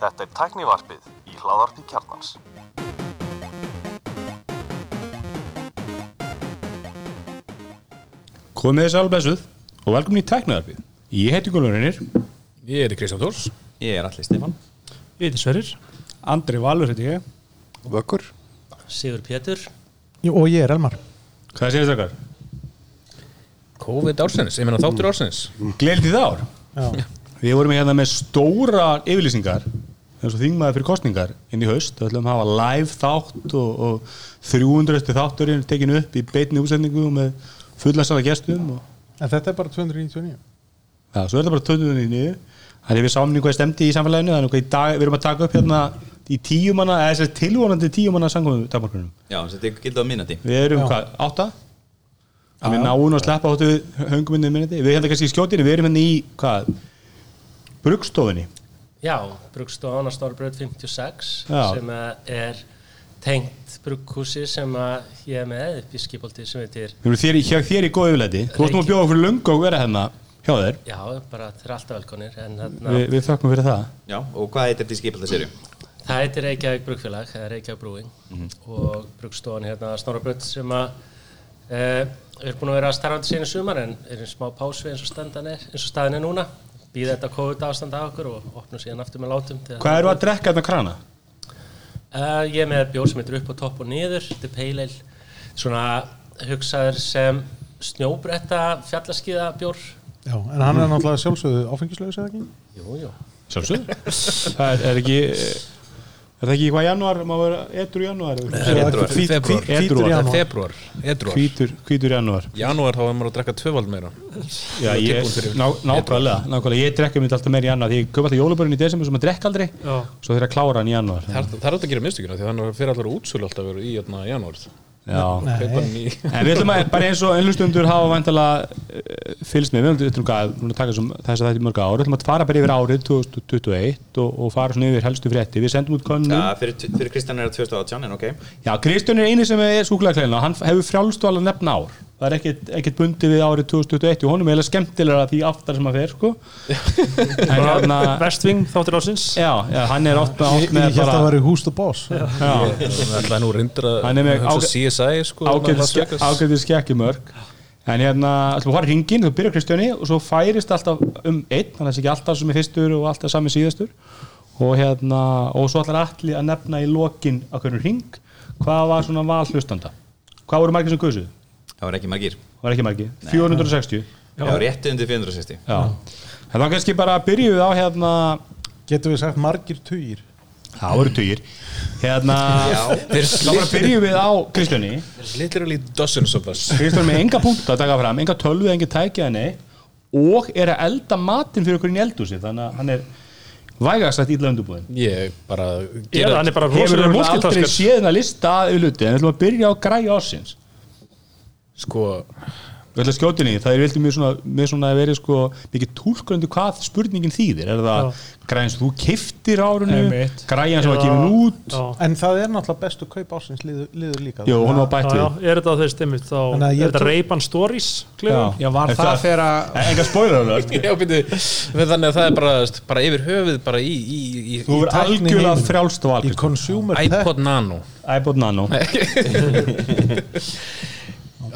Þetta er tæknivarpið í hláðarpi kjarnans. Komið þið sálblessuð og velkomin í tæknaðarpið. Ég heiti Gólurinnir, Ég er Kristján Tórs Ég er allir Stefán Ég heiti Sverrir Andri Valur heiti ég. Vökkur Sigur Pétur Jú, og ég er Elmar Hvað segir þakkar? COVID ársins, ég meina þáttur ársins Gleðið þið ár. Já, Við vorum hérna með stóra yfirlýsingar eins og þingmaður fyrir kostningar inn í haust. Við ætlum að hafa live þátt og, og 300. þátturinn tekinu upp í beinni útsendingu með fullansala gestum og en þetta er bara 299 Já, svo er þetta bara 2009 Þannig við sáum hvað stemdi í samfélaginu Þannig að í dag, við erum að taka upp hérna í tíu manna, eða þess að tilvonandi tíu manna sangum takmarkunum. Já, þetta er gildið á minnati Við erum hvað, átta? Við náum að sleppa áttu hönguminn minniti. Við hérna kannski í skjótinu, við erum hérna í hvað? Brugstofinni. Já, Brugstofan á Stórbröð 56 Já. sem að er tengt brugghúsi sem að ég er með upp í skipolti sem heitir Við erum þér, þér í góðu yfirleiti. Þú varst nú að bjóða okkur lungu og vera hérna hjá þér. Já, bara þeir eru alltaf velkonir en þarna, Vi, við þökkum fyrir það. Já, og hvað heitir þetta í skipalda serju? það heitir Reykjavík Brugfélag eða Reykjavík Brúing Mhm. og Brugstofan hérna á Stórbröð sem að e, er búin að vera starfandi síðan í sumar en er í smá pásu eins og, er, eins og staðin er núna býða þetta COVID ástand af okkur og opnum síðan aftur með látum þegar Hvað eru að drekka hérna krana? Uh, ég er með bjór sem heitir upp og topp og niður þetta er pale ale svona hugsaður sem snjóbretta fjallaskiða bjór Já, en hann er náttúrulega sjálfsögðu áfengislaus eða ekki? jú, jú. Sjálfsög. það er, er ekki... Er það ekki hvað hvít- Hvítur Edrúar. Það er janúar. februar, edruar Hvítur, hvítur janúar. Janúar þá er maður að drekka tvöfald meira. Já, ég, ná, nákvæmlega, nákvæmlega, ég drekka mér alltaf meira í janúar því ég köpa alltaf jólubörn í desember sem að drekka aldrei. Já. svo þeir að klára hann í janúar. Það er alltaf að gera mistökina því þannig að fyrir allar útsölu alltaf verið í hérna í. En við ætlum að, bara eins og einhlustundur hafa vantala uh, fylgst með, við ætlum að, að taka þessum, þess að þetta í mörg ár, við ætlum að fara bara yfir árið 2021 og, og fara svona yfir helstu frétti, við sendum út konum Já, fyrir, fyrir Kristján er það 2018, en ok. Já, Kristján er eini sem er súkulega hann hefur frjálstu alveg nefna ár. Það er ekkert, ekkert bundi við árið 2021 og honum. Er eiginlega skemmtilega því aftar sem að fer sko. hérna Vestving þáttir ásins já, já, hann er Ég, oft ég með held að það bara væri húst og er að Hann er með CSI sko ágætis skekkjumörk en hérna, að fara hringin þú byrjar Kristjáni og svo færist alltaf um einn, þannig að það er ekki alltaf sem er fyrstur og alltaf sami síðastur. Og hérna, og svo ætlar allir að nefna í lokin á hvernig hring hvað var svona val hlustanda? Hvað voru margir sem guðsuð? Það var ekki margir. Var ekki margir, 460 Það var rétti undir 460 já, en þá kannski bara byrjum við á hérna Getum við sagt margir tugir það voru tugir. Hérna, þá bara byrjum við á Kristjáni Literally dozens of us. Kristján með enga punkt að taka fram, enga tölvu, enga tækja henni og er að elda matinn fyrir okkur inn í eldhúsi þannig að hann er vægast að illa undirbúin Ég bara hann er bara Hefur rosalega þú aldrei múltitaskar séð hennar lista að auðluti en við ætlum að byrja á græja ársins. Sko Við ætlum að skjótinni, það er vildi mjög svona, mjög svona að vera sko mikið túlkurandi hvað spurningin þýðir. Er það græjan sem þú kiftir árunu Einmitt. græjan sem var Eða- gefin út? Já, En það er náttúrulega bestu kaup ásins liður, liður líka. Jú, hún var já, bætt já, við. er þetta á þeir stimmit þá er ég þetta Ray-Ban Stories klefum Já, var En það þegar að Enga spoiler alert. Já, byrju, þannig að það er bara, bara yfir höfuð bara í, í, í, Þú í er algjörlega heiminum. frjálst val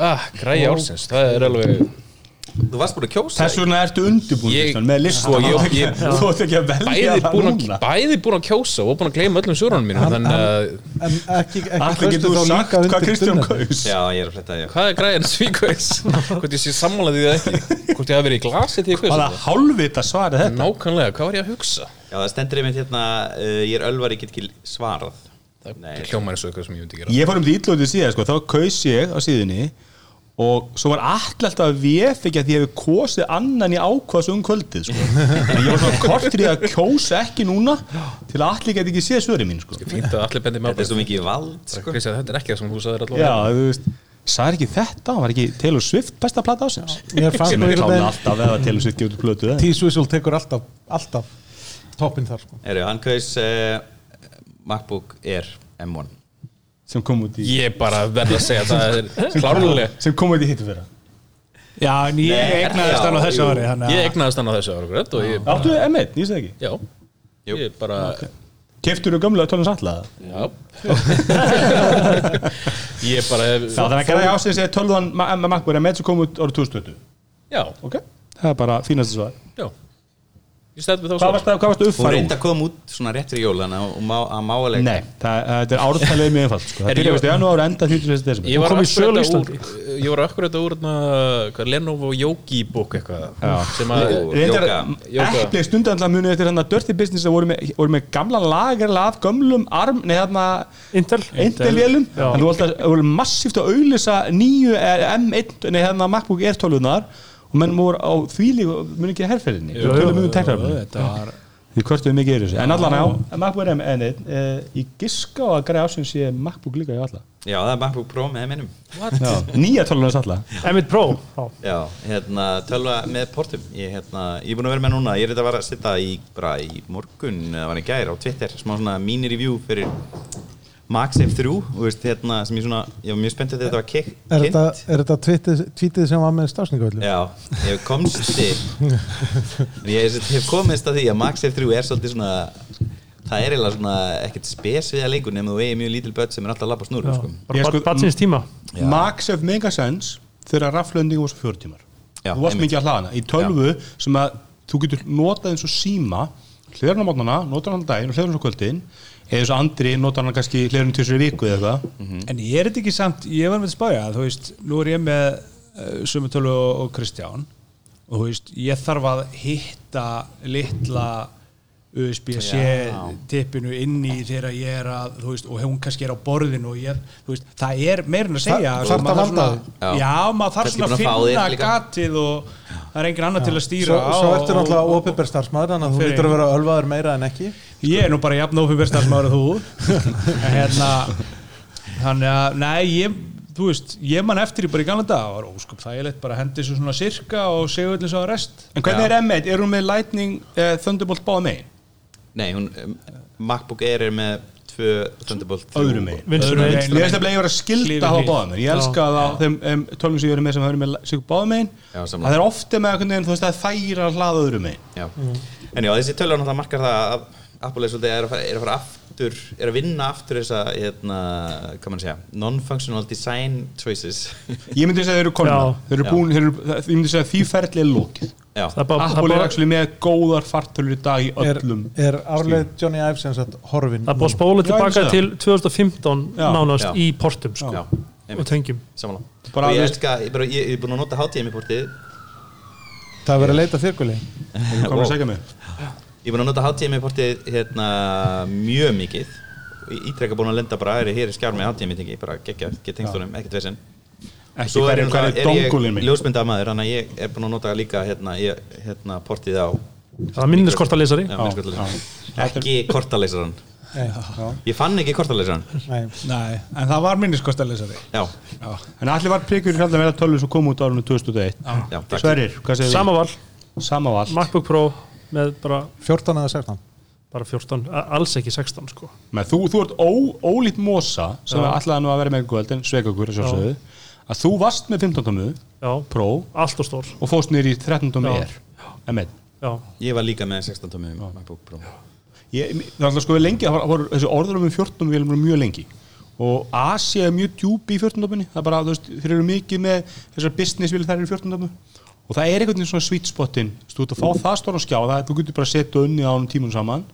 ah, Græja ársins, það er alveg Þú varst búin að kjósa? Þess vegna ertu undirbúin Ég- með lista Sko, ég- Þú ert ekki- ég- Þú ert ekki að velja bæði það búin, að, núna. bæði búin að kjósa og búin að gleyma öllum svörunum mínum Hann- þannig að En ekki, ekki Allir getur þá þú sagt hvað Kristján kaus? Já, ég er að fletta því hvað er græðin svíkvæs hvort ég sé sammálaði það ekki? Hvort ég hafi verið í glasi til ég Bara þetta. hálfvita svarið þetta. Nákvæmlega, hvað var ég að hugsa? Já, það stendur einmitt hérna uh, Ég er ölvar, ég get ekki svarað. Nei, það hljómar eins og eitthvað sem ég myndi gera. Ég fór um því ítlótið síðan sko, þá kaus ég á síðunni og svo var alltaf að vef ekki að því ég hef kosið annan í ákvaðs um kvöldið sko. en ég var svona kortur í að kjósa ekki núna til að allir geti ekki séð svöri mín sko. að með Þetta er svo mikið vald sko. Kristján, þetta er ekki það sem þú sagðir Já, allavega þú veist Sæði ekki þetta, var ekki Taylor Swift besta plata ásins Mér fannst sem nú er veginn alltaf eða Taylor Swift gefur plötu? T-Swizzle tekur alltaf, alltaf toppinn þar sko. Eru, hann kaus uh, MacBook Air M1 sem kom út í ég bara verð að segja að það er klárlega sem kom út í hittu fyrra. Já, en ég egnaðist hann á þessu ári þannig að- Ég egnaðist hann á þessu ára grætt og ég, Áttu M1, ég segi ekki. Já, Jú. ég bara, Keftur þú gömlega tölun sallaða? já. Ég bara hef Já, þannig að gera ásins er tölvan með MacBook M1 sem kom út árið 2020 Já, Ok. Það er bara fínast svar. Já Ég stæði við þá Hvað varst það, hvað varst Hún uppfæri? reyndi að koma út svona rétt fyrir jól Þannig að hún má, að má alveg Nei, það, þetta er ártalið mjög einfalt sko. Það veist í janúar og enda 31. desember Ég var kom í sölu akkurat Íslandi. úr Ég var akkurat úr na, hvað, Lenovo Yogi. Jóka. Eppli stundanlega munið eftir hann að Dirty Business voru með, voru með gamla lagerlega af gömlum arm, nei þarna Intel Intel-vélum, Já. en þú voru massíft að auðlýsa nýju eh, M1, nei hérna MacBook Air 12-unar og menn voru á því líka muni ekki herrferðinni, Jú, við jú, um var því hvort við mikið er þessu, en allan á MacBook M1, eh, ég giska á að greiða ásins sé MacBook líka í alla. Já, það er MacBook Pro með minnum Já, nýja 12-unar alla. M1 Pro Já. Já, hérna, tölva með portum. Ég, hérna, ég er búin að vera með núna. Ég er þetta að vera að setja í, bara í morgun eða var í gær á Twitter, smá svona mini-review fyrir MagSafe 3 og veist, hérna, sem ég svona, ég var mjög spenntið þegar þetta var Er kynnt er þetta tweetið sem var með stafsningavöldu? Já, ég komst ég hef komist að því að MagSafe 3 er svolítið svona það er eiginlega svona ekkert spes við að leikur nema þú eigi mjög lítil börn sem er alltaf að lappa snúru sko. Bara sko- batsins tíma Já. Max of Megasense þegar raflönding var svo fjóri tímar Já, þú varst einmitt. mikið að hlaðana í tölvu sem að þú getur notað eins og síma hljóðan á mótnana, notað á daginn og hljóðan á kvöldin eða og andri notað hann kannski hljóðan til þessari viku eða eitthvað. En ég er þetta ekki samt, ég var með að spája þú veist, nú er ég með uh, Sumatölu og, og Kristján. Og þú veist, ég þarf að hitta litla USB-C tippinu inn í þegar ég er að, veist, og hún kannski er á borðinu og ég, veist, það er meirinn að segja Þa- valda þarf svona-? Já. Já, maður þarf svona að finna gatið og það er engin annar til að stýra Svo, svo ertu náttúrulega ópipir starfsmæður þannig að þú lítur að vera ölvaður meira en ekki Ég er nú bara jafn ofið verstaðsmaður að þú En hérna Þannig að, nei, ég Þú veist, ég man eftir í bara í gamla dag Það var óskup þægilegt, bara hendi svo svona sirka og segja allir svo að rest En hvernig Já. er M1? Er hún með Lightning eh, Thunderbolt báða megin? Nei, hún, um, MacBook Air er með tvö Thunderbolt Öðru megin. Mér finnst að ég var að að hlið. báða megin Ég elska það á þeim um, tölvum sem ég verið með sem verið með sig báða megin. Það er ofta með veginn, þú veist að þæra að hlaða öðru megin Já. En já, þessi náttúrulega markar það að Apple er er að fara, er að fara aftur er að vinna aftur þessa hérna, hvað mann segja, non-functional design choices Ég myndi að þeir eru konuna Já. Þeir eru búin, þeir eru, það- ég myndi að er lókið Það er bara, það Apple er er actually með góðar fartölur í dag í Er, öllum er árlega Johnny Ive sem sagt horfin það er bara spóla tilbaka til 2015 Já. nánast í portum sko, já, og tengjum Og ég er búin að nota HTMI portið Það er verið að leita þyrkuli Þú komur að segja mig Ég er búin að nota HTMI portið hérna mjög mikið. Ég ítrekka búin að lenda bara að hér er skjár með HTMI tengi, bara geggja, get tengstunum, ekkert Ekki Svo er, hverju er, er er dongulinn ég minn. ljósmynda maður, þannig að ég er búin að nota líka hérna, ég, hérna portið á það er minniskortalesari já, Já, já. ekki kortaleysarann Nei, Ég fann ekki kortaleysarann nei. Nei, en það var minniskostalesari Já, En allir var prikur í haldan verða tölvu sem kom út árunum 2001 já, takk. Sverrir, hvað segir sama val, þið? Sama val. MacBook Pro með bara, 14 eða 16 bara 14, a- alls ekki 16 sko. Men þú, þú ert ó, ólít mosa sem ætlaði nú að vera með kvöld en sveikakur að þú varst með 15 tómu já, Pro allt og stór. og fóst niður í 13 tómu Já. er. M1 já, Ég var líka með 16 tómi MacBook Pro Ég, það alltaf sko lengi, það var- voru þessi orður um 14 við erum mjög lengi. Og Asia er mjög djúpi í 14 tómunni það er bara, þú veist, þeir eru mikið með þessar business vil þær eru í 14 tómu og það er einhvern veginn svona sweet spotin þú ert að fá það stóra skjá, það, þú getur bara að setja unni á hann tímun saman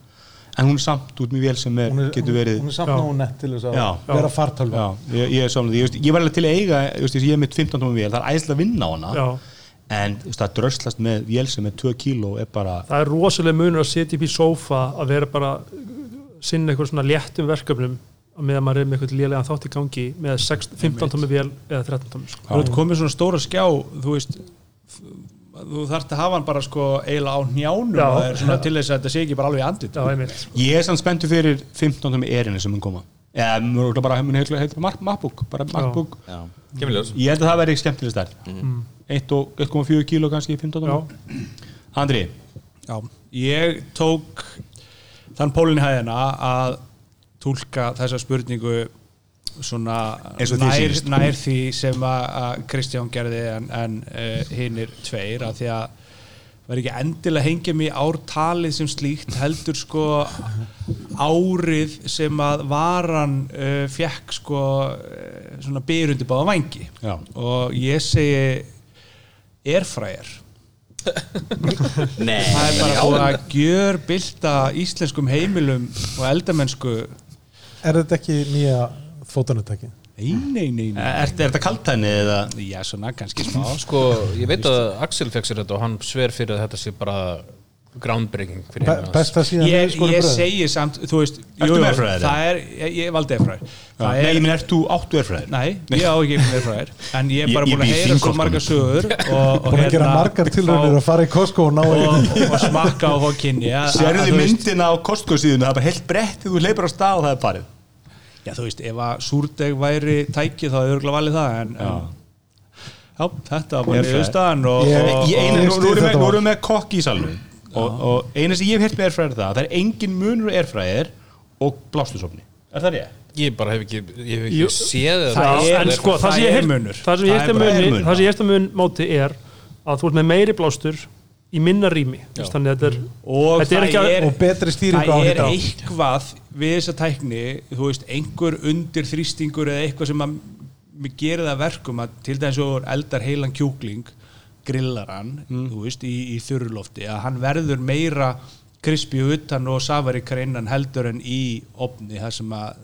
en hún er samt út mjög vel sem er, er, getur verið hún er samt Já. nógu nett til þess að Já. vera fartölva Já, ég, ég er saman því, ég, ég var alveg til að eiga ég, ég er með 15 tómum vél, það er æðislega að vinna á hana já en það dröslast með vél sem er 2 kíló er bara, það er rosalega munur að setja upp í sófa að vera bara sinna eitthvað svona léttum verkefnum með að maður er með eitthvað lélega þátt í gangi með 6, 15 tómi vél eða 13 tómi sko. Komið svona stóra skjá þú veist þú þarft að hafa hann bara sko eiginlega á njánum Já. er svona til þess að þetta sé ekki bara alveg í andlit já, ég er samt spenntur fyrir 15 tómi erinu sem mun koma. Eða mjög bara MacBook bara MacBook, Já, kemur ljós. Ég held að það verði skemmtileg stærð Mm. 1 og 1,4 kíló kannski í 15 tómi Andri, Já, ég tók þann pólinn í hæðina að túlka þessa spurningu nær, sýnist. nær því sem að að Kristján gerði en, en uh, hinnir tveir af því að verður ekki endilega hengja mig í ártalið sem slíkt heldur sko árið sem að varan uh, fekk sko uh, svona byrjundi báða vangi Já. og ég segi airfryer Nei, það er bara búið að gjör bylta íslenskum heimilum og eldamennsku Er þetta ekki nýja fótunutæki? nei, nei, nei, nei. Er, er þetta kaltæni eða já, svona kannski smá Sko, ég veit að Axel fekk sér þetta og hann sver fyrir að þetta sé bara groundbreaking fyrir Be hans. besta síðan ég, ég segi samt, þú veist Ertu jú, jú, með airfryer, það er, ég, ég valdi airfryer það Nei, er, ég minn, ert þú áttu erfræðir? nei, ég á ekki airfryer en ég er bara Ég- ég búin að bý í heyra svo Þingholtunum. margar sögur og, og, Búin að gera margar tilraunir að fara í Costco og ná ekki og, og smakka og fá kynni að- að- Sérðu þú veist- myndina á Costco síðuna, það er bara heilt brett þegar þú leipur á stað og það er farið já, þú veist, ef að súrdeg væri tæki þá hefur örgulega valið það en, en já, þetta var bara niðurstaðan og, og, ég nú, erum við með kokk í salnum. Og, og eina sem ég hef heyrt með erfræðir það það er engin munur erfræðir og blástusofni. Er það rétt? Ég bara hef ekki, ég hef Jú, ekki séð það er- en sko, það sem ég heyrt- munur. það sem ég er bara- mun er munur. það sem ég eftir mun móti er að þú ert með meiri blástur í minna rými. Þess, þannig að þetta er og Þetta er það er, og er eitthvað við þessa tækni, þú veist, einhver undir þrýstingur eða eitthvað sem að gerir það að verkum að til dæmis og eldar heilan kjúkling grillar hann, þú veist, í, í þurrlofti að hann verður meira krispi utan og safaríkar innan heldur en í opni það sem að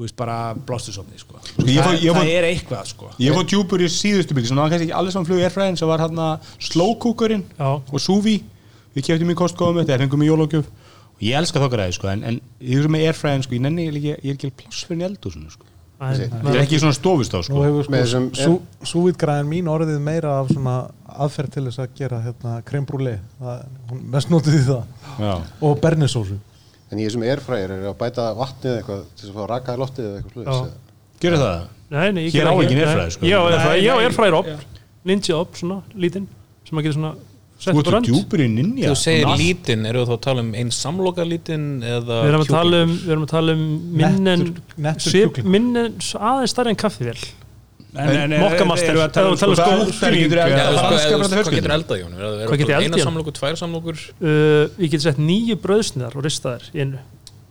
þú veist, bara blástusopni sko. það, ég fór- það er eitthvað sko. Ég fór djúpur í síðustu svona það var kannski ekki allir saman flug erfræðin sem var hérna slowcookerinn Já. og Suvi við keftum í Costco um þetta, fengum í jólagjöf og ég elska þokkar sko, en, en ég er með erfræðin, sko, ég nenni ég, ég er ekki pláss fyrir eldúsinu sko. Ég er ekki svona sko. þessum- sko súvítgræðin mín orðið meira af svona aðferð til þess að gera hérna creme brulee Það- hún mest notið í það Já. og bernisósu En í þessum airfryer er að bæta vatnið eitthvað til þess að fá að raka í loftið eða eitthvað. Gjörðu það? Nei, nei, ég Hér á ekki. airfryer, sko. Ég á ég á já. Ninja op, svona, lítinn sem maður getur svona Þú ert djúpur í ninja. Þú segir allt. lítinn, eru þú þá að tala um einn samloka lítinn eða Við erum að tala um, við erum að tala um minn en Nettur- nettur svip- kjúkling. minn en aðeins stærri en kaffivél. En- en- en- Mokkamaster, erum við að tala um tala um sko- sko- Hvað getur þú Hvað eldað í? Er er Hvað getur það eldað í eina honum? samlokur, tvær samlokur? uh, Ég get sett nýju brauðsniðar og ristaðir í einu.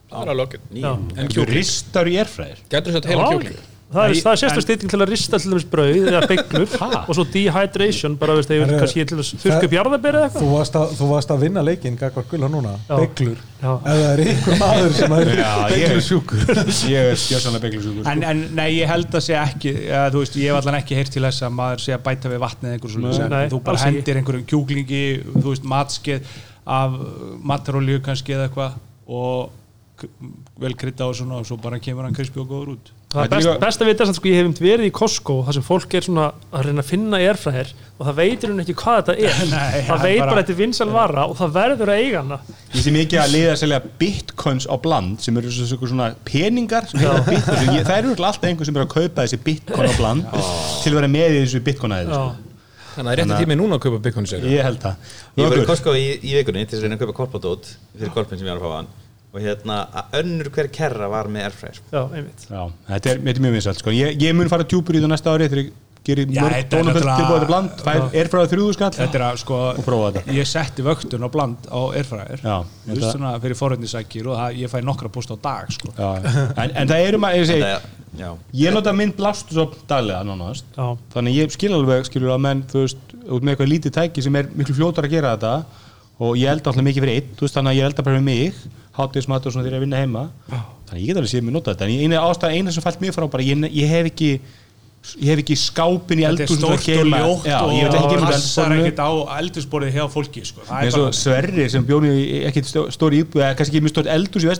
Það er alveg okkur Þú kjúkling, ristar í erfræðir getur sett heila Já. Það er, er sérstök en- stýting til að rista til dæmis brauð eða beiglur og svo dehydration bara veist þegar kannski til að jarðaberi eða eitthvað. Þú varst að, þú varst að vinna leikinn Gagvar Gulla núna, Já. ef það er ykkur maður sem er Já, ég- er stjórnsanlega beglusjúkur en, en nei, ég held að sé ekki ja, þú veist, ég hef allan ekki heyrt til þess að maður sé að bæta við vatnið einhverjum svona sem Nei, þú bara hendir einhverjum kjúklingi þú veist, matskeið af matarolju kannski eða eitthvað og vel krydda og svona og svo bara kemur hann krispi og góður út. Það er best, líka- best að vita að sko, ég hef verið í Costco þar sem fólk er svona að reyna að finna airfryer og það veitir hún ekki hvað þetta er. Nei, það veit bara- þetta er vinsal vara og það verður að eiga hana. Ég sé mikið að liða að selja bitcoins á bland sem eru svona, svona peningar sem Ég- Það eru alltaf einhver sem er að kaupa þessi bitcoin á bland til að vera með í þessu bitcoin aðeins Já. sko. Þannig að það er rétti tími núna að kaupa bacon sér Ég held það. Ég var í Costco í, í vikunni til þess að reyna að kaupa korpadót fyrir korpin sem ég var að fá hann og hérna að önnur hver kerra var með airfryer sko. Já, einmitt. Já, þetta er, þetta er mjög vinsalt sko. ég, ég mun fara djúpur í það næsta ári þegar ég gerir mörg náttúrulega- tilbúið til bland. Fær, er frá þrjúðu skall. Þetta er að sko og prófa þetta. ég setti vöktun á bland á airfryer. Já, þú veist þetta- svona fyrir forröndisækir og það, ég fæ nokkra post á dag sko. Já, en, en það eru maður, ég segi ég nota minn blastusop daglega nánast. Já. þannig ég skil alveg skilur að menn þú veist, út með eitthvað lítið tæki sem er miklu fljótar að gera þetta og ég elda alltaf mikið fyrir einn þú veist þannig að ég elda bara fyrir mig hátíðismat og svona þegar ég er að vinna heima. Þannig ég get alveg séð mér nota þetta. En eina ástæða, eina sem fælt mér frá bara ég, ég hef ekki ég hef ekki skápin í þetta er stórt að og ljótt Já, og eldhúsborðinu. ekkert á eldursporið hjá fólki sko. eins og Sverri sem bjóni ekki stóri íbúð eða kannski ekki mjög stórt eldhús í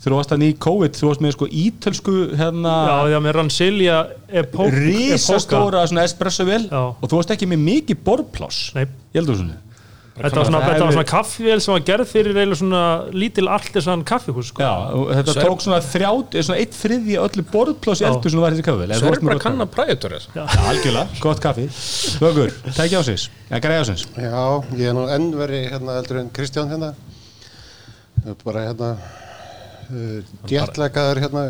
þú varst hann í COVID þú varst með sko ítölsku hérna Já, með Ransilia Epoch risastóra svona espresso vel Já. og þú varst ekki með mikið borpláss Nei. í eldhúsinu Þetta var svona, þetta var svona kaffivél sem var gerð fyrir eiginlega svona lítil artisan kaffihús sko. Já, og þetta Sver- tók svona þrját, svona eitt þriði öllu borpláss í Já. eldhúsinu var þessi kaffi vel. Eða þú Svo varst er með bara gott að kanna kaffi. præjatóri Já, algjörlega, gott kaffi Vöggur, tækja ásins, eða græja ásins Já, ég er nú enn verið hérna eldur en Kristján hérna. Bara hérna uh, djettlegaður hérna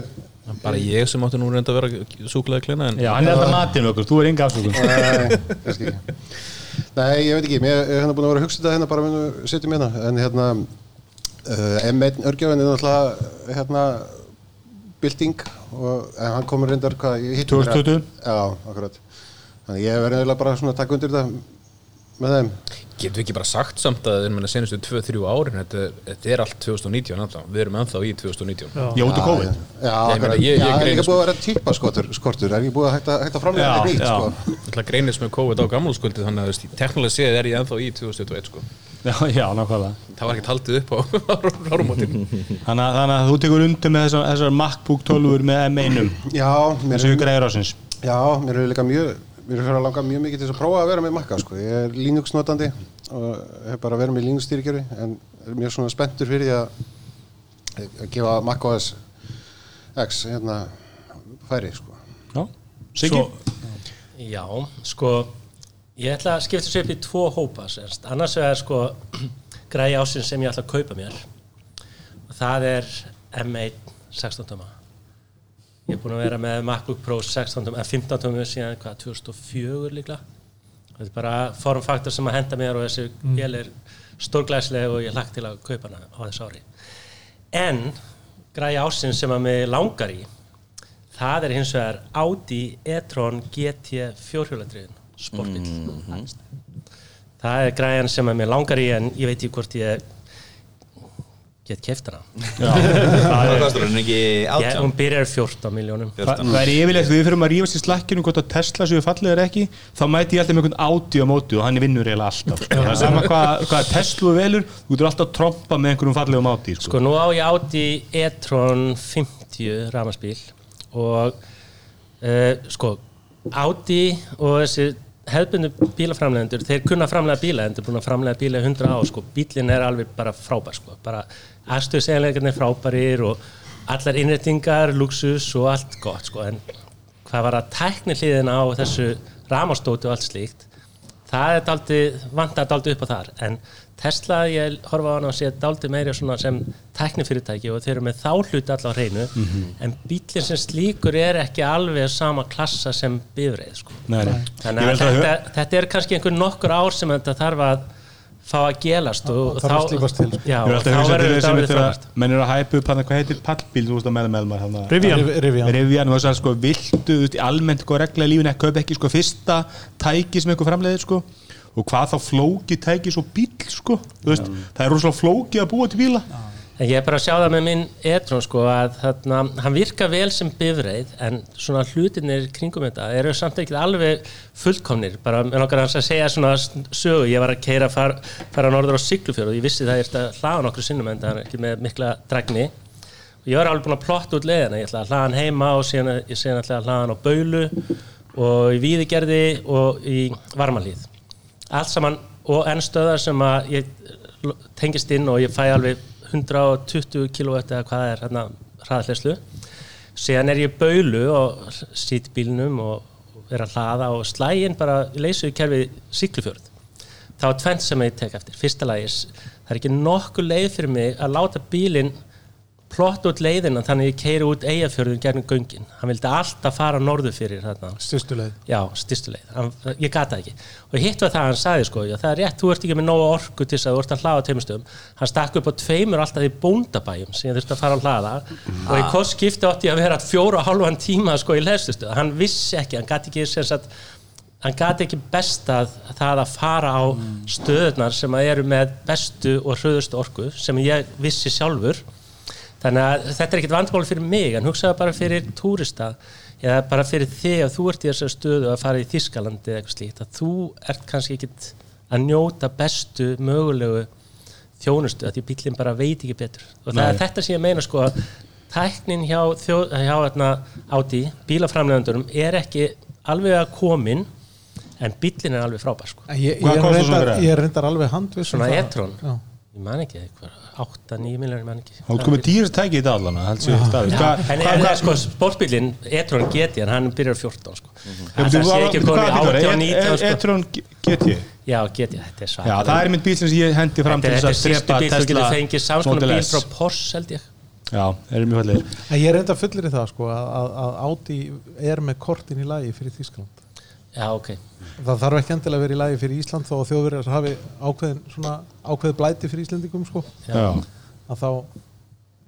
Bara ég sem átti nú reynda að vera súkulega kleina en Já, hann er alltaf matinn okkur, þú er enga afsökun Nei, ég veit ekki, mér er hérna búin að vera að hugsa þetta hérna bara við setjum hérna. En hérna uh, M1 örgjöfin er náttúrulega hérna bylting og en hann komur reyndar hvað ég hitti 2020? Já, akkurat. Þannig ég verði eiginlega bara svona að taka undir þetta með þeim Getum við ekki bara sagt samt að senustu 2-3 árin þetta, þetta er allt 2019 ennþá. við erum ennþá í 2019 Já. Já, út af COVID Já, Ég akkurat. meina, ég- ég Já, er greini ekki sko- búið að vera típa skortur, skortur er ekki búið að hægt að framlega Já, þetta nýtt já. sko. Það greinist með COVID á gamlúskuldið þannig að teknilega séð er ég ennþá í 2021 sko. Já, já, nákvæmlega það var ekkert haldið upp á árumótinu Þannig að, þannig að þú tekur undir með þessar, þessar MacBook 12 með M1-um Já, mér Já, mér er líka mjög mér er fyrir að langa mjög mikið til þess að prófa að vera með Mac sko. ég er Linux notandi og hef bara verið með Linux stýrikjöri en er mjög svona spenntur fyrir því að að gefa Mac OS X hérna færi sko. Já, Siggi? Já, sko ég ætla að skipta þessu upp í tvo hópa semst. annars vegar sko græði ásinn sem ég ætla að kaupa mér og það er M1 16 tóma ég er búin að vera með MacBook Pro 16 tóma, 15 tóma síðan hvað, 2004 líklega. Þetta er bara formfaktor sem að henda mér og þessi mm. vél er stórglæslega og ég hlagt til að kaupa hana á þessu ári. En græði ásinn sem að mig langar í það er hins vegar Audi e-tron GT fjórhjóladriðin sportbíl það er græðan sem að mér langar í en ég veit ekki hvort ég get keft hana Það kostar hún ekki átján hún byrjar 14 miljónum Þa, það er yfirleitt, við fyrir að rífast í slakkinu hvort að Tesla séu fallið er ekki þá mæti ég alltaf með einhvern áti á móti og hann vinnur eiginlega alltaf sko. það er sama hvað, hvað Tesla velur þú getur alltaf að trompa með einhverjum fallegum áti sko. sko nú á ég Audi e-tron 50 ramaspíl og uh, sko Audi og þessi hefðbundu bílaframlegendur, þeir kunna framlega bíla en þeir er búin að framlega bíla í 100 á sko. bílinn er alveg bara frábær sko. bara aðstöðsegleikarnir frábærir og allar innréttingar, luxus og allt gott sko. en hvað var að tækni hliðina á þessu ramastóti og allt slíkt það er daldi, vantar daldi upp á þar en Tesla, ég horfa á hana og sé daldi meiri sem tæknifyrirtæki og þeir eru með þá hluti allar á hreinu en bílinn sem slíkur er ekki alveg sama klassa sem bifreið sko. Nei, nei. þannig að þetta, þetta er kannski einhver nokkur ár sem þetta þarf að fá að gelast og já, er þá verður þetta menn eru að hæpa upp hann hvað heitir pallbíl, Rivian. Riv- Rivian. Rivian og þess að sko viltu þú veist, í almennt sko regla í lífinu að kaupa ekki sko fyrsta tæki sem eitthvað framleiðir sko? Og hvað þá flóki tæki svo bíl sko? Þú veist, það er rosalega flóki að búa til bíla En ég er bara að sjá það með minn e-tron sko að þarna, hann virka vel sem bifreið en svona hlutinir kringum þetta eru samt ekki alveg fullkomnir. Bara með nokkar hans að segja svona sögu. Ég var að keira far, fara norður á Siglufjörð og ég vissi það ég ætti að hlaða nokkur sinnum en það er ekki með mikla dragni. Og ég var alveg búin að plotta út leiðina. Ég ætla að hlaða hann heima og síðan ég segja ætla að hlaða hann á Baulu og í Víðigerði og í Varmalíð. Allt saman og enn stöðar sem að ég tengist inn og ég fæ alveg 120 kW eða hvað er hérna hraðhleyslu síðan er ég baulu og sýt bílnum og er að hlaða og slægin bara leysu í kerfi síklufjörð þá er tvent sem ég tek eftir. Fyrsta lagi, það er ekki nokkuð leið fyrir mig að láta bílinn plotta út leiðina þannig að ég keiri út eigafjörðun gegnum göngin, hann vildi alltaf fara norður fyrir þarna. Styrstu leið. Já, styrstu leið, hann, ég gata ekki. Og hitt var það að hann sagði sko, já, það er rétt þú ert ekki með nógu orku til þess að þú ert að hlaða á teimustöðum hann stakk upp á tveimur alltaf í bóndabæjum sem ég þurfti að fara að hlaða. Og í hvort skipti átti ég að vera fjóra og hálfan tíma sko í leðstustöð, hann vissi ekki hann gati ekki hann gati ekki bestað það að fara á stöðunar sem eru með bestu og hröðustu orku sem ég vissi sjálfur þannig að þetta er ekkit vandmál fyrir mig en hugsaðu bara fyrir túrista eða bara fyrir þig að þú ert í þessar stöðu að fara í Þískalandi eða eitthvað slíkt að þú ert kannski ekkit að njóta bestu mögulegu þjónustu að því bílinn bara veit ekki betur og það Nei. er þetta sem ég meina sko að tæknin hjá, þjó, hjá hérna, Audi, bílaframlegandurum er ekki alveg að komin en bílinn er alveg frábær sko. ég, ég, er ég er reyndar alveg handviss um Svona það. Man ekki eitthvað 8-9 miljonir, ég man ekki. Þá er komið dýrst tæki í þetta allan en sko, sportbílinn, e-tron GT hann byrjar 14 sko. Þú- það þú- sé ekki komið hvað býtur það? 18, 19 sko. E-tron GT já, GT, þetta er Já, svakar það er mynd bíl sem ég hendi fram þetta til er þess þetta að er fyrstu drepa bíl Tesla getur fengið samskonar Model bíl frá Porsche held ég. Já, þeir eru mjög fallegir. En ég er reynda fullir í það sko að, að, að Audi er með kortin í lagi fyrir Þískland Já, ok. Það þarf ekki endilega að vera í lagi fyrir Ísland þó að þjóðverjar hafi ákveðin svona ákveði blæti fyrir Íslendingum sko. Já, að þá,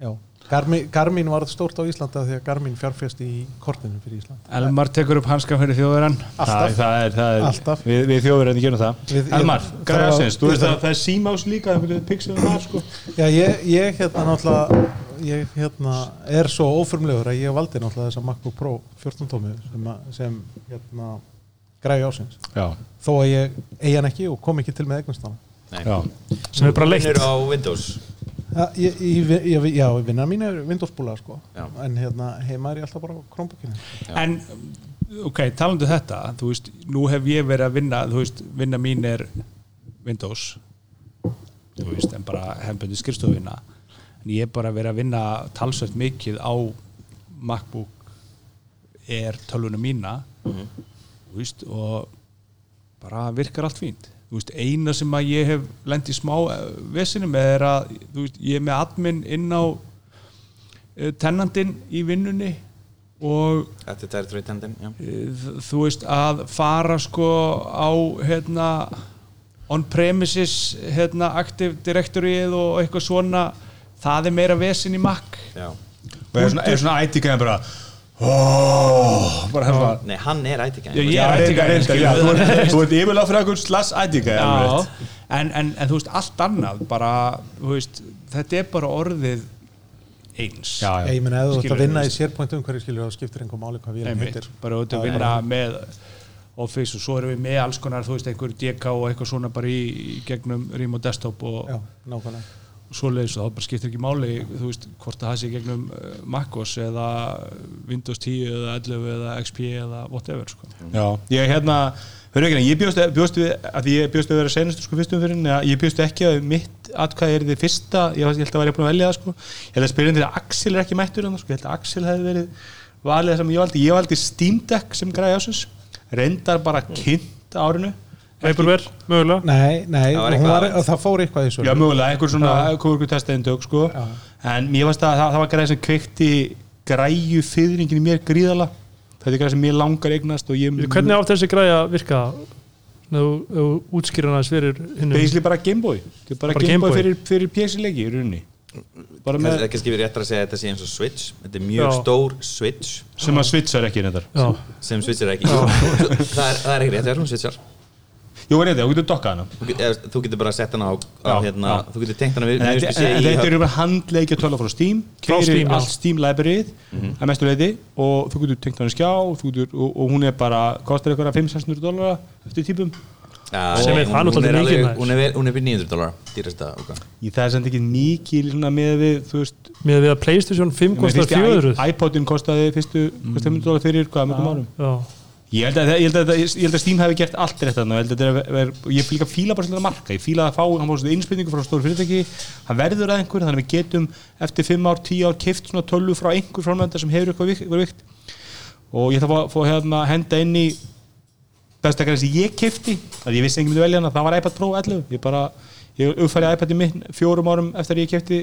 já. Garmin, Garmin var stórt á Íslanda því að Garmin fjárfest í kortinu fyrir Ísland. Elmar tekur upp hanskan fyrir þjóðverðan Alltaf. það, það er, það er, Alltaf. Við, við þjóðverðan gerum það. Við- Elmar, sinns, þú veist að það er símás líka er sko. Já, ég, ég hérna náttúrulega ég hérna er svo ófrumlegur að ég valdi náttúrulega þessa MacBook Pro 14 tómi sem, að- sem hérna græði ásins Já, þó að ég eigi hann ekki og kom ekki til með eignastána já, sem er bara leitt. Vinnur á Windows. Já, ég, ég, ég, já, vinnar mín er Windows-búla sko. Já. en hérna heima er ég alltaf bara á Chromebookinu En, ok, talandu þetta þú veist, nú hef ég verið að vinna þú veist, vinna mín er Windows þú veist, en bara hefnböndi skrifstofinna en ég hef bara verið að vinna talsvert mikið á MacBook Air tölvuna mína. Þú veist, og bara virkar allt fínt. Veist, eina sem að ég hef lent í smá vesinum er að veist, ég er með admin inn á uh, tennandinn í vinnunni og er tendin, uh, þú veist að fara sko á hérna on-premises hérna Active Directoryið og eitthvað svona það er meira vesin í Mac Já. Og er svona, er svona IT-gæðan bara oh, bara hérna Nei, hann er Já, er IT-gæðan þú ert- þú ert yfirlega fyrir slass IT-gæðan Já, en, en, en þú veist allt annað bara, þú veist þetta er bara orðið eins. Já, ég meina ef þú ert Skilurðu, að vinna þú í. SharePoint umhverju skilur þá skiptir einhver máli hvað við erum heitir. Bara út að Það er vinna með Office og svo erum við með alls konar þú veist, einhver DK og eitthvað svona bara í, í gegnum Rím og Desktop og já, nákvæmlega svoleiðis og það bara skiptir ekki máli þú veist, hvort það sé gegnum uh, MacOS eða Windows 10 eða 11 eða XP eða whatever sko. Já, ég hérna Hörru ekki, ég bjóst, bjóst við að ég bjóst við að vera senastu sko fyrstum fyrir ég bjóst ekki að mitt atkvæði er þið fyrsta ég, var- ég held að væri búin að velja það sko ég held að spyrja því að Axel er ekki mættur þarna, sko. ég held að Axel hefði verið valið það sem ég valdi ég valdi Steam Deck sem græði ásins reyndar bara kynnt á árinu Vaporware, mögulega. Nei, nei, Það var hún var, eitthvað- það fór eitthvað í Já, sölu mögulega, einhver svona kúrku testaðin tök sko. Já. en mér varst að það, það var græði sem kveikti græju fyrringin í mér gríðala þetta er græði sem mér langar eignast og ég Hvernig átt þessi græja að virka? Þú- hann aðeins fyrir Basically bara Gameboy er bara, Bara Gameboy Game Boy. fyrir, fyrir PC-leiki í rauninni. Bara Það með, er kannski verið réttar að segja að þetta sé eins og Switch. Þetta er mjög Já. stór Switch. Sem að switchar ekki Já, sem switchar ekki. Það er, það er ekki rétt, það er hún switchar Jú, er þetta, þú getur dokkað hana. Þú getur bara sett hana á, á Já, hérna, já. Þú getur tengt hana við þetta eru bara handleikja tölva frá Steam. Frá Steam, allt Steam libraryð að mestu leiti og þú getur tengt hann í skjá þú getur, og, og hún er bara, kostar eitthvað 500-600 dólara eftir típum. Já, Sem er það náttúrulega mikið. Hún er við 900 dólar Dýrasta okay. í það er sem ekki mikið svona með við, með við að Playstation 5 kostar fyrsti 400 i- iPodin kostaði fyrstu kostaði 500 dólar fyrir hvað mörgum árum. Já, ég held, að, að, að Steam hefði gert allt rétt og að er, er, ég líka fíla bara að marka, ég fíla að fá hann svona innspilningu frá stóru fyrirtæki. Hann verður að einhver, þannig að við getum eftir 5 ár, 10 ár keift svona tölvu frá einhver framlönda sem hefur eitthvað eitthvað vikt. Og ég ætla að fá, hérna henda inn í besta græði sem ég keifti að ég vissi enginn myndi velja hana, það var iPad Pro 11 ég bara, ég uppfæri iPad í minn fjórum árum eftir að ég keifti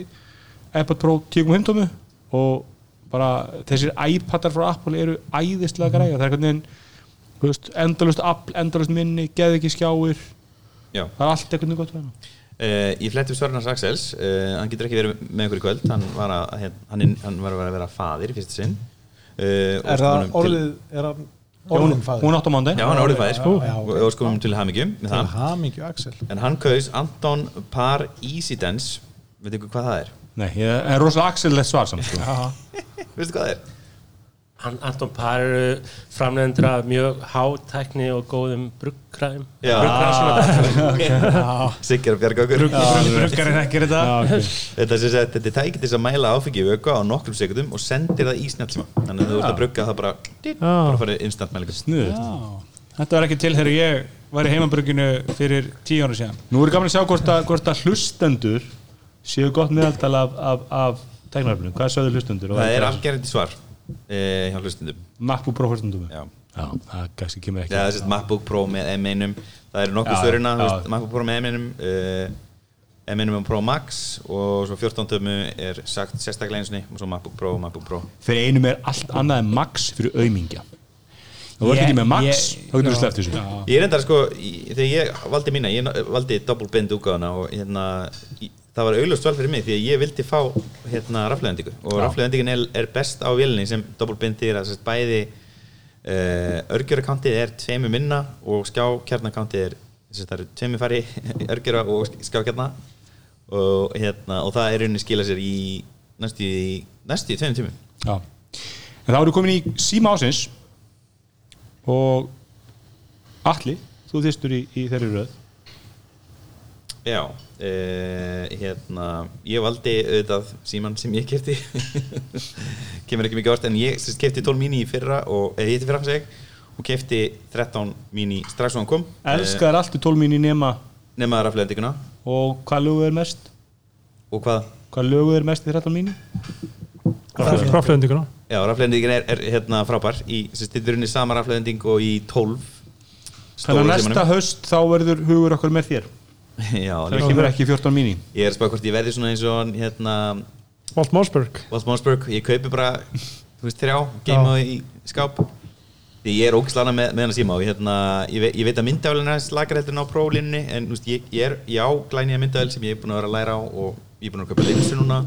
iPad Pro 10.5 tómu. Og bara þessir iPadar frá Apple eru æðislega græða endalust afl, endalust minni, geð ekki skjáir Já. Það er allt einhvern veginn gott við hana Uh, í flettum Sörnars Axels uh, hann getur ekki verið með ykkur í kvöld. Hann var að, hérna, hann, er- hann var að vera faðir í fyrsta sinn. Uh, er það orðið er hann orðin fæður hún átt á mándi Já, hann er orðið fæðir já, og skomum til til Axel. En hann kaus Anton Par Easy Dance veit ykkur hvað það er? nei, ég er rosalega axellegt svar samt sko. veistu hvað það er? An- Anton Par eru framleiðendur af mjög hátækni og góðum bruggkræm Já. Sigur að bjarga okkur. Bruggarinn ekki þetta. Þetta er sem sagt, þetta er tæki til þess að mæla áfengi vöku á nokkrum sekundum og sendir það í snjálfsíma þannig að þú ert að brugga það bara bara farið instant mælingu. Þetta var ekki til þegar ég var í heimabrugginu fyrir tíu ára síðan. Nú er gaman að sjá hvort að, hvort að hlustendur séu gott meðaltal af, af, af tæknaröfnum, hvað sögðu hlustendur Það er afgerandi svar hjá hlustundum MacBook Pro hlustendum. Já, já, það kannski kemur ekki Já það er MacBook Pro með M1 það eru nokkuð já. MacBook Pro með M1 uh, er Minimum Pro Max og svo 14 tömu er sagt sérstaklega einu sinni og svo MacBook Pro og MacBook Pro. Fyrir einum er allt annað en max fyrir auðmingja þú Ég- ekki með max? ég- þá getur þú sleppt þessu. Ég er enda sko, þegar ég valdi mína ég valdi double bind úgáðuna og hérna í- það var auglust val fyrir mig því að ég vildi fá hérna rafleðendingu og rafleðendingin er, er best á vélinni sem double bind þýr að sérst bæði uh, örgjörakaantið er tveimu minna og skjákjarnakaantið er sérst það eru tveimu fari örgjöra og skjákjarna. Og hérna og það er rauninni skila sér í næstu í næstu í tveimum tímum. Já. En þá erum við komin í síma ásins og Atli, þú þýstur í, í þeirri röð Já, uh, hérna, ég valdi auðvitað síman sem ég kefti kemur ekki mikið orð en ég sérst, kefti 12 mini í fyrra og, eða ég hitti fyrra seg og kefti 13 mini strax og hann kom Elskar allt í 12 mín í nema uh, nema rafleðendinguna og hvað lögu er mest? og hvað? Hvað lögu er mest í 13 mín? Rafleðendinguna Já, rafleðendingin er, er hérna frábær í er unni sama rafleðending og í 12 Þannig að næsta haust þá verður hugur okkur með þér Já, Það kemur ekki 14 mín í Ég er að spáða hvort ég verði svona eins og hérna Walt Mossberg. Walt Mossberg, ég kaupi bara þú veist þrjá, geima það í skáp. Því ég er ógislana með, með hann að síma og hérna, ég, veit, ég veit að myndavælinn er aðeins lakar heldur en á próflínunni en veist, ég, ég er, ég á glænýja myndavæl sem ég er búin að vera að læra á og ég er búin að kaupa linsu núna.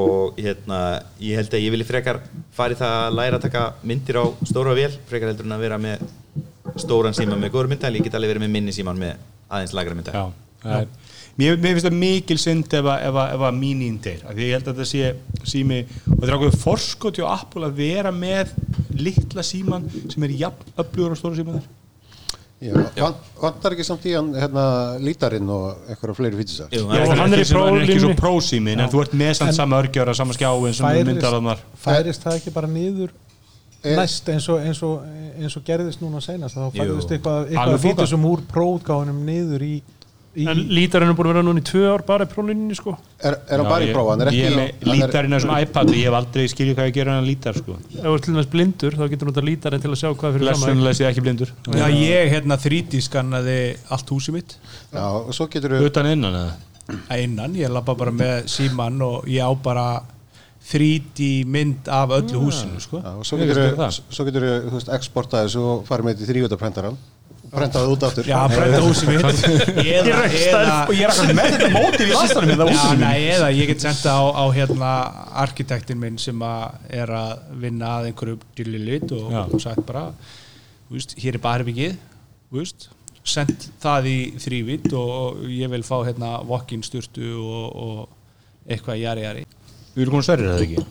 Og hérna, ég held að ég vilji frekar fari það að læra að taka myndir á stóra vél, frekar heldur en að vera með stóran síma með góður myndavæl ég get alveg verið með minni síman með aðeins lakara myndavæl Já, það er- Mér, mér finnst það mikil synd ef að, ef að, ef að mínín deyr af því ég held að þetta sé sími og þetta er ákveð forskoti á Apple að vera með litla síman sem er jafn öflugur á stóra síman þar Já, van- vantar ekki samt í hann hérna, lítarinn og eitthvað fleiri fítisar Jú, Já, og hann er er ekki svo prósímin en þú ert með samt En- sama örgjöra, sama skjáin sem Færist- myndalaðnar færist það ekki bara niður næst eins og, eins, og, eins og gerðist núna senast þá færist Jú. eitthvað, eitthvað fítur sem úr prófgáðunum niður í, í En lítarinn er búin að vera núna í tvö ár bara í próflínunni sko Er, er hann bara í prófa? Er er er- lítarinn af þessum iPad og ég hef aldrei skiljið hvað ég gera hann lítar sko. Ef þú ert til dæmis blindur þá getur þú notað lítarinn til að sjá hvað fyrir saman Lessunlega sé ég ekki blindur Já, ég hérna 3D skannaði allt húsið mitt Já, og svo getur við utan innan eða að innan, ég lappa bara með síman og ég á bara 3D mynd af öllu húsinu sko. Já, og svo getur veist við, það. svo getur við, þú veist, exporta þessu og farið með þetta í þrývöldaprentaran prentaði út aftur Já, brenda húsið mitt og ég er alltaf með þetta móti við lastanum hérna eða ég get senda á, á hérna arkitektin minn sem að er að vinna að einhverju dýrlilit og, Já. og sagt bara veist, hér er barbyggið send það í þrývitt og, og ég vil fá hérna walk-in sturtu og, og eitthvað jari jari Við erum komin stærri það ekki?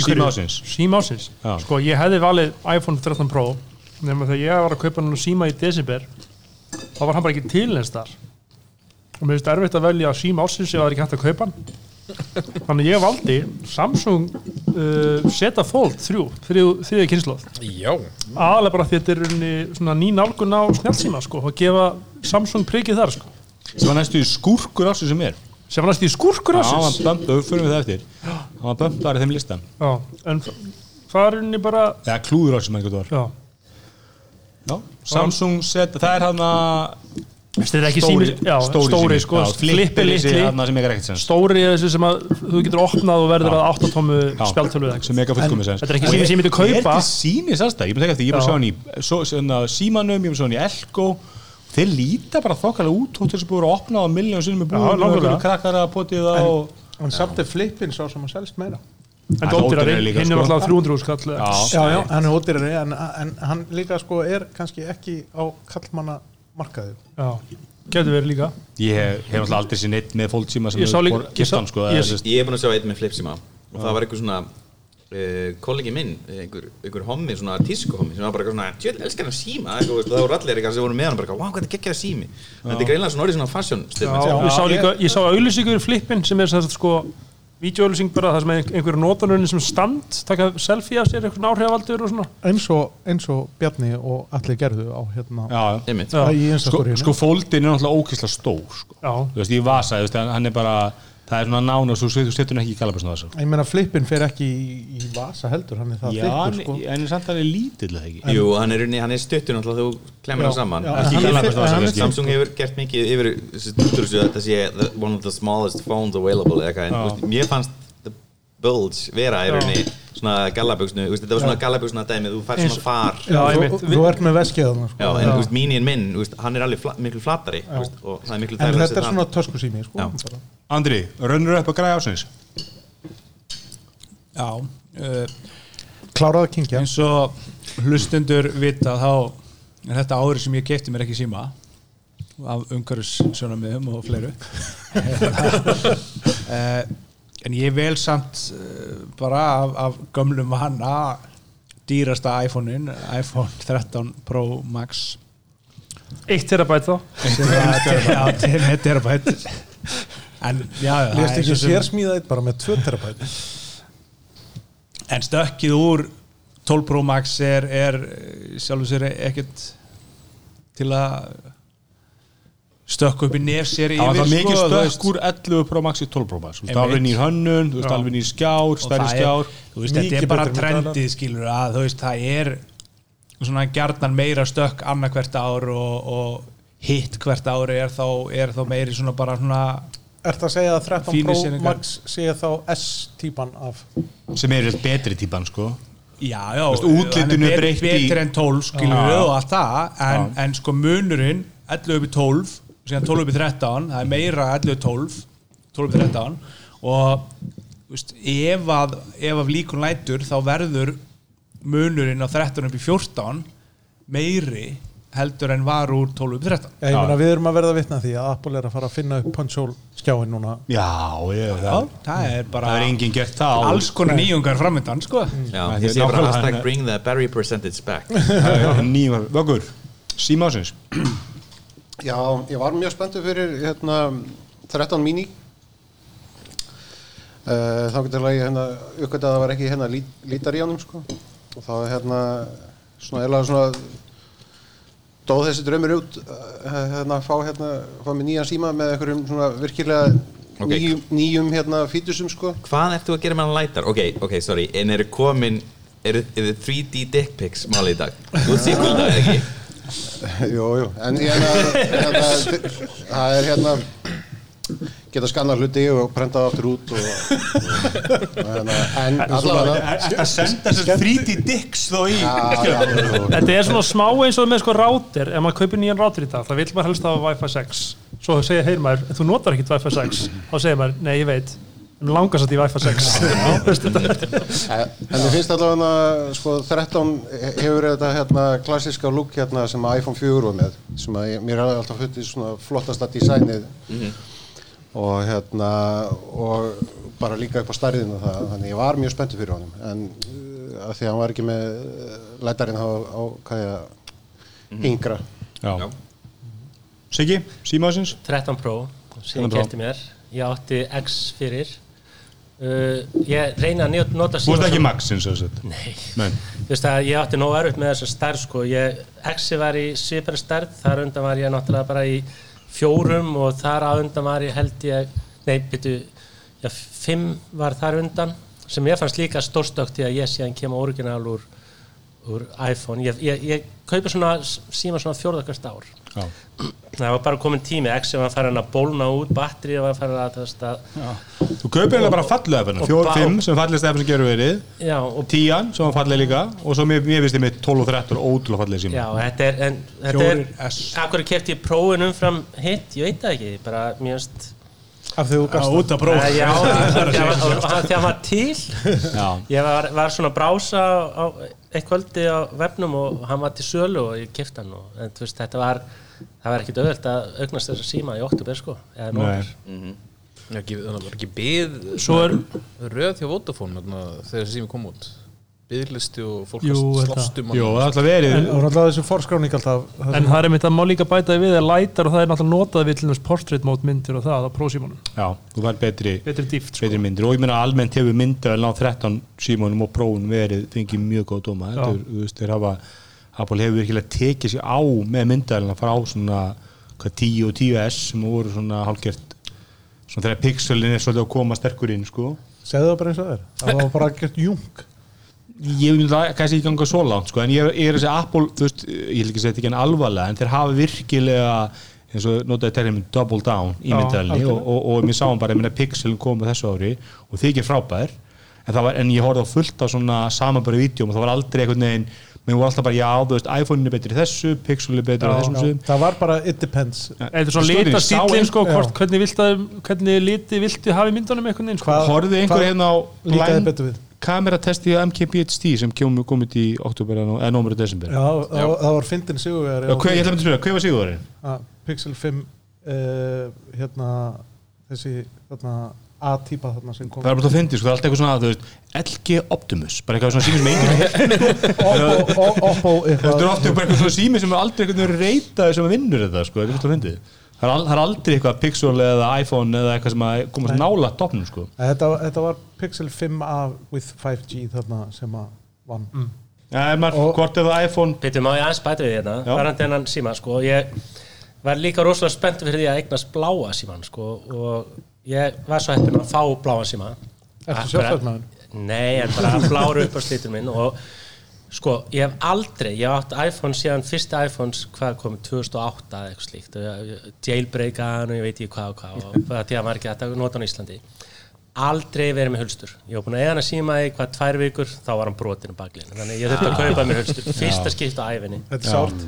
Síma ásins Síma ásins Já. Sko ég hefði valið iPhone 13 Pro nema þegar ég var að kaupa hann síma í desember þá var hann bara ekki til eins þar og mér finnst erfitt að velja síma ásins ef það er ekki hægt að kaupa hann. Þannig ég valdi Samsung uh, Zeta Fold 3 þriðja kynnslóð Já, aðalega bara því að þetta er ný nálgun á snjálfsíma sko og gefa Samsung prikið þar sko. Sem var næstu í skúrkur ásins sem er sem var næst í skúrkur Já, hann var ásins bömp, við fyrir við það eftir. Hann var bömpar í þeim listan. Já, en það er unni bara eða klúður ásins með eitthvað var? Já, Já, Samsung set, það er hann að þetta er ekki sími já, stóri, sko, flippi litli sem ekki stóri er þessi sem að þú getur opnað og verður að 8 tómu spjáltölu sem ekki Þetta er ekki sími sem ég myndi kaupa. er til síni sannstæð, ég að segja eftir, ég er Já. sjá hann í símanum, ég er að sjá hann í Elko þeir líta bara þokkalega út þess að búin að opna á miljón sinni með búin og einhverju krakkar að potið það og en samt er flippin svo sem að selst meira. En er líka, hinn er alltaf 300 skall eða- Já. já, já, hann er ódýrari en, en hann líka sko er kannski ekki á kallmanna markaði já, getur verið líka. Ég hef hef alltaf aldrei sér neitt með fólksíma sem sá- giftan sko, ég- er búin að sjá einn með flipsíma og það var einhver svona uh, kollegi minn, einhver, einhver hommi svona tísku hommi sem var bara eitthvað svona tjöld, elskar hann síma. Eitthvað, það voru allir eitthvað sem voru með hann bara, wow, hvað er geggjaða sími. Þetta er greinlega svona orðið svona fashion já, statement, ég sá líka, ég sá auðlýsingur í flippin sem er þess að sko vídeoauðlýsing bara það sem er einhverju notanurinn sem stand taka selfie af sér, einhvern áhrifavaldur og svona. Eins og, eins og Bjarni og allir gerðu á hérna já, já. sko, sko fóldin er náttúrulega ókysla stór sko. þú veist, í vasa, þú veist, hann er bara það er svona nána svo þú setur hann ekki í galabæsna þessu Ég meina flippin fer ekki í, í vasa heldur Hann er það Já, þykkur sko. en er samt alveg lítill eða ekki? Jú, hann er, hann er stuttur náttúrulega þú klemur hann saman. já, Ekki hann er galabæsna fi- vasa, hann er. Samsung hefur gert mikið yfir að þetta sé one of the smallest phones available mér fannst the bulge vera í rauninni svona gallabugsnu, þetta var svona gallabugsna dæmi þú fær svona far. Já, Þú, þú ert með veskið þarna sko. Já, en þú veist, míninn minn, þú veist, hann er alveg fla, miklu flatari þú veist, og það er miklu En þægilegra að þetta er svona hann. töskusími sko. Andri, rönnur upp að græða ásins Já, uh, Kláraðu að kingja eins og hlustundur vita þá er þetta árið sem ég kefti mér ekki síma af umhverfissjónamiðum og fleiru. Uh, en ég vel samt uh, bara af, af gömlum vana dýrasta iPhone-in iPhone 13 Pro Max. 1 terabæt þá. Já, 10 terabæt Lest er ekki sér smíða eitt bara með 2 terabæt En stökkið úr 12 Pro Max er, er eh, sjálfur sér ekkert til að stökka upp í nef sér Það var það mikið sko, þú veist. stökk úr 11 Pro Max í 12 Pro Max Þú veist, Einmitt. alveg nýr hönnun, þú veist, Já. alveg nýr skjár, stærri það er- skjár þetta er bara trendið skilur að þú veist, það er svona gjarnan meira stökk annað hvert ár og, og hitt hvert ári er þá, er þá meiri svona bara svona Ert að segja að 13 Fínir Pro. Max sé þá S-típan af sem er betri típan, sko Já, já, útlitinu hann er breytt í- betur en 12 skilur við og allt það en, en sko munurinn 11 upp í 12 síðan 12 upp í 13 það er meira 11 upp í 12 12 upp í 13 og þú veist, ef að ef að líkun lætur þá verður munurinn á 13 upp í 14 meiri heldur en var úr 12 upp í 13 Já, ég meina við erum að verða vitna því að Apple er að fara að finna upp punch hole skjáin núna. Já, ég, Já, það, það er bara það er enginn gert það alls konar nýjungar framöndan sko. Já, ég sé bara hashtag bring the berry percentage back. Nýjum, vöggur, síma ásins Já, ég var mjög spenntur fyrir hérna, 13 mini uh, þá getur ég hérna uppgötta að það var ekki hérna lít, lítar í honum sko og þá hérna svona eða svona dóð þessi draumur út uh, hérna fá hérna fá með nýjan síma með einhverjum svona virkilega Ok. nýjum, nýjum hérna fítusum sko Hvað ertu að gera með hann lætar? Ok, ok, sorry, en eru komin eru, eru 3D dick pics máli í dag? Þú sér eða ekki? Jú, jú, en hérna, hérna það er hérna geta skanna hluti og prenta það aftur út og, og hérna, en allavega að senda þessar 3D dicks þó í. Þetta er svona smá eins og með sko rátir ef maður kaupir nýjan rátir í dag, það vil maður helst hafa Wi-Fi 6 svo segir heyr maður, þú notar ekkert Wi-Fi 6 þá segir maður, nei ég veit en langar satt í Wi-Fi 6 Veistu þetta? En mér finnst allavega sko 13 hefur þetta hérna klassiska look hérna sem að iPhone 4 var með sem að ég, mér hefði alltaf futtið svona flottasta designið. Og hérna og bara líka upp á stærðinu það þannig ég var mjög spenntur fyrir honum. En uh, að því að hann var ekki með uh, lætarinn á, á hvað ég yngra. Já. Siggi, síma ásins 13 Pro sem 13 ég Pro. kefti mér. Ég átti X fyrir uh, ég reyna að nota Þú ert ekki Max eins og þetta Nei, þú veist að ég átti nóg erfitt með þessa stærð sko, ég, X var í svipari stærð, þar undan var ég náttúrulega bara í fjórum og þar að undan var ég held ég, nei, byrju já, fimm var þar undan sem ég fannst líka stórstökt því að ég síðan kemur original úr, úr iPhone, ég, ég, ég kaupi svona síma svona fjórðakast ár já. það var bara komin tími, X var farin að bólna út, batterið var farin að, þú kaupir hérna bara fallu efna og Fjór, bá- fimm sem fallist efna sem gerur verið. Já, og Tían sem var fallið líka og svo mér, mér finnst ég með 12 og 13 ótrúlega fallið síma. Já, þetta er, en þetta er, akkur kefti ég prófin umfram hitt, ég veit það ekki, bara finnst, af því þú Já, gast út að prófa Æ, já, hann var til, Já, ég var, var svona að brása á eitt kvöldi á vefnum og hann var til sölu og ég kefti hann og, en þú veist, þetta var, það var ekkit auðvelt að augnast þessa síma í oktober, sko, eða þannig að það var ekki byð Svo er- röð hjá Vodafone þarna, þegar sími kom út byðlisti og fólk að slástum Jú, það er alltaf verið og náttúrulega þessu forskráning alltaf það En það er einmitt að má líka bæta við að lætar og það er náttúrulega notað við til þess portrait mode myndir og það á prósímanum. Já, þú fær betri, Betri dýft sko. betri myndir og ég meina almennt hefur myndir á 13 símónum og prófun verið fengið mjög góð dóma Já. Þetta er, þú veist, þeir hafa Apple hefur virkilega tekið sér á með myndalina frá svona hvað, 10 og 10S sem voru svona hálfgert svona þegar pixelin er svolítið að koma sterkur inn sko. segðu það bara eins og það er það var bara gert jung ég vil það kannski ekki ganga svo langt sko, en ég, ég er að segja Apple, þú veist, ég vil ekki segja þetta ekki en alvarlega, en þeir hafa virkilega eins og notaði terminn double down í myndalni og, og, og, mér sáum bara, meina pixelin kom með þessu ári og þykir frábær en, það var, en ég horfði á fullt á svona samanbæri vídjum og það var aldrei einhvern veginn menn voru alltaf bara, já, þú veist, iPhone er betri í þessu Pixel er betri á Já, þessum Já, það var bara it depends. Er Stóri, lita sá stílinn sko, hvort, hvernig, viltu, hvernig liti viltu hafa í myndunum veginn sko. Horfðu einhver hérna á líkaði blind betur við kameratesti á MKBHD sem kemur komið í oktober eða nómur og desember. Já, það, það var fyndin sigurvegari Já, hver, ég ætla að mynda að spyrja, hver var sigurðurinn? Ah, Pixel 5 uh, hérna þessi þarna A-típa þarna sem kom Það er bara að fyndi, sko, það er alltaf eitthvað svona, þú veist, LG Optimus, bara eitthvað svona sími sem enginn Oppo, Þetta er ofta bara eitthvað svona sími sem er aldrei einhvern veginn reytaði sem vinnur þetta, sko, þetta er alltaf að fyndi Það er al- það aldrei eitthvað Pixel eða iPhone eða eitthvað sem að komast nála toppnum, sko. Þetta, þetta var Pixel 5a with 5G þarna sem að vann. Já, ef maður, Og- hvort er það iPhone? Býtum má ég aðeins bæta við hérna, Já. varandi hennan síma sko, ég var líka rosalega spenntur fyrir því að eignast bláa síman sko, og ég var svo heppin að fá bláa síma Ertu sjálfstæðsmaður? Nei, en bara bláru upp á slítur minn og sko, ég hef aldrei ég átt iPhone síðan fyrsti iPhones hvað komið 2008 eða eitthvað slíkt. Og jailbreakan og ég veit ekki hvað og hvað og það að ekki hægt að nota hann á Íslandi aldrei verið með hulstur. Ég var búin að eiga hann að síma í hvað tvær vikur þá var hann brotin á baklinn þannig að ég þurfti að kaupa mér hulstur. Fyrsta skipt á æfinni Þetta er sárt.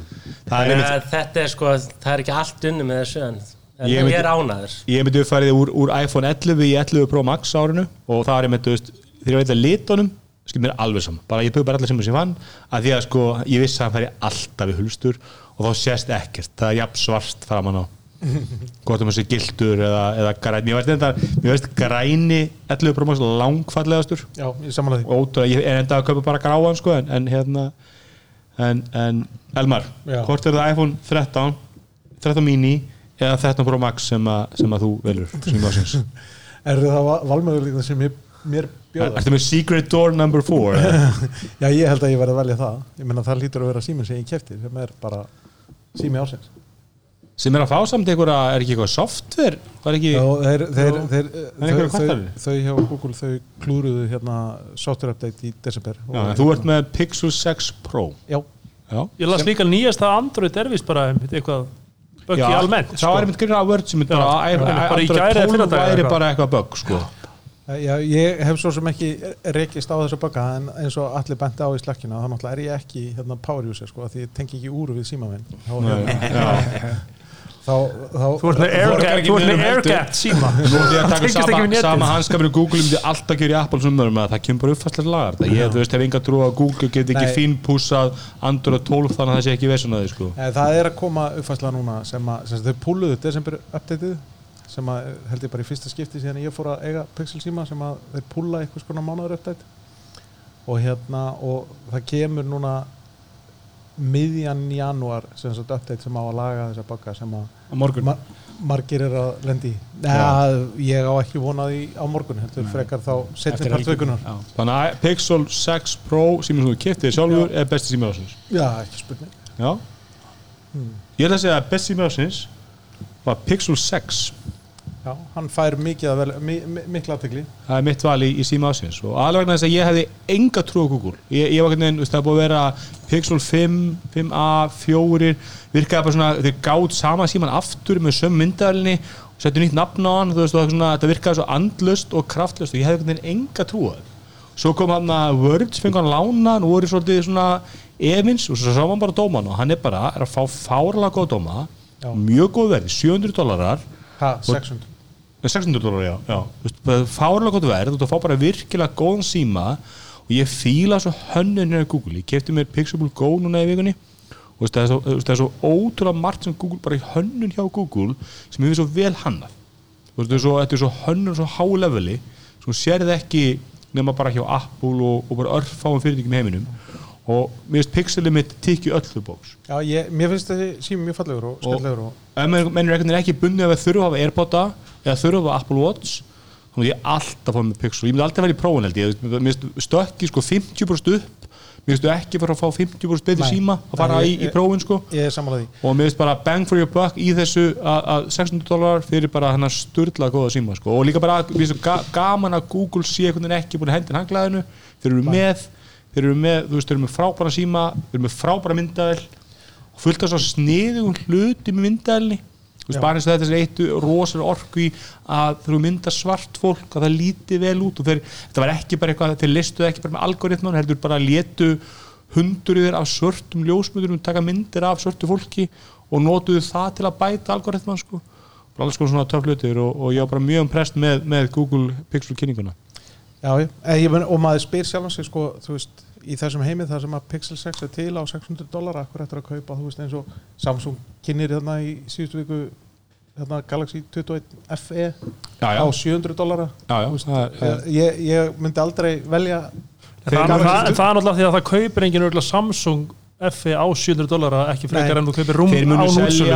Það er Eh, þetta er sko, það er ekki allt unni með þessu en, en Ég ég, myndi- er ánaður ég myndi uppfærið úr, úr iPhone 11 í 11 Pro Max árinu og það er þú veist, þegar ég veit að litunum skil mér alveg saman, bara ég bauð bara allir sem ég fann að því að sko, ég vissi að hann færi alltaf í hulstur og þá sést ekkert. Það er jafn svart framan á hvort um þessi gildur eða, eða græn. Mér veist, enda, mér veist græni 11 Pro Max langfallegastur. Já, ég samanlega því. Ótrúlega, ég er enda að kaupa bara gráan sko, en, en hérna en, en Elmar, Já. hvort er það iPhone 13 13 mini eða 13 Pro Max sem, a, sem að þú velur sem ásins? Er það valmöguleikna sem ég, mér bjóða? Ertu með Secret Door number 4 Já, ég held að ég verði að velja það. Ég menna það lítur að vera síminn sem ég kefti sem er bara sími ásins sem er að fá samt einhverja, er ekki eitthvað software? Var ekki, Já, þeir, þeir, þeir, einhverju þau, þau, hjá Google þau klúruðu hérna software update í desember já, en þú ert með Pixel 6 Pro. Já, já, Ég las líka nýjasta Android er vist bara eitthvað buggy já almennt það sko. var einmitt grunna að Word sem er Já, bara, já, bara í Android gær eða 12 fyrradag eða væri eitthvað. bara eitthvað bug sko. Já, ég hef svo sem ekki rekist á þessu baka en eins og allir benti á í slakkina þá náttúrulega er ég ekki hérna, power user sko, því ég tengi ekki úr við síma minn. Þá, hérna, þá, þá Þú ert með Þú borgar airgap ekki Þú ert um síma. Að taka sama, sama hanskapinu Google myndi alltaf gera í Apple að það kemur bara uppfæslega lagar. Þetta. Ég þú veist, hef enga trú að Google geti ekki fínpúsað Android 12 þannig að það sé ekki vesun að því sko. Það er að koma uppfæsla núna sem að sem þau púluðu desember updateið sem að held ég bara í fyrsta skipti síðan ég fór að eiga Pixel síma sem að þeir púla einhvers konar mánuður update og hérna og það kemur núna miðjan janúar sem sagt update sem á að laga þessa baka sem að ma margir er að lendi í. Neða, ég á ekki vonaði á morgun heldur frekar þá setni part vikunar Já. Þannig að Pixel 6 Pro sem þú kiptið sjálfur er besti sími ásins Já, ekki spurning. Já. Ég ætla að segja að besti sími ásins var Pixel 6 Já, hann fær mikið að vel, mi, mi, mikla aðtegli það er mitt val í, í síma ásins og alveg vegna þess að ég hefði enga trú á Google. Ég, ég var hvernig, veist, það búið að vera Pixel 5, 5a, 4 virkaði bara svona, þeir gátt sama síman aftur með söm myndaðalinni og settu nýtt nafn á hann, þú veist, það virkaði svo andlust og kraftlust og ég hefði hvernig enga trú á það svo kom hann að Words, fengi hann lána og voru svolítið svona efins og svo sá hann bara dóman og hann er bara er að fá fárlega góð dóma Já. mjög góð verði, 700 dólarar Ha, 600 Nei, 600 dólar, já, já. Þú veist, það er fárlega gott verð og þú fá bara virkilega góðan síma og ég fíla svo hönnun hérna í Google, ég kefti mér Pixable Go núna í vikunni. Og þú veist, það er svo, það er svo ótrúlega margt sem Google, bara í hönnun hjá Google sem við svo vel hannað. Þú veist, þetta er svo, þetta hönnun svo háleveli sem þú sérði ekki nema bara hjá Apple og, og bara örfáum fyrirtækjum í heiminum. Og mér finnst Pixelið mitt tikki öllu bóks Já, ég, mér finnst þessi sími mjög fallegur og skemmtilegur og ef menn menn er einhvern veginn ekki bundið að þurfa að hafa Airpoda eða þurfa að Apple Watch þá myndi ég alltaf fá með Pixel, ég myndi alltaf vera í prófun held ég, mér finnst stökki sko 50% upp. Mér þú ekki fara að fá 50% betri síma að fara í, í prófin sko. ég er samanlega því. Og mér finnst bara bang for your buck í þessu að að 600 dólar fyrir bara hennar sturla góða síma sko. Og líka bara finnst ga gaman að Google sé einhvern veginn ekki búin að hendin hanglaðinu þeir eru með þeir eru með, þú veist, þeir eru með frábæra síma þeir eru með frábæra myndaðil og fullt af svo sniðugum hluti með myndaðilni þú veist, bara eins og þetta er eitt rosalega orku í að eru mynda svart fólk að það líti vel út. Og þeir, þetta var ekki bara eitthvað, þeir listuðu ekki bara með algoritman, heldur bara létu hundruðir af svörtum ljósmyndurum taka myndir af svörtu fólki og notuðu það til að bæta algoritman sko, og alls konar svona töff hlutir og, og ég var bara mjög impressed með, með Google Pixel kynninguna Já, en ég men, og maður spyr sjálf sig sko, í þessum heimi þar sem að Pixel 6 er til á 600 dólar akkur eftir að kaupa, veist, eins og Samsung kynir hérna í síðustu viku hérna Galaxy 21 FE já, já, á 700 dólara er, ég, ég myndi aldrei velja Það er, er náttúrulega því að það kaupir enginn örgulega Samsung FE á 700 dólara ekki frekar Nei. en þú kaupir rúm þeir á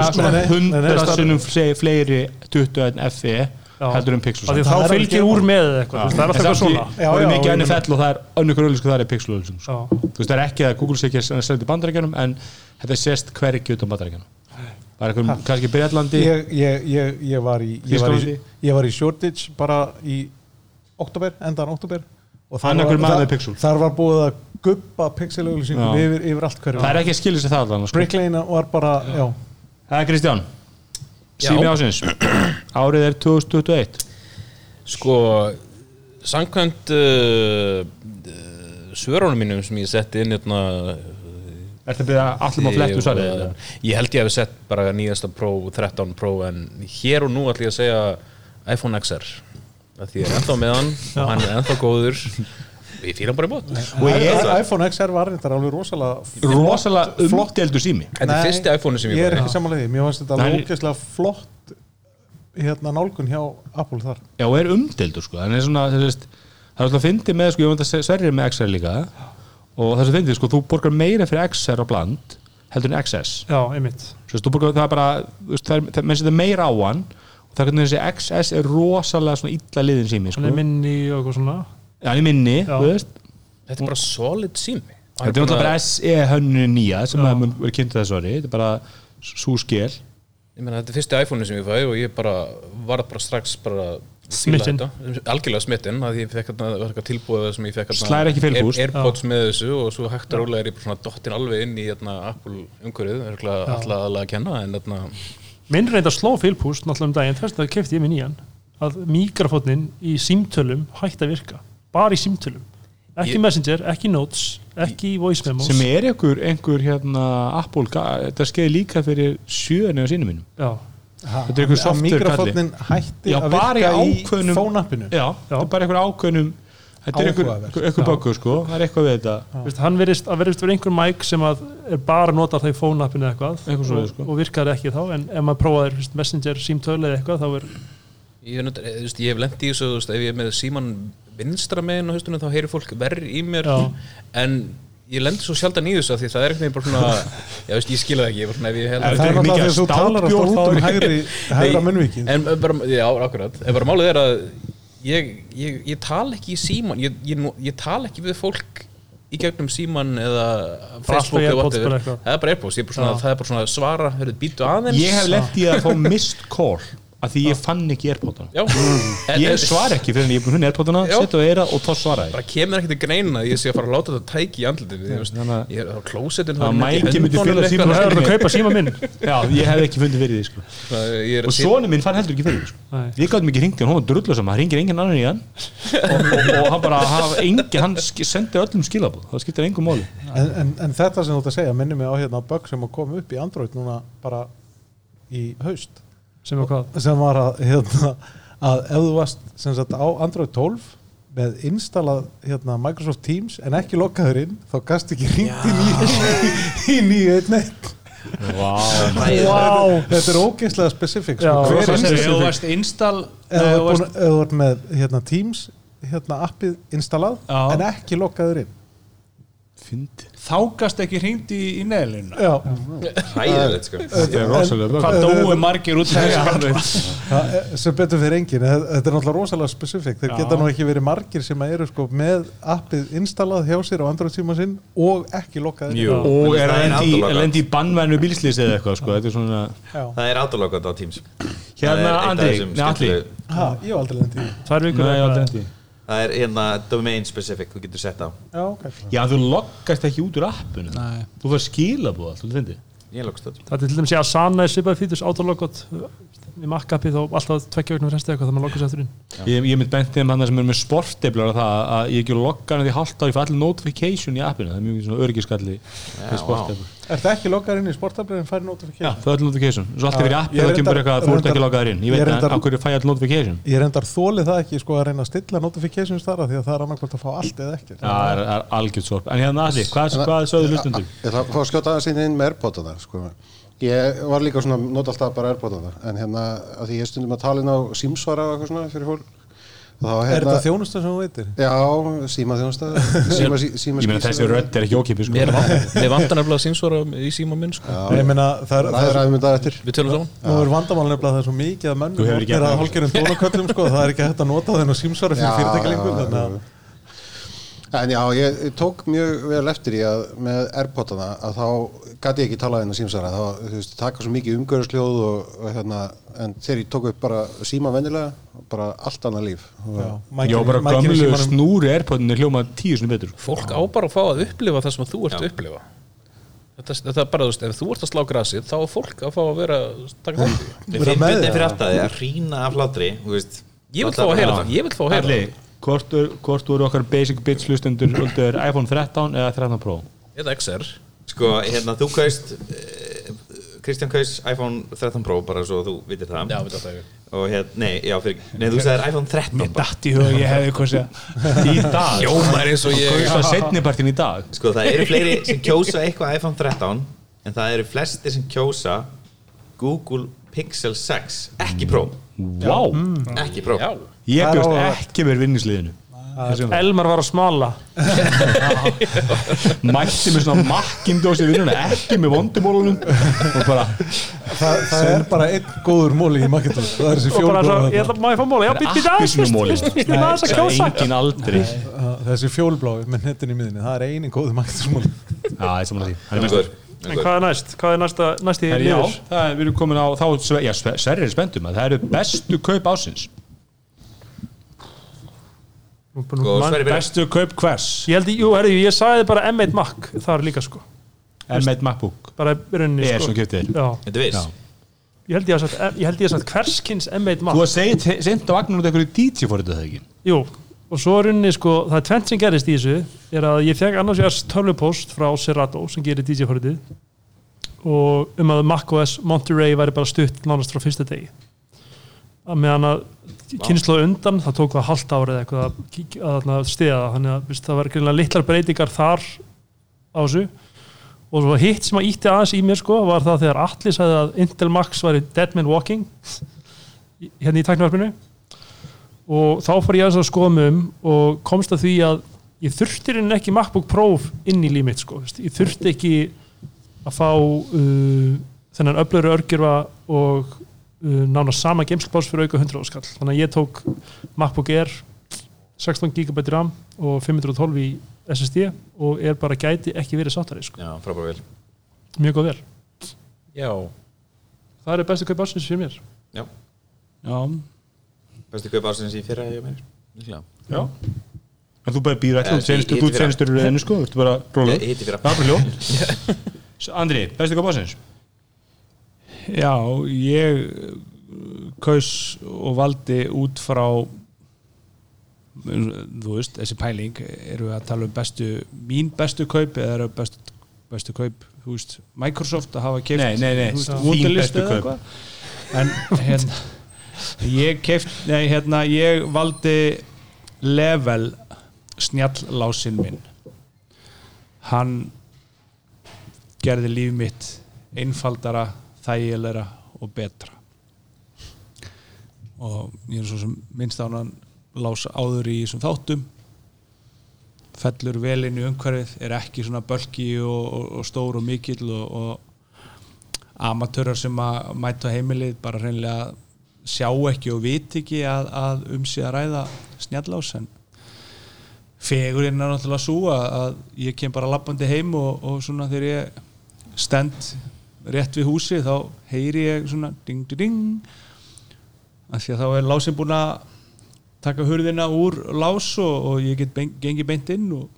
sko. nei, 100 það- sinnum fle- fleiri 21 FE heldur en Pixel Af því samt. þá Það er fylgir úr með eða eitthvað, það er alltaf eitthvað svona það er mikið NFL og það er önnur auðlýsku það er Pixel sko. Já. þú veist það er ekki að Google sé ekki að selja til bandarækjanum en þetta sést hvergi utan bandarækjanum bara einhverjum, kannski Breitlandi ég, ég, ég, ég, var í, ég, var í, Þýskalandi. ég var í Shoreditch bara í oktober, endan oktober og er þar- með Pixel. þar var búið að guppa pixel-auglýsingum Já. yfir, yfir allt hverju það er ekki að skilja sér það allan sko. Brick Lane var bara, já það er Kristján Já. Sími ásins árið er 2021 Sko, samkvæmt uh, svörunum mínum sem ég setti inn hérna Er þetta byrja allir má flettu svarið? Ég- eða? Ég held ég hef sett bara nýjasta Pro, 13 Pro en hér og nú ætlum ég að segja iPhone XR að því ég er ennþá með hann og hann er ennþá góður fýla hann bara í bótt er iPhone XR var þetta alveg rosalega rosalega umdeldu sími. Þetta er fyrsti iPhone sem ég, ég er ekki samanlega því, mér finnst þetta Það alveg er- ógeðslega flott hérna nálgun hjá Apple þar. Já, og er umdeldur sko. Þannig svona, þú veist, það er alltaf að fyndi með sko, ég vant að sverja með XR líka. Og það sem fyndi, sko, þú borgar meira fyrir XR á bland heldur en XS Já, einmitt. Þú borgar, það er bara, það er, það, menn setja meira á hann. Og það er hvernig þessi XS er rosalega svona illa liðin sími, sko Já, er minni, þú veist. Þetta er bara solid sími. Þetta er náttúrulega bara SE hönnu nýja sem að mun verið kynnt þessu ári þetta er bara svo skil Ég meina, þetta er fyrsti iPhone sem ég fæ og ég bara var bara strax bara Smittin. algjörlega smittin að ég fekk eitthvað tilbúið sem ég fekk. Air- Airpods með þessu og svo hægt og rólega er ég bara svona dottin alveg inn í hérna, Apple umhverfið, alltaf aðlega að kenna en hérna, Minn reyndar sló fylgpúst náttúrulega um daginn. Þess að kefti ég mig nýjan. Að mikrofónin í símtölum hætti að virka bara í símtölum. Ekki Ég- Messenger, ekki Notes, ekki Voice Memos. Sem er einhver, einhver hérna, Apple, þetta skeiði líka fyrir sjöðinu á sínum mínum. Já, Þetta er einhver software mikrofónin hætti Já, að virka í ákveðnum- fónappinu. Já, þetta er bara einhver ákveðnum þetta er einhver, böggur sko. Það er eitthvað við þetta. Vist, hann verðist að verðist verið einhver mæk sem að er bara notar það í fónappinu eða eitthvað. Eitthvað og, sko. og virkar ekki þá en ef maður prófaðir fyrst, Messenger, símtöl eða eitthvað þá er ég, ég hef lent í þessu, ef ég er með síman vinstra meginn á haustunum þá heyrir fólk verri í mér. Já. en ég lendi svo sjaldan í þessu af því það er eitthvað bara svona já, veist, ég skilja það ekki, ég bara svona ég held það er mikið náttúrulega að því að þú talar alltaf út um er- hægri hægra munnvikið. en bara, já, akkurat. En bara málið er að ég, ég, ég tala ekki í síman ég, ég, tala ekki við fólk í gegnum síman eða Facebook eða eitthvað. það er bara Airpods, er það er bara svona svara, hörðu, býtu aðeins. Ég hef lent í að fá missed call að því ég fann ekki airpodana. Já, En- ég svar ekki fyrir en ég er búin hunni airpodana setja á eira og þá svara ég. Bara kemur ekkert að greina að ég sé að fara að láta þetta tæki í andlitinu ég, ég er á klósetin Það mæki myndi fylla símann það er að kaupa síma minn. Já, ég hef ekki fundið fyrir því sko. ég er og sonu minn fann heldur ekki fyrir því sko. Við gáttum ekki hringt í hann, hún var drullusam það ringir engin annan í hann. Og, og, og hann bara engin, hann sk- sendi öllum skilabóð það skiptir engum máli. En, en, en þetta sem þú ert að segja minnir mig á hérna bug sem að koma upp í Android núna bara í haust sem er hvað sem var að, hérna, að ef þú varst sem sagt, á Android 12 með installað hérna, Microsoft Teams en ekki lokkaður inn þá gast ekki ringt í nýju í nýju einn eitt wow. þetta er ógeðslega specific Já, sko. hver er Ef þú specific varst install ef Nei, þú ert með hérna, Teams hérna, appið installað Já. en ekki lokkaður inn fyndi. Þá gast ekki hringt í, í neðlinu Já, Hæðilegt sko. Þetta er rosalega hvað dóu margir út það er- sem betur fyrir engin þetta er náttúrulega rosalega spesifik þeir geta nú ekki verið margir sem eru sko með appið installað hjá sér á Android síma sinn og ekki lokkað Jú. og er lendi í- bannvænu bílslýs eða eitthvað sko. þetta er svona. Það er autologat á Teams. Það Hérna, Andri, skemmtilegu- Ha, ég hef aldrei því. Tvær vikur Eða. Það er hérna domain specific, þú getur sett á. Já, ok Já, þú loggast ekki út úr appinu. Nei. Þú fær skilabóð allt, þú fyndi Ég lókst það Það er til dæmis ég að Asana er svipað fítus autologot í Mac-appið og alltaf tveggja vegna fresti eitthvað þegar maður loggar sér eftir inn. Ég, ég mynd bentið um hann sem er með sportdeblar það að ég ekki logga hann því halvt á ég fæ allir notification í appinu. Það er mjög örgiskalli með sportdeblar Er það ekki loggar inn í sportabrið en færi Já, notification? það er allir notification. Svo allt yfir í Já, appinu ég þá kemur eitthvað að þú ert ekki loggaður inn. Ég veit að á hverju fæ ég allir notification? Ég reyndar þóli það ekki sko að reyna að stilla notifications þar af því að það er annarkvæmt að fá allt eða ekki Já, það er, er algjört sorp En hérna Alli, hvað, hvað sögðu hlustundum? Ég ætla að að skjóta aðeins inn með Airpodana sko. Ég var líka svona, nota alltaf bara Airpodana en hérna, að því ég er Er hérna, þetta þjónusta sem þú veitir? já, síma þjónusta síma, síma Ég meina þessi rödd er ekki ókipið sko. Mér vantar nefnilega símsvara í síma minn sko. Ég meina, það er, er Við tölum saman Nú er vandamál nefnilega að það er svo mikið að ekki er að hálfgerðum dónaköllum sko, það er ekki hægt að nota þenn og símsvara fyrir fyrirtæklingu já, þannig að já. En já, ég ég tók mjög vel eftir í að með Airpodana að þá gæti ég ekki talað inn á símsvara þá, þú veist, taka svo mikið umgörðsljóð og, og hérna, en þegar ég tók upp bara síma vennilega, bara allt annað líf. Já, Já, bara símanum- snúri Airpodin er hljómað tíu sinni betur. Fólk á bara að fá að upplifa það sem þú ert Já. að upplifa. Þetta, þetta er bara, þú veist, ef þú ert að slá grasið þá er fólk að fá að vera í því. Við finnum það. fyrir aftaði að hrína af hlátri þú veist, Ég vil fá að heyra það, ég vil fá að heyra það hvort, er- hvort voru okkar basic bits hlustundur undir iPhone 13 eða 13 Pro? Eða XR Sko, hérna, þú kaust eh, Kristján kaust iPhone 13 Pro bara svo þú vitir það. Já, við þetta ekki. Og hérna, nei, já, fyrir, nei, þú sagðir iPhone 13 Mér í huga ég hefði segja Í dag. Jómar eins og ég Hvað setnipartin í dag? Sko, það eru fleiri sem kjósa eitthvað iPhone 13 en það eru flestir sem kjósa Google Pixel 6 ekki Pro, Vá, ekki Pro. Ég Það er bjóst ekki með vinningsliðinu. Elmar var að smala. Mætti með svona makkindós í vinnuna ekki með vondumólunum. Og bara það, það er bara einn góður móli í Macintosh það er þessi fjólblá ég ætla að maður fá móla já, býtt, býtt aðeins, fyrst, appelsínumoli. fyrst, fyrst, fyrst, aðeins að kjósa. engin Uh, þessi fjólblá með nettin í miðinni það er einin góður Macintosh móli það er saman að því. Hann er Mjög mestur. góður, en hvað er næst? hvað er næsta, næsti Herri, Já, liður? það er, við erum komin á þá, já, sve- Sverrir er spenntum að það eru bestu kaup ásins Sko, byrjar. Bestu kaup hvers? ég held, jú, herri, ég sagði bara M1 Mac þar líka sko. M1 MacBook. bara í rauninni Er sko. kiptið já, Þetta er viss. Já. ég held ég að sagt, ég held ég að sagt hverskins M1 Mac. Þú að segja sent á vagnar út einhverju DJ fór þetta það ekki? Jú, og svo rauninni sko, það er tvent sem gerist í þessu er að ég fekk annars vegar tölvupóst frá Serato sem gerir DJ-forritið og um að macOS Monterey væri bara stutt nánast frá fyrsta degi. Að meðan að kynslu undan, það tók það halvt árið eitthvað að, stiða það. Þannig að veist, það var greinlega litlar breytingar þar á þessu. Og svo hitt sem að ítti aðeins í mér sko var það þegar Atli sagði að Intel Max væri Dead Man Walking í- hérna í tæknavarpinu og þá fór ég aðeins að skoða mig um og komst að því að ég þurfti reynin ekki MacBook Pro inn í límit sko, ég þurfti ekki að fá uh, þennan öflöru örgjörfa og uh, nána sama geimslupás fyrir auka 100 áskall þannig að ég tók MacBook Air 16 GB RAM og 512 í SSD og er bara gæti ekki verið sáttari sko. Já, frábæra vel. Mjög góð vel. Já. Það er bestu kaup ásins fyrir mér. Já, Já, bestu kaup ásins í fyrra hjá mér Líklega. já En þú bara býr Eh, ekki, þú fyrra. senstu reyðinu sko, þú ert bara rólu Ég hitti fyrra Já, bara hljó Andri, bestu kaup ásins? Já, ég uh, kaus og valdi út frá þú veist, þessi pæling eru við að tala um bestu mín bestu kaup eða eru bestu, bestu kaup þú veist, Microsoft að hafa keift Nei, nei, nei, þín bestu kaup. en hérna ég keift, nei hérna ég valdi level snjalllásin minn. Hann gerði líf mitt einfaldara, þægilegra og betra. Og ég er svo sem minnst á hann lása áður í þessum þáttum. Fellur vel inn í umhverfið er ekki svona bölki og, og, og stór og mikill og, og amatörar sem að mæta heimilið bara hreinlega sjá ekki og vit ekki að, að um sig að ræða snjallás en fegurinn er náttúrulega svo að, að ég kem bara lappandi heim og, og svona þegar ég stend rétt við húsi þá heyri ég svona ding ding ding af því að þá er lásin búin að taka hurðina úr lás og, og ég get ben, gengi beint inn og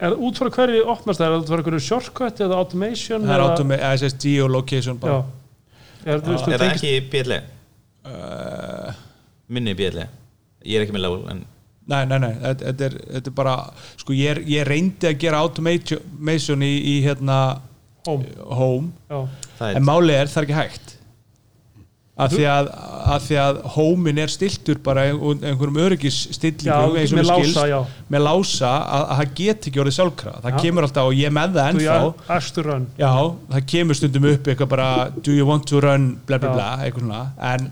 Er út frá hverju opnast það? Er það út frá hverju shortcut eða automation? það er eða- automa- eða sem sagt geolocation Já. bara Er, þú Er það ekki BL? Uh, Minni BL? Ég er ekki með level en nei, nei, nei, þetta, þetta, er, þetta er bara sko ég, er, ég reyndi að gera automation í, í hérna Home. home en málið er það er ekki hægt af því að, að því að hómin er stiltur bara ein- einhverjum Já, og með mér lása, skilst, já. með lása að, að það get ekki orðið sjálfkrafa. Það Já. kemur alltaf og ég með það ennþá. já, það kemur stundum upp eitthvað bara do you want to run? bla bla Já. bla eitthvað svona. En,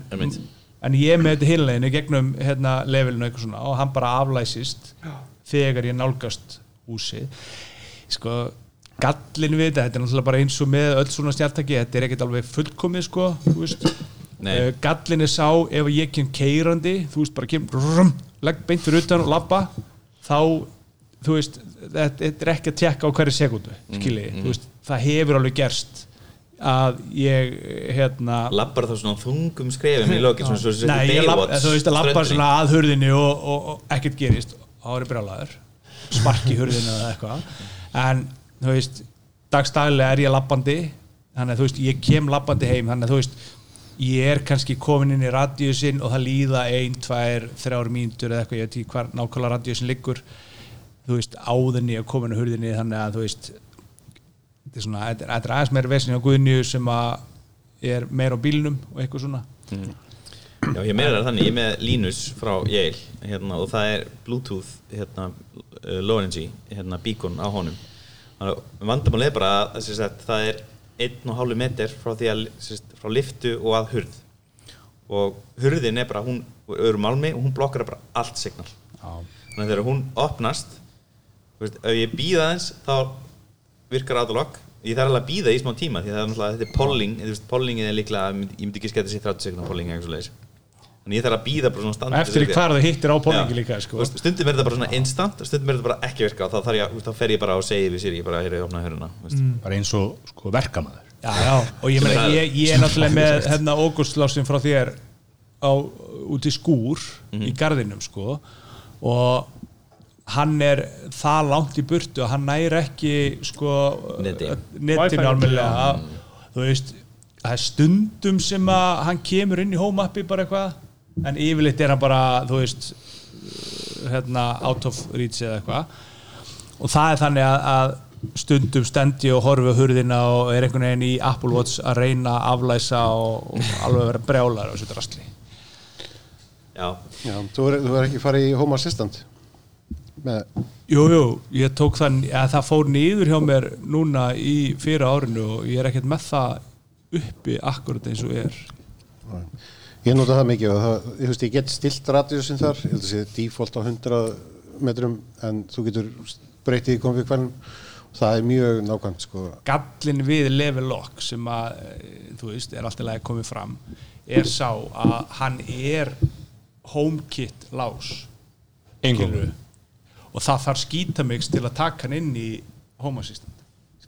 en ég er með þetta hinleginu gegnum hérna levelinu eitthvað svona og hann bara aflæsist þegar ég nálgast húsið. Sko gallin við þetta, þetta er náttúrulega bara eins og með öll svona snjáltaki, þetta er ekkert alveg fullkomið sko, þú veist. Uh, gallin er sá ef ég kem keirandi þú veist, bara kem rum, legg beint fyrir utan og labba þá, þú veist þetta, er ekki að tekka á hverju sekundu skilji, þú veist, það hefur alveg gerst að ég hérna Labbar þá svona þungum skrefum í lokin svona svo sem Nei, setur ég lapp, Baywatch þú veist að lappa ströndinni. svona að hurðinni og, og, og ekkert gerist þá er ég brjálæður sparki hurðinni eða eitthvað en þú veist, dagstæðilega er ég lappandi þannig að þú veist, ég kem lappandi heim þannig að þú veist, ég er kannski komin inn í radíusinn og það líða ein, tvær, þrjár mínútur eða eitthvað ég veit ekki hvar nákvæmlega radíusinn liggur. Þú veist, áðurni að komin á hurðinni þannig að þú veist þetta er svona, þetta er, aðeins meira vesin á Guðnju sem að er meira á bílnum og eitthvað svona. Já, ég meira þannig, ég með Linus frá Yale hérna, og það er Bluetooth hérna, uh, low energy hérna, beacon á honum. Vandamál er bara að það er einn og hálfu meter frá að frá liftu og að hurð. Og hurðin er bara, hún er málmi og hún blokkar bara allt signal. Já. þannig að þegar hún opnast veist, ef ég býða þess þá virkar autolog ég þarf alveg að býða í smá tíma því náttúrulega, þetta er polling pollingið er líklega, ég myndi, ekki skæta sér 30 sekundar polling eða eitthvað svoleiðis þannig ég þarf að býða bara svona og standið eftir í hvar það hittir á pólingi Já. líka Þú sko. stundum er þetta bara svona instant og stundum er þetta bara ekki virka og þá, ég, þú þá fer ég bara og segi við sér ég bara, hér er opnað höruna mm. bara eins og sko, verkamaður já, já. og ég, meina, ég, ég er náttúrulega með hérna Ógustlásin frá þér á, út í skúr í gardinum sko og hann er það langt í burtu að hann næri ekki sko Neti. netinu Wi-Fi almennilega þú veist, það er stundum sem að hann kemur inn í home appi bara eitthvað en yfirleitt er hann bara þú veist hérna out of reach eða eitthvað. Og það er þannig að, að stundum stendi og horfi á hurðina og er einhvern veginn í Apple Watch að reyna að aflæsa og, og alveg vera brjálar á þessu drastli Já, Já, þú er, þú er ekki farið í Home Assistant? Með, Jú, jú, ég tók þann að það fór niður hjá mér núna í fyrra árinu og ég er ekkert með það uppi akkurat eins og er ég nota það mikið og það, ég, veist, ég get stilt radíusin þar, ég held að sé default á 100 metrum en þú getur breytið í konfíkvælum. Það er mjög nákvæmt sko. Gallin við level lock sem að eh, þú veist, er alltaf að komið fram er sá að hann er HomeKit lás og það þarf skítamix til að taka hann inn í Home Assistant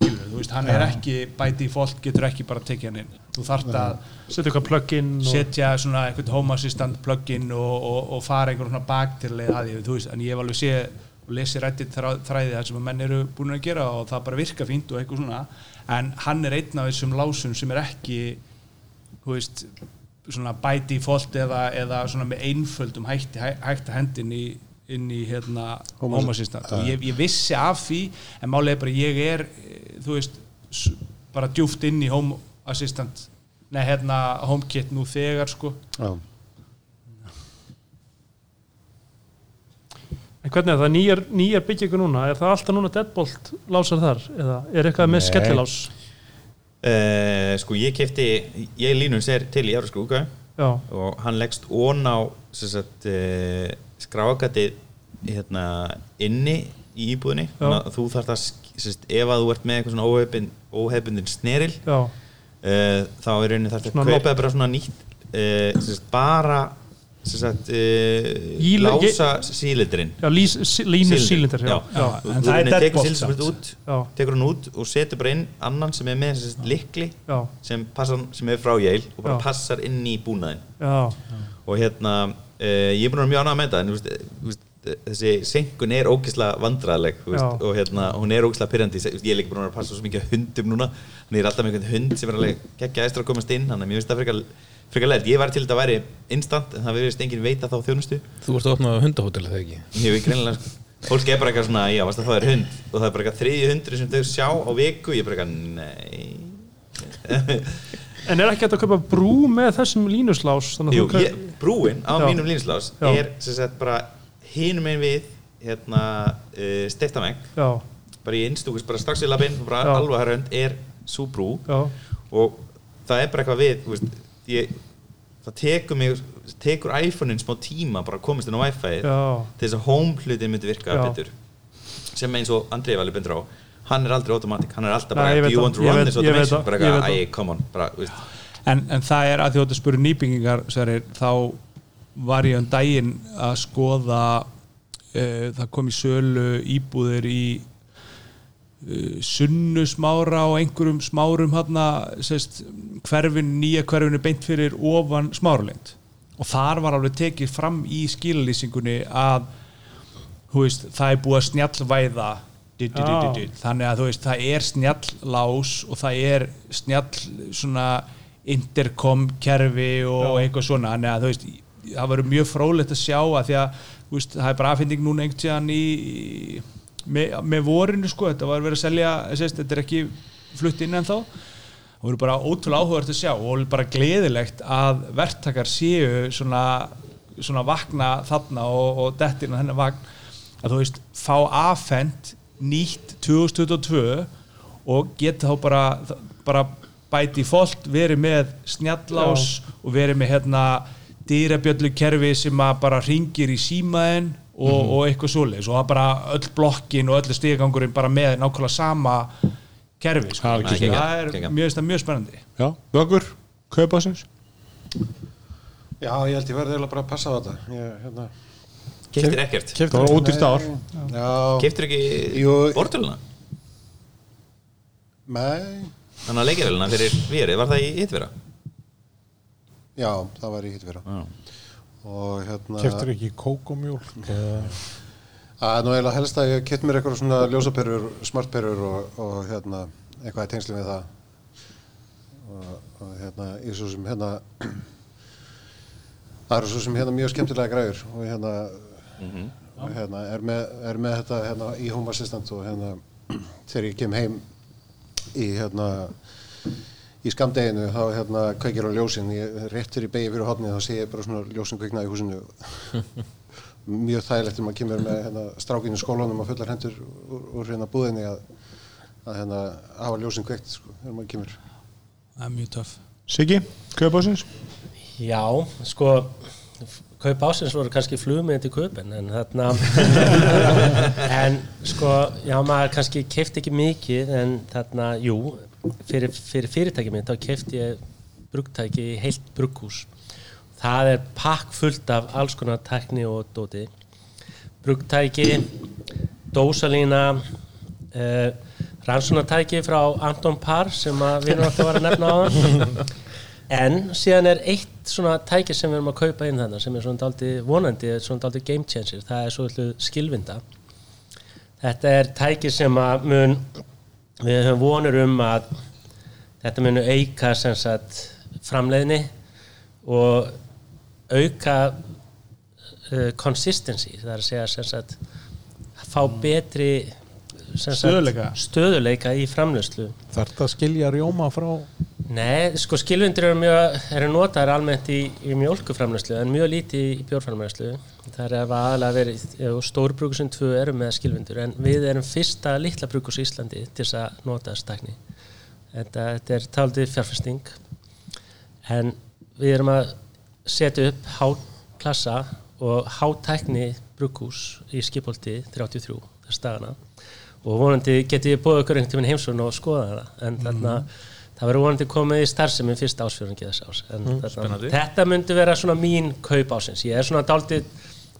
skilur þú veist, hann er ekki by default getur ekki bara tekið hann inn. Þú þarft að setja eitthvað plug-in og setja svona eitthvað Home Assistant plugin og, og, og fara einhver svona baktirleið að því, þú veist, en ég hef alveg sé og lesi rættið þræði það sem að menn eru búin að gera og það bara virka fínt og eitthvað svona. En hann er einn af þessum lásum sem er ekki þú veist, svona by default eða, eða svona með einföldum hætti, hæ, hægt að hendin í inn í hérna Home Home Assistant. Og ég, ég vissi af því en málega bara ég er þú veist, bara djúft inn í Home Assistant nei hérna HomeKit nú þegar sko. Já. En hvernig er það, nýjar, nýjar byggingu núna? Er það alltaf núna deadbolt lásar þar? Eða er eitthvað með skellilás? Uh, sko ég kefti ég Linus er til í já, og hann leggst ón á sem sagt, uh, skrágatið hérna, inni í íbúðinni að þú þarf að, sérst, ef að þú ert með eitthvað svona óhefbundin, óhefbundin sneril uh, þá er rauninni þarf að Svona kaupa bara svona nýtt uh, sérst, bara sérst, uh, Íle- lása sílindrin línu sílindir Þú- það tekur samt. út tekur hann út og setur bara inn annan sem er með sérst, likli sem, passar, sem er frá Yale og bara Já. passar inn í búnaðin já, og hérna uh, ég er búin að vera mjög ánægð með þetta en veist, þú veist, þessi senkun er ógislega vandræðileg þú veist, og hérna, hún er ógislega pyrrandi ég er líka búin að vera að passa svo mikið hundum núna. Ég er alltaf með einhvern hund sem er alveg geggja eftir að komast inn, þannig að mér finnst það frekar frekar leitt, ég var til þetta að væri instant en það verðist enginn veita þá þjónustu. Þú varst að opna hundahótel eða ekki? ég veit greinilega sko. fólk er bara eitthvað svona, já, að það er hund? Og það er bara eitthvað þriðju hundri sem þau sjá á viku en er ekki hægt að kaupa brú með þessum línuslás Jú, kaup- ég, brúin á Já. mínum línslás Já. er sem sagt bara hinum einn við hérna uh, steiftameng já, bara í innstúkus, bara strax í labinn alveg herrönd er svo brú. Já, og það er bara eitthvað við veist, ég, það tekur mig tekur iPhone-in smá tíma bara að komast inn á Wi-Fi til þess að home hlutin myndi virka betur. Sem eins og Andrei var alveg bendur á hann er aldrei automatic, hann er alltaf Nei, bara veit do you want to run this automation? bara eitthvað, æ, come on bara, en, en það er að að þú spurði nýbyggingar Sverrir, þá var ég um daginn að skoða uh, það kom í sölu íbúðir í uh, sunnu smára og einhverjum smárum hana, sest, hverfin, nýja hverfinu beint fyrir ofan smáralind. Og þar var alveg tekið fram í skillýsingunni að veist, það er búið að snjallvæða þannig að þú veist, það er snjalllás og það er snjall svona intercom kerfi og eitthvað svona. Þannig að þú veist, það verður mjög frólægt að sjá að því að veist, það er bara aðfinding núna einhvern tíðan í, í með, með vorinu sko, þetta var verið að selja sést, þetta er ekki flutt inn en þá og verður bara ótrúlega áhugavert að sjá og bara gleðilegt að verktakar séu svona, svona vakna þarna og, og dettin að hennar vagn. Að þú veist, fá afhent nýtt 2022 og geta þá bara, bara bæti fólk verið með snjallás og verið með hérna dýrabjöllu kerfi sem að bara ringir í símaðin og, og eitthvað svoleiðis og það bara öll blokkin og öll stígangurinn bara með nákvæmlega sama kerfi sko. Það er ekki það, er geggjað. mjög, mjög spennandi. Já, vöggur, kaupasins Já, ég held ég verði eiginlega bara að passa á þetta. Ég, hérna, Keftir ekkert? Það var ódýrt ár. Já, Keftir ekki bortöluna? Nei. Þannig að leikjarvelina fyrir vérið, var það í hitvera? Já, það var í hitt vera Já. og hérna Keftur ekki kókomjólk eða að nú eiginlega helst að ég kett mér eitthvað svona ljósaperur, smartperur og, og hérna, eitthvað í tengslu við það. Og, og hérna ég svo sem hérna það eru svo sem hérna mjög skemmtilega græður og hérna, og, hérna er, með, er með þetta hérna í Home Assistant og hérna þegar ég kem heim í hérna í skamdeginu þá hérna kveikir á ljósin. Ég rétt fyrir beigi fyrir hodni þá sé ég bara svona ljósin kveikna í húsinu. Mjög þægilegt þegar maður kemur með hérna, strákinu í skólanum og fullar hendur úr, úr hérna búðinni að, að hérna hafa ljósin kveikt sko, þegar maður kemur. Það er mjög töff. Siggi, kaupasins Já, sko kaup ásins voru kannski flugmiðin til kaupin en þarna en sko, já maður kannski kefti ekki mikið en þarna, jú fyrir, fyrir fyrirtæki minn þá kefti ég brugtæki í heilt brugghús. Það er pakk fullt af alls konar tekni og dóti. Brugtæki dósalína uh, rannsónatæki frá Anton Parr sem að við erum alltaf að nefna á en síðan er eitt svona tæki sem við erum að kaupa inn þannig sem er svona daldi vonandi, er svona daldi game changer það er svo skilvinda. Þetta er tæki sem að mun við höfum vonur um að þetta munu auka sem sagt framleiðni og auka uh, consistency það er að segja sem sagt fá betri sem sagt, Stöðugleika. stöðuleika í framleiðslu. Þarf þetta að skilja rjóma frá Nei, sko skilvindur eru mjög eru notaðar almennt í, í mjölkuframlæslu en mjög lítið í bjórframlæslu það er að aðalega verið stórbrukusinn tvö eru með skilvindur en við erum fyrsta litla brukus í Íslandi til þess að nota þessu tækni. Þetta, þetta er taldið fjárfesting en við erum að setja upp háklassa og hátækni Brukhús í Skipolti 33 þess dagana. Og vonandi geti ég búið ykkur einhvern tíminn heimsókn og skoða það en þarna það verður vonandi komið í starfsemi fyrsta ásfjörðingi þess ás en þarna, spennandi. þetta myndi vera svona mín kaup ásins ég er svona daldið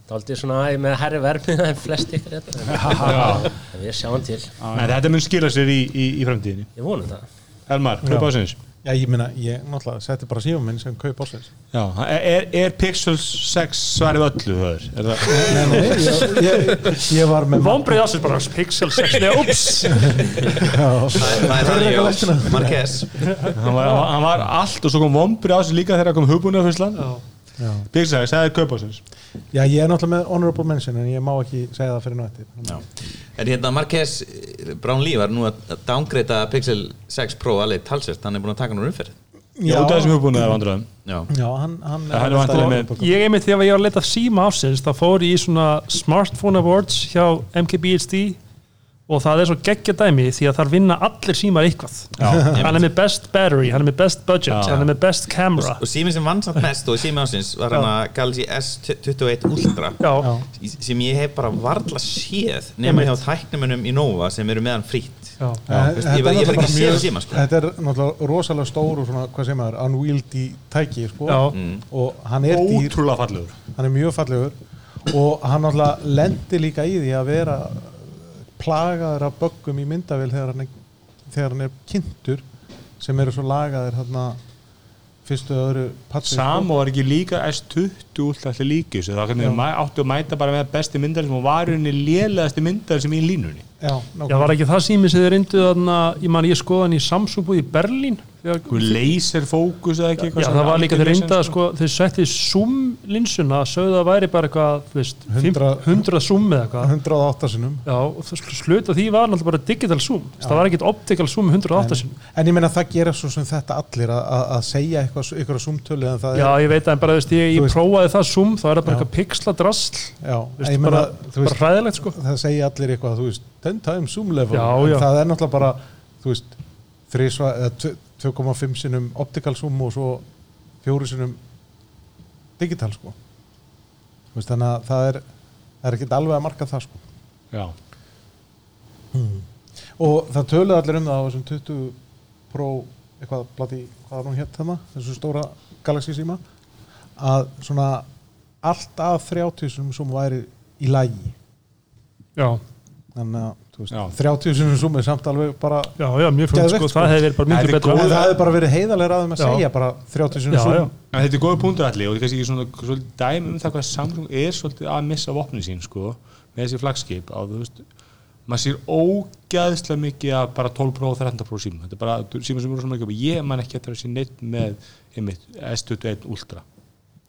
daldið svona æ, með herri vermið en flest ykkur þetta en við sjáum til, En þetta mun skila sér í, í, í framtíðinni. Ég vonu það. Elmar, kaup ásins Já, ég meina, ég náttúrulega setti bara síðan minn sem kaup ásins Já, er, er Pixel 6 svarið öllu? Er það, Nei, nei, ég, ég, ég var með Vombrið ásins bara Pixel 6 Nei, ups Það er- það er þannig, já, Marquez. Hann, var, hann var allt og svo kom vombri á sig líka þegar kom hugbúinu af Ísland Já. Pixel 6, það er kaup ásins Já, ég er náttúrulega með honorable mention en ég má ekki segja það fyrir eftir. En hérna Marquez Brown Lee var nú að downgreita Pixel 6 Pro alveg talsvert, hann er búin að taka nú umferð. Já, út af þessum hugbúinu af vandröðum Já, Já, hann, hann Það er vantilega með Ég einmitt þegar ég var að leta síma ásins þá fór ég í svona Smartphone Awards hjá MKBHD og það er svo geggja dæmi því að þar vinna allir símar eitthvað hann er með best battery, hann er með best budget Já. hann er með best camera og síminn sem vann samt mest og síminn ásins var hann að Galaxy S21 Ultra Já, Já. sem ég hef bara varla séð nema hjá tæknumunum í Nova sem eru meðan frýtt já. veist, ég var ekki að séð síma, sko. Þetta er náttúrulega rosalega stór og svona, hvað segir maður, unwieldy tæki, sko. Mm. og hann er dýr, Ótrúlega fallegur hann er mjög fallegur og hann náttúrulega lendir líka í því að vera plagaður af böggum í myndavél þegar hann er, þegar hann er kynntur sem eru svo lagaðir hérna fyrstu öðru patsi Samo var ekki líka S20 útlætli allir líki þessu þá hvernig mæ, áttu að mæta bara með besti myndar sem var unni lélegasti myndar sem í línunni Já, Já, var ekki það sími sem þið reynduð þarna, ég man ég skoða hann í Samsung búið í Berlín? Þegar, Einhver laser fókus eða ekki Já, sem það var líka þeir algjör reynda vesen, sko, þeir setti zoom linsuna sögðu að væri bara eitthvað, þú veist, 100 100 zoom eða eitthvað. 108 sinnum. Já, og sluta því var náttúrulega bara digital zoom. Það var ekkert optical zoom 108 sinum En ég meina það gera svo sem þetta allir að, að, að segja eitthvað, eitthvað en það Já, ég veit að en bara, þú veist, ég, Þú ég veist- prófaði það zoom þá er það bara Já. eitthvað pixla drasl. Já, veist, bara, þú bara hræðilegt sko það segja allir eitthvað, þú veist 10 times zoom level, Já, já. það er náttúrulega bara þú veist, þrisva, eða tve- 2,5 sinnum optical zoom og svo fjóru sinnum digital sko. Veist, þannig að það er er ekkert alveg að marka það sko. Já, og það töluðu allir um það á þessum 20 Pro eitthvað blati, hvað var hún hétt þarna? Þessu stóra Galaxy síma að svona allt að 30 sem sem væri í lægi Já, þannig að þú veist, Já. 30 sem sem er samt alveg bara já, já, sko, sko. það hefði verið bara Það er betra. það hefði bara verið heiðalega að þeim að Já. segja bara 30 sem Já, já, en þetta er góða punktur allir og þetta er kannski svona svolítið dæmi um það hvað Samsung er svolítið að missa vopnin sín sko, með þessi flagskip á þú veist maður sér ógæðslega mikið að bara 12 Pro og 13 Pro síma þetta er bara síma sem eru svona mikið ég man ekki eftir að sé neitt með einmitt, S21 Ultra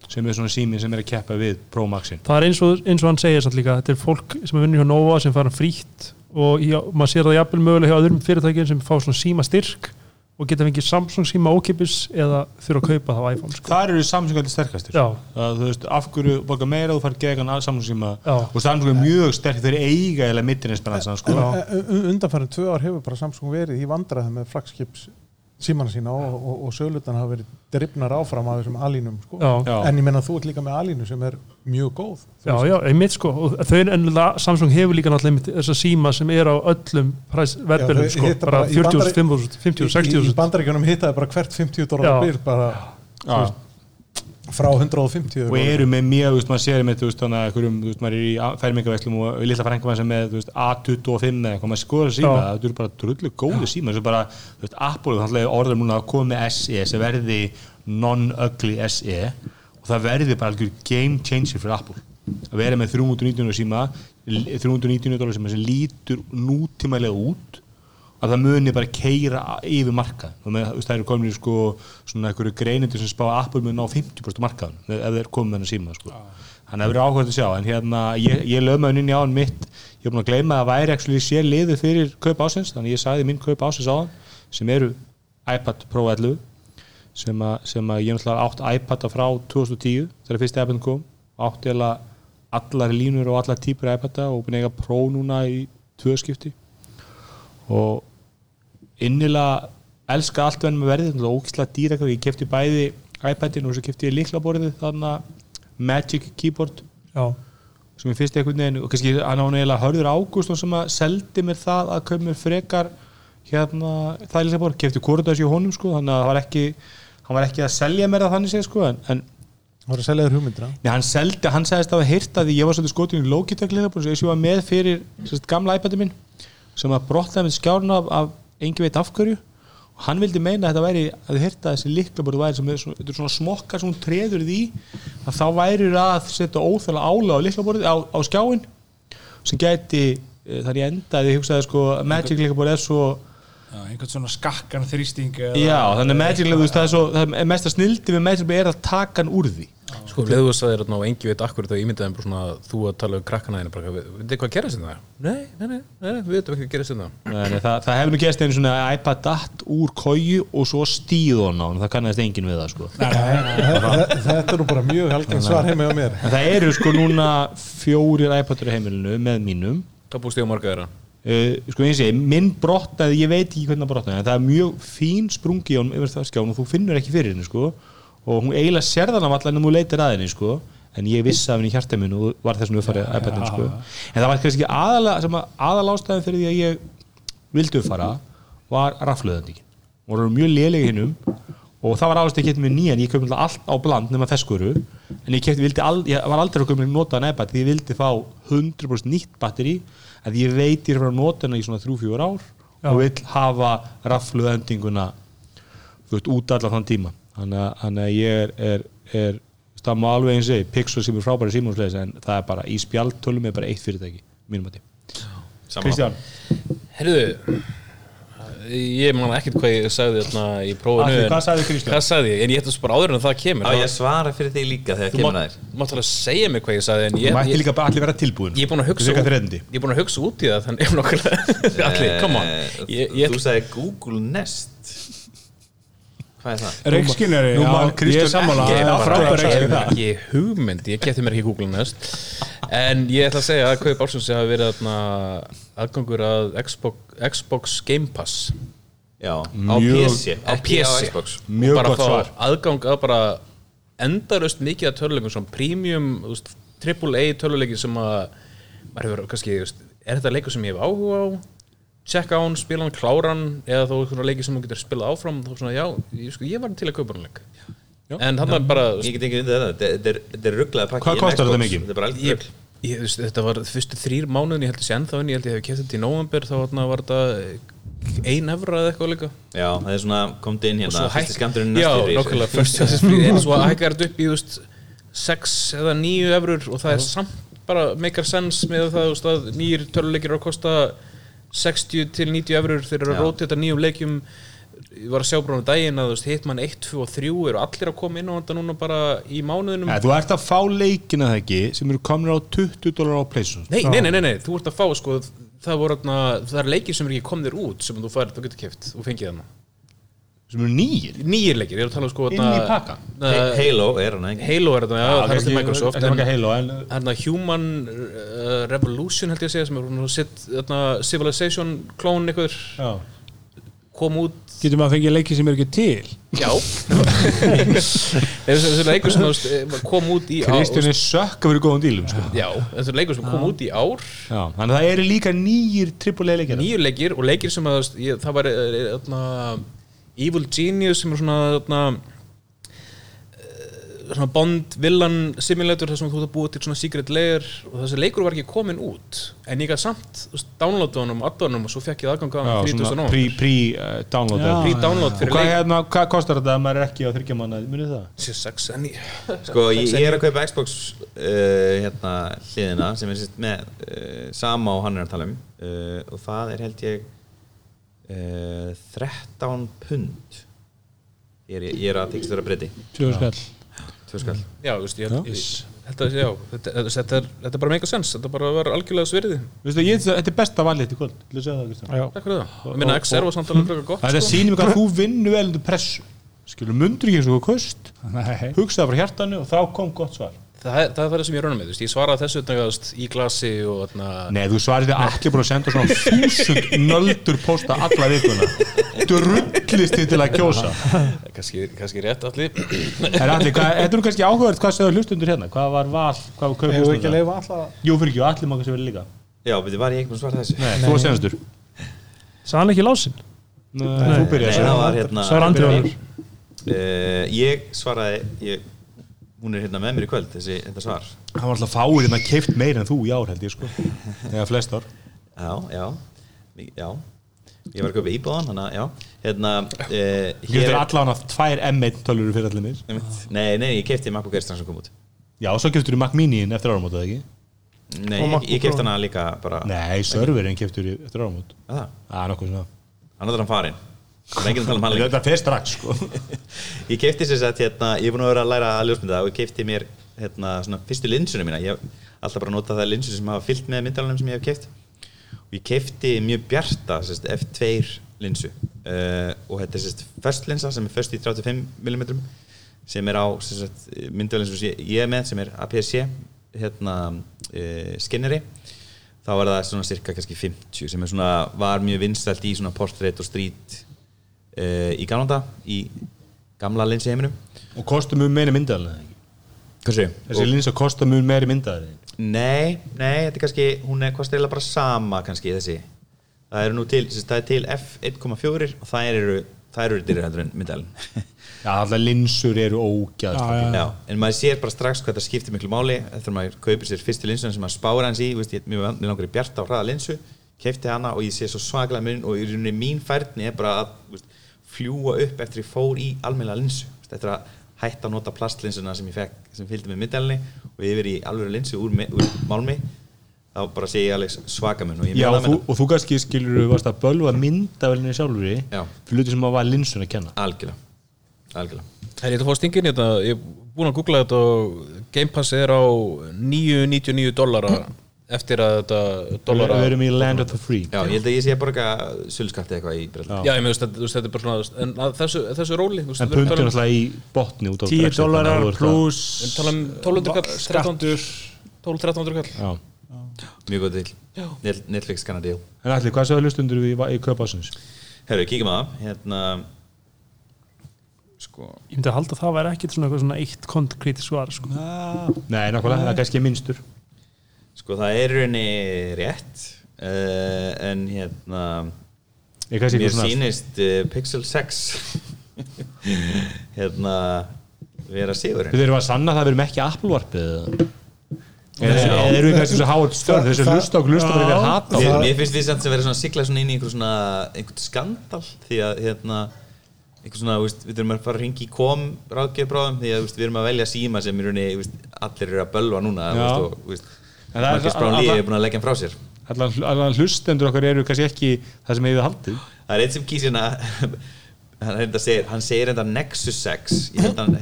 sem er svona sími sem er að keppa við Pro Maxin. Það er eins og, eins og hann segir samt líka þetta er fólk sem er vinnur hjá Nova sem fara frítt og já, maður sér það jafnvel mögulega hjá öðrum fyrirtækjum sem fá svona síma styrk og geta fengið Samsung síma ókipis eða þurfa að kaupa það á iPhone sko. þar eru Samsung allir sterkastir. Já, að þú veist, af hverju borga meira þú fær gegan að Samsung síma? Já, og Samsung er mjög sterk þeir eiga eða mittin eins sko. undanfærin tvö ár hefur bara Samsung verið í vandræði símana sína og, og, og sölutan hafa verið drifnar áfram af þessum alínum sko. já, Já. en ég menna þú ert líka með alínu sem er mjög góð já, já, einmitt sko og þau er ennilega, Samsung hefur líka náttúrulega einmitt þessa síma sem er á öllum verðbelum þau sko, bara bara í 40, 50, 50, í, í 60 bandaríkjunum hittaði bara hvert 50 dólar Já. byrð bara Já. veist, frá 150 og eru með mjög, þú veist, maður sér með, þú veist, þannig að einhverjum, þú veist, maður er í fermingaveslum og lilla frænka sem með, þú veist, A25 eða eitthvað, maður skoður að síma, það eru bara drullu góði síma, þessu bara, þú veist, Apple, þannig að orður núna að koma með SE sem verði non-ugly SE og það verði bara algjör game changer fyrir Apple. Að vera með 390 síma 390 dólar sem lítur nútímælega út að það muni bara keira yfir markað og með, það eru komin í sko svona einhverju greinendur sem spá að Apple mun ná 50% markaðan ef þeir komið með hennar síma sko. þannig að það verður áhugað að sjá. En hérna, ég, ég lög maður inn í án mitt ég er búin að gleyma að væri actually sér liðu fyrir kaup ásins, þannig ég sagði minn kaup ásins á hann sem eru iPad Pro 11 sem að, sem að ég náttúrulega átt iPad frá 2010 þegar fyrst iPad kom. Átt eða allar línur og allar típur iPada og búin að eiga Pro núna í tvö skipti. Og innilega elska allt venn með verðið, þetta er ógíslega dýra ég kefti bæði iPadin og svo kefti ég líklaborðið þannig Magic Keyboard. Já, sem ég fyrst einhvern veginn og kannski hann á neila Hörður Ágúst sem að seldi mér það að kaupa mér frekar hérna þægilega kefti korundars í honum sko þannig að það var ekki hann var ekki að selja mér það þannig séð sko en, en Það voru að selja þér hugmyndina? Nei, hann seldi, hann sagðist að hafa heyrt að því ég var svolítið skotin í Logitech leðabúin sem ég var með fyrir sérst, gamla iPad-i minn sem að brotlaði með skjárna af, af engi veit af hverju. Og hann vildi meina að þetta væri að að þessi liklaborð væri sem er þetta er svona smokkar sem hún treður því að þá væri að setja óþálega ála á liklaborðið á, á skjáin sem gæti eh, þar ég endaði, ég hugsaði sko að Magic liklaborð er svo Já, einhvern svona skakkan þrýsting Já, þannig að Magic veist, það er er mesta snildi við Magic er að taka hann úr því Sko, leðu þú sagðir þarna og engi veit akkur þá ímyndaði þeim bara svona þú að tala um krakkana þínu bara, veit þið hvað gerist þetta? Nei, nei, nei, nei, við veitum ekki hvað gerist þetta Nei, nei, það, það hefur nú gerst einu svona að iPad datt úr kóju og svo stíð hon á hann, það kannast enginn við það sko. Þetta þetta er nú bara mjög helgeng svar heima á mér En það eru sko núna fjórir iPadur í heimilinu með mínum Hvað búst ég á marga þeirra? uh, sko eins og ég, minn brotnaði, ég veit ekki hvernig það brotnaði, en það er mjög fín sprungi á hann yfir það skján og þú finnur ekki fyrir henni sko og hún eiginlega sérðan af allan en þú leitir að henni sko. En ég vissi af henni í hjarta minn og var þessum uppfarið iPadin sko. En það var kannski að aðal ástæðin fyrir því að ég vildi uppfara var rafluðandíkin og voru mjög lélegi hinnum og það var ástæðin að ég kefti mér nýjan. Ég köpum allt á bland nema feskuru en ég, kefti, vildi al, ég var aldrei að köpum notaðan iPad því ég vildi fá 100% nýtt batteri að ég veit ég er að nota hana í svona 3-4 ár og vil hafa veist, út allan þann tíma þannig að, þannig að ég er, er, er það má alveg eins og Pixel sem er frábæri símónsleis en það er bara í spjaltölum er bara eitt fyrirtæki, mínum að Kristján, Herðu, ég man ekkert hvað ég sagði þarna í en- hvað sagði Kristján? Hvað sagði ég? En ég ætla svo bara áður en það kemur Á ég svara fyrir þig líka þegar Þú kemur mátt að þér mátt alveg segja mig hvað ég sagði en þú ég, mætti ég, líka bara allir vera tilbúin ég er búin að hugsa Þú út-. Ég er í það þannig ef nokkulega Allir, come on Eh, ég, ég, Þú sagði Google Nest Hvað er það? Reykskinnari, já, ég er sammála. ekki það er bara- frábær sagði reykskinn það. ekki hugmynd, ég geti mér ekki Google Nest en ég ætla að segja að Kaup Ársons hafa verið þarna aðgangur að Xbox, Xbox Game Pass. Já, á Mjög- PC á PC og bara fá aðgang að bara endarust mikið að töluleikum svona premium, AAA töluleiki sem að maður hefur kannski, er þetta leikur sem ég hef áhuga á checka á hann, spila hann, klára hann eða þó svona leiki sem þú getur spilað áfram þá svona, já, ég, sko, ég var til að kaupa hann leik. En hann er bara Ég get ekki undir þetta, þetta er- þetta er- rugglaði pakki Hvað kostar þetta mikið? Þetta er bara þú veist, þetta var fyrstu þrýr mánuðin ég held þessi ennþá inn, ég held ég hef kæft þetta í november þá þarna var þetta ein evra eða eitthvað líka. Já, það er svona, komdu inn og hérna, skamturinn já, næstur en svo hækkar þetta upp í, 6 eða 9 eurur og það er samt bara maker sense með það, að nýjir töluleikir eru að kosta 60 til 90 eurur þeir eru að Já. róti þetta nýjum leikjum. Ég var að sjá bara um daginn að Hitman 1, 2 og 3 eru allir að koma inn á þetta núna bara í mánuðinum. Ja, þú ert að fá leikina það ekki sem eru komin á 20 dólar á Playstation. Nei, nei, nei, nei, nei, þú ert að fá sko, það voru það er leikir sem er ekki komnir út sem þú fær, þú getur keft og fengið þarna sem eru nýjir Nýjir leikir, ég er að tala um sko inn í pakka. Halo er hann ekki? Halo er þarna, já, það er til Microsoft Það er ekki en Halo en þarna Human uh, Revolution held ég að segja sem er svona sitt, þarna Civilization klón einhver. Já. Kom út Getur maður að fengja leiki sem er ekki til? Já. Þessi leikur sem eh, kom út í ár Kristján er sökka fyrir góðum dílum sko. Já, þessi leikur sem kom út í ár Já, þannig að það eru líka nýjir AAA leikir. Nýjur leikir og leikir sem að það var eh, þarna, Evil Genius sem er svona þarna, eh, svona Bond villain simulator þar sem þú ert að búa til svona secret layer og þessi leikur var ekki komin út en ég gæti samt downloada honum addonum og svo fekk ég aðgang að hann 30. svona nóvember pre-download Já. pre-download Og fyrir hvað, leik hérna, hvað kostar þetta að maður er ekki á þryggja manna, munið það? 6 en ég Sko, ég, ég er að kaupa Xbox uh, hérna hliðina sem er sérst með uh, sama og hann er að tala um uh, og það er held ég uh, 13 pund ég er, ég er að tekst vera breyti. Fjóðu skall. Tvö skall. Já, þú veist, ég, held að, já, þetta, þetta, þetta, er, þetta er bara mega sens, þetta bara var algjörlega svirði Veistu, ég, þetta er besta valið þetta í kvöld að Takk fyrir það, ég minna XR var samt alveg gott Það er að sko. sýnum hvað þú vinnur vel undir pressu. Skilur, mundur ekki eins og kost nei. Hugsaði frá hjartanu og þá kom gott svar það, er- það er það sem ég raunum með, þú veist, ég svaraði þessu þú veist, í glasi og þarna Nei, þú svarir því allir búin að senda svona þúsund nöldur posta alla vikuna. Drullist þið til að kjósa? Kannski, kannski rétt allir Er allir, þetta er nú kannski áhugavert hvað segðu hlustundur hérna, hvað var val hvað var Hefur ekki að leifa alltaf Jú, fyrir ekki, allir má kannski verið líka. Já, betur var ég að svara þessu? Nei, þú var senastur. Sá hann ekki lásin? Nei, þú byrjaði Hún er hérna með mér í kvöld, þessi, þetta svar. Hann var alltaf fáið hérna keift meir en þú í ár held ég sko. Eða flest ár. Já, já, já. Ég var að köpa íbúðan, þannig að, já. Hérna, uh, Þú getur allan að tvær M1 tölur fyrir allir mér Nei, nei, ég kefti MacBook Air strax sem kom út. Já, svo keftur þú Mac Mini eftir áramót, eða ekki? Nei, Og ég, MacBook ég kefti Pro. hana líka bara Nei, serverinn keftur eftir áramót. Það, Það er nokkuð svona. Hann er hann farinn Tala um Þetta fer strax sko. Ég kefti sér sett, hérna, ég er búin að vera að læra að ljósmynda og ég kefti mér hérna, svona fyrstu linsunum mína. Ég hef alltaf bara notað það linsur sem hafa fyllt með myndalunum sem ég hef keft og ég kefti mjög bjarta sérst, F2 linsu. Uh, og þetta er sérst, first linsa sem er first í 35mm sem er á myndalun sem ég er með sem er APS-C hérna, uh, skinneri. Þá er það svona cirka kannski 50 sem svona, var mjög vinstælt í svona portrait og street uh, í gamlanda í gamla linsi heiminum. Og kostum mjög meiri myndaðal Hversu? Þessi linsa kostar mjög meiri myndaðal Nei, nei, þetta er kannski, hún er kostar eiginlega bara sama kannski þessi. Það eru nú til, það er til F1.4 og það eru, það eru dyrri heldur en myndalinn. Já, alltaf linsur eru ógæð Já, já. Já, en maður sér bara strax hvað það skiptir miklu máli að maður kaupir sér fyrstu linsuna sem maður spáir hans í, veist, ég, mér, langar í bjarta og hraða linsu, kefti hana og ég sé svo svaklega mun og í rauninni mín færni er bara að veist, fljúa upp eftir ég fór í almennilega linsu, eftir að hætta að nota plastlinsuna sem ég fekk, sem fylgdi með myndalinni og yfir í alveg linsu úr, úr málmi þá bara sé ég alveg svaka mun og ég Já, meina og þú, og þú kannski skilur þú varst að bölva myndavelinni sjálfur fyrir hluti sem að var linsun að kenna. Algjörlega, algjörlega. Það er eitthvað fá stingin í þetta, ég er búin að googla þetta og Game Pass er á 9,99 dollara eftir að þetta dollara Við erum í land of the free. Já, ég held að ég sé bara eitthvað sölskapti eitthvað í Bretlandi. Já, ég með þú veist, þetta er bara svona en að þessu, þessu róli En um- alltaf í botni út á 10 Brexit, dólarar að að- pluss við erum tala um 1200 kall 1300 12-1300 kall. Já. mjög góð til Net- Netflix kannar deal En allir, hvað sagði hlustundur við í kaupásins? Herru, kíkjum að það. Hérna sko Ég myndi að halda að það væri ekkit svona, eitthvað svona eitt konkréti svar sko. Nei, nákvæmlega, það er kannski minnstur sko það er í rauninni rétt uh, en hérna mér sýnist uh, Pixel 6 hérna vera sigur Við erum að sanna það við erum ekki Apple-varpið eða? Eða eða erum við kannski svo háið störn þessu hlusta bara við að hata Mér, finnst því samt sem verið svona sigla svona inn í einhver svona einhvern skandal því að hérna einhver svona, þú við þurfum að fara að ringi í kom ráðgjöf bráðum því að þú við erum að velja síma sem þú allir eru að bölva núna þú og, er Marcus svo- Brown Lee alla- er búin að leggja hann frá sér. Allan, allan hlustendur okkar eru kannski ekki það sem hefur haldið. Það er eitt sem kýs hérna hann, segir, hann segir enda Nexus 6 ég held að hann,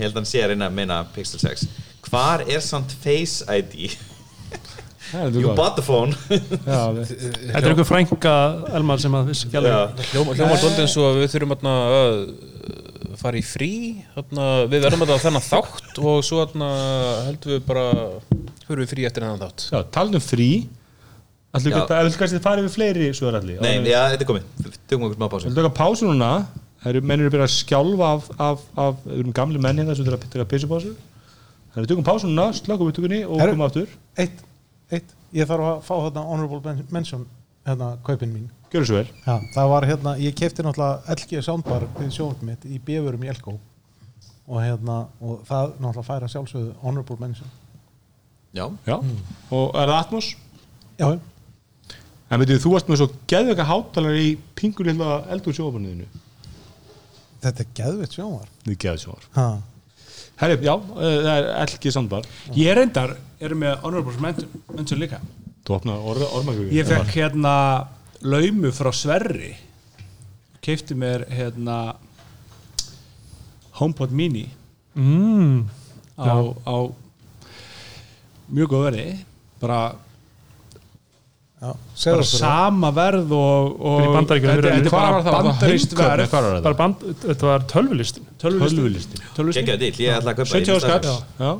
reyna að meina Pixel 6 hvar er samt Face ID you bought the phone. Þetta er einhver frænka Elmar sem að. Hljóma, hljóma svolítið eins og við þurfum að uh, fara í frí þarna, við verðum að þennan þátt og svo þarna, heldum við bara fyrir við frí eftir þennan þátt. Já, talnum frí. Við kannski farið við fleiri nei, já, þetta er komið, tökum okkur smá pásu. Við tökum pásu núna. Það eru mennir að byrja að skjálfa af, af, af við erum gamli menni það sem þurfa að taka pissupásu Þannig við tökum pásu núna, slökum við tökunni og komum aftur. eitt, eitt, ég þarf að fá hérna honorable men- mention hérna kaupin mín Gjörðu svo vel. Já, það var hérna, ég kefti náttúrulega LG soundbar við sjónum mitt í bjöfurum í Elko. Og hérna, og það náttúrulega færa sjálfsögðu honorable mention. Já, Já, og er það Atmos? Já, En veitir, þú varst með svo geðveika hátalar í pingur lilla eldur sjófanuðinu þetta er geðveitt sjónvar Þið geðu sjófar ha. Herri, já, eh, það er elki sandbar Ég reyndar er með honorable mention, mention líka. Þú opnaði orðmækjum Ég fekk hérna laumu frá Sverri. Keipti mér hérna HomePod Mini. Mm. á, á mjög góð verði. Bara, Já, bara sama verð og, og þetta, er bara það? Var það? bandarist verð? Bara band, Þetta var tölvulistin. Tölvulistin. Ég ætla að kaupa 70 ára strax. skatt Já.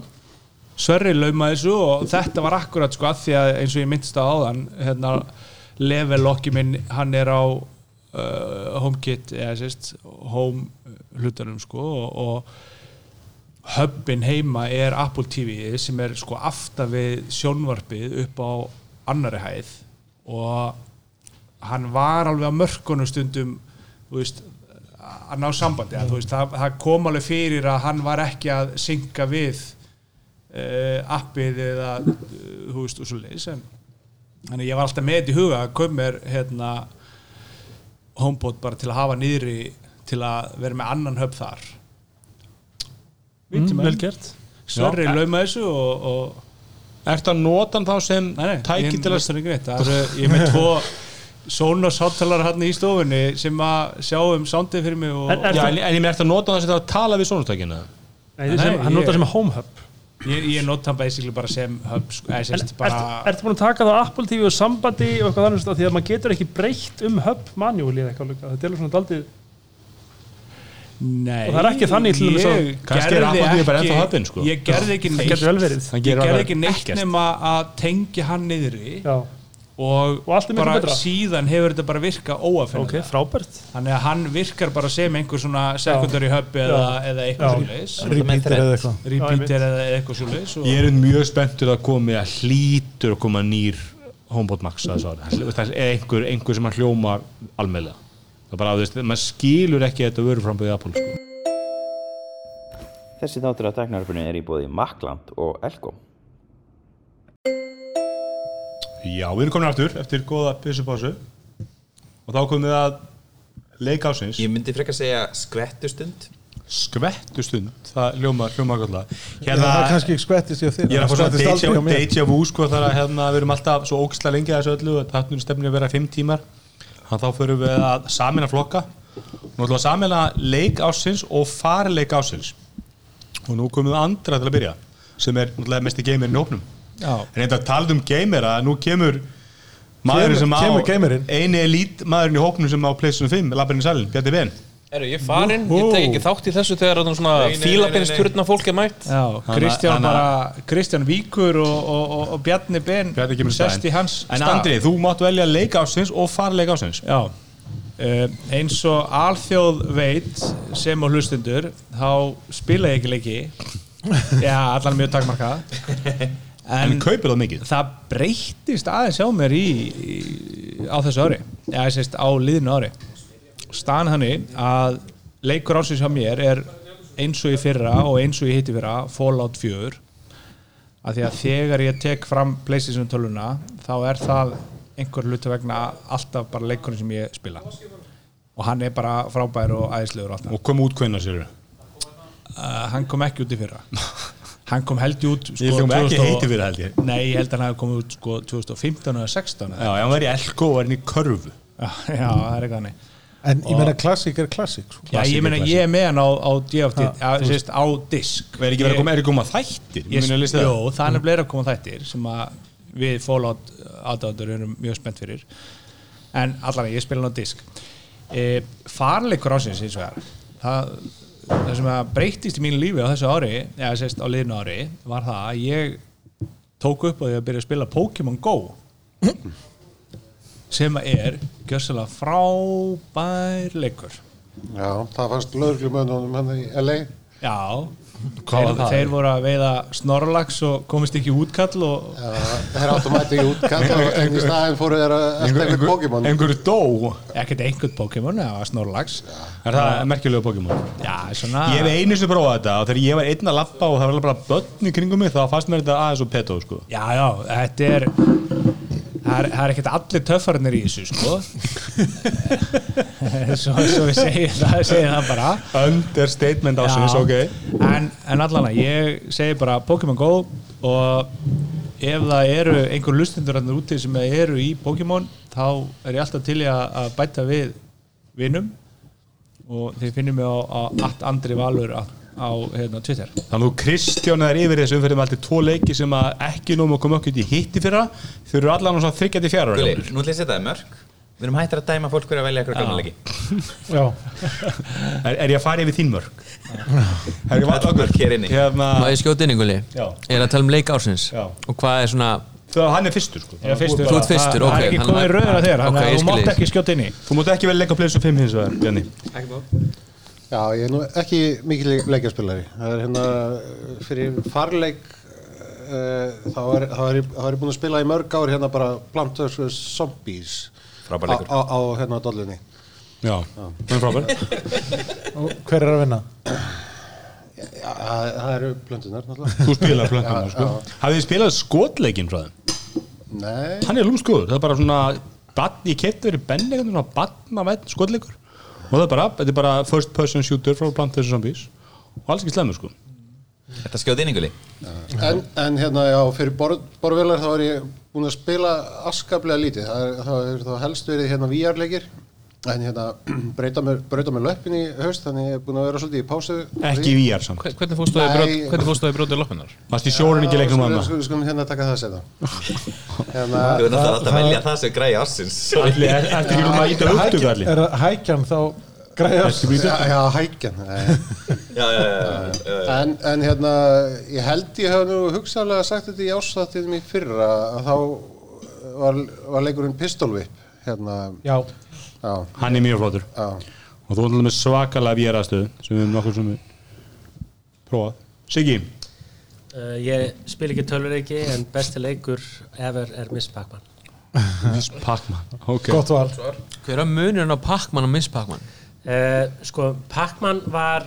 Sverri lauma þessu og þetta var akkurat sko að því að eins og ég myndist á áðan hérna, levelokki minn hann er á uh, HomeKit eða sérst home hlutanum sko og, og hubbin heima er Apple TV sem er sko aftan við sjónvarpið upp á annari hæð. Og hann var alveg á mörkunum stundum veist að ná sambandi. Að, veist, það, það kom alveg fyrir að hann var ekki að synga við uh, appið eða uh, þú veist og svo leiðis en þannig að ég var alltaf með þetta í huga að kom mér hérna homebot bara til að hafa niðri til að vera með annan höfð þar. Mm, vel gert. Sverri Já. lauma þessu og, og Ertu að nota hann þá sem nei, nei, tæki til að það er Það ég er með tvo Sonos hátalara hann í stofunni sem að sjá um soundið fyrir mig og, En er Já, það- en, en ég með ertu að nota hann sem það að tala við sónustækina Nei, sem, hann ég- notar sem home hub ég, ég nota hann basically bara sem hub sko, bara, ertu búin að taka það á Apple TV og sambandi og eitthvað þannig að því að maður getur ekki breytt um hub manjúli eða eitthvað þetta er alveg svona daldið Nei, Og það er ekki þannig til dæmis að- Kannski er Apple TV bara ennþá hubinn, sko. Ég gerði ekki neitt. gerði ekki neitt nema að tengja hann niðri. Já, og, Og er bara síðan hefur þetta bara virka óafinnilega ok, frábært. Þannig að hann virkar bara sem einhver svona secondary hub eða, eða eitthvað Já. svoleiðis. Repeater eða eitthvað. Repeater eða eitthvað og- Ég er mjög spenntur að komi að hlýtur að koma nýr HomePod Max að er einhver, einhver sem hann hljómar almennlega það er bara að þú veist, maður skilur ekki þetta vöruframböði Apple sko. Þessi þáttur af teknaröpunni er í bóði Makland og Elko. Já, við erum komin aftur eftir góða pissupásu. Og þá komum við að leik ásins Ég myndi frekar segja skvettustund. skvettu stund, það hljómar hljómar gott. Já, það er kannski skvettist ég á þér Ég er að fá svona deja, vu sko þar að hérna, við erum alltaf svo ógislega lengi að þessu öllu og það stefnir að vera fimm tímar. Þannig þá förum við að samina flokka. Nú ætlum við að samina leik ásins og farleik ásins og nú komum við andra til að byrja sem er náttúrulega mest í gamerinn Já. en þetta talað um gamera nú kemur maðurinn sem á eini elít maðurinn í hópnum sem á Playstation 5 lappinni salin, Bjarni Ben. Eru ég farinn? Ég tek ekki þátt í þessu þegar það er svona fílabinsturna fólk er mætt. Já, Kristján bara Kristján Víkur og, og, og, og Bjarni Ben sest í hans en stað. Andri, þú máttu velja leik ásins og farleik ásins Já. Uh, eins og alþjóð veit sem á hlustundur þá spila ég ekki leiki. Já, allan mjög takmarka en, en kaupir það mikið? það breyttist aðeins á mér í, í, á þessu ári. Eða ég sést á liðinu ári. Staðan hannig að leikur ásins hjá mér er eins og í fyrra og eins og ég hitti fyrra Fallout 4 að því að þegar ég tek fram Playstation 12 þá er það einhver hlutu vegna alltaf bara leikurinn sem ég spila. Og hann er bara frábær og æðislegur og og kom út hvenna sér uh, hann kom ekki út í fyrra hann kom held út sko, Ég hljóma ekki 2000 og- heiti fyrir held ég. Nei, ég held að hann hafi komið út sko 2015 eða 16 Já, hann var í Elko og var hann í körfu. Já, já, það er eitthvað hannig En ég meina klassík er klassík sko. Já, ég meina, ég er með hann á, á sérst, á disk. Er ekki verið að koma, er ekki koma þættir? Ég, Ég, jó, það er nefnilega að koma þættir sem að við Fallout aðdáður erum mjög spennt fyrir. En allan ég spila hann á disk. E, farleikur ásins eins og það það, sem að breytist í mínu lífi á þessu ári eða sérst á liðinu ári var það að ég tók upp og ég að byrja að spila Pokémon Go sem að er gjössalega frábær leikur. Já, það fannst lögreglumönnunum hann í LA Já, þeir, þeir voru að veiða snorlax og komist ekki útkall og Já, það er automatic útkall og en í staðin fóru þeir að elta einhvern Pokémon. Einhverju dó? Ekkert einhvern Pokémon, það var snorlax. Er það merkjulegu Pokémon? Já, svona Ég hef einu sem prófað þetta og þegar ég var einn að lappa og það var bara börn í kringum mig þá fannst mér þetta aðeins og peto sko. Já, já, þetta er það er, það er ekkert allir töffarnir í þessu sko. Svo, svo við segjum það, segjum það bara. Understatement ásins, ok. En, en allan að ég segi bara Pokémon Go og ef það eru einhver lustundur hann úti sem eru í Pokémon þá er ég alltaf til að, að bæta við vinum. Og þið finnum mig á, á allt andri valur á, á hérna, Twitter. Þannig að þú Kristján er yfir þessu umferðum aldrei tvo leiki sem að ekki nóg að koma okkur í hitti fyrra. Þau eru allan á svona þryggjandi fjara nú ætlum ég að setja það í mörg Við erum hættir að dæma fólk fyrir að velja eitthvað Já, er, er ég að fara yfir þín mörg? er ég að Öll mörk hér inni. Hérna, Má ég skjóta inn? Já. Ég er að tala um leik ársins? Já. Og hvað er svona það, hann er fyrstur sko. Þú ert fyrstur, Það- ok, Það er ekki komið að- að þér, Ok, þannig að ég þú skil mátt ekki skjóta inn í. Þú mútt ekki vel leika pleysu 5 hins vegar Bjarni Já, ég er nú ekki mikil leikjarspilari. Það er hérna fyrir farleik uh, þá er, þá er, ég- þá er ég búinn að spila í mörg ár hérna bara Plant vs. Zombies Frábær leikur. á, á, á hérna dollunni. já, það er frábær og hver er að vinna? Já, það, það eru plöntunar náttúrulega. þú spilar plöntum Já, sko. já. hafið þið spilað skotleikin frá þeim? Nei, hann er lúmskuður, það er bara svona badn, ég kefti verið benni eitthvað svona badna veginn skotleikur og það er bara, þetta er bara first person shooter frá Plant vs. Zombies og alls ekki slemur sko Þetta skjóð inn ynguli en, en hérna já, fyrir borð, borðvélar þá er ég búinn að spila askaplega lítið. Það er, það er þá helst verið hérna VR-leikir en hérna breyta mér, mér löppin í haust þannig ég er búinn að vera svolítið í pásu. ekki VR samt, Hve- Hvernig fórstu það í Nei. brot- hvernig fórstu það í brótið loppinar? varst í sjórin ekki leiknum að að Skulum hérna taka það að setja. hérna, Þú alltaf alltaf að velja það sem græði ertu ekki núna að íta upptöku allir Er það hækjan þá græðast? já, já, hækjan. En, en hérna, ég held ég hef nú hugsaðlega sagt þetta í ásattiðum í fyrra að þá var, var leikurinn Pistol Whip hérna, hann er mjög flottur. Já. og þú ætlum með svakalega VR aðstöðu sem við höfum nokkur sem við prófað. Siggi, Uh, ég spil ekki tölvureiki en besti leikur ever er Miss Pac-Man. Pac-Man ok, gott val Hver er munurinn á Pac-Man og Miss Pac-Man? Uh, sko, Pac-Man var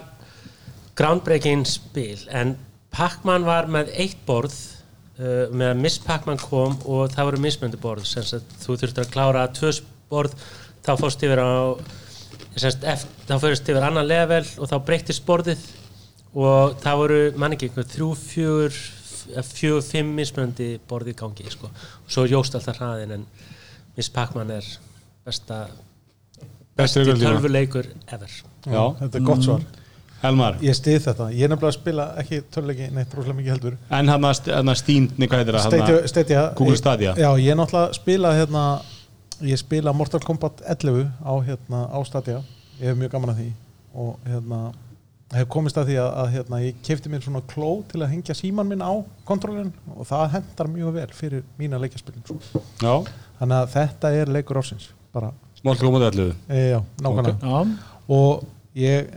groundbreaking spil en Pac-Man var með eitt borð uh, með að Miss Pac-Man kom og það voru mismöndi borð. Sem sagt, þú þurftir að klára tvö borð þá fórst yfir á sem sagt, eftir, þá fórst yfir annan level og þá breyttist borðið og það voru, mann ekki, einhver þrjú, eh, fjögur, fimm mismöndi borð í gangi sko. og svo jóst alltaf hraðin en Miss Pac-Man er besta besti tölvuleikur ever. Já, Þetta er gott svar. Elmar? Ég stið þetta, ég er nefnilega að spila ekki törleiki neitt rosalega mikið heldur. En hann að Steam, nei hvað heitir það Google Stadia. Já, ég er náttúrulega spila hérna ég spila Mortal Kombat 11 á, hérna, á Stadia. Ég hef mjög gaman að því. Og hérna hef komist að því að, að hérna, ég kefti mér svona kló til að hengja síman minn á kontrollin og það hendar mjög vel fyrir mína leikjaspilin sko. Já, þannig að þetta er leikur ársins bara, Mortal Kombat 11 e, já, nákvæmlega. Já, og ég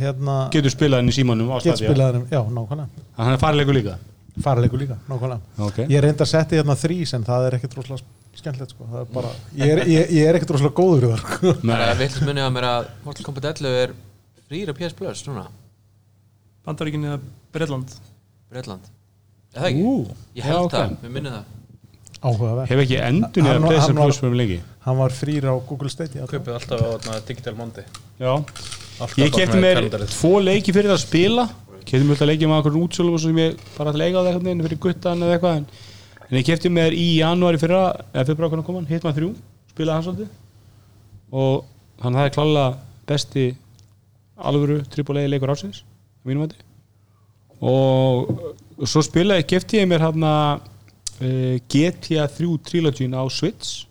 hérna Getur spilað henni í símanum á spilaðum, já, nákvæmlega. Hann er farilegur líka? Farleikur líka, nákvæmlega. Ok. ég reynda að setja hérna þrís en það er ekkert rosalega skemmtilegt sko. það er bara, ég er, ég, ég er ekkert rosalega góður í það sko. Er vilt munið að mér að Mortal Kombat 11 er frýra PS Plus núna. Bandaríkin eða Breitland Breitland Er það ekki? Ú, Ég já, held það, við minnum það. Áhugaverð Hef ekki endur niður að var- plus fyrir lengi. hann var frýr á Google Stadia Kaupið alltaf á þarna, Digital Monday Já, Alltaf ég kefti með mér tvo leiki fyrir það að spila. Kefti mér alltaf leiki með og svo sem ég bara að leika á það eitthvað fyrir guttan eða eitthvað en, en ég kefti mér í janúari fyrra eða fyrir brákana koman, Hitman 3 spilaði hans svolítið. Og hann það er klálega besti alvöru AAA leikur ásins mínum veit og svo spilaði, kefti ég mér hann að uh, GTA 3 trilogín á Switch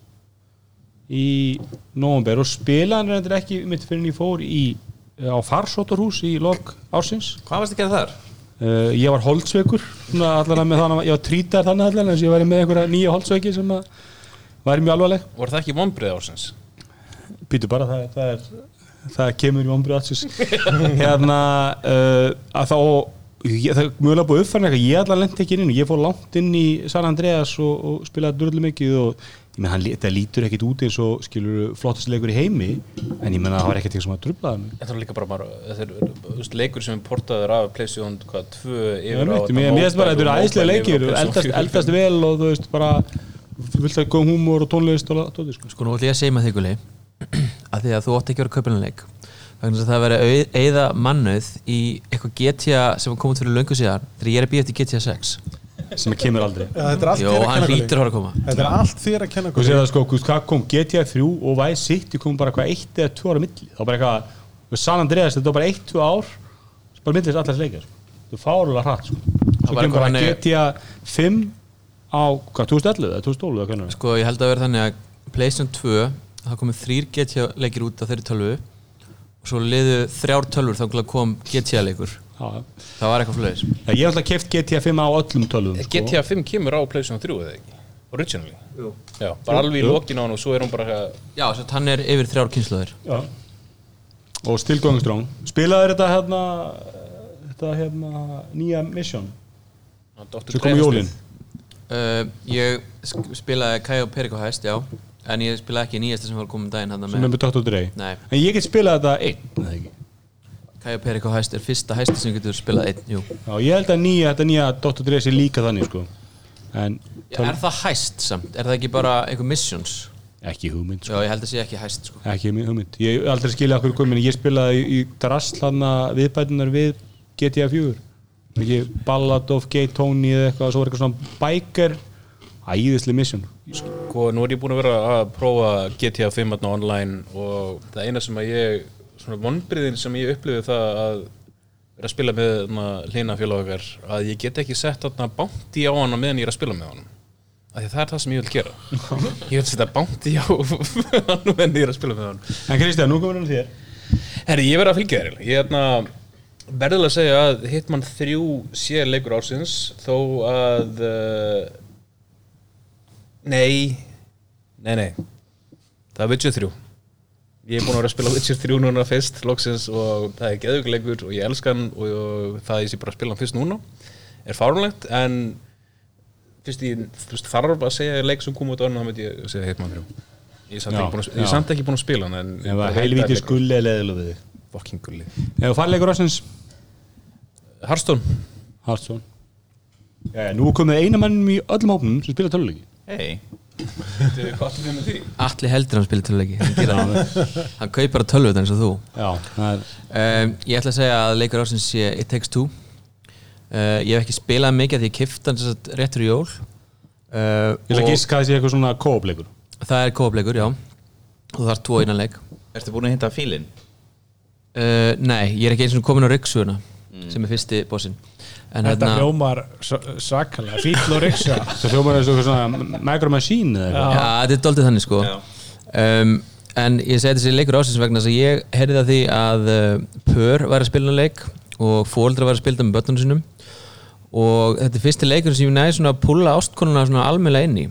í november og spilaði hann reyndar ekki mitt fyrir en ég fór í á farsóttarhús í lok ársins. Hvað varst að gera þar? Uh, ég var holdsveikur allavega með þannig að ég var trítar þannig allavega þess að ég væri með einhverja nýja holdsveiki sem að væri mjög alvarleg. Var það ekki vonbreið ársins? býtu bara það, það er það kemur í ombrið átsins hérna uh, að þá ég, það mjögulega búið uppfærin eitthvað ég allan lendi ekki inn ég fór langt inn í San Andreas og, og spilaði durðlu mikið og menn hann, þetta lítur ekkit út eins og skilur flottast leikur í heimi en ég menna það var ekkert eitthvað sem að trublaði mig Þetta er líka bara, bara þetta er veist, leikur sem er portaður af PlayStation hvað, tvö yfir á veit, mér finnst bara að þetta eru æðislega leikir eldast, eldast vel og þú veist bara vilt að góð húmor og tónlist og tóti sko. Sko nú ætlum ég að segja með þig Gulli að því að þú átt ekki að vera vegna þess að það verið að eyða mannauð í eitthvað GTA sem var komið fyrir löngu síðan þegar ég að býja eftir GTA 6 sem kemur aldrei Já, þetta er allt Jó, hann hlýtur að koma þetta er allt þér að kenna og sér það sko, þú hvað kom GTA 3 og Vice City kom bara hvað eitt eða tvö ára milli þá bara eitthvað, þú San Andreas þetta var bara eitt, tvö ár bara millist allar leikir sko. þú fárulega hratt sko. svo var kemur bara eitthvað GTA 5 á, hvað, 2011 eða 2012 eða hvernig Sko ég held að vera þannig að PlayStation 2 það komið þrýr GTA leikir út á þeirri tölvu og svo liðu þrjár tölvur þá kom GTA leikur. Það var eitthvað Já, Ég hef alltaf keft GTA 5 á öllum tölvum sko. GTA 5 kemur á PlayStation 3 eða ekki? Originally? Jú. Já, bara alveg í Jú. lokin á hann og svo er hún bara Já, svo hann er yfir þrjár kynnslóðir Já. Og still going strong Spilaður þetta hérna Þetta hérna nýja mission sem kom í jólin uh, Ég spilaði Kajo Perico hæst, já en ég spilaði ekki nýjasta sem var komið um daginn hann sem er með Dr. Dre Nei, En ég get spilað þetta einn eða ekki? Kajo Perico hæst er fyrsta hæsti sem getur spilað einn, jú Já, ég held að nýja, þetta nýja Dr. Dre sé líka þannig sko En Já, Er það hæst samt? Er það ekki bara einhver missions? Ekki hugmynd sko. Já, ég held að sé ekki hæst sko. Ekki mjög hugmynd Ég aldrei skilja okkur komin Ég spilaði í, í drastlana viðbætunar við GTA 4 Ekki Ballad of Gay Tony eða eitthvað Svo var eitthvað svona biker Æðisli mission Sko, nú er ég búin að vera að prófa GTA 5 þarna online og það eina sem að ég, svona vonbriðin sem ég upplifið það að vera að spila með félag okkar að ég get ekki sett bánti á hann á meðan ég er að spila með hann af því að það er það sem ég vil gera. Ég vil setja bánti á hann meðan ég er að spila með hann En Kristján, nú komur hann þér. Herri, ég verð að fylgja þér ég er þarna verðilega að segja að Hitman 3 sé leikur ársins þó að uh, nei nei, nei. Það er Witcher 3 ég er búin að vera að spila Witcher 3 núna fyrst loksins og það er geðugleikur og ég elska hann og, og það ég sé bara að spila hann fyrst núna. Er fárunlegt en fyrst ég veist, þarf að segja leik sem kom út á hann þá myndi ég segja Hitman 3 ég er samt ekki búin að, ég er já. samt ekki búin að spila hann en það heilvíti skulli eða þig. Fucking gulli. Þú farleikur ásins Hearthstone. Já, nú er komið eina mannum í öllum hópnum sem spila töluleiki Hei Allir heldur hann spilir töluleiki hann, hann kaupir að tölvu eins og þú. Já, það er um, Ég ætla að segja að leikur ársins sé It Takes Two. Uh, Ég hef ekki spilað mikið því ég kifta hann sem sagt réttur í jól. Uh, Ég ætla að giska að það sé eitthvað svona kóopleikur Það er kóopleikur, já. Og það er tvo innan leik. Ertu búin að hinta fílinn? uh, Nei, ég er ekki eins og komin á Ryggsuguna sem er fyrsti bossin En Þetta hérna hljómar svakalega, fíl og ryksa Það hljómar eins og eitthvað svona Micro Machine eða eitthvað. Já, þetta er doldið þannig sko. Um, En ég segi þessi leikur ásins vegna þess að ég heyrði að því að uh, Pör var að spila leik og fóldra var að spila með börnunum sinum og þetta er fyrsti leikur sem ég næði svona að pulla ástkonuna svona almennlega inn í.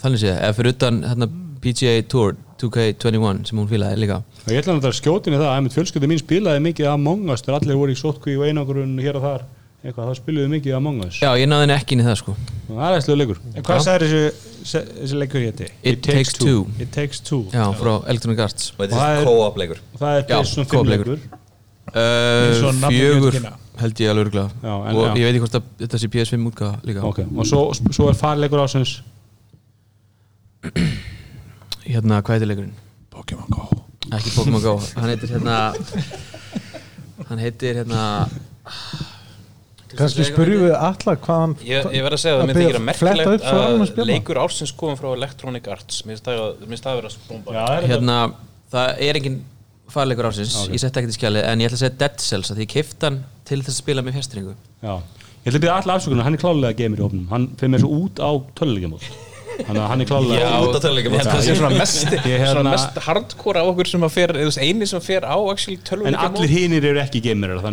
Þannig séð, eða fyrir utan hérna, PGA Tour 2K21 sem hún fílaði líka. Og ég ætla að það skjótinni það að fjölskyldi mín spilaði mikið Eitthvað, þá spiluðu mikið Among Us. Já, ég náði henni ekki inn í það sko. Það er æslega leikur. En hvað sagði þessi, þessi leikur héti? It Takes Two. It Takes Two. Já, frá Electronic Arts. Og þetta er co-op leikur. það er co-op fimm leikur. uh, Fjögur held ég alveg en- og já. ég veit ekki hvort að þetta sé PS5 útgáða líka. Ok, og svo, svo er farleikur ásins Hérna, hvað heitir leikurinn? Pokémon Go. Ekki Pokémon Go hann heitir hérna hann heitir hérna kannski spyrjum við alla hvað hann Ég, ég verð að segja að það Að myndi ekki að merkilegt að leikur ársins komum frá Electronic Arts. Mér finnst það að- vera er hérna, það er engin farleikur ásins, ég sett ekkert í skjalið en ég ætla að segja Dead Cells að því hann til þess að spila með fjastringu Já, ég ætla að byrja allir afsökunar, hann er klálega geimur í hópnum, hann fyrir mér svo út á töluleikjamót þannig að hann er klálega Já, út á töluleikjamót. ég held að það sé svona mest, Ég svona mest hardcore af okkur sem að fer, eða eini sem fer á actually en allir hinir eru ekki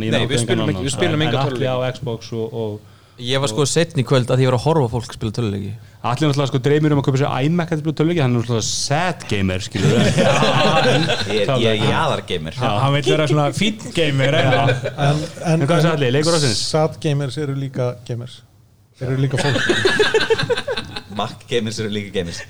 ég Nei, við spilum engan ekki- við annan. spilum En- enga en allir á. Xbox og, og ég var sko setn í kvöld að því ég var að horfa á fólk spila töluleiki allir náttúrulega sko dreymir um að köpa sér iMac að spila töluleiki, hann er náttúrulega sad gamer skilur Ég er- ég er jaðargamer Hann vil vera svona fín gamer Já. en, hvað sagði allir? Leikur ársins? Sad gamers eru líka gamers Þeir eru líka fólk Mac gamers eru líka gamers.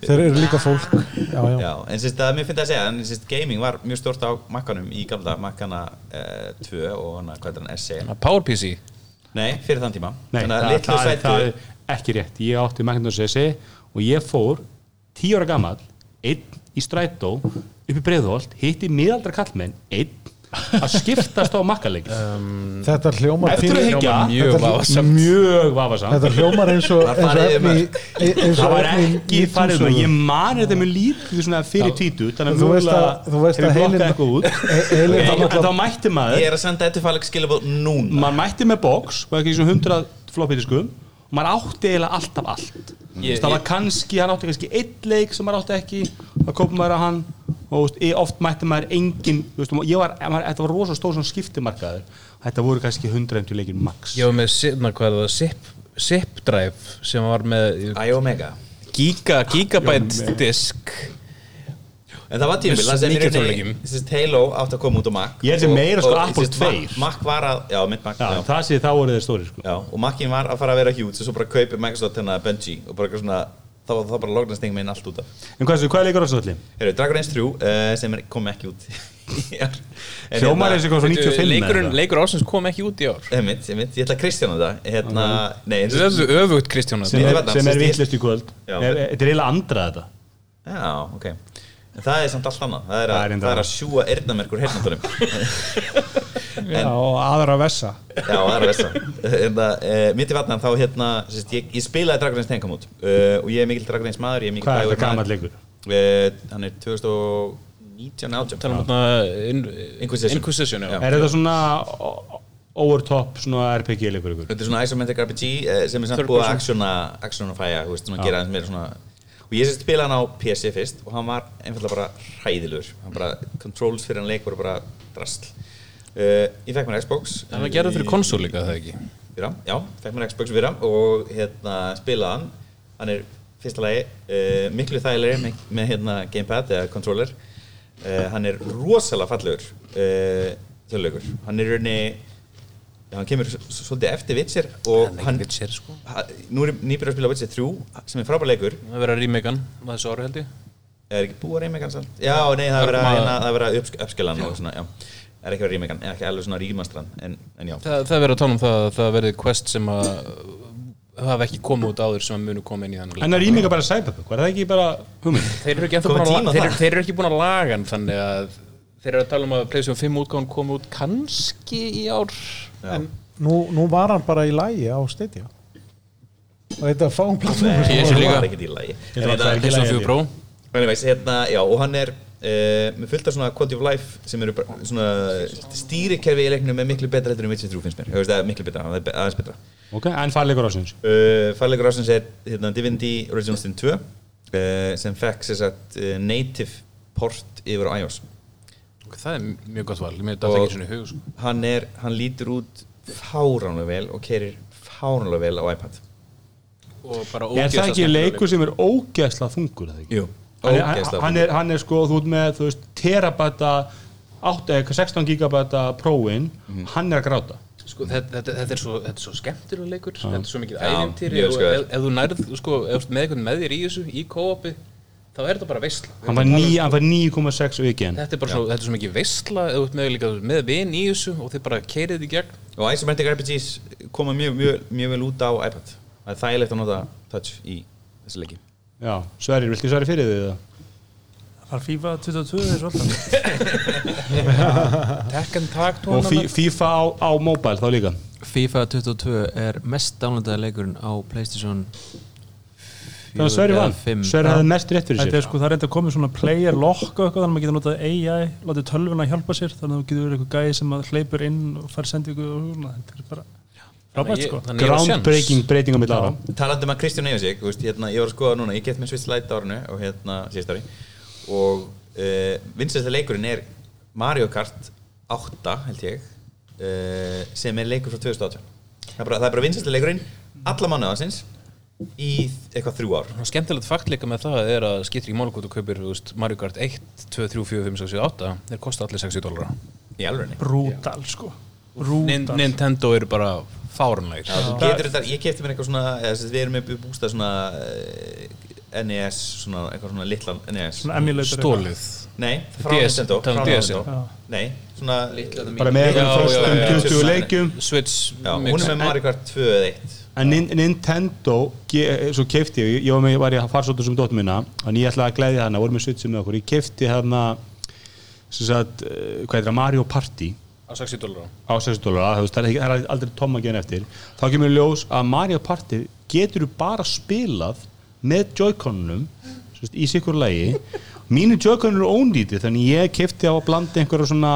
Þeir eru líka fólk. Já, já, Já, en sérst að mér finnst að segja en sérst gaming var mjög stort á Macanum í gamla Macana uh, 2 og hana, hvað er hann, SE PowerPC Nei, fyrir þann tíma. Nei, Þannig að það, litlu það, sætu það er ekki rétt. Ég átti Macintosh SE og ég fór tíu ára gammal einn í strætó upp í Breiðholt hitti miðaldra kallmenn einn að skiptast á makkaleik Þetta hljómar eftir að higgja mjög Þetta- vafasamt. mjög vafasamt Þetta hljómar eins og, það og var ekki farið ég man þetta mjög lítið fyrir títu þannig að Þú veist að- þú veist hefur að blokkað heilinn- eitthvað út. He- heilinn En þá mætti Ég maður er að senda þetta fæleg skilabóð núna. Maður mætti með box og ekki svona 100 floppítiskum maður átti eiginlega alltaf allt. Ég- það var kannski, hann átti kannski einn leik sem maður átti ekki þá kópum maður að hann og þú veist, oft mætti maður engin þú veist, ég var, maður, þetta var rosa stór svona skiptimarkaður. Þetta voru kannski 150 leikir max. Ég var með er það, zip, zip drive sem var með iOmega. Giga, gigabyte disk En það var tímabil, Með það sem í rauninni Halo átti að koma út á Mac Ég held sem og- meira, sko, Apple þessi Mac- 2. Mac var að, já, mitt Mac Já, já. það sé þá voru þeir stóri sko. Já, og Macin var að fara að vera huge og svo bara kaupi Microsoft hérna Bungie og bara eitthvað svona þá var það bara lognasting með inn allt út af en hvað, hvað er leikur á svo allir? Heyrðu, Dragon Age 3 uh, sem er, kom ekki út hérna- eins og eitthvað frá 95 Leikurinn, eða? leikur ásins kom ekki út í ár Einmitt, einmitt, ég ætla að Kristjana það hérna, nei, eins og- Þetta er öfugt Kristján sem Ég er, það, er ég- vittlist í kvöld. Er- er- þetta er eiginlega andra þetta Já, ok En það er samt allt annað. Það er Það er að, það er að sjúa eyrnamerkur heyrnandunum Já, og aðra vessa. Já, það vest hérna, uh, Mitt í vatnan þá hérna sérst, ég, ég spilaði Dragon Age 10 kom út uh, og ég er mikill Dragon Age maður ég er mikill hvað er þetta gammal leikur? uh, Hann er 2019 átján. Tala um þarna in, Inquisition. Er þetta svona o- overtop svona RPG leikur? Þetta er svona isometric RPG sem er samt búið að Já. gera aðeins meira svona og ég sérst spilaði hann á PC fyrst og hann var einfallega bara hræðilegur. Hann bara, controls fyrir hann leik voru bara drasl. Uh, Ég fekk mér Xbox. Það var gerðið fyrir konsól líka, það ekki? Fyrra, já, fekk mér Xbox fyrra og hérna spilaði hann hann er fyrsta lagi uh, miklu þægilegri með, með hérna gamepad eða controller. Uh, hann er rosalega fallegur uh, þjóðleikur, hann er í rauninni já, hann kemur svolítið eftir Witcher og hann, Witcher, sko. ha, nú er nýbyrður að spila Witcher 3 sem er frábær leikur Það verið að remakean á þessu ári held ég er ekki búið að remake hann samt? Já, nei, það er verið að, hérna, það er verið að uppsk- uppskila hann og svona, já það er ekki að remake hann, ekki alveg svona rímastran en, en já, Það, það er verið að tala um það að það verið quest sem að hafa ekki komið út áður sem að munu koma inn í þannig en það rýminga bara Cyberpunk, var það ekki bara hugmynd? Þeir eru ekki, ennþá Komið búin að, tíma la- þeir, það. eru- þeir eru ekki búin að laga hann þannig að þeir eru að tala um að PlayStation 5 útgáðan komi út kannski í ár en Nú, nú var hann bara í lægi á Stadia og þetta er fáum plattform Ég sé líka. var ekkert í lagi. Þetta var En ekki í PlayStation lagi, 4 Pro. Anyways, hérna, já, og hann er uh, með fullt af svona quality of life sem eru bara svona stýrikerfi í leiknum með miklu betra heldur en Witcher 3 finnst mér, veist, það er miklu betra, það er be- aðeins betra. Ok, en fær leikur ásins uh, Færleikur ásins er hérna, Divinity Original Sin 2 uh, sem fekk sér sagt uh, native port yfir á iOS Það er mjög gott val, hug sko. hann, er, hann lítur út fáránlega vel og kerir fáránlega vel á iPad og bara er það ekki leikur sem er ógeðsla þungur það ekki? Jú, hann er, hann, er, hann er sko, þú ert með þú veist, terabæta 8, eða 16 gigabæta prófin, Mhm. hann er að gráta Sko, þetta, þetta, þetta, er svo, þetta er svo skemmtilega leikur þetta er svo mikið skæður. ef, ef þú nærð sko, ef þú ert með eitthvað með þér í þessu í co-opi þá er þetta bara veistla hann var ní- hann var 9,6 vikið þetta er bara svo, þetta er svo mikið veistla ef þú ert með, líka, með vin í þessu og þið bara keirið í gegn. Og isometric RPGs koma mjög, mjög, mjög vel út á iPad. Það er þægilegt að nota touch í þessu leiki. Já, Sverrir, viltu sverri fyrir þig það? Það er FIFA 22 þessu alltaf. Tekken Tag og Fi- FIFA á, á mobile þá líka? FIFA 22 er mest downloadaði leikurinn á Playstation þannig að Sverrir vann, 5 Sverrir hafði mest rétt fyrir Þetta er sér sko, það er enda komið svona player lock og eitthvað þannig að maður getur notað AI, látið tölvuna hjálpa sér þannig að þú getur verið eitthvað gæði sem að hleypur inn og fær sendingu og svona, þetta er bara frábært sko. groundbreaking breyting á mitt ára. Talandi um að Kristján veist, hérna, ég var að skoða núna, ég get með Swiss Light árinu og hérna síðast ári. Og uh, vinsæsta leikurinn er Mario Kart 8 held ég uh, sem er leikur frá 2018 það er bara, það er bara vinsæsta leikurinn alla manna aðeins í eitthvað þrjú ár. Og skemmtilegt fakt líka með það er að skiptir í þú kaupir Mario Kart 1, 2, 3, 4, 5, 6, 7, 8 þeir kosta allir 60 dólara í alveg Brútal sko. Nin, Brútal Nintendo eru bara þetta, ég kefti mér eitthvað svona eða, sem sagt, við erum með bústað svona uh, NES, svona eitthvað svona litlan NES Svona emulator Stólið Nei, frá DS, Nintendo. Nei, svona bara með einhverjum já. 20 leikjum. Switch Já, hún mix. er með Mario Kart 2 eða 1 en Nin- Nintendo, ge- svo kefti ég ég var, með, var ég að fara svolítið sem dóttur minna en ég ætlaði að glæði hana, voru með switchið með okkur. Ég kefti hana sem sagt, uh, hvað heitir það, Mario Party. Á 60 dólara á 60 dólar, það er, aldrei tóma að gera eftir. Þá kemur ljós að Mario Party getur þú bara spilað með Joy-Conunum í sikur lagi. Mínu Joy-Conur eru ónýti þannig ég kefti á að blanda einhverja svona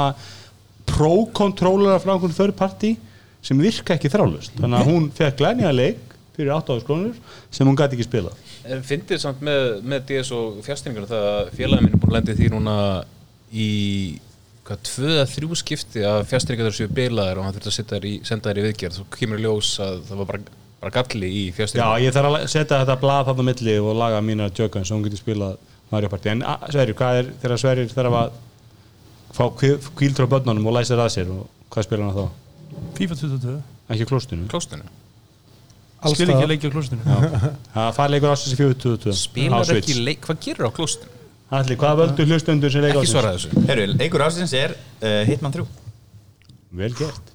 pro-controllera frá einhvern third party sem virka ekki þrálust þannig að hún fekk glænja leik fyrir 8 áskronur sem hún gæti ekki spilað. En Fyndið samt með, með DS og fjastringar það að félagin minn er búin að lendi því núna í hvað, tvö eða þrjú skipti að fjastringar séu bilaðir og hann þurfti að í, senda þær í viðgerð. Svo kemur í ljós að það var bara, bara galli í Já, fjastringar ég þarf að setja þetta blað þarna milli og laga mína jökun svo hún getur spilað Mario Party. En Sverrir, hvað er þegar Sverrir þarf að fá kvíldur á börnunum og læsa það að sér og hvað spila hann þá? FIFA 22 Ekki klóstinu? klóstinu Spil ekki á klostinu Það fær leikur ásins í 422 Spilar ekki leik, hvað gerir á klóstinu? Allir, hvað völdu hlustundur sem leik Ekki ásins? svara þessu. Herru, leikur ásins er uh, Hitman 3 Vel gert.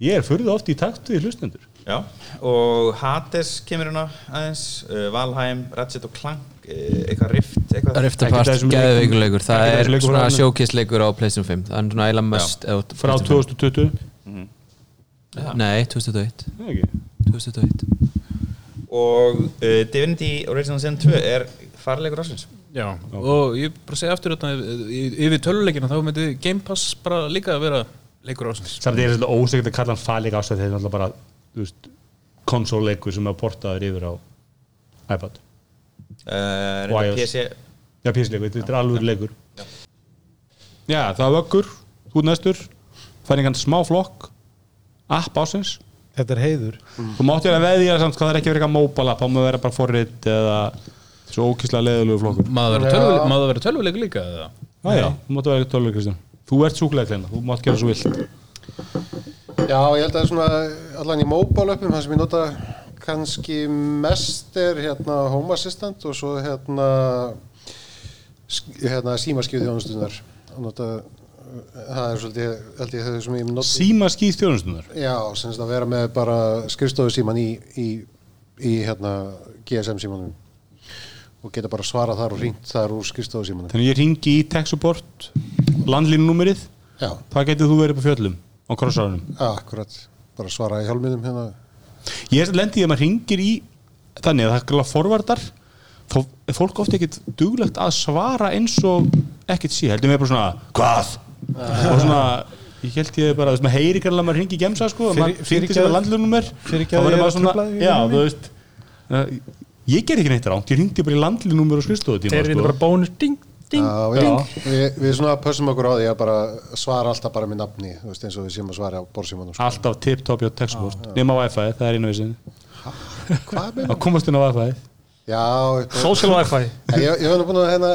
Ég er furðu oft í takt við hlustundur Já, og Hades kemur hérna aðeins, uh, Valheim, Ratchet og Clank, eitthvað Rift, eitthvað? Rift Apart, þessum geðveikurleikur Það af er þessum leikum svona frá showcase-leikur á PlayStation 5 Það er svona eiginlega must ef þú- frá PlayStation 2020 5. Nei, 2021 Nei, ekki. 2021 og uh, Divinity Original Sin 2 er farleikur ásins. Já, og ég bara segja aftur þetta y- yfir töluleikina þá myndi Game Pass bara líka að vera leikur ásins Samt er þetta ósegjönd að kalla hann fæleik ásins þegar það er bara þú veist, konsóleikur sem er portaður yfir á iPad IOS. PC, Já, písleikur, þetta er alveg leikur. Já, það er vöggur Þú næstur, færingan smá flokk. App ásins Þetta er heiður. Þú mátti að veðja samt hvað það er ekki verið eitthvað app, þá má vera bara forrit eða svo ókíslega leðulegu flokkur. Maður vera tölvuleikur líka eða? Já, já, þú mátti vera tölvuleik Kristján. Þú ert súkulega kleina, þú mátt gera svo vilt. Já, ég held að svona allan í uppum, það sem ég nota kannski mest er hérna Home Assistant og svo hérna, hérna símaskjöðu þjónustunar nota, það er svolítið ég þau sem ég nota Síma skýð þjónustunar Já, sem sagt að vera með bara skrifstofu síman í, í, í hérna GSM símanum og geta bara svarað þar og ringt þar úr skrifstofu símanum. Þannig ég ringi í tech support landlínunúmerið, hvað getur þú verið på fjöllum á krossarunum? akkurat, bara svara í hjálminum hérna Ég er lendi í að maður ringir í þannig að það er glæða forvardar þá er fólk ofta ekkert duglegt að svara eins og ekkert sé. Heldur með bara svona, hvað? og svona, ég held ég bara maður heyri ekki alveg að maður ringi í gemsa sko, Fyrir- maður fyrirgefðu- sem að er að trufla þig í já, þú veist ég ger ekki neitt ránt, ég ringdi bara í landlunummer og skrifstofu Þeir eru bara bónus ding, ding, Já, við, við, við svona pössum okkur á því að bara svara alltaf bara með nafni, veist, eins og við séum að svara á borsímanum. Sko. alltaf tip-top hjá support nema Wi-Fi, það er einu vissin Hvað með að komast inn á Wi-Fi. Já, social wifi. Ég, ég hef búin að hérna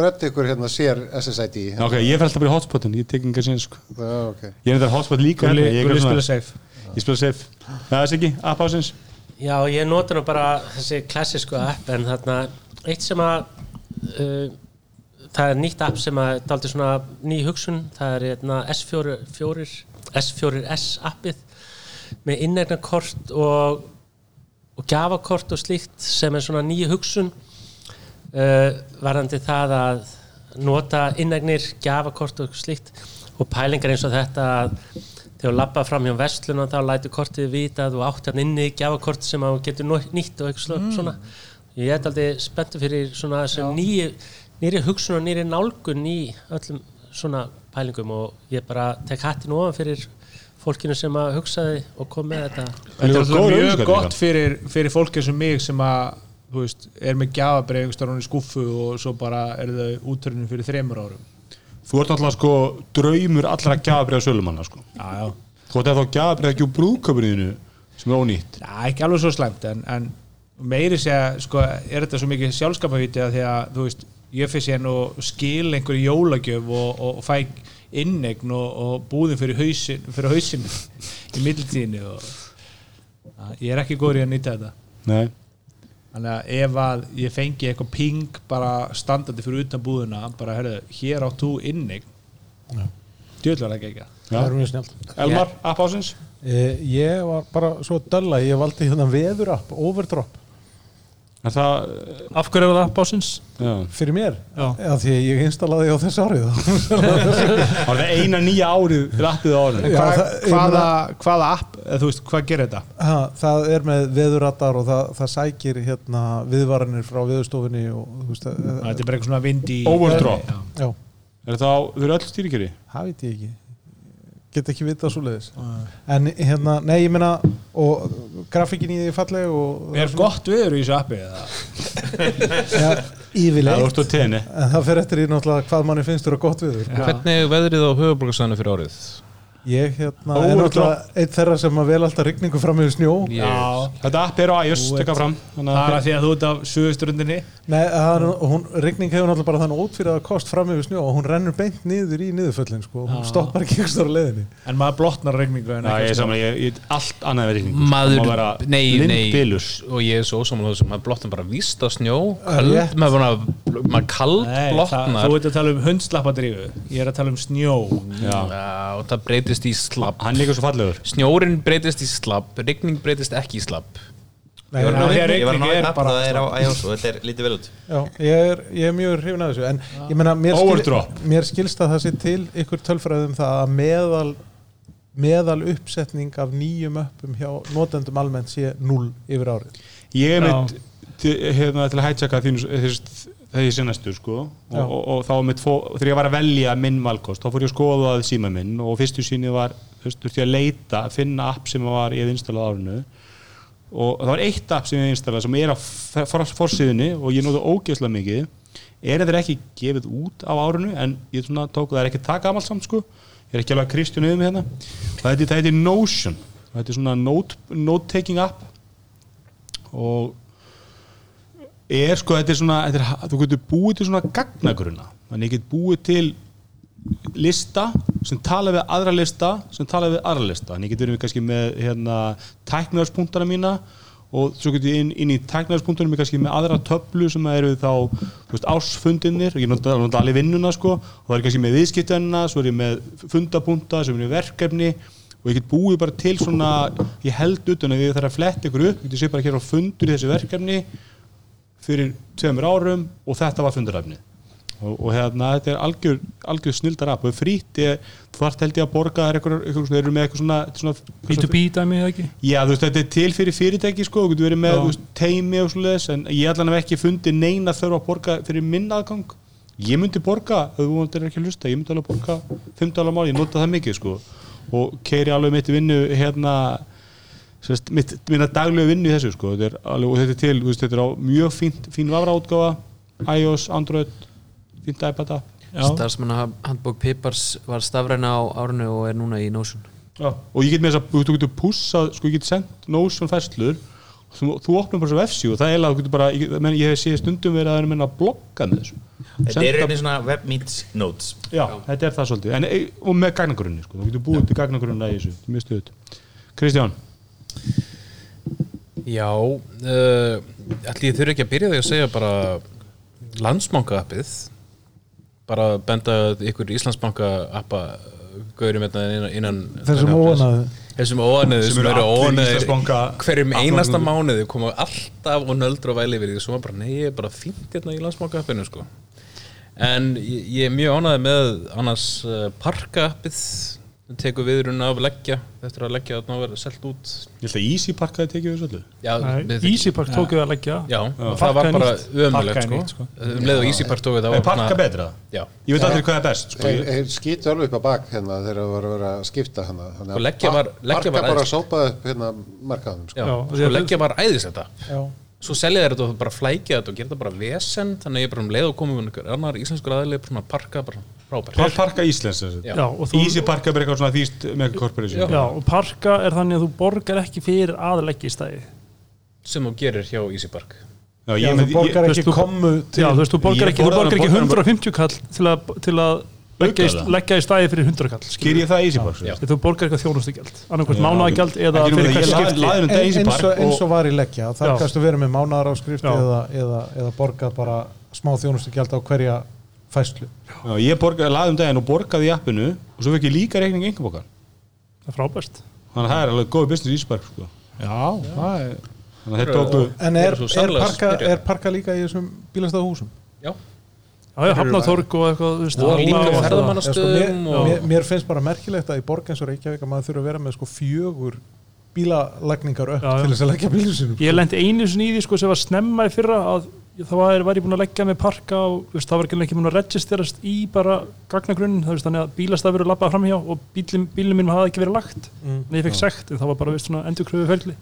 rödd ykkur hérna sér SSID. ok, ég fer alltaf bara í hotspotin, ég tek engar síðan sko. Já, ok. ég er þetta hotspot líka Gulli hérna, ég Gulli svona- spila safe. Ég spila safe. Það er ekki, app ásins Já, ég nota nú bara þessi klassísku app en þarna eitt sem að uh, það er nýtt app sem er aldrei svona ný hugsun. Það er hérna, S4, 4, S4S appið með innegnarkort og, og gjafakort og slíkt sem er svona ný hugsun uh, varðandi það að nota innegnir, gjafakort og slíkt og pælingar eins og þetta að þegar þú lappa fram hjá vestlunum þá lætur kortið vita að þú átt hann inni gjafakort sem að þú getur nýtt og eitthvað mm. svona. Ég er aldrei spenntu fyrir svona þessum nýju nýri hugsun og nýri nálgun í öllum svona pælingum og ég bara tek hattin ofan fyrir fólkinu sem að hugsaði og kom með þetta. Þetta er alltaf mjög gott fyrir, fyrir fólk eins og mig sem að þú veist, er með einhverstaðar hún í skuffu og svo bara er þau útörnum fyrir þremur árum. Þú ert alltaf sko draumur allra gjafabriða sölumanna sko. Já, já, Þú ert eða þá gjafabriða ekki úr brúðköpunniðinu sem er ónýtt. Já, ekki alveg svo slæmt en, en meiri segja, sko, er þetta svo mikið sjálfskapavíti að því að, þú veist, sér og skil einhverju jólagjöf og, og, og fæ innegn og, og búðin fyrir hausin, fyrir hausin í middeltíðinu og að, ég er ekki góður í að nýta þetta. Nei. Þannig að ef að ég fengi eitthvað ping bara standandi fyrir utan búðina bara, herðu, hér átt þú innegn djöðlega er ekki ekki Það er mjög snjált. Elmar, app ásins Eh, ég var bara svo dölla, ég valdi hérna veður app, overdrop, Er það, Af hverju er það básins? já fyrir mér. Já. Já, því að ég installaði á þessu árið. Það er eina nýja árið til appið á árið Já, Hva, það- hvaða, hvaða app, eða, þú veist, hvað gerir þetta? Ha, það er með veðurradar og það, það sækir hérna viðvaranir frá að, Þetta er bara eitthvað svona vind í Overdrop. Já. já, Er það fyrir öll stýrikeri? það veit ég ekki get ekki vitað svo leiðis en hérna, nei ég meina og grafíkin í því falleg og Er gott viður í þessu appi eða? ja, tenni. En það fer eftir í náttúrulega hvað manni finnst þurra gott við Hvernig er veðrið á höfuborgarsæðinu fyrir árið? Ég hérna Ó, er er náttúrulega einn þeirra sem að vel alltaf rigningu fram yfir snjó. Já, Þetta app er á iOS, tekka fram. Þannig það er að því að þú ert af suðustrundinni Nei, er, hún, rigning hefur náttúrulega bara þannig ótfyrir að kost fram yfir snjó og hún rennur beint niður í niðurföllin sko. hún stoppar ekki ekki stóra leiðinni. En maður blotnar regningu en Já, ég er ekki saman, ég, ég, allt annað verið ykkur maður, nei, nei. og ég er svo þessum maður blotnar bara víst á snjó. Er maður, kald Nei, það, blotnar. þú ert að tala um hundslappadrífu Ég er að tala um snjó Breytist í slapp. Hann líka svo fallegur. Snjórin breytist í slapp, rigning breytist ekki í slapp. Nei, ég, því að Ég var að rigning ná er bara það er á iOS og þetta er lítið vel út já, ég, er, ég er mjög hrifin af þessu en ég meina, mér, Overdrop. mér skilst að það sé til ykkur tölfræðum það að meðal meðal uppsetning af nýjum öppum hjá notendum almennt sé 0 yfir árið. Ég er Já. mitt til, hérna, til að hætjaka þínu þess- þegar ég sé næstu sko. Og, og, og þá mitt fó, þegar ég var að velja minn valkost, þá fór ég að skoða að síma minn og fyrstu síni var, þú veist, þurfti ég að leita að finna app sem var ég installað árinu. Og það var eitt app sem ég installað sem er á f- for- forsíðunni og ég nóðu ógeðslega mikið. Er þetta ekki gefið út á árinu? En ég svona tók það er ekki það gamalt samt sko. Ég er ekki alveg að kristjun yfir mig hérna. Það heitir Notion. Það heitir svona note, note taking app. Og er sko, þetta er svona þetta er, þú getur búið til svona gagnagruna þannig ég get búið til lista sem tala við aðra lista sem tala við aðra lista. Þannig ég get verið kannski með hérna, tæknaðarspunktana mína og svo getur ég inn, inn í tæknaðarspunktunum kannski með aðra töflu sem eru þá veist, ásfundinir ég nota nota allir vinnuna sko. Og það er kannski með viðskiptennina svo er ég með fundapunta sem eru verkefni. Og ég get búið bara til svona ég held utan að við þarf að fletta ykkur upp. Ég sé bara hér á fundur í þessu verkefni fyrir tveimur árum og þetta var fundaræfni og, og hérna þetta er algjör, algjör snildar app og frýtt þú þarft held ég að borga þær eitthvað, eitthvað, eitthvað með eitthvað svona, svona B2B dæmi eða ekki? Já, þú veist, þetta er til fyrir fyrirtæki sko, þú getur verið með veist, teimi og svoleiðis en ég allan hef ekki fundið neina þörf að borga fyrir minn aðgang. Ég myndi borga, ef þú vantir ekki að hlusta ég myndi alveg borga 5 dólar mál, ég nota það mikið sko. Og keiri alveg mitt vinnu hérna sérst, mitt, minna daglegu vinnu í þessu sko þetta er alveg, og þetta er til, þú veist, þetta er á mjög fínt, fín vafra útgáfa, iOS, Android fínt iPad Starfsmanna handbók Pippars var stafræna á árinu og er núna í Notion. Já. og ég get með þess að þú getur pussað sko ég get sendt Notion fæslur þú, þú opnum bara svo vefsíu og það er eiginlega þú getur bara, ég, menn, ég hef séð stundum verið að það er menna að blogga með þessu. Þetta er einnig svona web meets notes. Já, þetta er það svolítið. En, og með gagnagrunni, sko, þú getur búið til gagnagrunna í þessu, þetta er mjög stöðut Kristján, Já, uh, ætli ég þurfi ekki að byrja því að segja bara landsbanka-appið. Bara benda ykkur Íslandsbanka-appa gaurum hérna innan, innan þessum óanaði þessum óanöðu Sem sem eru allir Íslandsbanka hverjum einasta núna. mánuði koma alltaf og nöldur og væli yfir því. Svo var bara, nei, ég er bara fínt hérna í landsbanka-appinu sko. en ég, ég er mjög ánæði með annars uh, parka-appið sem tekur viðrun af leggja eftir að leggja þarna og verða selt út ég held að Easy Park hafi tekið þessu öllu Já, Nei, Easy Park tók við að leggja Já, og það var bara ömulegt sko. sko. um leið og Easy Park tók við það er var parka betra? Já, ég veit aldrei hvað er best sko. Þeir, þeir skýtu alveg upp á bak hérna þegar það var að vera að skipta hérna Og leggja var- leggja var Parka bara æðislega. að sópa upp hérna markaðum sko. já, að- leggja bara æðis þetta svo selja þeir þetta og bara flækja þetta og gera þetta bara vesen þannig að ég bara um leið og komið parka frábært Par- parka Íslands þessu. Já. Já, og þú, Easy Park er eitthvað svona þýst með corporation já, og parka er þannig að þú borgar ekki fyrir að leggja í stæði sem þú gerir hjá Easy Park já, Já, ég, þú ég, borgar þú ekki þú- komu til Já, þú veist, þú borgar ekki, þú borgar ekki borgar- 150 kall til að, til að leggja, í, leggja í stæði fyrir 100 kall skýr ég það Easy Park Já. Þú borgar eitthvað þjónustugjald annarkvæmt Já. mánaðagjald eða fyrir það, hvert skipti eins, Park og, eins og og var í leggja þar Já. kannstu verið með mánaðaráskrift Já. eða, eða, eða borgað bara smá þjónustugjald á hverja fæslu já, ég borgaði laði um daginn og borgaði í appinu og svo fekk ég líka reikning einhverbokan Það er frábært. Þannig að það er alveg góð business Easy Park sko. Já, það er þannig að þeir tóku En er, er, parka, er parka líka í þessum bílastæðahúsum? Já, Já, já, Hafnaþorg og eitthvað þú veist, Og líka sko, mér, stöðum og- mér, mér finnst bara merkilegt að í borg eins og Reykjavík að maður þurfa að vera með sko fjögur bílalagningar upp Já, já. til þess að leggja bílu sinum Ég lendi einu sinni í því sko sem var snemma í fyrra að þá var, var ég búin að leggja með parka og veist, það var ekki ekki búin að registerast í bara veist þannig að bílastaf verið labbað framhjá og bílum, bílum mínum hafði ekki verið lagt Mm. en ég fekk sekt, en það var bara veist svona endurkröfu ferli.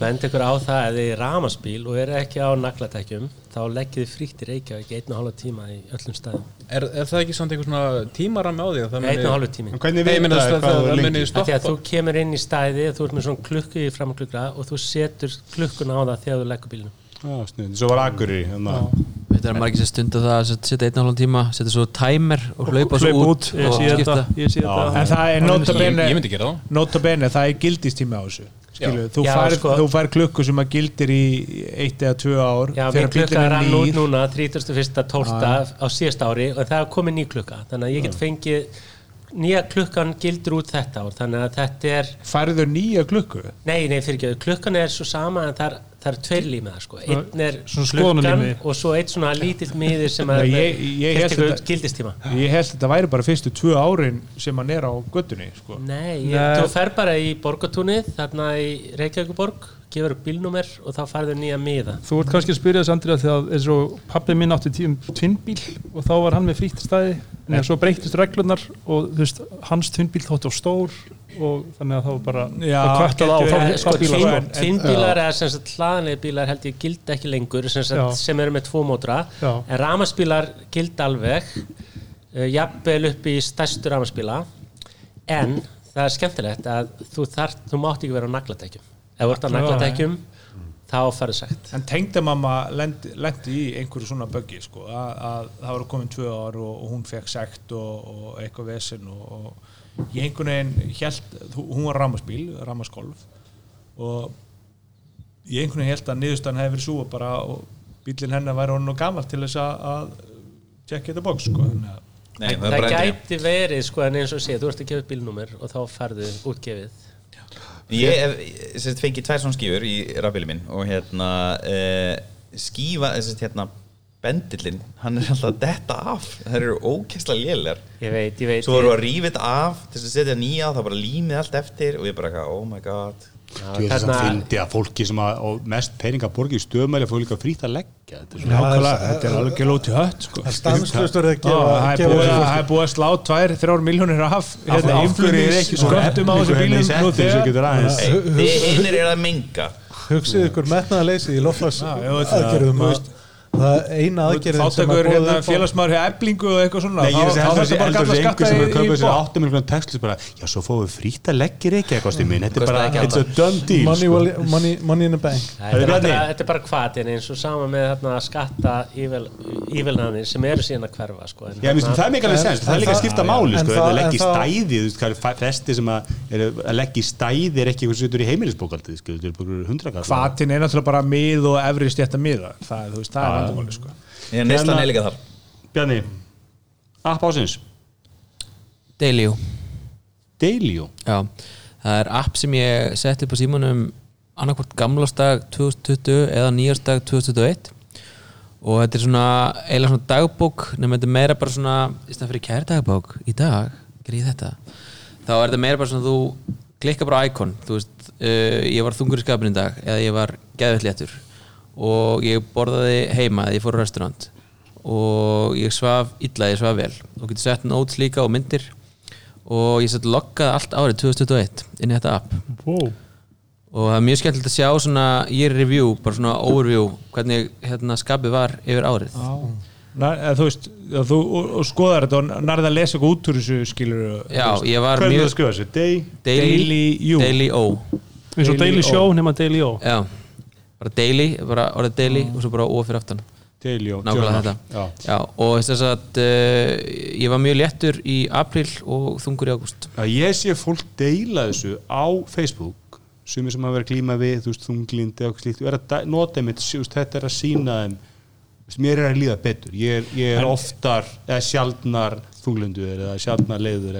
Bend ykkur á það að þið er ramaspíl og eru ekki á naglatækjum þá leggið þið frítt í Reykjavík einn og hálfa tíma í öllum staðum. Er, er það ekki samt einhver svona tímaram á því að það Einn og hálfu tími. En hvernig Nei, ég meina, vita það- hvað það- þú kemur inn í stæði þú ert með svona klukku í framklukka og þú setur klukkuna á það þegar þú leggur sniðið, svo var Akureyri. Veitu að margir sér stundu það að setja einn og hálfum tíma setja svo timer og hlaupa svo út, ég og sé skipta. þetta, þetta. En það er notabene ég myndi gera það. Notabene, það er gildistími á þessu þú, Já, fær, sko. þú fær klukku sem að gildir í eitt eða tvö ár Já, mín klukka er rann út núna 31.12. á síðast ári og það er komið ný klukka. Þannig að ég get fengið nýja klukkan gildur út þetta ár. Þannig að þetta er Færðu nýja klukku? Nei, nei, fyrir ekki, klukkan er svo sama en það er, það er tveir límiðar sko. einn er skoðunarlími. og svo eitt svona lítill miðir sem er gildistíma Ég held að þetta væri bara fyrstu tvö árin sem hann er á göttunni sko. Nei, þú fer bara í borgatúnið þarna í Reykjavíkuborg gefur bílnúmer og þá farðu nýja miða Þú ert kannski að spyrja þess Andrið því að eins og pappi minn átti tíum tvinnbíl og þá var hann með frítt stæði en svo breytist reglunar og veist, hans tvinnbíl þótti á stór og þannig að það var bara Já, að kvartað á getur þá sko, bíla tvinn, sko. tvinnbílar eða sem sagt hlaðanlega bílar held ég gildi ekki lengur sem, sagt, sem eru með tvo mótra. Já. en ramaspílar gildi alveg. Uh, jafnvel upp í stærstu ramaspíla en það er skemmtilegt að þú, þar, þú mátt ekki vera á naglatækjum ef þú ert á Já. Þá færðu sagt. En tengdamamma lendi, lendi í einhverju svona böggi sko, að, að það voru komin tvö ár og, og hún fekk sekt og, og eitthvað vesen og, og ég einhvern veginn held, hún var ramaspíl, ramaskolf og ég einhvern veginn held að niðurstaðan hefði verið svo og bara og bílinn hennar væri honum gamalt til þess að, að tjekka þetta box sko, þannig að Nei, það, endur- gæti verið sko en eins og sé, þú ert að gefa bílnúmer og þá færðu útgefið Ég hef fengið tvær svona skífur í rafbíli minn og hérna uh, skífa, sérst, hérna bendillinn, hann er alltaf að detta af. Það eru ókesslega lélegar. Ég veit, ég veit svo voru að þetta af þess að setja nýja það bara límið allt eftir og ég bara oh my god Þú veist að fyndi að fólki sem að mest peninga borgi í stöðmæli fór líka frýtt að leggja þetta er svona Nákvæmlega, þetta er alveg lóti hött sko. Það er stanslaust verið að gefa- það er búið að- er slá tvær, þrjár miljónir af hérna, er ekki sköttum á þessu bílum? einir er að menga Hugsið ykkur metnaðarleysi í það, aðgerðum að. Það eina aðgerðin sem að hérna, boða upp á félagsmaður hjá eblingu og eitthvað svona Nei, ég er að segja þá heldur þessi að einhver sem er í kaupað sér bótt. áttum miljonar textlist bara, já, svo fóum við frýtt að leggja reykja kosti minn, þetta er bara, ekki it's a done deal money, sko. well- money, money in the bank Þetta er, bara, hvatin eins og sama með þarna, skatta ívilnanir sem eru síðan að hverfa sko. Finnst það er En- sens, það er líka að skipta máli, sko, að leggja í það- stæði, þú er flesti sem að, að leggja í stæði er ekki eitthvað sem setur í heimilisbókaldið, vandamáli sko. ég er neistlan Hérna- er líka þar. Bjarni, app ásins, Dailyo Dailyo, Já, það er app sem ég setti upp á símanum annarkvort gamlastag 2020 eða nýjastag 2021 og þetta er svona eiginlega svona dagbók nema þetta er meira bara svona í stæðan fyrir kæri dagbók í dag ég þetta? Þá er þetta meira bara svona þú klikka bara á íkon þú veist, uh, ég var þungur í skapin í dag eða ég var geðvett léttur og ég borðaði heima eða ég fór á restaurant. Og ég svaf illa, ég svaf vel. Og getur sett notes líka og myndir. Og ég sett loggaði allt árið 2021 inn í þetta app. Wow. Og það er mjög skemmtilegt að sjá svona year review, bara svona overview hvernig hérna skapið var yfir árið. Nar, eða, þú veist, þú skoðar þetta og nærða að lesa eitthvað út úr þessu skilur Já, ég var er það mjög að skrifa þessu? Day, Daily, Daily. Daily O. Eins og Daily. Show nema Daily O. Já, bara Daily, bara orðið Daily og svo bara O fyrir aftan þetta. Já. Já, og þess að uh, ég var mjög léttur í april og þungur í ágúst. Að ég sé fólk deila þessu á Facebook sumir sem hafa verið að klíma við þú veist, þunglindi og slíkt. Og er veist, þetta er að sína þeim mér er að líða betur. Ég er, ég er oftar eða sjaldnar þunglindur eða sjaldnar leiður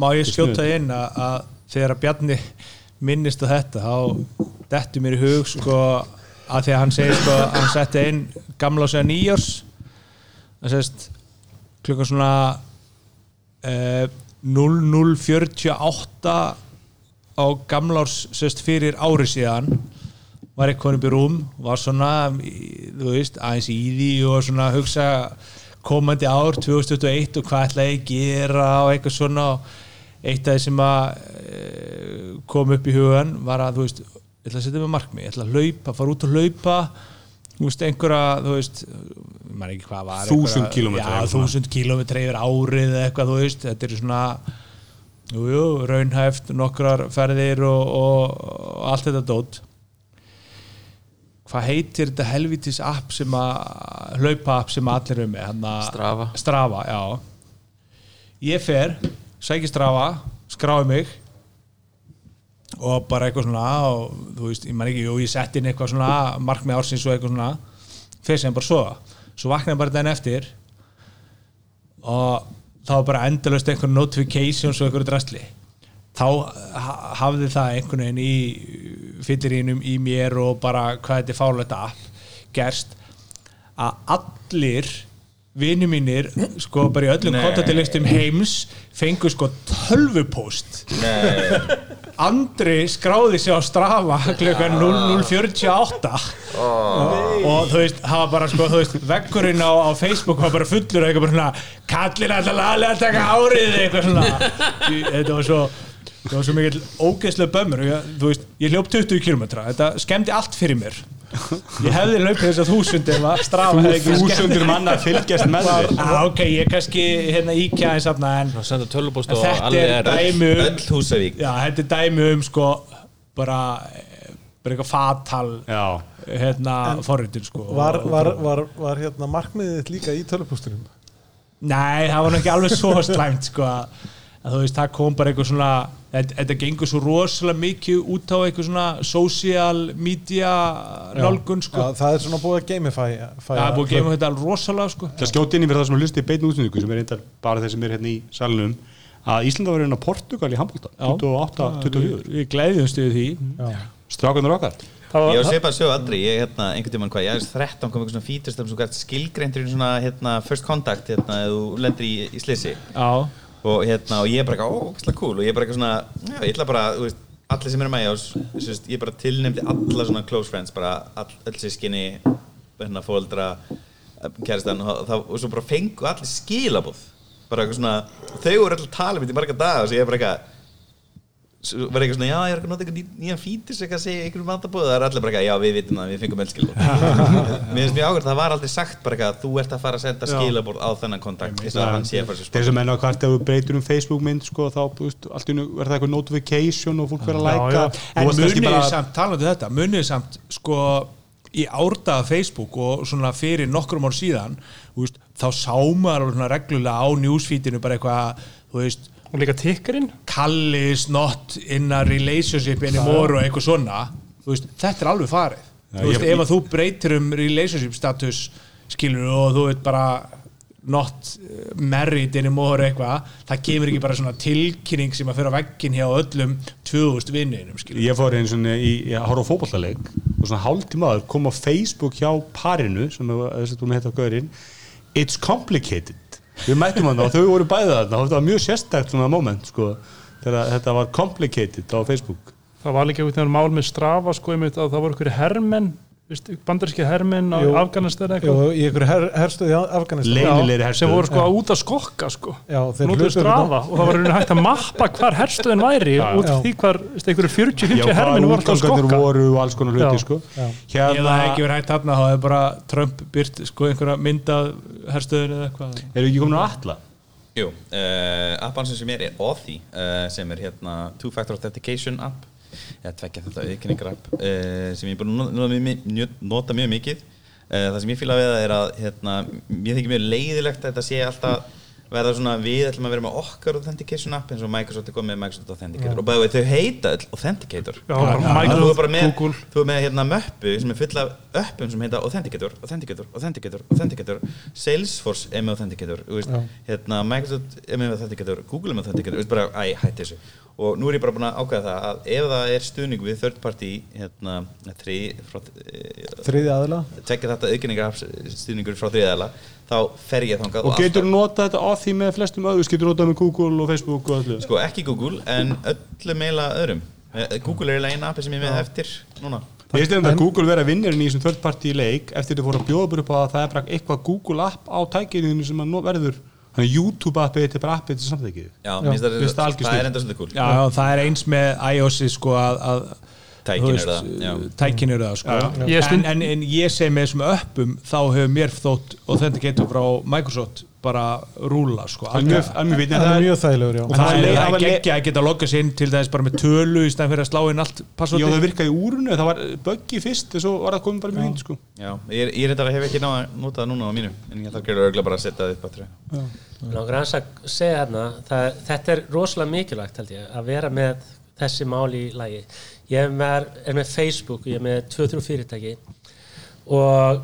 má- ég skjóta inn að, að þegar að Bjarni minnist á þetta þá dettur mér í hug sko að því að hann segir sko að hann setti inn gamla og segja nýjárs það sést klukkan svona eh, 0048 á gamlárs sést fyrir ári síðan var eitthvað upp í rúm var svona, þú veist aðeins í því og svona hugsa komandi ár 2021 og hvað ætla ég að gera og eitthvað svona. og eitt af því sem að e, kom upp í hugan var að þú veist, ég ætla að setja mig markmið ég ætla að hlaupa, fara út og hlaupa þú veist, einhverja, þú veist maður ekki hvað var Þúsund svona. þúsund kílómetra yfir árið eða eitthvað, þú veist, þetta er svona jú, jú, raunhæft nokkrar ferðir og, og, og allt þetta dót hvað heitir þetta helvitis app sem að hlaupa app sem allir eru með hana, Strava. Strava, já ég fer, sæki Strava skrái mig og bara eitthvað svona og þú veist, ég man ekki, jú, ég sett inn eitthvað svona markmið ársins og eitthvað svona fer sem bara svo svo vaknaði bara den eftir og þá var bara endalaust einhver notifications og einhverju drastli þá ha- hafði það einhvern veginn í fyllirínum í mér og bara hvað þetta er fálegt app gerst að allir vini mínir sko bara í öllum kontaktilistum heims fengu sko tölvupóst. Andri skráði sig á Strava klukkan 0048 og þú veist, það var bara sko, þú veist, veggurinn á, á Facebook var bara fullur og eitthvað bara svona kallin alltaf laðlega að taka árið eitthvað svona. Þetta var svo það var svo mikill ógeðslega bömmur. Ég, þú veist, ég hljóp 20 km þetta skemmdi allt fyrir mér. Ég hefði hlaupið þess að þúsund ef að Strava hefði ekki skemmt Þúsundir manna að fylgjast með þér. Já, ok, ég kannski hérna íkja eins aðna en að senda tölvupóst En og þetta alveg er dæmi um já, þetta er dæmi um sko bara, bara eitthvað fatal Já, hérna forritin sko. Var, var, var, var hérna markmiðið þitt líka í tölupústunum? Nei, það var nú ekki alveg svo slæmt sko. að, að þú veist, það kom bara eitthvað svona þetta, gengur svo rosalega mikið út á eitthvað svona social media nálgun sko. Já, það er svona búið að gamify það er búið að gefa þetta alveg rosalega sko. Það skjóti inn í fyrir það sem að hlusti í beinu útsendingu sem er reyndar bara þeir sem er hérna í salunum að Íslanda var hérna Portugal í handbólta 28-24 Við glæðjumst við því. Strákunar okkar. Það Ég var, var svipað sög aldrei, ég hérna, einhvern tímann hvað, ég aðeins 13 kom eitthvað svona fítustöfn sem gætt skilgreindur í svona hérna, first contact, hérna, ef þú lendir í, í slissi Já, og hérna, og ég er bara eitthvað, ó, hvað cool. Og ég er bara eitthvað svona, já, ég ætla bara, þú veist allir sem eru með sérst, ég bara tilnefndi alla svona close friends, bara all, öll sískinni, hérna, fóldra kæristan og, það, og svo bara fengu allir skilabóð bara eitthvað svona, þau voru allir að tala um í marga daga og svo ég er bara eitthvað var eitthvað svona, já, ég er að nota eitthvað ný- nýjan fítis eitthvað að segja einhverjum vandabóð það er allir bara eitthvað, já, við vitum það, við fengum öll skilabóð mér finnst mjög ákveð, það var aldrei sagt bara eitthvað, þú ert að fara að senda skilabóð á þennan kontakt, þess að hann sé að fara sér Þeir sem enn á hvart ef þú breytir um Facebook mynd sko, þá veist, verður það eitthvað notification og fólk verður að læka En munið bara- samt, talandi um þetta, munið samt sko í árdaga Facebook og svona fyrir nokkrum ár síðan þú veist, þá sá maður alveg svona reglulega á newsfeedinu bara eitthvað þú veist, og líka tikkurinn Kalli is not in a relationship anymore og eitthvað svona veist, þetta er alveg farið Já, þú veist, ég- ef að þú breytir um relationship status skilur og þú veit bara not uh, married anymore eitthvað, það kemur ekki bara svona tilkynning sem að fyrir á veggin hjá öllum 2000 vinninum skilur Ég fór einu svona í, að horfa á fótballaleik og svona hálftíma aður kom á Facebook hjá parinu sem er að þú með heita gaurinn It's complicated Við mættum hann og þau voru bæðið og þetta var mjög sérstækt svona moment sko þegar þetta var complicated á Facebook. Það var líka einhvern veginn mál með strafa sko, að það voru einhverju hermenn bandaríski hermenn á. Afganistan eitthvað? Í ykkur her, herstöð í Afganistan. Sem voru sko Já. út að skokka sko. Já, þeir Nótuðu hlupu strafa og það var rauninni hægt að mappa hvar herstöðin væri Já. út Já. því hvar einhverju 40-50 Já, hvað hermenn voru að skokka. voru og alls konar hluti sko. Hérna, hefði ekki verið hægt þarna þá hefði bara Trump byrt sko einhverja myndað herstöðin eða eitthvað. Erum við ekki komin á alla? Jú, uh, appan sem sem er er Authy uh, sem er hérna Two Factor Authentication app eða tvekja þetta auðkenningar app uh, sem ég er búin að nota, mjög- mikið. Uh, það sem ég fýla við það er að hérna, mér þykir mjög leiðilegt að þetta sé alltaf verða svona við ætlum að vera með okkar authentication app eins og Microsoft er komið með Microsoft Authenticator. Og bæði þau heita Authenticator. Já, Þannig að þú er Microsoft, bara með, Google. þú er með hérna möppu sem er full af öppum sem heita Authenticator, Authenticator, Authenticator, Authenticator. Salesforce er með Authenticator veist, hérna, Microsoft er með Authenticator Google er með Authenticator, þú veist bara, æ, hætti þessu og nú er ég bara búin að ákveða það að ef það er stuðning við third party hérna, þri, Þriði aðila? tvekja þetta auðkenningar stuðningur frá þriðaðala þá fer ég þangað Og getur þú notað þetta á því með flestum öðru getur þú notað með Google og Facebook og öllu? Sko ekki Google en öllum meila öðrum. Eh, Google er eiginlega eina appi sem ég með eftir núna. Ég veist um að Google vera vinnirinn í þessum third party leik eftir þetta fóru að bjóða upp á að það er eitthvað Google app á tækinu sem að verður þannig að YouTube appið þetta er bara appið til samþekið Já, mér finnst það- er enda svolítið cool. Já, já, það er eins með iOS sko að, að Tækin þú eru það, já. tækin eru það sko Já, já. En, en, en ég segi með þessum öppum þá hefur mér þótt Authenticator frá Microsoft bara rúla sko. Það er mjög- það er mjög þægilegur, Og það er geggja að geta loggað sér inn til þess bara með tölu í stæðan fyrir að slá inn allt Já, það virkaði í úrunu, það var buggy fyrst og svo var það komið bara mjög fínt sko. Já, ég, ég er þetta hef ekki náða að nota það núna á mínu en ég þarf að gera örgla bara að setja það upp aftur. Langar aðeins að segja hérna, það, þetta er rosalega mikilvægt held ég, að vera með þessi mál í lagi. Ég er með, er með Facebook, ég er með 2-3 fyrirtæki og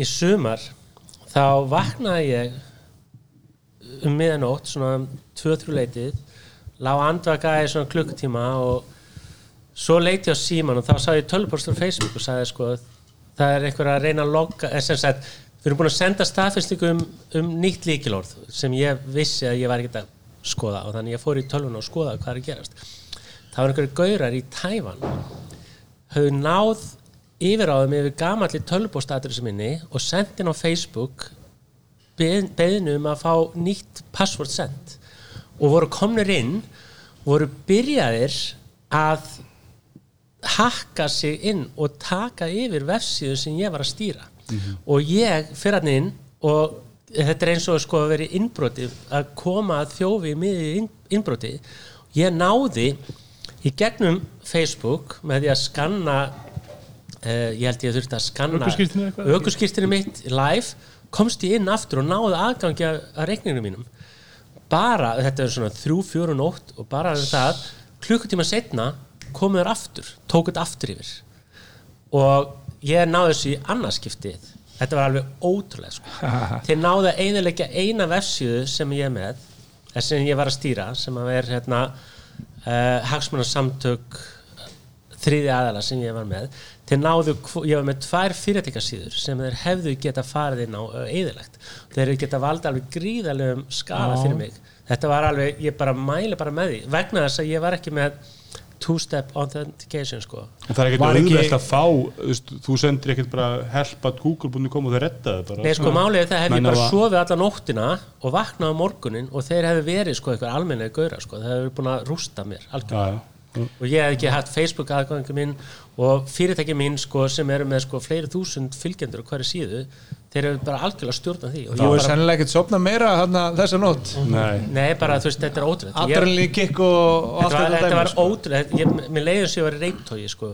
í sumar þá vaknaði ég um miðanótt, svona um 2-3 leitið, lág andvakaði svona klukkutíma og svo leiti ég á síman og þá sá ég tölvupóstur á Facebook og sagði sko það er einhver að reyna að logga eh, sagt, við erum búin að senda staðfestingu um, um nýtt líkilorð sem ég vissi að ég var ekki að skoða og þannig ég fór í tölvuna og skoða hvað er að gerast. Það var einhverju gaurar í Tævan höfðu náð yfiráðum yfir gamalli tölvupóstatur sem minni og sendin á Facebook beð- beðinu um að fá nýtt password send og voru komnir inn voru byrjaðir að hakka sig inn og taka yfir vefsíðu sem ég var að stýra. Og ég fyrir hann inn og þetta er eins og sko að vera innbroti að koma að þjófi miði inn, innbroti. Ég náði í gegnum Facebook með því að skanna uh, ég held ég þurfti að skanna ökuskýrtinu mitt live komst ég inn aftur og náði aðgangi að, að reikningum mínum. Bara, þetta er svona þrjú, fjóru nótt og bara það, klukkutíma setna komuður aftur, tók þetta aftur yfir. Og ég náði þessu í annarskiptið þetta var alveg ótrúlega sko. þeir náðu að eiginleika eina vefsíðu sem ég er með eh, sem ég var að stýra sem að vera hérna, uh, hagsmunarsamtök þriði aðala sem ég var með þeir náðu, ég var með tvær fyrirtækasíður sem þeir hefðu geta farið inn á eðilegt, þeir hefðu geta valda alveg gríðalegum skala fyrir mig. Þetta var alveg, ég bara mæli bara með því vegna þess að ég var ekki með two-step authentication sko. Og það er ekkert auðvelt að fá þú veist, þú sendir ekkert bara help at google.com og þau reddaði bara. Nei, sko, málið er það hef ég bara sofið alla nóttina og vaknað á morgunin og þeir hefðu verið sko eitthvað almennið gaura sko, þeir hefðu búin að rústa mér algjörlega. Og ég hef ekki haft Facebook aðgangi minn og fyrirtæki mín sko sem eru með sko fleiri þúsund fylgjendur á hverju síðu, þeir hefðu bara algjörlega stjórnað því. Og Þú ég er sennilega ekkert sopnað meira þarna þessa nótt? Nei, nei bara þú veist, þetta er ótrúlega Adrenalín kick og, og allt Þetta var, þetta þetta dæmi, var sko. ótrúlega, ég, mér leiður sem ég var reyntói sko,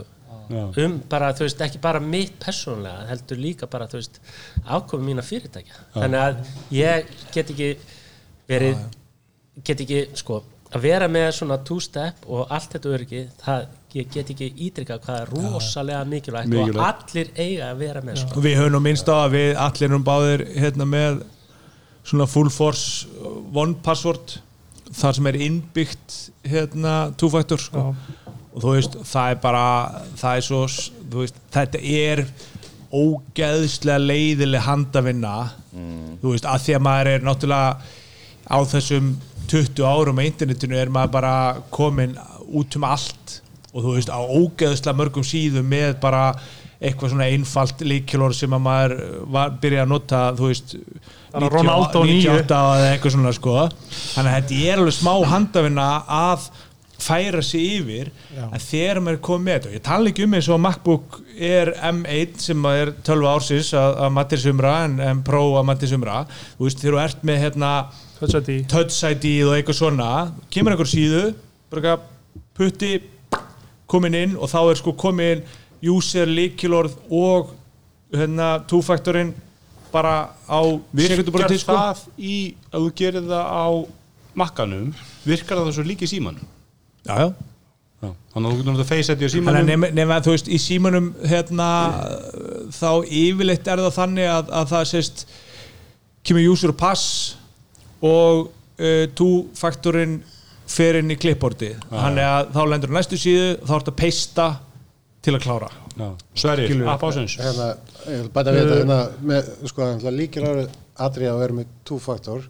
Já. um bara, þú veist, ekki bara mitt persónulega, heldur líka bara, þú veist, ákomi mína fyrirtækja. Þannig að ég get ekki verið, get ekki, sko, að vera með svona two-step og allt þetta öryggi, það, ég get ekki ídrykað hvað er rosalega mikilvægt, Mikilvægt. og allir eiga að vera með sko. Og við höfum nú minnst á að við allir erum báðir hérna með svona full force one password þar sem er innbyggt hérna two-factor sko. og þú veist, það er bara það er svo, veist, þetta er ógeðslega leiðileg handavinna þú veist, að því að maður er náttúrulega á þessum 20 árum á internetinu er maður bara komin út um allt. Og þú veist, á ógeðslega mörgum síðum með bara eitthvað svona einfalt líkjólor sem að maður var byrja að nota, þú veist Bara Ronaldo 9. 98 eða eitthvað svona sko. Þannig að þetta er alveg smá handavinna að færa sig yfir en þegar maður er komið með þetta. Og ég tala ekki um eins og MacBook er M1 sem er 12 ársins að, að Mattis Umra en, en Pro að Mattis Umra. Þú veist þegar þú ert með hérna Touch ID. Touch ID og eitthvað svona kemur einhver síðu bara putti komin inn og þá er sko komin user, líkilorð og hérna two-factorinn bara á virkar sekúndubroti, sko. það í að þú gerir það á makkanum virkar það svo líka í símanum já, já. Já. þannig að þú getur náttúrulega face ID á Þannig að símanum nema, nema að þú veist, í símanum hérna, þá yfirleitt er það þannig að, að það sést kemur user og pass og uh, two-faktorinn fer inn í klippborti þannig að þá lendur næstu síðu þá ertu að peista til að klára. Ásins hérna, ég vil bæta við þetta hérna, með, sko, líkir aðrið að vera með two-factor.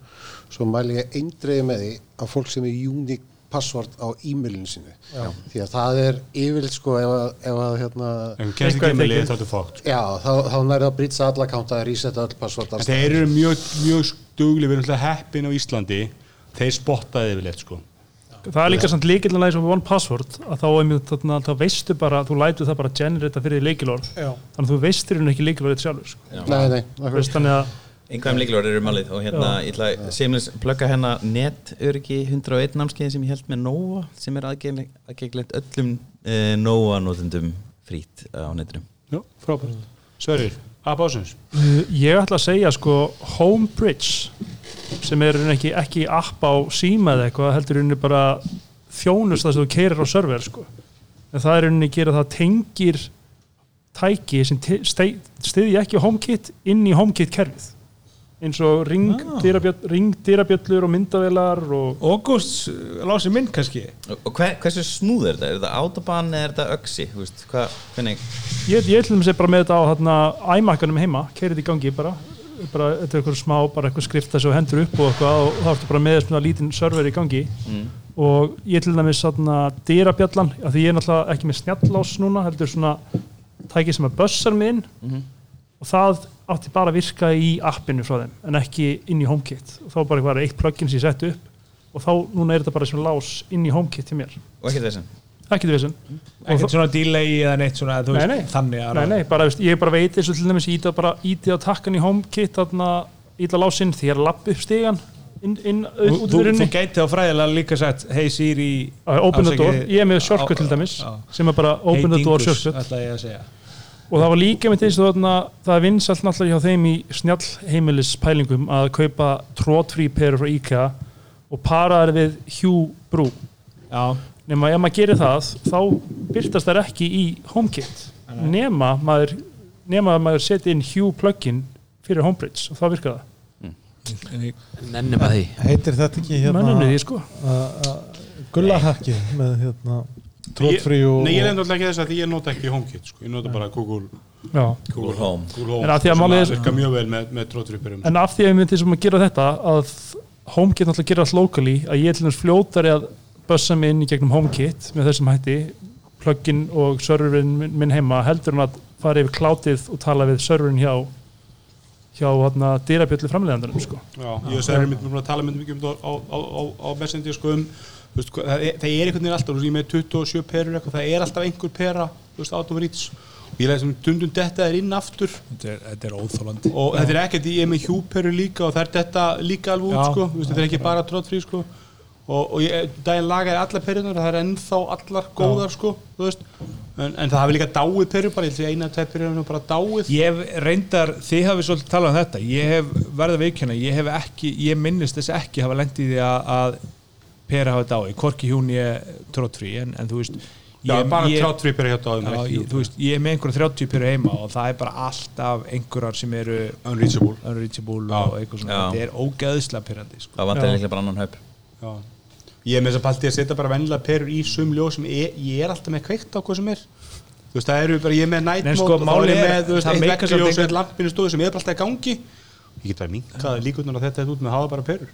Svo mæli ég eindreiði með því að fólk sem er unique passvort á e-mailinu sínu því að það er yfirleitt sko ef að, ef að hérna þú kemst ekki með lið þá er þetta fókt já, þá, þá nærið að brýtsa alla kánta að resetta öll passvort En þeir eru mjög, mjög stugli, við erum alltaf heppin á Íslandi, þeir spottaði yfirleitt sko. Það er líka samt líkilega eins og one password að þá, einmitt, þarna, þá veistu bara, þú lætur það bara að generata fyrir Já. þannig að þú veistir hún ekki leikilorðið sjálfur sko. Nei, nei. Veist, þannig að Einhverjum líkilvægur eru málið og hérna ég ætla að seimlis plugga hérna netöryggi 101 námskeiði sem ég held með Nóa sem er aðgengilegt öllum uh, Nóa notendum frít á netinu Já, frábært. Sverrir, að básins. Uh, Ég ætla að segja sko Homebridge sem er ekki, ekki app á síma eða eitthvað heldur í rauninni bara þjónust það sem þú keirir á server sko. en það er í rauninni að gera það tengir tæki sem styðji ekki HomeKit inn í HomeKit kerfið eins og ring, Ah. og myndavelar og August lási minn kannski Og, og hver, hversu smúð er þetta? Er þetta autobahn eða er þetta öksi? Ég, ég ætlum að segja bara með þetta á hérna, iMac-anum heima, keirið í gangi bara, bara þetta er eitthvað smá, bara eitthvað skrifta sem þú hendur upp og eitthvað og þá ertu bara með svona lítinn server í gangi Mm. og ég til dæmis svona dyrabjallan, af því ég er náttúrulega ekki með snjallás núna, heldur svona tæki sem að bössar mig inn Mhm. Og það átti bara að virka í appinu frá þeim, en ekki inn í HomeKit. Og þá bara eitthvað eitt plugin sem ég sett upp og þá, núna er þetta bara svona lás inn í HomeKit til mér, Og ekki þessin ekki til þessum ekkert svona delay eða neitt svona þú Nei, veist, nei. þannig að Nei, nei, bara, veist, ég bara veit eins og til dæmis íta bara íti á takkan í HomeKit þarna íta lásinn því ég er að lappa upp stigan inn, inn þú, þú, þú útverðinni gæti á fræðilega líka sett hey Siri Open the door, ég er með shortcut til dæmis Já. sem er bara open the Hey door Dingus, og það var líka með þess að þarna, það er vinsalt náttúrulega hjá þeim í snjall heimilis pælingum að kaupa trótfrí perur frá IKEA og para þær við Já. nema ef maður gerir það þá byrtast þær ekki í HomeKit. Nema maður nema að maður setja inn Hue plugin fyrir Homebridge og þá virkar það. Nennum að því. Heitir þetta ekki hérna sko. gullarhakki með hérna trótfrí og Nei, ég lefndi alltaf ekki þess að því ég nota ekki HomeKit sko. ég nota bara Google Já. Google Home. Google Home En af því að sem er- virka mjög vel með, með tróttripurum en af því að við myndum sem að gera þetta að HomeKit náttúrulega gera allt locally að ég er til þess fljótari að bössa mig inn í gegnum HomeKit með þessum hætti plugin og serverin minn heima heldur hann að fara yfir klátið og tala við serverin hjá hjá hérna dyrabjöllu framleiðandunum sko. Já, ég og Sverrir myndum að tala myndum ekki um á, á, á, á Messenger sko um veist, það, er, það er einhvern veginn alltaf, ég með 27 perur eitthvað, það er alltaf einhver pera reach. Og ég leði sem dundum detta er inn aftur. Þetta er, þetta er óþólandi og þetta er ekkert, ég er með hjúperu líka og það er þetta líka alveg út Já. sko, þetta er ekki bara tróðfrí sko. Og, og ég, daginn lagaði allar perunar það er ennþá allar góðar sko þú veist, en, en það hafi líka dáið perur bara, ég held að eina tveið perur er bara dáið. Ég hef reyndar, þið hafið svolítið talað um þetta ég hef verið að veikjana, ég hef ekki ég minnist þess ekki hafa lendið því að, að pera hafa dái, hvorki hún ég tróttfrí, en, en þú veist Já, ég, bara ég- 33 perur hjá Já, ég, þú veist, ég er með einhverja 30 perur heima og það er bara alltaf einhverjar sem eru unreachable, unreachable Já. og eitthvað svona, þetta er ógeðslega pyrrandi sko. Það vantar líklega bara annan Já. Ég er með þess að palti að setja bara vennilega perur í sum ljós sem er, ég er alltaf með kveikt á hvað sem er. Þú veist, það eru bara, ég er með night mode sko, og þá er ég er- með, þú veist, það eitt og engan- eitt lampinu stóðu sem er bara alltaf í gangi. Ég get bara minkað líkundun að þetta er út með að hafa bara perur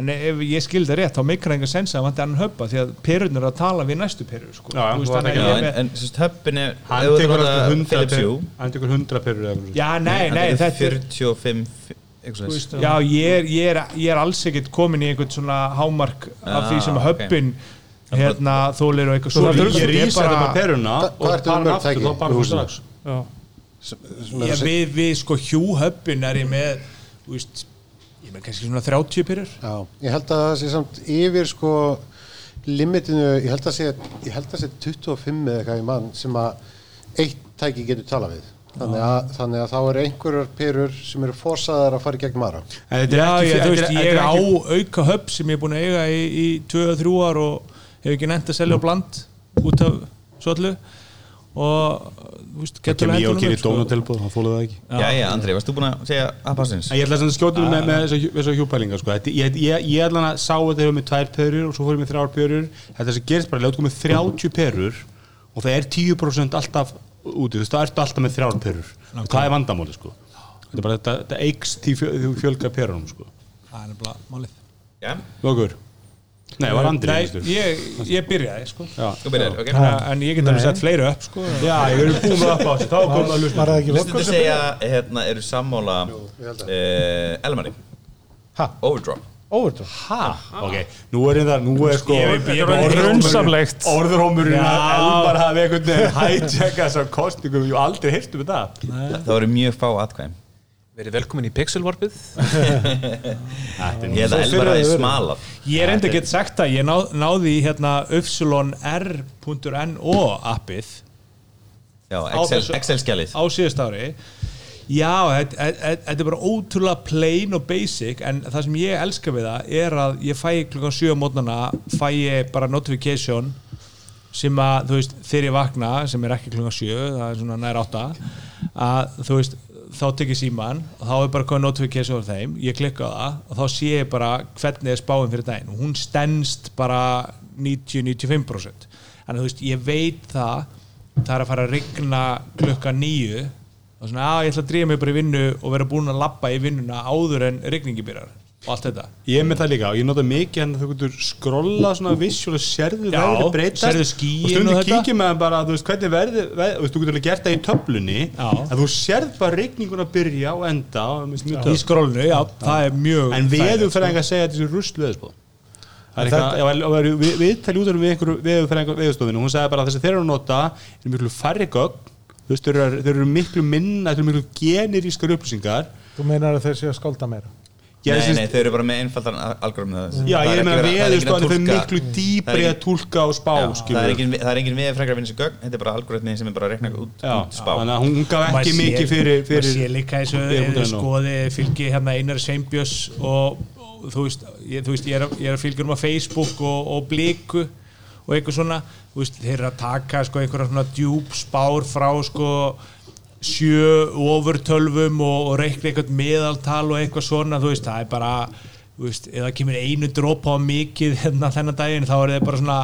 en ef ég skil það rétt, þá það enga sensa að vanti annan höpa, því að perurnar er að tala við næstu perur sko. Já, veist, ég er en, en höppin er Hann tekur notar alltaf 100 Philips perur. Hue, Hann tekur 100 perur eða eitthvað Já, nei, hann nei, tekur þetta er 45 eitthvað Þú svoleiðis. veist, Já, ég er, ég, er, ég er alls ekkert komin í einhvern svona hámark af því sem Ah, ok. höppin hérna, þólir og eitthvað Svo ég rýsa þetta með peruna og hann mörg aftur þá bara í hún strax. Sem, sem við, við sko hjú höppin er ég með þú veist, ég með kannski svona 30 perur Já, ég held að það sé samt yfir sko limitinu, ég held að sé ég held að sé 25 eða eitthvað í mann sem að eitt tæki getur tala við. Þannig að, þannig að þá er einhverjar perur sem eru forsaðar að fara í gegnum aðra. En þetta er ekki- þú þetta veist, er- ég er er á auka höpp sem ég er búin að eiga í, í 2-3 ár og hef ekki nefnt að selja á bland út af svollu og þú veist, Það kemur ég og gerir sko. dónatilbúð, hann fólaði það ekki Já, já, Andri, varst þú búin að segja appasins? En ég ætla að skjóta um með, þessar hjúpælingar sko. Þetta- ég, ég, ég ætla að sá að þeir eru með tvær perur og svo fór ég með þrjár perur þetta sem gerist bara, ljótt komið 30 perur og það er 10% alltaf úti, þú veist, það ertu alltaf með þrjár perur það er vandamáli sko. þetta er bara, þetta, þetta eikst því fjö- því fjölga perunum sko. það er nefnilega málið Nei, var Andri Nei, ég, ég byrjaði sko. Já. Þú byrjar, ok. Að- En ég get alveg sett fleiri upp sko. Já, ég verður búin með upp á þessu, þá komum að það Hlustundu vöggur sem segja, hérna, eru sammála uh, Elmari? Ha? Overdrop. Overdrop? Ha? Ok, nú er það, nú er sko grunsamlegt. Orðurhómurinn að Elmar hafi einhvern veginn hijackað þessar kostningum, ég hef aldrei heyrt um þetta. Það voru mjög fá atkvæm Verið velkomin í Pixelvarpið. Ég held að Elmar hafi smalað. Ég er enda gett sagt að ég ná, náði í hérna upsilonr.no appið. Já, Á Excel, þessu- Excel skjalið á síðast ári. Já, þetta er bara ótrúlega plain og basic en það sem ég elska við það er að ég fæ klukkan 7 á mótnana fæ ég bara notification sem að, þú veist, þegar ég vakna sem er ekki klukkan 7, það er svona nær 8 að, þú veist þá tek ég síman og þá er bara komið notification á þeim, ég klikka á það og þá sé ég bara hvernig er spáin fyrir daginn. Og hún stendst bara 90-95% þannig að þú veist, ég veit það það er að fara að rigna klukka nýju og svona, að ég ætla að drífa mig bara í vinnu og vera búin að labba í vinnuna áður en rigningi byrjar og allt þetta. Ég er með það líka og ég nota mikið en þú getur skrolla svona og sérðu verði breytast. og stundu og þetta. kíkja með bara þú veist hvernig verði, veð, þú getur alveg gert það í töflunni Já. að þú sérð bara regninguna byrja og enda í skrólnu, já, það er mjög en fyrir sko. að segja að þetta er er og við, tali út um við einhverju veðurstofinu og hún sagði bara að þessi þeir eru að nota er miklu færri eru, þeir eru miklu minna, þeir eru miklu generískar upplýsingar. Þú meinar að þeir séu að skálda meira Já, Nei, sem- nei, þau eru bara með einfaldan algoritmu Já, ég meina veðurstofinu fyrir miklu dýbri að túlka og spá Já, það er engin, það er engin veður frekar að vinna sér gögn Þetta er bara algoritmi sem er bara að rekna út, Já, út spá. þannig að hún gaf ekki mikið fyrir, fyrir maður sér líka eins og skoði fylgi hérna Einar Sveinbjörns og, og þú veist, ég, þú veist ég, er, að- ég er að fylgja um á Facebook og, og Bliku og eitthvað svona. Þeir eru að taka sko einhverja svona djúb spár frá sko sjö ofurtölvum og, og reikna eitthvað meðaltal og eitthvað svona þú veist, það er bara þú veist, það kemur einu dropa á mikið hérna þennan daginn þá er það bara svona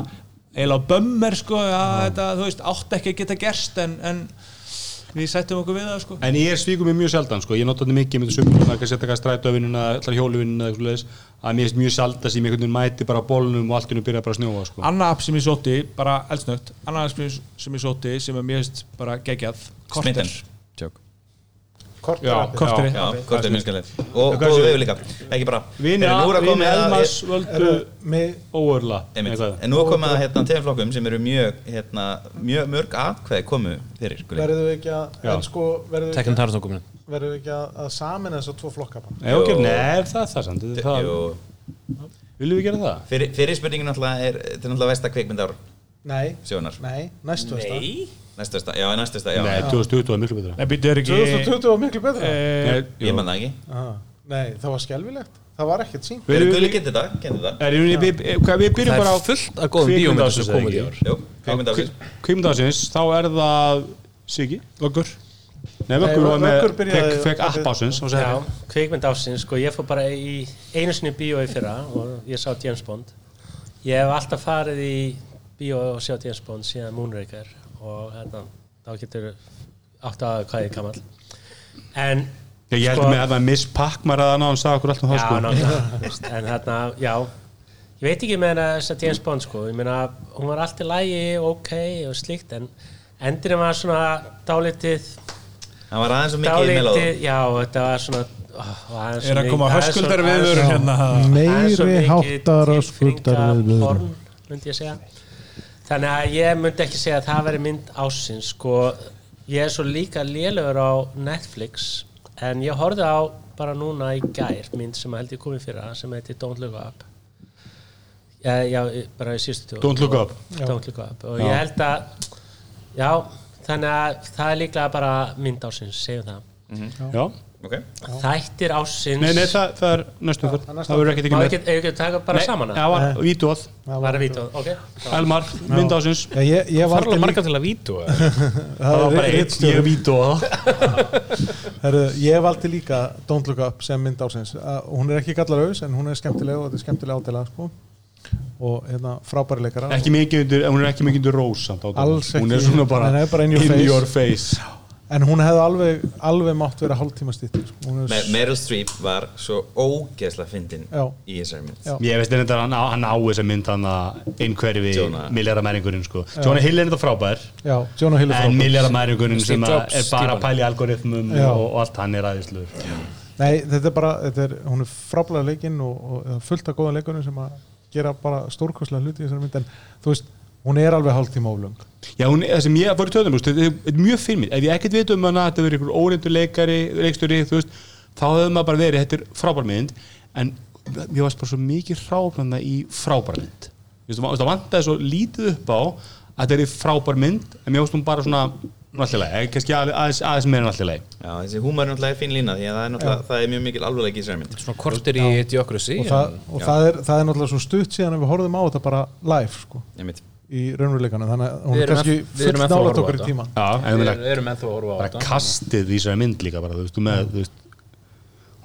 eiginlega á bömmer sko, ja, þetta, þú veist, átt ekki að geta gerst en, en við sættum okkur við það sko En ég er svíkum mér mjög sjaldan sko. ég nota þetta mikið með þessum það kannski setja eitthvað strætóvinnuna, allar hjóluvinnuna eða eitthvað að mér er mjög sjaldan sem ég einhvern veginn mæti bara á bólnum og allt nú byrja bara að snjóa sko. Anna app sem ég sótti, bara eldsnögt Anna app sem ég- sem sótti, sem er finnst bara geggjað, Korter. Smitten. Joke. Korter er mjög skemmtilegt. Og góðu veður líka, ekki bara. Er að að- Elmas völdu Mig, óörla. En nú er komið að hérna, tegum flokkum sem eru mjög, hérna, mjög mörg atkveði komu fyrir við ekki að en sko, verður við Tekken ekki, við að, að samina þessar tvo flokka bara? Nei, það er það samt? Viljum við gera það? fyrir, fyrir spurningin náttúrulega er þetta er náttúrulega versta kvikmyndar Nei, sjónar. Nei, næstu veist það Næst versta, já, næst versta, já, Nei, 2020 var miklu betra. Nei, býttu er ekki 2020 var miklu betra. Eh, Nei, Ég man það ekki. Aha. Nei, það var skelvilegt Það var ekkert sínt Fyrir Viljum Gulli við- getur þetta, getur þetta Er, við, við, hvað, við byrjum bara á fullt af góðum bíómyndum sem komið í ár Jú, kvikmyndar kvikmyndásins, þá er það Siggi, Vöggur. Nei, Vöggur var með, Vöggur byrjaði- fekk, fekk app ásins og Já, segði, kvikmynd ásins, sko, ég fór bara í einu sinni í bíó í fyrra og ég sá James Bond. Ég hef alltaf farið í bíó og sjá James Bond síðan Moonraker og hérna, þá getur átt að hvað ég er gammal. En, ég, ég held Sko- með að það Miss Pac-Man að hann sagði okkur alltaf það já, sko veist, en hérna, já, ég veit ekki með þess að James Bond, sko, ég meina, hún var allt í lægi, ok og slíkt, en endurinn var svona dálítið Það var aðeins svo mikið melóð dálítið, já, þetta var svona oh, aðeins Er að koma höskuldar við aðeins vörun svo- hérna? Meiri háttar og skuldar tilfinninga við vörum porn, myndi ég segja þannig að ég myndi ekki segja að það veri mynd ásins sko, ég er svo líka lélugur á Netflix en ég horfði á bara núna í gær mynd sem held ég komið fyrra sem heitir Don't Look Up. Já, já bara í síðustu tjóð Don't Look Up. Don't Look Up. Og Já. ég held að já, þannig að það er líklega bara mynd ásins, segjum það. Já, Ok, Þættir ásins nei, nei, það, það er næstum fyrir, það er það verður ekki Má ekki með ef ekki taka bara saman Já, var vítóð, Var það vító, ok. Elmar, mynd ásins Já, ég, ég valdi Farlega líka marga til að vítu Það var bara eitt Ég vítóð Herru, ég valdi líka Don't Look Up sem mynd ásins uh, hún er ekki gallarauðs en hún er skemmtileg og þetta er skemmtileg ádela sko. og hérna frábæri leikara. Ekki mikið undir, hún er ekki mikið undir rós Hún er svona bara Nei, nei, bara in your face. En hún hefði alveg, alveg mátt vera hálftíma stýtti sko. Er- Meryl Streep var svo ógeðslega fyndin Já. í þessari mynd. Já. Ég veist þetta hann, á- hann á þess að mynd hann að einhverfi milljaramæringurinn sko. Jonah Hill er þetta frábær. Já, en milljaramæringurinn sem að Jobs er bara að í algoritmum og, og allt hann er aðeinsluður Nei, þetta er bara, þetta er, hún er frábælega leikinn og, og er fullt af góða leikunum sem að gera bara stórkostlega hluti í þessari mynd. En þú veist, hún er alveg hálftíma oflöng Já, hún, það sem ég var í töðum, þetta er er mjög fyrir ef ég ekkert veit um hana, þetta verður einhver óreyndur leikari, leikstjóri, þú veist þá hefur maður bara verið, þetta er frábær mynd en mér varst bara svo mikið hráfnanda í frábær mynd. Þú veist, það vantaði svo lítið upp á að þetta er frábær mynd, en mér varst hún bara svona allilega, kannski aðeins, aðeins meira en allilega Já, þessi húmar er náttúrulega fín lína því að það er, náttúrulega, það er mjög mikil alveg í þessari mynd. Svona kortir í Idiocracy og, það, og það, er, það er náttúrulega svo stutt síðan að við horfum á þetta bara live sko, Einmitt. Í raunveruleikanum þannig að hún er kannski enn- við full erum ennþá að nálat okkur í tíma Já, Við erum ennþá að horfa á bara þetta. kastið í þessari mynd líka bara, þú veist, þú með, þú veist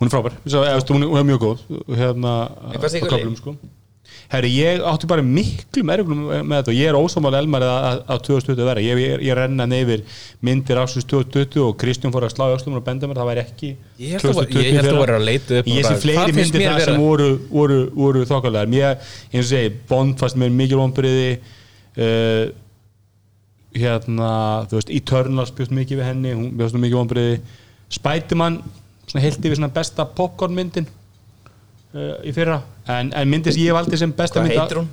hún er frábær, þú hún, er, hún er mjög góð hérna, sko. Herri, ég átti bara miklu merglum með þetta og ég er ósámála elmar að, að 2020 vera, ég, ég, ég renna neyfir myndir ásins 2020 og Kristján fór að slá í öslum og benda mér, það væri ekki Ég held að- ég held að leita upp Ég sé bara, fleiri myndir það sem voru, voru, voru þokkalega. Mér, eins og segi, Bond fannst mér mikil vonbriði uh, hérna, þú veist Eternals bjóst mikið við henni, hún bjóst mikið vonbriði Spiderman svona heilt yfir svona besta popcornmyndin uh, í fyrra. En, en myndin sem ég valdi sem besta Hvað mynd heitir hún?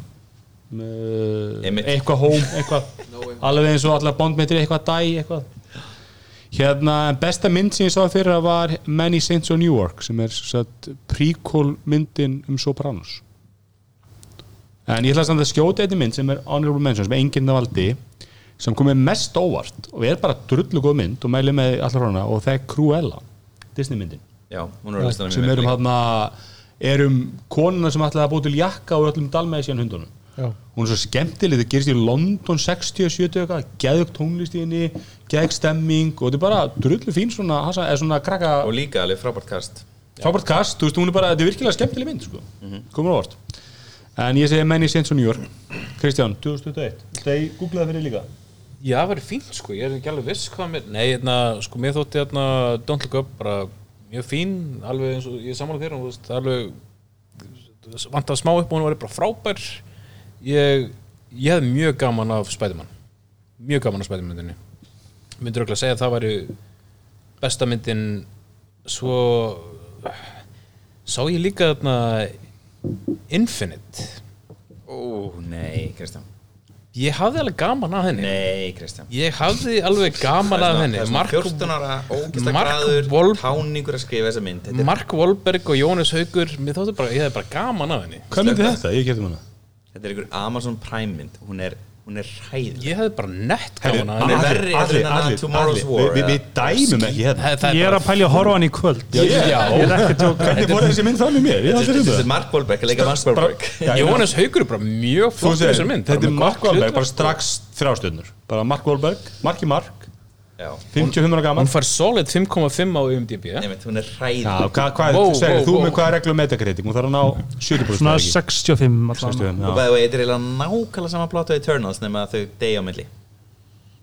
Einmitt. eitthvað home eitthvað, alveg eins og allar bondmyndir eitthvað dæ, eitthvað. Hérna, besta mynd sem ég sá fyrir var Many Saints of Newark sem er satt, prequel myndin um Sopranos en ég ætla samt að skjóta einni mynd sem er Honorable Mention, sem enginn það valdi sem komið mest óvart og er bara drullu góð mynd og mæli með allar hana og það er Cruella, Disney myndin Já, hún er sem erum hann erum konuna sem ætlaði að búið til jakka og öllum dalmæðisjan hundunum. Já. hún er svo skemmtileg, það gerist í London 60 og 70 eitthvað, geðug tónlist í henni geðug stemming og þetta er bara drullu fín svona, hasa, eða svona krakka Og líka alveg frábært kast frábært kast, þú veist, hún er bara, þetta er virkilega skemmtileg mynd sko, komur á vart en ég segi Many Saints of New York. Kristján, 2021, þetta ég googlaði fyrir líka? Já, það verður fínt sko, ég er ekki alveg viss hvað mér Nei, hérna, sko, mér þótti hérna Don't Look Up bara mjög fín alveg eins og ég er og þú veist, það er alveg vant að smá upp og hún var bara frábær. Ég, ég hefði mjög gaman af Spiderman. Mjög gaman af Spiderman-myndinni myndur örugglega að segja að það væri besta myndin. Svo sá ég líka þarna Infinite. Ó, nei, Kristján. Ég hafði alveg gaman af henni. Nei, Kristján. Ég hafði alveg gaman af henni. Mark, 14 ára ógæsta Mark græður Wol- táningur að skrifa þessa mynd. Þetta er- Mark Wahlberg og Jónas Haugur Mér þóttu bara, ég hefði bara gaman af henni. Hvað myndi þetta? Ég getum hana. Þetta er einhver Amazon Prime mynd. Hún er, hún er hræð Ég hefði bara nett gaman af Hann er að Tomorrow's War, við, eða? dæmum ekki hérna. Ég er að pælja að horfa á hann í kvöld. Er að Hvernig fór þessi mynd fram í mér? Hef Þetta um er Mark Wahlberg, að leika Mark Wahlberg? Jónas Haugur er bara mjög flott Þetta er Mark Wahlberg, bara strax þrjástjörnur Bara Mark Wahlberg, Marki Mark Já, 55 ára gaman Hún fær solid 5,5 á IMDb Nefnt, hún er hræð Já, hvað, hvað, Wow, segir, wow, þú wow. með hvað reglum metakritik? Hún þarf að ná 70% Svona eða ekki? 65 allan 65, Og og eitthvað eiginlega nákvæmlega sama plot og Eternals nema að þau degi á milli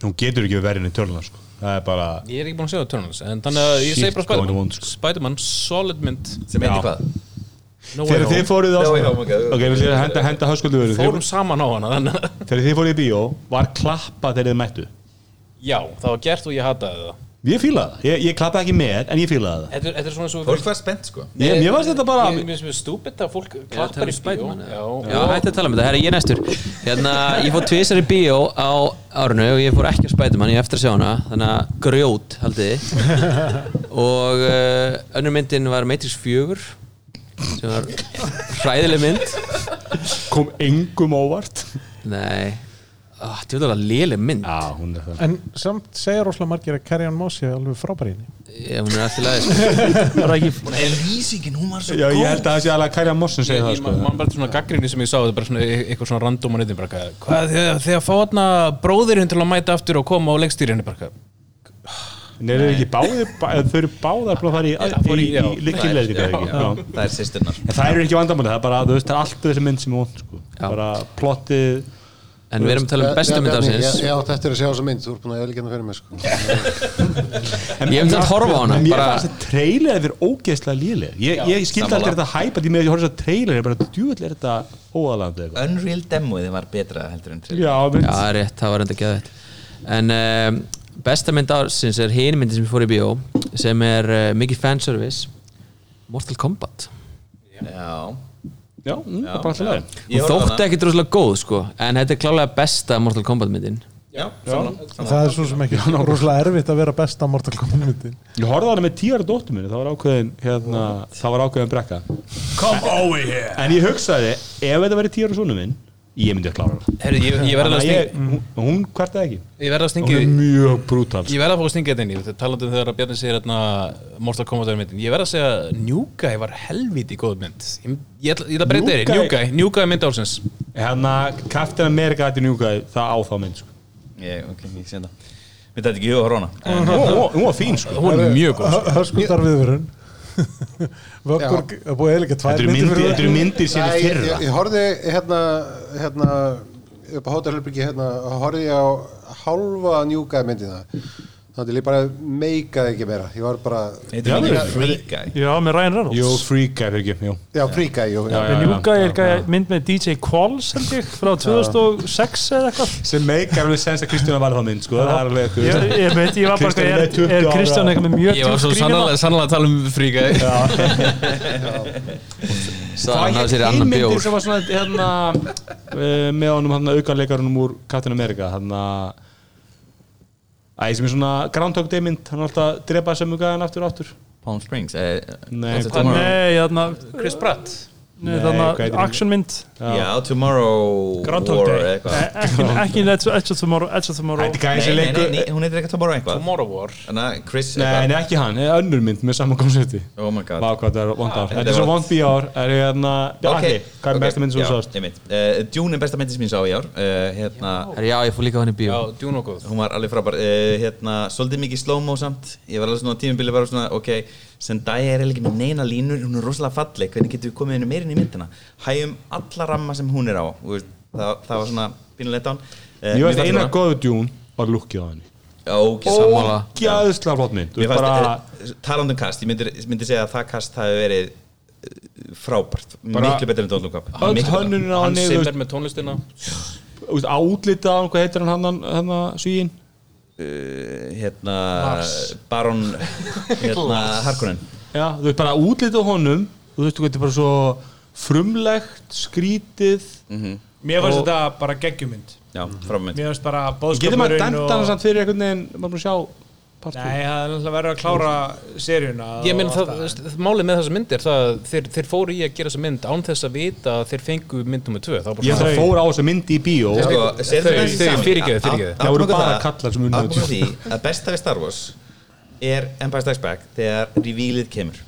Hún getur ekki verið inn í törluna sko. Það er bara Ég er ekki búin að segja Eternals En þannig að ég segi bara going Spiderman sko. Spiderman, solid mynd sem Já. heitir hvað? No Þegar þið fóruð á No Way Home, ok. Ok, við ætlum að henda, henda Fórum saman á hana Þegar þið fóruð í bíó Var klappa þegar þið mættu Já, það var gert og ég hataði það. Ég fílaði það, ég, ég klappaði ekki með En ég fílaði það. Þetta er- þetta er svona svo Fólk var spennt sko. Ég, Mér varst þetta bara Mér mér finnst mér stúpid að fólk klappar í bíó? Já, Já, hætti að tala um þetta, herra, ég er næstur. Hérna, ég fór tvisar í bíó á árinu og ég fór ekki á Spiderman, ég á eftir að sjá hana. Þannig að grjót, haldið þið. Og uh, önnur myndin var Matrix 4 sem var hræðileg mynd. Kom engum óvart. Nei, oh, þetta er alveg léleg mynd Já, hún er það En samt segja rosalega margir að Carrie Ann Moss sé alveg frábær í henni Ég, hún er alltaf sko. Það er ekki En lýsingin, hún var svo Já, ég held að það sé alveg að Kærja Mossin segja það sko man bara svona gaggrinni sem ég sá þetta er bara svona e- eitthvað svona random á nýttin bara þegar, þegar fá þarna bróðirinn til að mæta aftur og koma á leikstýrinni bara hvað- Nei, þeir eru ekki báðir, bá, þau eru báðar að fara í, Já, í, í- já. ekki Já. Það er sýsturnar En það eru ekki vandamáli, það er bara, þú veist, það er alltaf þessi mynd sem er vond, sko. Já. Bara plottið, en við erum að tala um bestu mynd ásins Ég átt eftir að sjá þessa mynd, þú ert búin að eðlikenda fyrir mig sko. Ég hef þetta horfa á hana Mér bara, fannst þetta trailer að vera ógeðslega léleg. Ég, ég skildi aldrei þetta hæpa Því með að ég horfði þess að trailer er bara djúvill er þetta eitthvað? Unreal demoið var betra heldur en trailer. Já, já, er rétt, það var enda geðvægt en um, besta mynd ásins er hini myndi sem ég fór í bíó sem er uh, mikið fanservice Mortal Kombat. Já, Já, mm, það er bara alltaf leið og á þótti ekkit rosalega góð sko en þetta er klálega besta Mortal Kombat myndin. Já, sammála, sammála. það er svo sem ekki rosalega erfitt að vera besta Mortal Kombat myndin. Ég horfði hana með tíara dóttur minni Það var ákveðin, hérna, það var ákveðin brekka. Come over here. En ég hugsaði, ef þetta verið tíara svona minn Ég myndi að klára hana ég, ég verði að stinga hún, hún kvartaði ekki. Ég verði að Hún er mjög brútal. Ég verði að fá að stinga þetta inn í þetta talandi um þegar að Bjarni segir hérna Mortal Kombat er myndin. Ég verði að segja New Guy var helviti góð mynd. Ég, ég, ætla- að breyta New Guy- New Guy, New Guy mynd ásins Hérna, Captain America þetta er njúkaði Það á þá mynd sko. Ég, ok, ég sé það. Mér þetta ekki huga hróna Hún var fín sko. Hún er mjög góð sko. hörskuldar viðvörun Vöggur er búið eða tvær Þetta eru myndir þetta eru myndir síðan fyrra. ég, ég horfði hérna, hérna upp á hótelherbyggi hérna, horfði ég á hálfa njúkaði myndina. Þannig að ég bara meikaði ekki meira. Ég var bara, Já, með Ryan Reynolds. Já, já. En Júka er mynd með DJ Qualls frá 2006 eða eitthvað. Sem meikar alveg sens að Kristján var það mynd sko. það er alveg þú Ég, veit, ég var bara er, 20 ára. Kristján eitthvað með mjög Ég var svo sannlega, að tala um Free Guy annan myndir bjór. sem var svona hérna, uh, með honum hérna, aukarleikarunum úr Captain America hérna. Æ, sem er svona Groundhog Day mynd hann er alltaf að drepa sem gæðan aftur og aftur. Palm Springs eh, Nei, Palm-. Nei, þarna Chris Pratt Heitir hún? actionmynd Já, Tomorrow Groundhog War Day eitthvað. Eh, Ekki, ekki Edge of Tomorrow Edge of Tomorrow. Þetta gæði Nei, sem nei, leikur nei, hún heitir eitthvað Tomorrow eitthvað. Tomorrow War. Þannig að Chris Nei, nei, ekki hann, það er önnur mynd með saman konsepti Oh my god. Vá, hvað það er vond ár. Þetta er svo vond. bí ár er ég hérna hvað er besta mynd sem þú sást? Eh, Dune er besta myndi sem ég sá í ár. Uh, hérna, já, ég fór líka hann í bíó. Já, Dune og góð. Hún var alveg frábær. Hérna, Svolítið mikið slow-mo samt. Ég var alveg svona tímubili var svona Ok, Zendaya er ekki með neina línur Hún er rosalega falleg. Hvernig getum við komið henni meirinn í myndina? Hægum alla ramma sem hún er á. Veist, það, það var svona pínulegt án uh, Ég veist eina góðu djún var lukkið á henni. Ógæðislega flott mynd. Þú Mér veist fannst, bara bara... talandi um kast, ég myndi, myndi segja að það kast hafi verið eh, frábært, Bara- miklu betur en Don't Look Up. á Hann henni þú sem veist, er með tónlistina. Þú veist, Átlita á hann, hvað heitir hann hann, hann svíin? Uh, hérna Baron hérna Harkonnen. Já, þú veist bara útlita á honum Þú veist, þú veit, bara svo frumlegt, skrítið. Mér fannst Og- þetta bara geggjumynd. Já, frábært Mér fannst bara Getur maður bóðskapurinn dæmt hann samt fyrir einhvern veginn maður sjá part two? Nei, það er náttúrulega verið að klára seríuna Ég menn og það, málið með þessa mynd er það að þeir, þeir fóru í að gera þessa mynd án þess að vita að þeir fengu mynd 2 Það var bara Ég ætla að fóra á þessa myndi í bíó þau- fyrirgefðu, fyrirgefðu. Það voru bara kallar sem unnu Ákvæmum því að besta við Star Wars er Empire Strikes Back þegar revealið kemur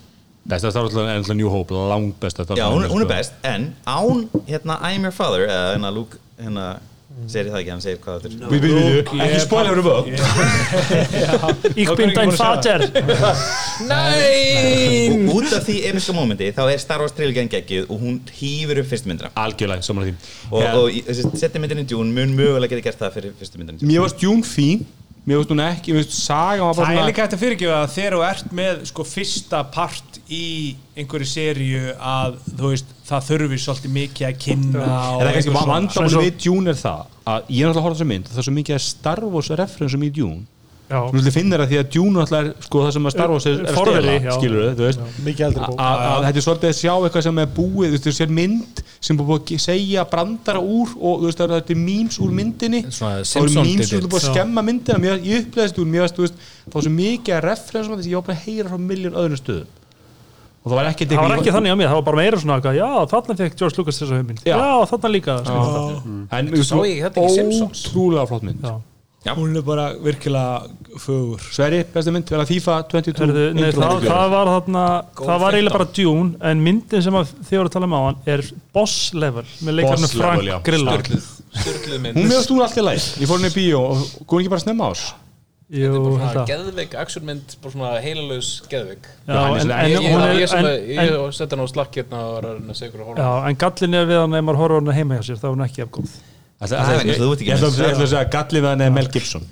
Besta Star Wars er ennlega New Hope, langt besta Star Já, Wars hún, er- hún er sko. best, en án hérna I am your father, eða hérna Luke hérna, segir það ekki, hann segir hvað þetta er. Við byrjum við, ekki spoiler um völd Ich bin dein fater. Og út af því episka mómenti þá er Star Wars trilogjan geggjuð og hún hýfur upp fyrstu myndina. Algjörlega, saman að því. Og, setja myndin í Dune mun mögulega geta gert það fyrir fyrstu myndin Mér varst Jún fín. Mér varst hún ekki, mér varst saga var bara Það er líka hægt að fyrirgefa að þegar þú ert með sko fyrsta part í einhverju seríu að þú veist það þurfi svolítið mikið að kynna það er kannski eitthvað svona. vandamáli við Dune er það að ég er náttúrulega að horfa á þessa mynd það er svo mikið að Star Wars referensum í Dune. Já, Þú veist, finnir það því að Dune náttúrulega er sko það sem að Star Wars er, er að stela, skilur þú veist. Mikið eldri bók. Að þetta er svolítið að sjá eitthvað sem er búið þú veist, þú sér mynd sem búið að segja brandara úr og þú veist, það er- þetta er memes úr myndinni. Þá eru er búið að skemma myndina. Mér, ég upplega þetta úr, mér veist, þú veist þá er svo mikið að referensum að þessi, ég og það var ekkert það var ekki þannig á mér, það var bara meira svona Já, þarna fekk George Lucas þessa hugmynd. Já. Já, þarna líka skilur það. en ekki Simpsons? ótrúlega flott mynd. Já. Hún er bara virkilega fögur. Sverri, besta mynd, vel að FIFA 22 Herðu, nei, það, það var þarna það var eiginlega bara Dune en myndin sem að þið voru að tala um á hann er Boss Level með leikarnu Frank mynd. Hún meðast hún alltaf læg, ég fór henni í bíó og hún ekki bara snemma ás Jú, Svona þetta. geðveik actionmynd, bara svona heilalös geðveik. Já, hann er en, svona- en, Ég, hún ég, er, sett hann á slakk hérna og var að segja að horfa. Já, en gallin er við hann ef maður horfður hann heima hjá sér þá er hún ekki af góð. Ætla- Það er ætla- vegna þess að þú ert ekki Ég ætla að- segja gallið við hann er Mel Gibson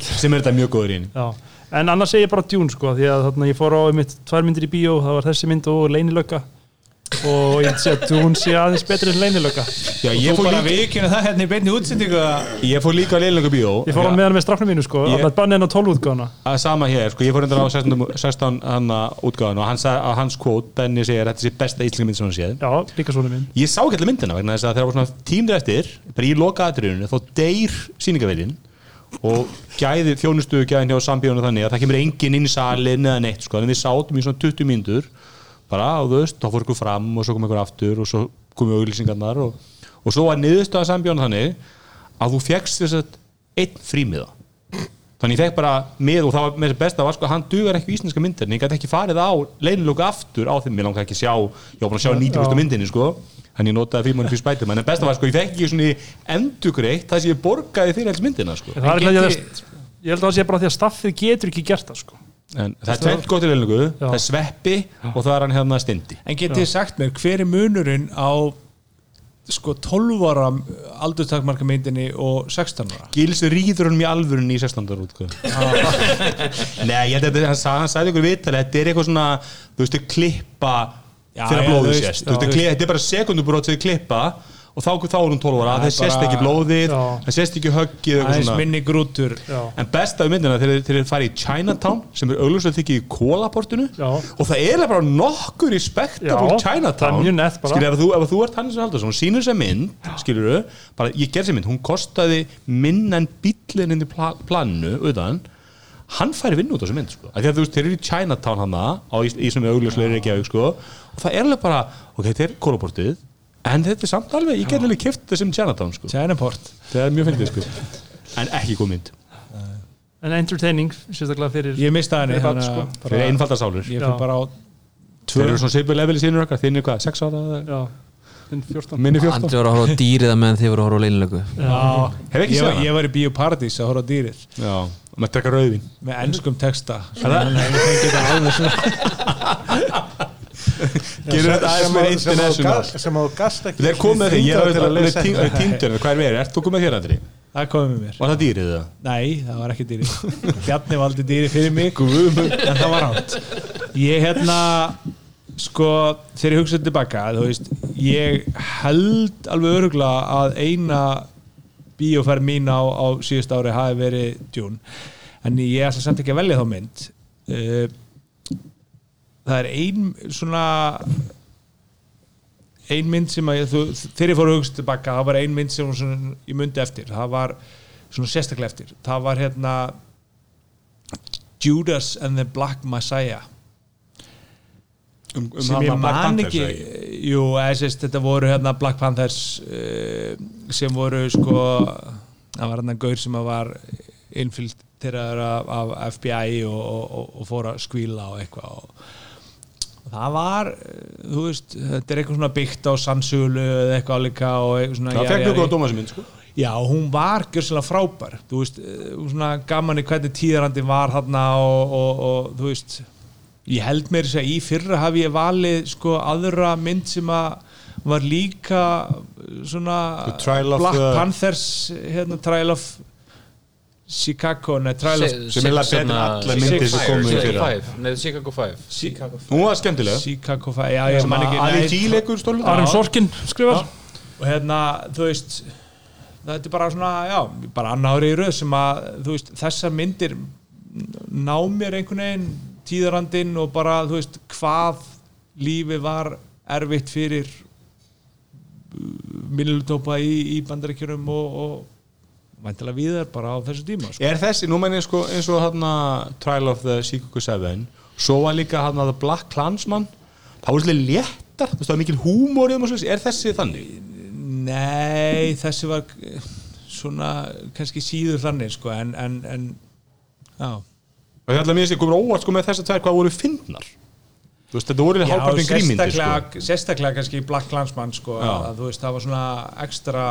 sem er þetta mjög góður í henni. Já. En annars segi ég bara Dune sko því að þarna ég fór á mitt tvær myndir í bíó það var þessi mynd og Leinilögga og ég að Dune sé aðeins betri en Leinilögga Já, Ég fór líka vikinu það hérna í beinni útsendingu Ég fór líka leilingu bíó. Ég fór á meðan með strafnum mínu sko. Ég- allar bannin á 12 útgáðuna að sama hér, sko, ég fór endur á 16, 16 hana útgáðan og hann sagði að hans kvót, Benny segir að þetta sé besta íslenska mynd sem hann séð. Já, líka svona minn ég sá ekki allir myndina vegna þess að þegar var svona tímur eftir bara í loka atriðinu, þá deyr sýningaveilin og gæði þjónustu gæðin hjá sambíðunum þannig að það kemur enginn inn í salin eða neitt, sko, en við sátum í svona 20 mínútur bara og þú veist, þá fór ykkur fram og svo kom ykkur aftur og svo komu auglýsingarnar og, og svo var niðurstaða sambíðunum þannig að þú fegst þess að einn frímiða. Þannig ég fekk bara með og það var með þess besta var sko hann dugar ekki í íslenska myndir en ég gæti ekki farið á leinilöku aftur á þeim, ég langar ekki að sjá ég var búin að sjá 90% myndinni sko. En ég notaði frímann fyrir spætum en það besta var sko ég fekk ekki svona endugreitt það sem ég borgaði fyrir helst myndina sko. Að ég held að það sé bara því að staffið getur ekki gert það sko en það er tveit gott í Já. það er sveppi og það er hann hérna stindi En getið þið sagt mér, hver er munurinn á sko 12 ára aldurstakmarka myndinni og 16 ára? Gils rýður hann í alvörunni í 16. útgöð Nei, ég held að þetta- hann sagði, hann sagði ykkur viðtalið þetta er eitthvað svona, þú veist, að klippa Já, fyrir já, að blóðið þú veist, sést já, Þú veist, þú að kli- þetta er bara sekundubrót sem þið klippa og þá, þá er hún 12 ára, það sést ekki blóðið það sést ekki höggið Aðeins svona. minni grútur Já. en besta við myndina þegar þeir þeir fara í Chinatown sem er augljóslega þykki í kólaportinu og það er bara nokkur respektabúl Já, Chinatown það er skilur, ef þú, ef þú ert Hannes Haldarsson og sýnur sér mynd skilur bara ég gerð sér mynd, hún kostaði minna en bíllinn inn í pla planinu utan hann færi vinnu út á þessu mynd sko. Af að þú veist, þeir eru í Chinatown hana á í, í sem er augljóslega Reykjavík sko. og það er alveg bara, ok, þetta er kólaportið en þetta er samt alveg, ég get alveg kipt þessum Chinatown sko. Chinaport. Það er mjög fyndið sko. en ekki góð mynd. En entertaining, sérstaklega fyrir Ég mista henni Fyrir barn, þannig sko. að fyrir einfaldar sálur. Ég fyrir bara á Þeir eru svona seipu level í sínur okkar, þinn er hvað, 6 ára? eða- Já, þinn 14 Minni 14? Andri var að horfa á dýrið að meðan þið voru að horfa á leinilöku Já, Hef ekki ég, ég var í Bíóparadís að horfa á dýrið. Já, og maður drekka rauðvin með ennskum texta. Það? Gerur þetta aðeins meira international. sem að þú gast ekki Þeir komið því, ég er til að þetta. týndur Hvað er verið, ert þú komið þér andri? Það komið með mér. Var það dýrið það? Nei, það var ekki dýri Bjarni valdi dýri fyrir mig. En það var ránt Ég hérna sko, þegar ég hugsaði tilbaka þú veist, ég held alveg öruglega að eina bíóferð mín á, á síðust ári hafi verið Dune. En ég ætla samt ekki að velja þá mynd. Uh, það er ein svona ein mynd sem að ég, þegar ég fór að hugsa tilbaka það var ein mynd sem svona, ég myndi eftir. Það var svona sérstaklega eftir. Það var hérna Judas and the Black Messiah. Um, um sem ég man ekki jú, eða sérst, þetta voru hérna Black Panthers uh, sem voru sko það var hérna gaur sem að var infiltraður af, af FBI og, og, og, og fór að skvíla og eitthvað og það var eh, þú veist, þetta er eitthvað svona byggt á sannsölu eða eitthvað svona Það fekk mjög góða já. dóma sem mynd sko Já, hún var gjörsilega frábær þú veist, eh, svona gaman í hvernig tíðarandi var þarna og, og, og þú veist ég held mér að í fyrra hafi ég valið sko aðra mynd sem að var líka svona of Black the- Panthers hérna, Trial of Chicago, of sem er betur en allar myndir sem komu í fyrra. Nei, Chicago 5 Chicago Hún var skemmtileg. Chicago, já, ég Sem man að ekki Ali nei, G leikur stórlega Aron Sorkin skrifar. Og hérna, þú veist þetta er bara svona, já, bara annar ári í röð sem að, þú veist, þessar myndir ná mér einhvern veginn tíðarandinn og bara, þú veist hvað lífið var erfitt fyrir minnutópa í, í bandaríkjurum og, og væntilega við bara á þessu tíma sko. Er þessi, nú menn ég sko eins og hérna Trial of the Chicago 7 svo var líka hérna The Black Klansman það voru svolítið léttar, þú veist það var mikil húmor í þeim og svoleiðis. er þessi þannig? Nei, þessi var eh, svona kannski síður þannig sko, en, en, en já og það er alltaf mér sem komur óvart sko með þessar tvær hvað voru fyndnar þú veist þetta voru Já, hálfpartin grímyndir sko sérstaklega, kannski Black Clansman sko, að, þú veist, það var svona ekstra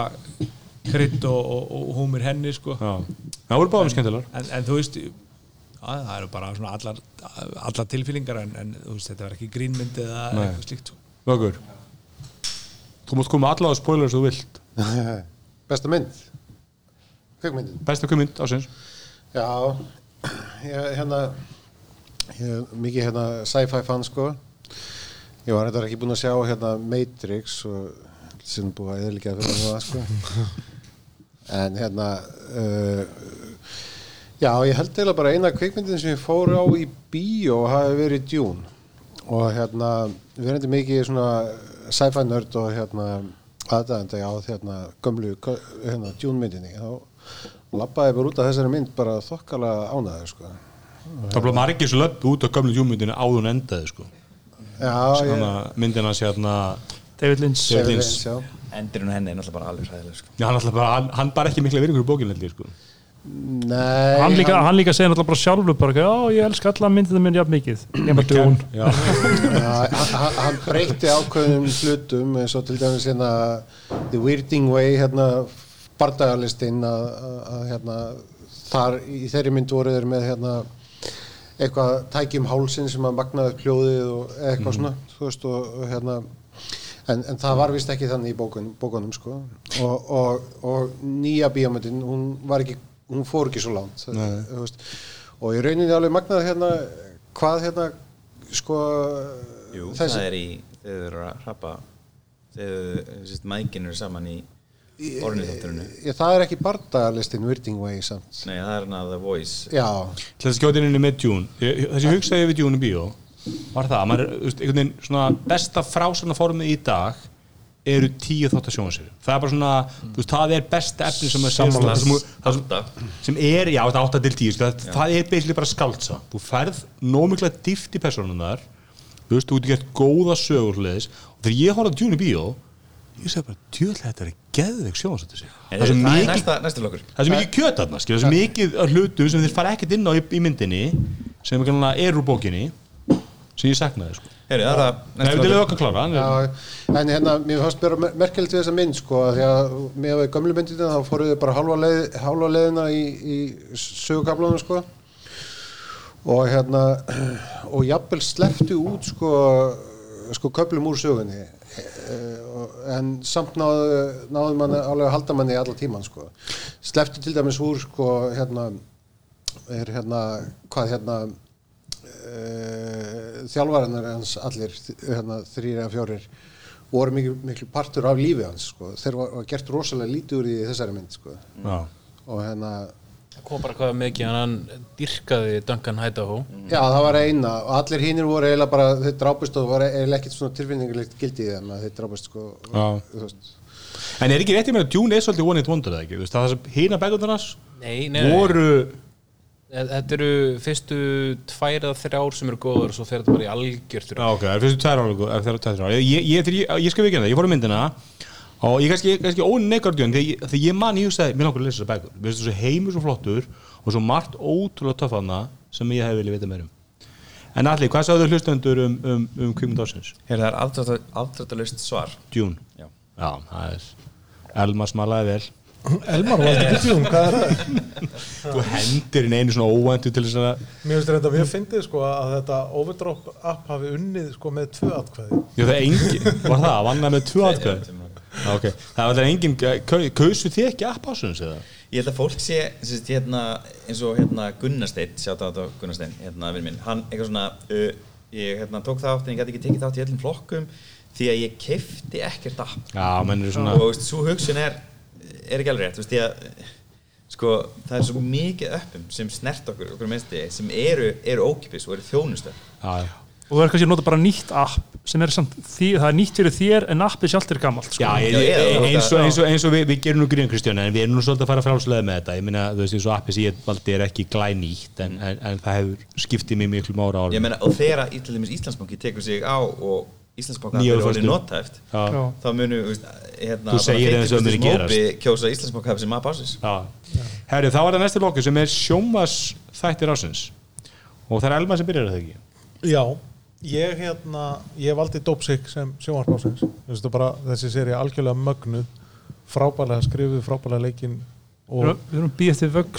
krydd og, og, og húmir henni sko. Það voru báðum skemmtilegar. en, en þú veist já, það eru bara svona allar, allar tilfýlingar en, en veist, þetta var ekki grínmynd eða Nei. eitthvað slíkt sko. Vöggur. Þú mátt koma allavega spoilers þú vilt. Besta mynd? Kvikmyndin? Besta kvikmynd ásins Já, ég, hérna ég mikið hérna sci-fi fan sko. Ég var þetta ekki búinn að sjá hérna Matrix og sem búið að eðlika fyrir það sko en hérna uh, já, ég held eða bara eina kvikmyndin sem ég fór á í bíó hafi verið Dune. Og hérna við erum þetta mikið svona sci-fi nörd og hérna aðdæðandi á hérna gömlu hérna, Dune myndinni. Þá lappaði bara út af þessari mynd bara þokkalega ánæður sko. Það blev margir svo löpp út á gömlu djúmyndinu áðun endaði sko. Já, Svona myndina sé hérna David Lynch. David Lynch já. Endurinn henni er náttúrulega bara alveg hræðileg sko. Já, hann, bara, hann, hann bara ekki mikla virðingur í bókinu sko. Nei hann líka, hann líka segir náttúrulega bara sjálfur bara, já, ég elska alla myndina minn jafn mikið. Já, hann, breytti ákveðnum hlutum eins og til dæmis hérna The Weirding Way hérna bardagalistinn að, að, að hérna þar í þeirri mynd voru þeir með hérna eitthvað tækjum hálsin sem að magnaði upp hljóðið og eitthvað svona þú veist og, og hérna en, en það var vist ekki þannig í bókun, bókunum sko. Og, og, og nýja bíómyndin hún var ekki hún fór ekki svo langt þú og í rauninni alveg magnaði hérna hvað hérna sko Jú, þessi- það er í þegar þau eru að hrappa þegar sérst, mækin eru saman í orðinþátturinu Já, það er ekki bardagalistin Weirding Way samt. Nei, það er hann að The Voice. Til að skjóta inn með Dune. Ég- það sem ég hugsaði við Dune í bíó var það, að maður, er, einhvern veginn svona besta frásarna formið í dag eru tíu þáttar sjónasir það er bara svona, þú veist, það er besta efni sem, sér, það sem, það sem, sem er, já, þetta er 8 til 10 það, það er basically bara skaldsa þú færð nómikla dýft í personunar þú veist, þú getur gert góða sögurleðis og þegar ég horfði á í bíó ég segi bara, djöðlega þetta er geðveik sjónasættir sig það er svo það er mikið næsta, næsta lokkur það er svo mikið kjöt þarna, skilur, það er svo mikið af hlutum sem þeir fara ekkert inn á í, í myndinni sem er er úr bókinni sem ég saknaði, sko. Herri, það er það Nei, við okkar klára hann já, en hérna, mér fannst bara mer- merkilegt við þessa mynd sko, að því að með að við gömlu myndina þá fóruð við bara hálfa, leið, hálfa leiðina í, í sögukaflanum sko. Og hérna og jafnvel sleftu út sko, sko köflum úr sögunni. Eh, og- en samt náðu, náðu mann alveg að halda manni allar tíman sko. Sleftu til dæmis úr sko hérna er hérna hvað hérna uh, þjálfarinnar hans allir hérna, þrýr eða fjórir voru miklu, miklu partur af lífi hans sko. þeir var, var gert rosalega lítið úr í þessari mynd sko. Já. og hérna Það kom bara hvað mikið hann, hann dyrkaði Duncan Idaho já það var eina og allir hinnir voru eiginlega bara þeir drápust og var eiginlega ekkert svona tilfinningulegt gildi í þeim að þeir drápust sko, veist en er ekki réttið með að Dune er svolítið one hit wonder eða ekki, það sem hýna nei. voru Þetta eru fyrstu tvær eða þrjár sem eru góður og svo fer þetta bara í algjört Já, ok, það er fyrstu tvær er það tvær ára. Ég, ég, ég, ég, ég skal vikina það, ég fór á myndina og ég kannski, kannski óneikardjón þegar, ég- þegar ég man í hugsaði, mér langar að lesa þessar bækur mér finnst þessu heimur svo flottur og svo margt ótrúlega töfðana sem ég hef viljað vita meir um En allir, hvað sagðu hlustendur um, um, um kvímund ásins? Herri, það er afdráttalust svar Dune Já. Já, það er Elma smalaði vel Elmar var ekki djún, hvað er það? Þú hendir inn einu svona óvæntu til þess að Mér finnst þetta mjög fyndið sko að þetta overdrop app hafi unnið sko með tvö atkvæði. Já, það er engin, var það, vann það með tvö atkvæði? Já, ok, það var engin kausu þið ekki app ásins eða? Ég held að fólk sé sérst, hérna, eins og hérna, Gunnasteinn, sjátt á þetta Gunnasteinn, hérna, vinn minn, hann eitthvað svona, uh, ég hérna, tók þátt en ég gæti ekki tekið þátt í öllum flokkum því að ég kefti ekkert app. Já, menn eru svona og veist, svo hugsun er, er ekki alveg rétt, veist, að sko, það er svo mikið uppum sem snert okkur, okkur minnsti, sem eru, eru ókipis og eru þjónustöð Já, já. Og þú er kannski að nota bara nýtt app sem er samt, því, það er nýtt fyrir þér en appið sjálft er gammalt sko. Já, ég, ég, ég- eins, og, eins, og, eins og við, við gerum nú gríðan Kristján en við erum nú svolítið að fara frálslega með þetta. Ég meina, þú veist, eins og appi sem ég valdi er ekki glænýtt en, en, en það hefur skiptið mér miklu mára ára Ég meina, og þegar í til dæmis Íslandsbanki tekur sig á og Er og orðið föstu. notæft þá munu, hérna Þú segir eins og það muni gerast. mópi kjósa Íslandsbanki sem ásins Já. Herri, þá er það næsti blokku sem er sjómas þættir ásins og það er Elma sem byrjar að það ekki? Já, ég hérna ég valdi Dopsik sem sjónvarpásins þessi séri algjörlega mögnuð. Frábælega skrifuð, frábælega leikinn Við og, erum- við erum býð eftir vögg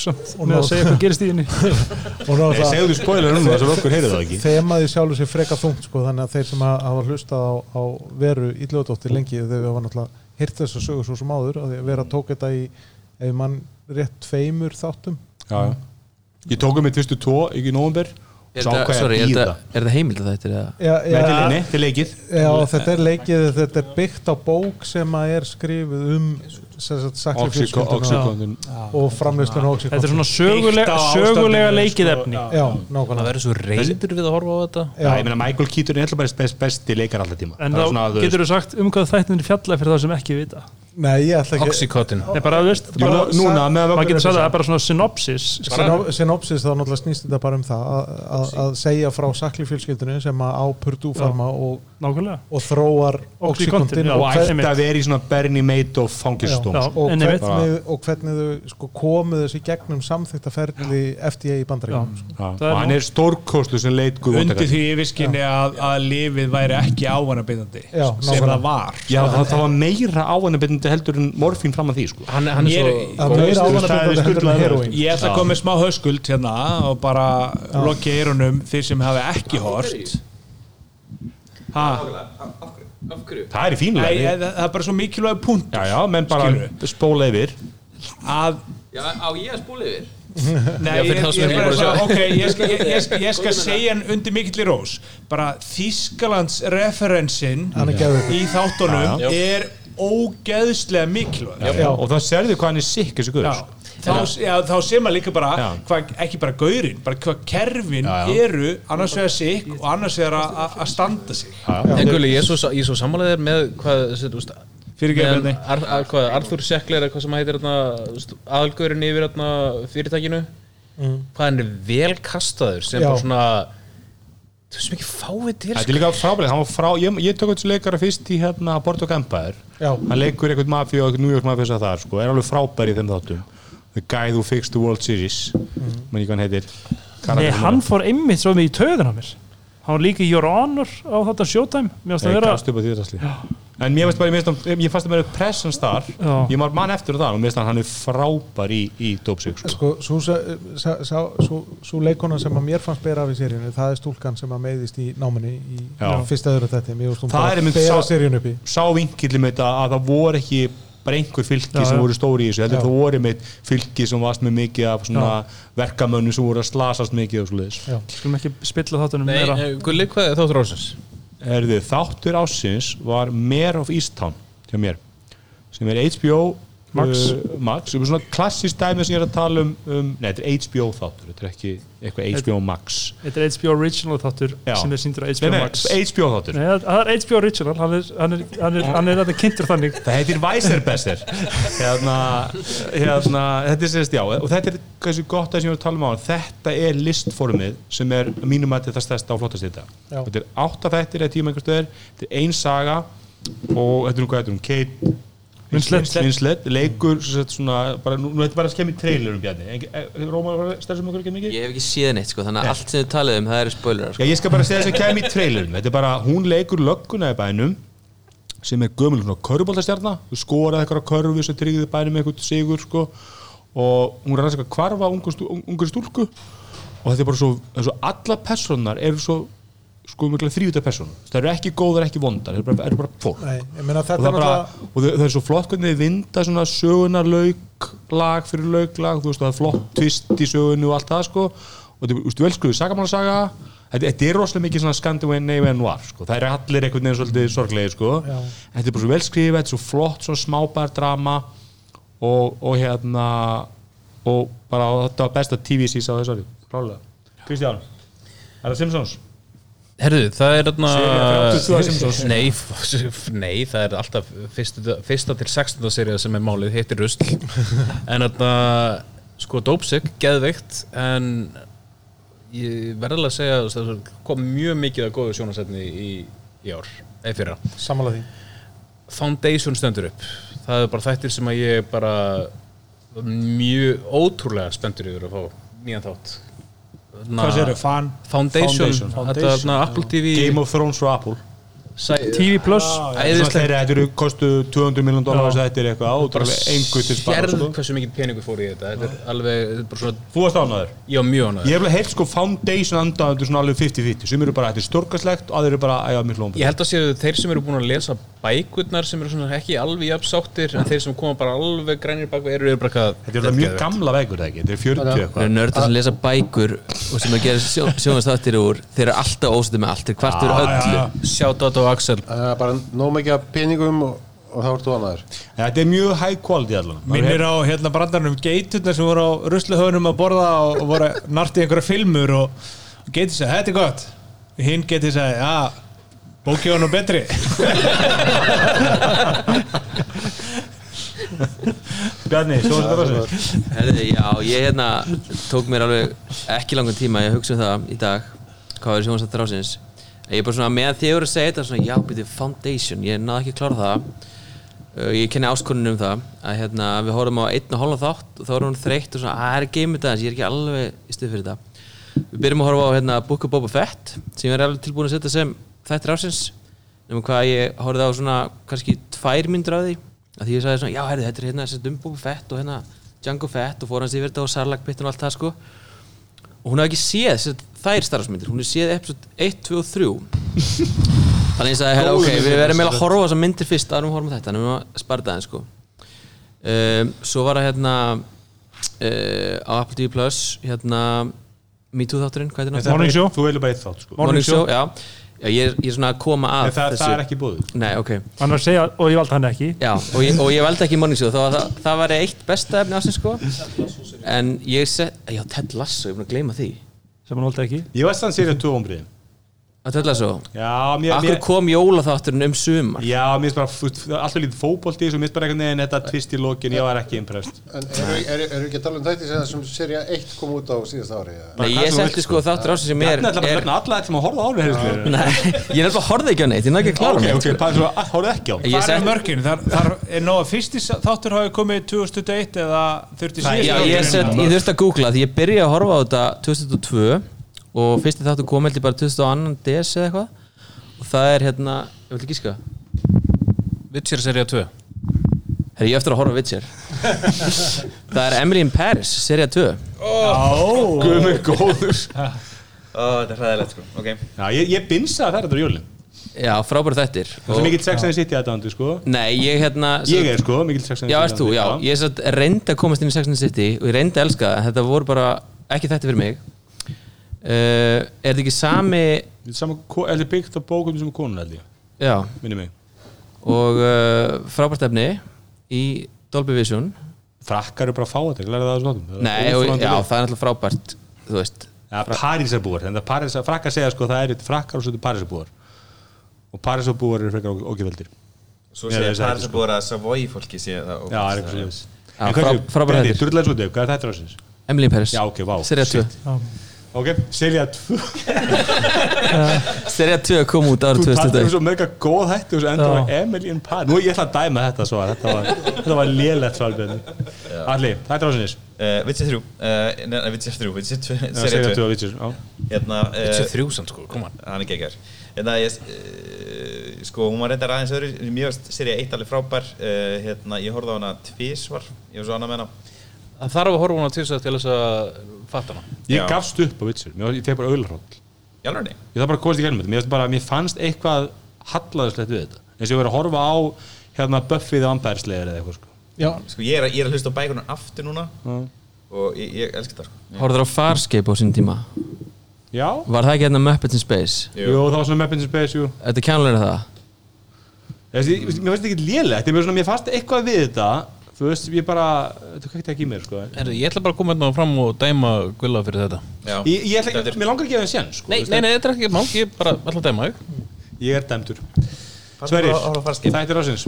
með að segja hvað gerist í henni. Og Nei, náttúrulega segðu spoiler núna þess að okkur heyrðu það ekki. Þemaði sjálfur sér freka þungt sko, þannig að þeir sem hafa- hafa hlustað á, á veru íllöðdóttir lengi þegar við varum náttúrulega hýrt þess að sögur svo sem áður að því að vera tók þetta í ef mann rétt tveimur þáttum. Já, já. Ég tók um mitt fyrstu tvo, ekki í nóvumber Er þetta- er er heimild að þetta er að Já, Nei, til til leikið. Já, þetta er leikið, þetta er byggt á bók sem að er skrifuð um sem sagt, sakli Oxyco- fjölskylduna Oxycontin. og framleyslun og Þetta er svona sögulega, sögulega leikið sko. efni. Já, Það nákvæmlega. Verður svo reyður við að horfa á þetta. Já, ég meina Michael Keaton er alltaf bara best, besti leikar alltaf tíma. En Það er þá getur þú sagt um hvað þættinir fjalla fyrir það sem ekki vita? Nei, ég ætla ekki Oxycontin. Nei, bara, veist, bara, núna, maður getur sagt að það er bara svona synopsis. Synop- Synopsis þá náttúrulega snýst þetta bara um það að, að, að segja frá sakli fjölskyldunni sem að á Purdue Pharma og, þróar já. og ætti að vera í svona Bernie Madoff fangistóm Já. og, og hvernig þau sko, komu þessi gegnum samþyktaferli FDA í bandaríkjum sko. Er og hann er stórkostlu sem leit undir því í viskinni að, að lifið væri ekki ávanabindandi sem það var. Já, það, það var meira ávanabindandi heldur en morfín fram að því sko. Hann, hann er svo ég ætla að koma með smá höskuld hérna og bara lokja eyrunum þeir sem hafi ekki hort ha, það er í Nei, fínlega það það er bara svo mikilvæg punkt Já, já, menn bara spóla yfir. Að Já, á ég að spúla yfir? Nei, ég, ég, ég, svo, sjá. ok, ég skal, ég, ég, skal- ég skal segja hann undir mikill í rós. Bara Þískalands referensin er í þáttunum Já, já. er ógeðslega mikilvæg og þá serðu hvað hann er sikk þessu guður þá, já, þá sé maður líka bara hva, ekki bara gaurin, bara hvað kerfin Já, já. eru annars vegar sikk og annars vegar að- standa sig. En Gulli, ég er svo, ég er svo sammálaðir með hvað, þú veist Arthur Seckler eða hvað sem heitir aðalgörin yfir þarna, fyrirtækinu. Hvað hann er vel kastaður sem bara svona þú veist mikið fáið til Þetta er líka frábælega, hann var frá, ég, ég tók þessu leikara fyrst í hérna Porto Empire. Já. hann leikur eitthvað mafíu og eitthvað New York mafíu þar, sko, er alveg frábær í þeim þáttum The Guy Who Fixed the World Series. Mm. ekki hvað hann heitir. Nei, hann fór einmitt svo með í töðun á mér. Hann var líka í Your Honor á þetta Showtime. Mér finnst Nei, að vera gafst upp á því drasli. en mér finnst bara, mér finnst hann- ég fannst að mér presence þar ég var mann eftir það og mér finnst hann hann er frábær í, í Dopsig sko. sko, svo, svo, svo, svo leikona sem að mér fannst bera af í seríunni það er stúlkan sem að meiðist í náminni í Já. fyrsta öðru þetta mér finnst hún Það er einmitt sá- vinkilli með þetta að það voru ekki bara einhver fylki Já, sem voru stóri í þessu. Það voru með fylki sem varst með mikið af svona verkamönnum sem voru að slasast mikið og Já. Skulum ekki spilla þáttunum Nei, meira. eh, Gulli, hvað er þáttur ásins? Erðu, þáttur ásins var Mare of Easttown hjá mér sem er HBO Max. uh, Max, er svona klassist dæmi sem ég er að tala um, um nei, þetta er HBO þáttur, þetta er ekki eitthvað HBO Max. Þetta er HBO Original þáttur Já. sem er síndur á Nei, HBO nei, Max. HBO þáttur. Nei, það er HBO Original hann er, hann er, hann er, hann er þetta kynntur þannig. Það heitir Weiserbesser hérna, hérna, þetta er sérst já og þetta er kannski gott að sem ég var að tala um á þetta er listformið sem er mínum að þetta stærsta og flottast þetta. Já. þetta er átta þættir eða tíma einhver stöður þetta er ein saga og þetta er nú hvað þetta er um Kate Winslet leikur sem sagt, svona, bara, nú, nú er þetta bara að skemmi trailerum bjarni. Rómar stærðum okkur ekki mikið? Ég hef ekki séð neitt sko, þannig að allt sem þið talið um það eru spoilerar sko. ég skal bara segja þess að kemur í trailerum Þetta er bara, hún leikur lögguna í bænum sem er gömul svona köruboltastjarna þú skoraði eitthvað körfu sem tryggði bænum eitthvað sigur sko. Og hún er að hvarfa ungur stúlku. Og þetta er bara svo, svo alla personar eru svo sko mikla þrývita personar það eru ekki góðar, ekki vondar, það eru bara, fólk Nei, meina og, það, er bara, náttúrulega og þau er svo flott hvernig þið vinda svona sögunar lauglag fyrir lauglag þú veist það er flott twist í sögunu og allt það sko og þú veist, velskruðu sagamálasaga þetta, er rosalega mikið svona Scandinavian noir sko. það er allir einhvern veginn svolítið sorglegir sko. Já. þetta er bara svo velskriðið þetta er svo flott, svo smábær drama og, og hérna og bara þetta var besta TV-sís á þessu ári klálega Kristján, er það Simpsons? Herðu, það er Sería 32 Simpsons. þarna Nei, nei, það er alltaf fyrsta, fyrsta til 16. serið sem er málið, heitir Rusl En þarna, sko, Dopesick, geðveikt En ég verðilega að segja það kom mjög mikið að góðu sjónasetni í, í ár, eða fyrra samanlega því Foundation stendur upp Það er bara þættir sem að ég bara mjög ótrúlega spenntur yfir að fá nýjan þátt Hvað séru, fan? Foundation, Foundation. þetta þarna Apple TV Game of Thrones og Apple TV Plus. Þetta eru kostu 200 miljón dólar þetta er eitthvað átrúlega sko. hversu mikið peningur fór í þetta. Þetta er alveg, svona Þú varst ánæður Já, mjög ánægður. Ég hef alveg heilt sko foundation andaðundur svona alveg 50-50 sem eru bara, þetta er stórkaslegt og aðeir eru bara æja miklu Ég held að séu þeir sem eru búin að lesa bækurnar sem eru svona ekki alveg jafn sáttir en þeir sem koma bara alveg grænir bak eru, eru bara hvað Þetta er alveg mjög gamla það ekki, þetta er 40 Það og að Axel. Er bara nóg mikið af peningum og, og þá ertu ánæður Þetta er mjög high quality allan. Minnir á hérna brandarnum geiturnar sem voru á rusluhöfunum að borða og, og voru nart í einhverja filmur og, geitur sagði, þetta er gott. Hinn geitur sagði, já bókið var nú betri. Bjarni, svo er þetta þessu Herði, já, ég hérna tók mér alveg ekki langan tíma ég hugsa um það í dag hvað er sjónastáttir ásins ég er bara svona með því að ég voru að segja þetta svona, já, byrju, foundation, ég náði ekki að klára það. Uh, ég kenni áskonunum um það að hérna, við horfum á einn og hálfa þátt og þá erum við þreytt og svona, að það er game þetta ég er ekki alveg í stuð fyrir þetta við byrjum að horfa á hérna, Book of Boba Fett sem ég er alveg tilbúin að setja sem þættir ásins nema hvað ég horfði á svona kannski tvær myndur af því að því ég sagði svona, já, herri, þetta er hérna um Boba Fett og hérna Django Fett og fór hans yfir þetta og Sarlacc Pitten og allt það sko. Og hún hefði ekki séð þær starfsmyndir, hún hefði séð episode 1, 2 og 3 þannig ég sagði, herra, ok, við verðum meila að horfa þessar myndir fyrst aðrum horfum á þetta, þannig við erum að spara það sko. um, svo var það hérna uh, á Apple TV Plus hérna Me Too þátturinn, hvað er þetta? Morning Show. Þú velur bara eitt þátt sko. Morning Show, já, já ég, er, ég er svona að koma að Nei, það, það er ekki búið. Nei, ok. Hann var að segja, og ég valdi hann ekki. Já, og ég, og ég valdi ekki Morning Show það, það, það var eitt besta efni ásins sko. En ég set, já, Ted Lasso, ég er búin að gleyma því sem hann valdi ekki. Ég var stann sér að 2 ombriðin Að Ted Lasso Já, mér, Akkur mér kom jólaþátturinn um sumar? Já, mér finnst bara, þú alltaf lítið fótbolti og mér finnst bara einhvern veginn þetta tvist í lokin, ég var ekki impressed. En eru er, er ekki að tala um þetta sem, sem serja 1 kom út á síðasta ári? eða? Nei, ég setti sko þáttur ásins sem er, Bjarni ætlar bara að er alla þetta sem að horfa á alveg heyrðislega Nei, ég er nefnilega horfði ekki á neitt, ég náðu ekki að klára Ok, mig ok, bara svo, að- horfðu ekki á Ég Það er mörkin, þar, þar er nóg að fyrsti þáttur hafi komið 2021 eða 36 Já, ég, ég þurfti að googla því ég byrjaði að horfa á þetta 2002 og fyrsti þáttur kom held ég bara 2002 DS eða eitthvað. Og það er hérna, ég vil ekki skaka Witcher serið 2 Herri, ég eftir að horfa Witcher. Það er Emily in Paris, seria 2 Guðmur góður. Ó, þetta er hræðilegt sko, ok. Já, ég, ég binsaði það þetta á jólinn Já, frábæri þættir. Það er mikill Sex and the City aðdæðandi, sko. Nei, ég hérna Ég er sko, mikill Sex and the City Já, ert þú, já, ég satt, reyndi að komast inn í Sex and the City og ég reyndi að elska það, en þetta voru bara ekki þetta fyrir mig uh, Er þetta ekki sami Þetta er er byggt á bókum sem konun held ég, Já, minni mig. Og uh, frábært efni í Dolby Vision. Frakkar eru bara að fá þetta, glæði það á þessum notum Nei, og, já, það er náttúrulega frábært þú veist, en það Parísar, frakkar segja sko það eru frakkar og svo þetta Parísarbúar. Og Parísarbúar eru frekar ógiföldir Svo hætti, er sko. að Savoy fólki sé það Já, það er eitthvað sem Já, frá- frábærar þættir. Durðlega svo hvað er þetta rásins? Emily Paris. Já, ok, vá Seria 2 shit. Ok, Selja 2 Seria 2 kom út árið Þú talar um 2001 svo mega góð hætti og svo endur á Emily in Paris Nú ég ætla að dæma þetta svo Þetta var, þetta var lélegt svalbjörn Alli, þetta er rásins uh, Witcher 3 uh, Nei, Witcher 3, Witcher 2 Selja Serie 2 2 vitsir já. Hérna uh, Witcher 3 samt sko, kom on. Hann er geggar Hérna, ég, uh, sko, hún var reyndar aðeins öðru Mjög serið 1 alveg frábær. Uh, Hérna, ég horfði á hana tvísvar Ég var svo annað með hana Það þarf að horfa hún á tísa til þess að fatta hana. Ég Já. gafst upp á vitsir Ég tek bara auðlarhóll Ég þarf bara að komast í mér, bara, mér fannst eitthvað hallaðislegt við þetta. Eins og ég verið að horfa á hérna Buffy the Vampire Slayer eða eitthvað sko. Já, Sko, ég er, ég er að hlusta á bækunar aftur núna Já. Og ég, ég elska það, sko. Horfður á Farscape á sín tíma? Já, Var það ekki hérna Muppets in Space? jú, það var svona Muppets in Space jú. Þetta er kjánlega það? Mér fannst þetta ekki svona, mér fannst eitthvað við þetta Þú veist, ég bara, þetta kveikti ekki í mér sko. Herri, Ég ætla bara að koma hérna fram og dæma Gulla fyrir þetta. Já, ég, ég ætla er- mér langar ekki að gefa það sén sko, Nei, nei, nei, þetta er ekki mál, ég bara ætla að dæma þig. Ég er á Farscape. þættir ásins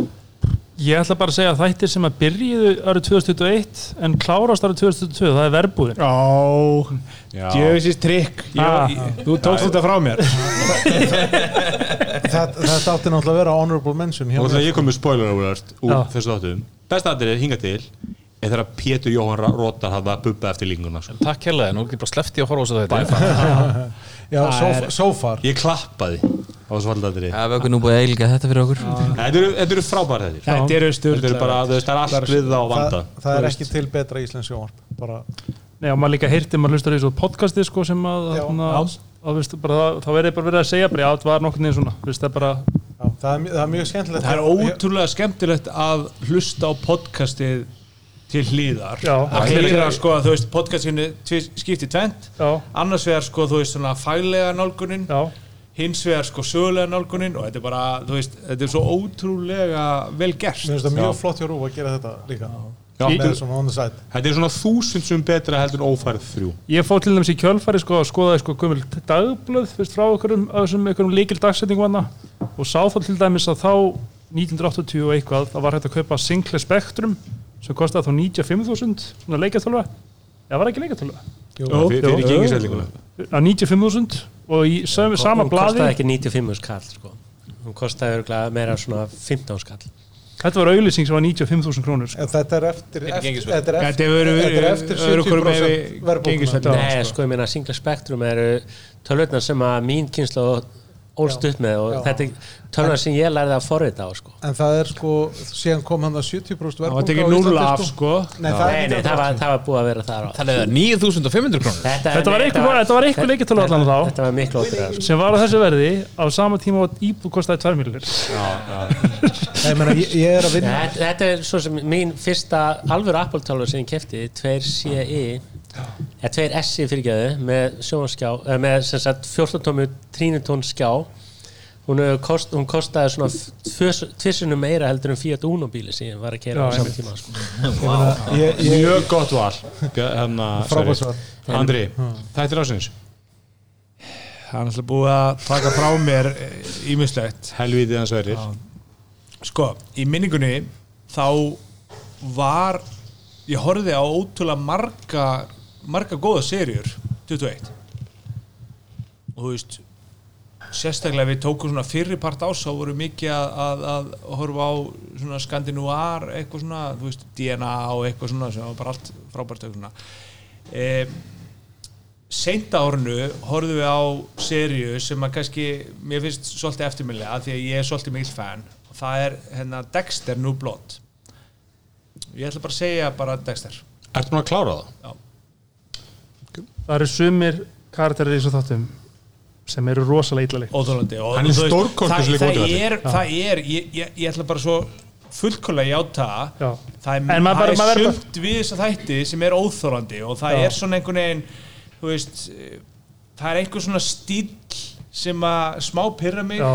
Ég ætla bara að segja að þættir sem að byrjuðu árið 2021 en klárast árið 2022, það er verbúðin Já, djöfisins trikk. Þú tókst þetta frá mér. Þetta, átti náttúrulega að vera honorable mention ég kom með spoiler Já. þessu þáttum Besta aðrið hinga til er þegar Pétur Jóhann Rótar hafði að bubba eftir linguna sko. Takk hérlega, nú er ekki bara sleppti að horfa á þessu þetta Já, so, so far Ég klappaði á þessu falldatri Já, við okkur nú búið að eilga þetta fyrir okkur Þetta eru, þetta eru frábær þetta Þetta eru veist, það er allt við það á vanda það, það er ekki til betra íslensk sjónvarp bara, Nei, og maður líka heyrti, maður hlustar í svo podcasti sko sem að, að það, þá verður bara verið að segja bara, já, það var nokkur neginn svona, það er bara já, það, er, það er mjög skemmtilegt Það er ótrúlega skemmtilegt að hlusta á podcastið til hlýðar Já, að heyra sko að þú veist podcastinu skipti tvent Já. annars vegar sko þú veist svona faglega nálgunin Já. hins vegar sko sögulega nálgunin og þetta er bara þú veist þetta er svo ótrúlega vel gert Mér finnst það mjög Já. flott hjá Rúf að gera þetta líka Já. Þetta er svona þúsund sem betra heldur en ófærð þrjú. Ég fór til dæmis í kjölfæri sko að skoða sko gömul dagblöð fyrst frá einhverjum, af þessum einhverjum líkil dagsetningu hana og sá þá til dæmis að þá 1980 og eitthvað þá var hægt að kaupa Sinclair Spectrum sem kostaði þá 95.000 svona leikjartölva eða var ekki leikjartölva? Fyrir- gengisveiflinguna. Á 95.000 og í sama, sama hún blaði kostaði ekki 95 skall sko. hún kostaði örugglega meira svona 15 skall Þetta var auðlýsing sem var 95.000 krónur sko. Þetta er eftir, Þetta er eftir, gengisveifla. þetta er Þetta eftir, hefur verið- þetta er eftir hefur verið komið 70% með verðbólguna. gengisveifla. Nei, sko, ég meina Sinclair Spectrum eru tölvöldnar sem að mín kynslu ólst upp með og Já. þetta er tölvöldnar sem ég lærði að forrita á sko. En það er sko, síðan kom hann að 70% verðbólga var tekið á núll Íslandi, af, sko. Nei, Já. það er Nei, nei, það var, það var búið að vera þar á. Þannig að 9500 krónur Þetta, Þetta var nei, eitthvað, þetta var eitthvað leikjartölva allan þá Þetta var miklu ótrúlega sko. sem var á þessu verði á sama tíma og íbúð kostaði 2 miljonir Nei, ég, meina, ég, ég er að vinna Þetta, þetta er svo sem mín fyrsta alvöru Apple tölva sem ég kefti 2CE eða 2SI fyrirgeðu með sjónskjá eða með sem sagt 14 tómu trínutón skjá hún, hefur kost, hún kostaði svona tvissunum meira heldur en Fiat Uno bíli sem ég var að kera á saman tíma sko. Ég- ég- Mjög gott val. Hérna, Frábært sorry. svar. Andri, Hmm. þetta er ásins Það er náttúrulega búið að taka frá mér ímislegt Helvítið hans verið Sko, í minningunni þá var ég horfði á ótrúlega marga marga góða serjur 21 og þú veist sérstaklega við tókum svona fyrri part ás þá voru mikið að, að, að horfa á svona Skandinúar eitthvað svona, þú veist, DNA og eitthvað svona sem var bara allt frábært e, seint á árinu horfðum við á serju sem að kannski mér finnst svolítið eftirmjölega af því að ég er svolítið mikil fan. Og það er hérna Dexter New Blood ég ætla bara að segja bara Dexter. Ertu búin að klára það? Já Það eru sumir karakterir í þessu þáttum sem eru rosalega illa leikt Hann er stórkostlegur það, það er, það er ég, ég, ég ætla bara svo fullkólega játa Já. það er, En maður það bara- er sumt við þessa þætti sem er óþólandi og það Já. er svona einhvern veginn þú veist, það er einhver svona stíl sem að smá pyrra mig Já.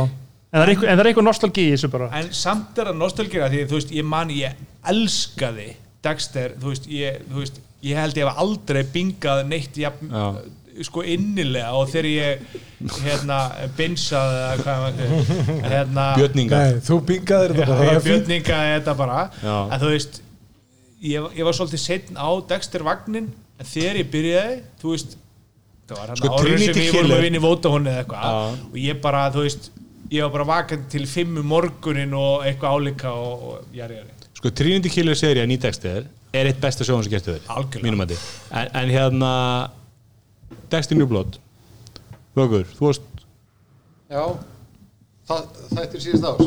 En það er eitthvað, en það er eitthvað nostalgi í þessu bara en samt er það nostalgíra því þú veist, ég man, ég elskaði Dexter, þú veist, ég, þú veist, ég held ég hef aldrei bingað neitt jafn, sko innilega og þegar ég hérna, binsaði eða hvað maður hérna, Björninga Nei, þú bingaðir þetta bara, ég er fínt. björningaði þetta bara Já. en þú veist ég, ég var svolítið setn á Dexter vagnin en þegar ég byrjaði, þú veist það var hann Sko, árið sem vorum Killer. að vinna í Vótahónu eða eitthvað og ég bara, þú veist ég var bara vakandi til fimm um morgunin og eitthvað álíka og, og jari, jari Sko, Trinity Killer seria ný Dexter er eitt besta sjóðan sem gertu þér Algjörlega. Mínum að en, en hérna Dexter New Blood Vögur, þú varst Já, það, þetta er síðast ár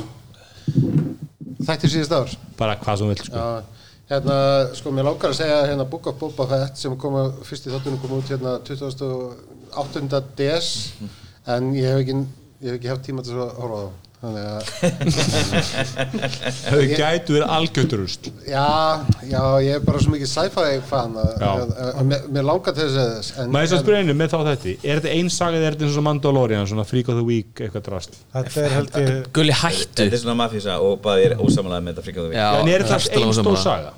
Þetta er síðast ár bara hvað sem þú vilt sko. Já, hérna, sko, mér langar að segja hérna Book of Boba Fett sem kom að fyrst í þáttunum kom út hérna 28. des en ég hef ekki, ég hef ekki haft tíma til að horfa á þá þannig að Þau gætu verið algjöturust já, já, ég er bara svo mikið sci-fi fan að, að, að, að mér, langar til þess en, Maður þess að en, spyrja einu með þá þetta? Er þetta einn saga eða er þetta eins og Mandalorian svona Freak of the Week eitthvað drast Þetta er held ég Gulli hættu. Þetta er svona mafísa og bara er ósamlega með þetta fríkaðu við Já, En er þetta einn stór saga?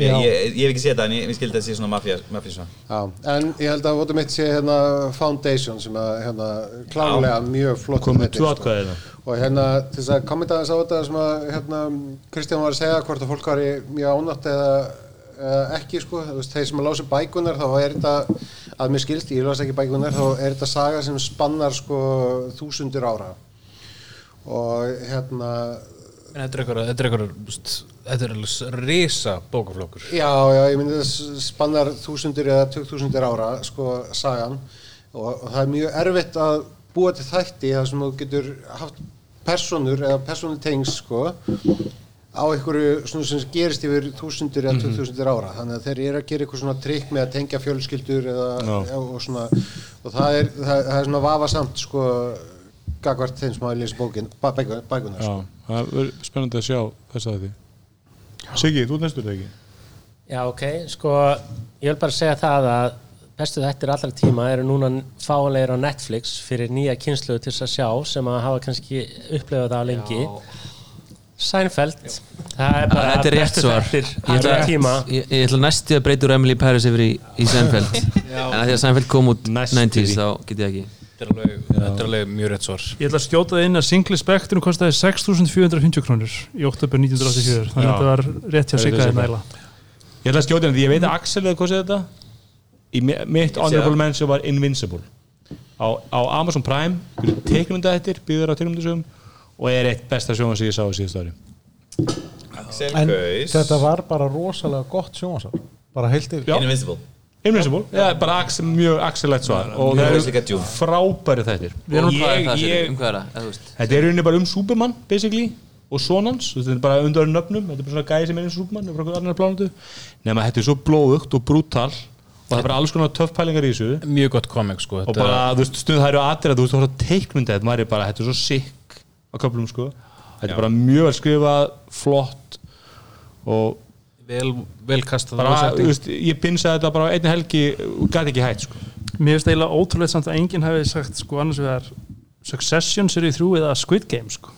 Ég, ég, ég hef ekki séð þetta en ég, ég skildi að þetta sé svona mafísa. Já, en ég held að votum mitt sé hérna Foundation sem að hérna klárlega mjög flott tvö sko. hérna og hérna til þess að kommenta aðeins á þetta sem að hérna, Kristján var að segja hvort að fólk var mjög ánátt eða, eða ekki sko, þeir sem að lása bækunar þá er þetta, að mér skilst, ég las ekki bækunar þá er þetta saga sem spannar sko þúsundur ára. Og hérna þetta er eitthvað, þetta er er alveg risa bókaflokkur. Já, já, ég myndi það spannar þúsundir eða tökþúsundir ára, sko, sagan og, og það er mjög erfitt að búa til þætti þar sem þú getur haft personur eða personutengs sko á einhverju svona sem gerist yfir þúsundir eða Mhm. 2000 ára þannig að þeir eru að gera eitthvað svona trikk með að tengja fjölskyldur eða, Já. já, og svona og það er, það, það er svona vafasamt sko gagvart þeim sem hafa lýst bókin bækunar Já, sko. það verður spennandi að sjá þess að því Siggi, þú næstur þegar ekki? Já, ok, sko, ég vil bara segja það að bestu þættir allra tíma eru núna fáanlegir á Netflix fyrir nýja kynslu til þess að sjá sem að hafa kannski upplifað það á lengi Seinfeld það er bara Þetta er rétt svar. Ég ætla, allra tíma. ég, ég ætla næstu að breyta úr Emily Paris yfir í, í Seinfeld. En að því að Seinfeld kom út 90s þá get ég ekki Þetta er alveg, þetta er alveg mjög rétt svar. Ég ætla að skjóta það inn að Singli Spectrum kostiði 6.450 krónur í oktober 1984 þannig að þetta var rétt hjá Það þetta hérna eiginlega. Ég ætla að skjóta henni því ég veit að Axel hefði kostið þetta. Í mi- mitt honorable það. mention var Invincible. Á, á Amazon Prime teiknumynda eftir, byggður á teiknumyndasögum og er eitt besta sjónum sem ég sá á síðust ári. Axel En þetta var bara rosalega gott sjónasar bara heilt yfir. Invincible Invincible, já, bara Axel, mjög Axel-legt svar. Og það eru frábæri þættir. Og ég, ég, um er þetta er rauninni bara um Superman basically og sonans, þetta er bara undan nöfnum. Þetta er bara svona gæði sem er eins og Superman frá hvernig annar plánutu nema þetta er svo blóðugt og brútal og það er bara alls konar töff pælingar í þessu. Mjög gott komik sko. Og bara, þú veist, stund það eru aðrir að þú veist, þú teikmynda þetta, maður er bara, þetta er svo sikk á köflum, sko. Þetta er bara mjög vel skrifað, flott og vel, vel kastað bara, veist, ég pinsaði þetta bara á einni helgi og gæti ekki hætt, sko. Mér finnst eiginlega ótrúlega samt að enginn hefði sagt sko annars vegar Succession series 3 eða Squid Game sko.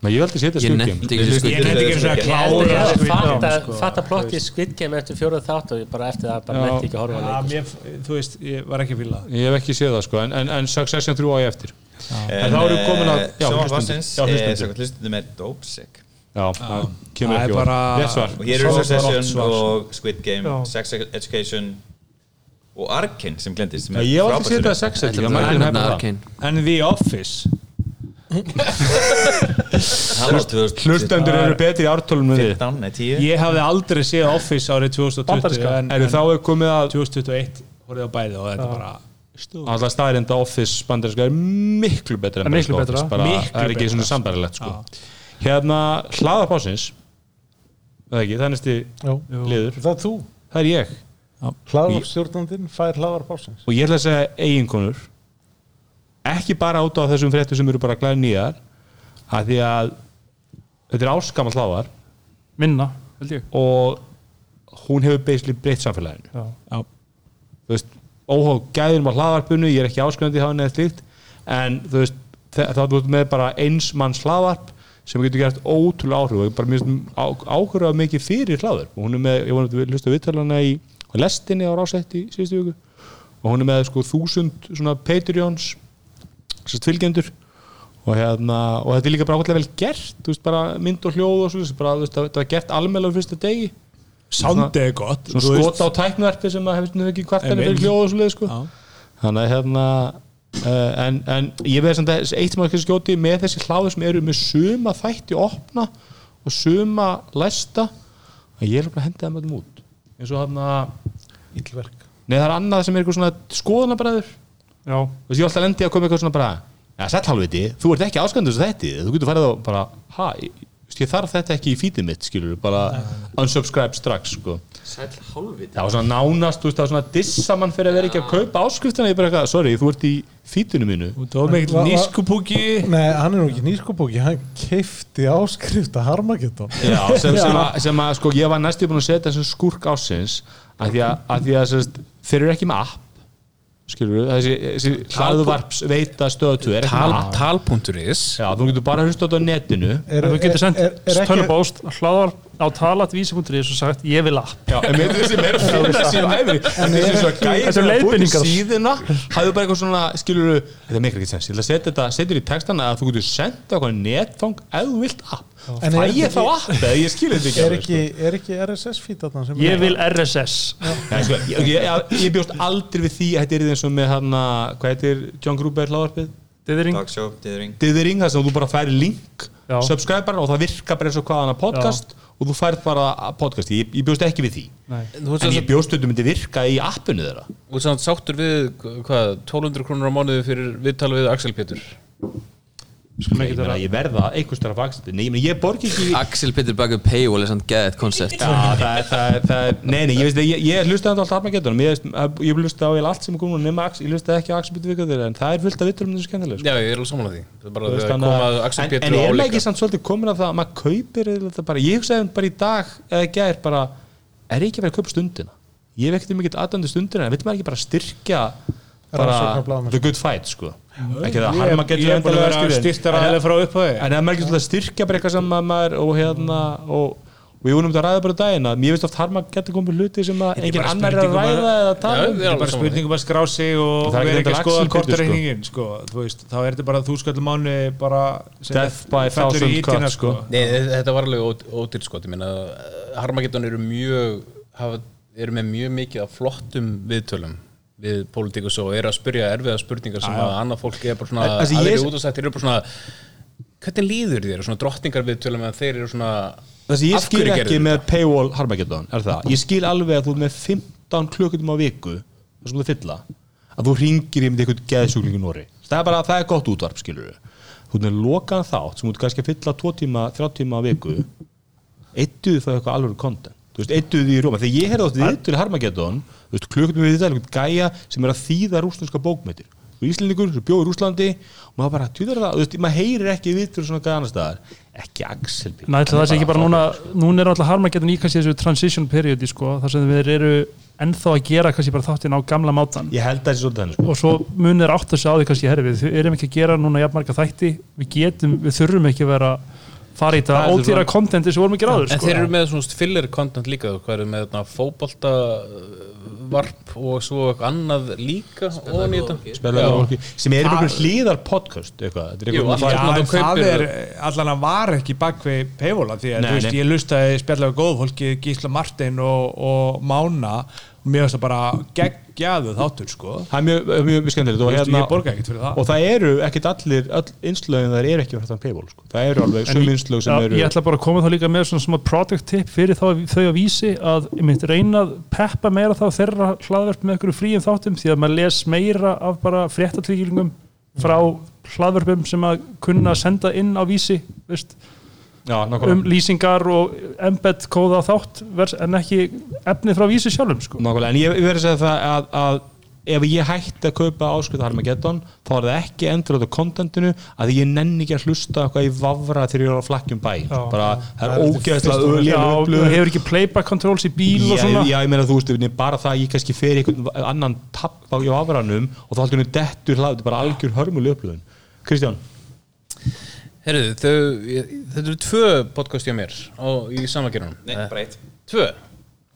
Men ég veldi setja Ég Squid Game. Ég nefndi ekki að að klára Squid Game, fatta, sko. fatta plottið Squid Game eftir fjóruð þátt og ég bara eftir það bara nefndi ekki að horfa á Já, leik mér, þú veist, ég var ekki að fýla það. ég hef ekki séð það, sko, en, en, en Succession 3 á ég eftir. En þá erum við komin að-. Vassins Já, hlustendur. Samkvæmt hlustundum er Dopesick já, það kemur Það er ekki svar. Og hér eru var Succession og Squid Game Já. Sex Education og Arkane sem glendist sem Já, er ég að vera ekki nefna nefna það. Arcane En The Office, Það var 2015 hlustendur eru betri í ártólum með þið nei 10 ég hafði aldrei séð Office árið 2020 Bandaríska. en, en þá er komið að 2021 horfði á bæði og þetta er bara alltaf staðrinda Office bandarinska er miklu betra en miklu betra. Office, bara, Miklu það er ekki svona sambarilegt sko. Hérna hlaðarpásins það er ekki, það er næsti Jú. liður. Það er þú? Það er ég. Hlaðvarpstjórnandinn fær hlaðvarpásins og ég ætla að segja eiginkonur ekki bara át á þessum fréttu sem eru bara glæði nýjar að því að þetta er áskamall hlaðar minna, held ég. Og hún hefur basically breytt samfélaginu. Já. Já. þú veist, óháð gæðum á hlaðvarpinu ég er ekki áskrifandi hafa neða slíkt en þú veist, þá er þú með bara eins manns hlaðvarp sem getur gert ótrúlega áhrif og bara mjög áhverjað mikið fyrir hlaðvarp og hún er með, ég vona að við hlusta viðtalana í lestinni á rásett í síðustu viku og hún er með sko þúsund svona Patreons sérst fylgjendur og hérna, og þetta er líka bara ákveðlega vel gert, þú veist, bara mynd og hljóð og svo, bara, veist, þetta var gert almennilega á fyrsta degi Soundið er gott svona þú veist. skot á tæknverfi sem að stundum ekki kvartani Einmitt. fyrir hljóð og svoleið sko. Þannig að hérna uh, en, en ég veið samt að eitt sem að skjóti með þessi hláðu sem eru með suma þætti opna og suma læsta að ég er að henda þeim öllum út. Eins og hérna Íllverk Nei, það er annað sem er eitthvað svona skoðanabræður Já, Þú veist, ég er alltaf lendi að koma eitthvað svona bara Já, sæll halvviti, þú ert ekki áskandur þessu þætti. Þú getur farið á bara, veist, ég þarf þetta ekki í fítið mitt, skilur bara unsubscribe strax, sko Sæll hálfviti. Það var svona nánast, þú veist, það var svona dissa mann fyrir að vera ekki að kaupa áskriftina. Ég bara eitthvað, sorry, þú ert í fítinu mínu. Þú mikill Va- va- nískupúki. Nei, hann er nú ekki nýskubóki hann keifti áskrifta Harmageddon. Já, sem, sem, að, sem að, sko, ég var næstu búin að setja þessum skurk ásins að því að, að, því að sérst, þeir eru ekki með app skilur við, þessi, þessi hlaðuvarps veita stöðtu er ekki Tal, með tal.is Já, þú getur bara hlust á þetta á netinu. Er, þú getur sendt er, er, á talatvísi.is og sagt ég vil app. Já, en með þessi meira finna síðan æfri En þessi svona gæði Þetta er sem að búið til leiðbeiningar. síðuna hafðu bara eitthvað svona, skilur þetta meikir ekki sens, ég ætla að setja þetta, setja í textana að þú getur senda eitthvað netfang ef þú vilt app, En fæ er ég ekki- þá app? Eða ég skilur þetta ekki er ekki, er ekki RSS fítarna sem ég vil RSS sko, ég, ég, ég, ég bjóst aldrei við því að þetta er eins og með hann hvað heitir John Gruber hlaðarpið Dithering. Þar sem þú bara færi link Já. subscriber og það virkar bara eins og hvaðan að podcast og þú færð bara podcast. Ég, ég bjóst ekki við því. Nei. Þú en að ég bjóst þetta myndi virka í appinu þeirra. Þú veist að sáttur við hvað, 1200 krónur á mánuði fyrir viðtal við Axel Pétur Meina, vera ég verða einhvers þar að faksta Nei, ég, meina, ég borgi ekki Axel Petter baka upp paywall er samt geðið koncept. Já, það er, það er, það er, nei, nei, ég veist, ég, ég hlusta alltaf Armageddon, ég, ég hlusta á allt sem er Axel, ég hlusta ekki á Axel Pétur Vikaður, en það er fullt af vitturum þessu skemmtilega, sko. Já, ég er alveg því. Þannig að- koma Axel en, en og er maður ekki samt svolítið komin af það að maður kaupir þetta bara, ég hugsaði bara í dag eða gær bara, er ég ekki verið að kaupa stundina? Ég ekkert mikið aðdöndi stundina en veitum maður ekki bara styrkja bara the good fight sko ekki það, harma getur vera styrtar aðeins frá upphæði en ef maður ekki svolítið að styrkja bara eitthvað sem að maður og hérna og, ég vonum þetta að ræða bara um daginn að mér veist oft harma getur komið hluti sem að Þetta engin bara annar er að um að- ræða eða tala um. við Það er bara spurningum að skrá sig og það er vera ekki að skoða kortarreikningin sko. Þá er þetta bara þú skallum mánu bara sem Death by fellur í ítina, sko. Nei, þetta var alveg ó- ódýrt sko Ég meina, Harmageddon eru mjög hafa, eru með mjög mikið af flottum viðtölum við pólitíkus og eru að spyrja erfiða spurningar sem að annað fólk er bara svona þessi aðrir ég- útastættir eru bara svona hvernig líður þér, svona drottningar viðtölum en þeir eru svona Það sem ég skil ekki með paywall Harmageddon er það, ég skil alveg að þú með 15 klukkutum á viku það sem þú fylla, að þú ringir í með eitthvað geðsjúkling í Nóri það er bara, það er gott útvarp, skilur þú ert með lokaðan þátt sem þú kannski að fylla 2 tíma, 3 tíma á viku. Eittuðu það eitthvað alveg content? Þú veist, eittuðu því í Róma, þegar ég heyrði átt viðtölu í Harmageddon, klukkutum við þetta gæja sem er að þýða rúslandska bókmyndir og Íslendingur sem bjóður í Rúslandi og maður bara, þú veist, maður heyrir ekki viðtölu svona gæja annars staðar, ekki Axel Björn. Næ, það sé ekki bara núna, núna er alltaf harmagetin í kannski þessu transition periodi sko, þar sem við eru ennþá að gera kannski bara þáttinn á gamla mátan Ég held að það sé svolítið henni sko. og svo munir átt að segja á því kannski herri, við erum ekki að gera núna jafnmarga þætti við getum, við þurfum ekki að vera fara í Það þetta er ódýra kontenti sem vorum ekki ráður En sko. þeir eru með svona filler content líka hvað eru með þarna fótbolta uh, varp og svo eitthvað annað líka það fólki sem er einhvern hlýðar podcast eitthvað, þetta er Jú, Já, það er allan að var ekki bakvið peifóla því að Nei, veist, nei. ég lustaði spjallega góð fólki Gísla Martin og, og Mána og mér finnst það bara geggjaðu þáttur sko. Það er mjög, mjög, mjög skemmtilegt og, hérna, ég borga ekkert fyrir það. og það eru ekkit allir öll innslögin þar eru ekki verið þann paywall sko. það eru alveg sum innslög sem eru ég ætla bara að koma þá líka með svona smá product tip fyrir þá, þau að vísi að ég myndi reyna að peppa meira þá þeirra hlaðverk með einhverju fríum þáttum því að maður les meira af bara fréttatilkynningum frá hlaðverpum sem að kunna senda inn á vísi veist, já, um lýsingar og embed kóða þátt en ekki efnið frá vísi sjálfum sko. nákvæmlega. en ég, ég verið að segja það að, að ef ég hætti að kaupa áskrift Armageddon þá er það ekki endur á kontentinu að ég nenni ekki að hlusta eitthvað í vafra þegar ég er á flakkjum bæ Já. bara, það er ógeðslega fyrst og og hefur ekki playback controls í bíl og Já, svona já, ég meina þú veist, bara það að ég kannski fer í einhvern annan tapp á í afranum og þá haldur henni dettur hlað, þetta er bara algjör hörmuleg upplöðun Kristján, Ég- þetta eru tvö podcast hjá mér á, í samagerunum Nei, bara eitt. Tvö.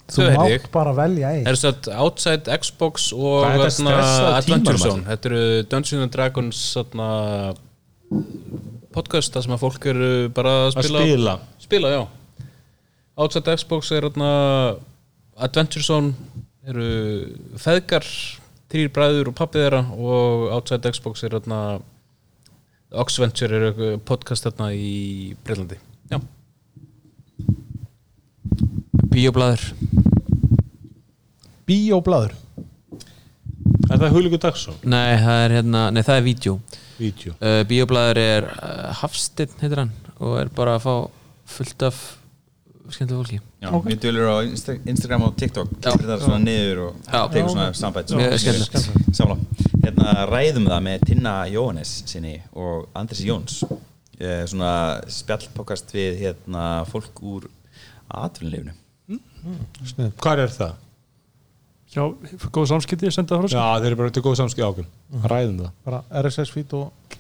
Þú heyrði ég mátt bara velja Það einn er satt Outside Xbox og Adventure Zone. Þetta eru Dungeons and Dragons þarna, podcast þar sem að fólk eru bara að að spila spila. Spila, já. Outside Xbox er þarna Adventure Zone eru feðgar þrýr bræður og pappið þeirra og Outside Xbox er þarna Oxventure er podcast þarna í Breitlandi Já, Bíoblæður Bíóblaður Er það Huliku Dagsson? Nei, það er hérna, nei það er vídeo. Vídeó uh, Bíoblæður er uh, Hafsteinn heitir hann og er bara að fá fullt af skemmtilega fólki. Já, við dölur á Insta Instagram og TikTok. Klippir það svona niður og tegur svona sambætt. Samla Hérna ræðum það með Tinna Jóhannes sinni og Andris Jóns. Eh, Svona spjallpokast við hérna fólk úr atvinnleifinu Hvað er það? Já, góð samskipti, senda það frá sig Já, þeir eru bara til góð samskið ákveð Ræðum það. Bara RSS feed og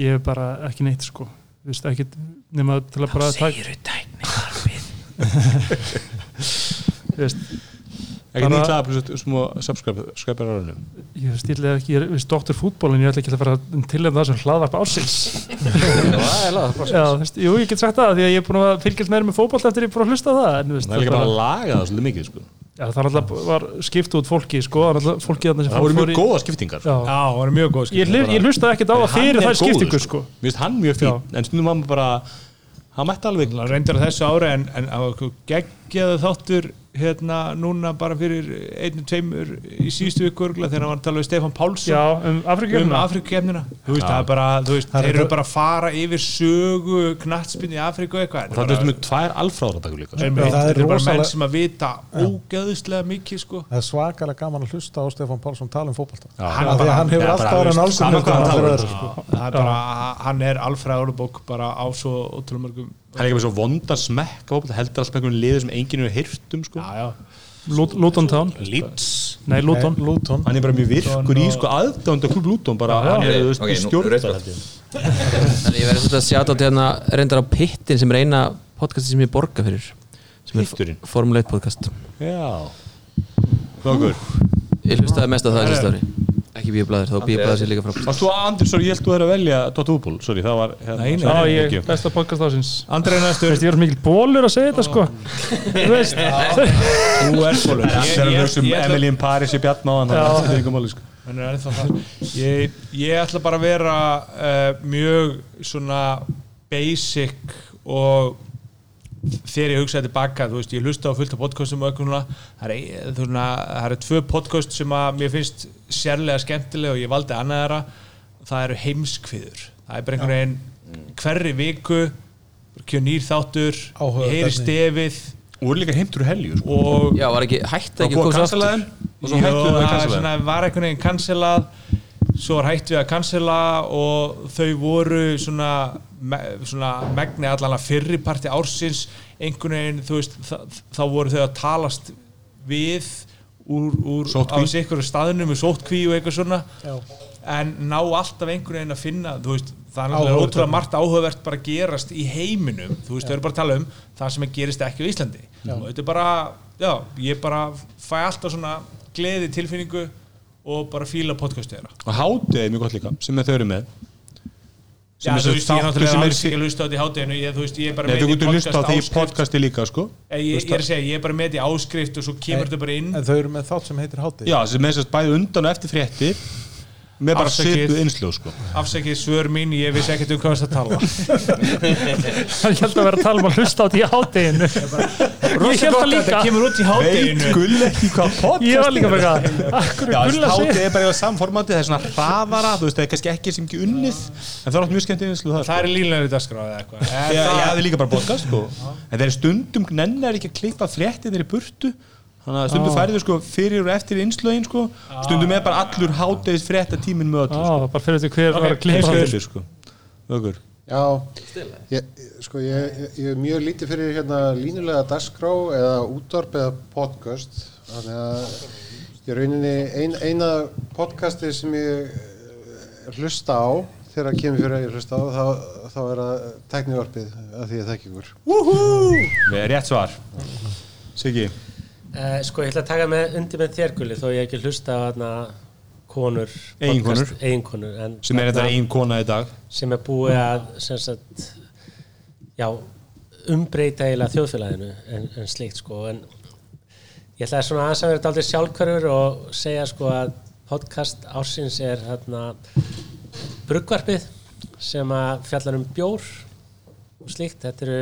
Ég hef bara ekki neitt sko. Þú veist, ekki nema til að bara Þá Þú veist, Ekki nýtt pluss smá subscriber árunum ég stíla ekki, ég er viðst doktor fútból en ég ætla ekki að fara til en það sem hlaðvarp ásins Já, veist, ég get sagt það því að ég er búin að fylgjast meira með fótboll eftir ég er búin að hlusta á það en, þú veist, Það er líka bara að laga það svolítið mikið sko. Já, það alltaf var skipt út fólki sko, fólki sem Það voru mjög í- góða skiptingar. Já, Já, mjög góð ég, hlu- ég hlustaði ekkert á það fyrir er þær skiptingu sko. finnst hann mjög fín En stundum var maður bara hann mætti alveg. Hann reyndir á þessu ári en, en á geggjaðu þáttur hérna núna bara fyrir einu, tveimur í síðustu viku örugglega, þegar hann var að tala við Stefán Pálsson. Já, um Afrikukefnina. um þú veist, það er bara, þú veist, þeir eru bara að fara yfir sögu knattspinn í Afriku eitthvað. Og það er með tvær alfráðardagur líka sko. Einmitt, Það er þetta er bara menn sem að vita ógeðuslega mikið sko. Það er svakalega gaman að hlusta á Stefán Pálsson tala um fótbolta. Já. Hann, hann, hann hefur alltaf bara, ára hann talar um, Já, það er bara, hann er alfræðurubók bara á svo ótrúlega mörgum hann er ekki með svo vonda smekk heldur alls með einhvern liður sem enginn hefur hýrt um sko. já, já. Lut- Luton Town. Leeds. Nei, Luton. Luton. Hann er bara mjög virkur í sko aðdánda klub Luton bara, Já, hann er þú veist, Ok, í nú- stjórn ég. Þannig ég verði svolítið að sjáta á til hérna reyndar á Pittin sem er eina podcasti sem ég borga fyrir sem er Pitturinn? Formule 1 podcast. Já. Þokur Ég hlustaði mest á það þessi stári ekki bíoblæður, þá bíoblæður sér líka frábært Varst þú sorry, ég held þú er að velja Dótt útból, sorry, það var hérna, Nei, nei, Já, sorry, ég, besta podcast ásins Andrei næstur Veist, ég er mikil bólur að segja þetta sko. Þú veist. Þú er fólur Þegar við hugsaum Emily in Paris í Bjarnáðan það er sko. Er það. Ég, ég ætla bara að vera uh, mjög svona basic og þegar ég hugsaði tilbaka, þú veist, ég hlusta á fullt af podcastum og eitthvað núna, það er, ein- þú veist, það eru tvö podcast sem að mér finnst sérlega skemmtilega og ég valdi annað þeirra, það eru heimskviður. Það er bara einhvern veginn hverri viku kjör nýr þáttur, ég heyri stefið. Og líka heimtur helju sko. Og Já, var ekki hægt ekki að koma aftur og svo hættu við að er var einhvern veginn cancelað svo var hægt við að cancela og þau voru svona, me, svona megni allan að fyrri parti ársins einhvern veginn, þú veist, þá, voru þau að talast við úr, úr á sikkur staðnum með sóttkví og eitthvað svona. Já. en ná alltaf einhvern veginn að finna þú veist, það er ótrúlega margt áhugavert bara að gerast í heiminum. Þú veist, þau eru bara að tala um það sem gerist ekki á Íslandi. Og þetta er bara, já, ég bara fæ alltaf svona gleði tilfinningu og bara fíla podcastu þeirra. Og hátið er mjög gott líka sem þau eru með Já, er þú veist, ég er náttúrulega alls ekki að hlusta á þetta í hátteginu ég, þú veist, ég er bara Nei, þú með í getur hlusta á því áskrift. podcasti líka sko. Ég, ég er að segja, ég er bara með í áskrift og svo kemur þetta bara inn. En þau eru með þátt sem heitir Hátti já, sem er sérst bæði undan og eftir fréttir með bara svipuð innsljóð sko. afsækið svör mín, ég vissi ekkert um hvað það tala. Hann held að vera að tala um að hlusta á þetta í hátteginu Ég held það líka þetta kemur út í hátteginu gull ekki hvað podcast Ég var líka með það Já, er að er bara í samformati, það er svona hraðara, þú veist, það er kannski ekki sem ekki unnið, en það er átt mjög skemmt einslu það, það er línulegri dagskráð eða eitthvað. Já, En já, það- það er líka bara podcast, sko. En þeir stundum nennar ekki að klippa fréttir þeir í burtu, þannig að stundum færið sko fyrir og eftir innslögin, sko, stundum er bara allur hátegis frétta tíminn með öllu, Já, bara fyrir þetta hver var að klippa sko. Heimskuður, sko. Vöggur. Já, ég, sko ég, ég, er mjög lítið fyrir hérna línulega dagskrá eða útvarp eða podcast þannig að ég rauninni ein, eina podcasti sem ég eh, hlusta á þegar það kemur fyrir að ég hlusta á þá, þá er það teknivarpið að því ég þekki ykkur Við erum rétt svar. Siggi. Uh, sko, ég ætla að taka með undir með þér gulli þó ég ekki hlusta á hana konur en Sem er þetta ein kona í dag. sem er búið að sagt, já, umbreyta eiginlega þjóðfélaginu en, en slíkt sko en ég ætlaði svona aðeins að vera daldið sjálfkörfur og segja sko að podcast ársins er þarna bruggvarpið sem að fjallar um bjór og slíkt, þetta eru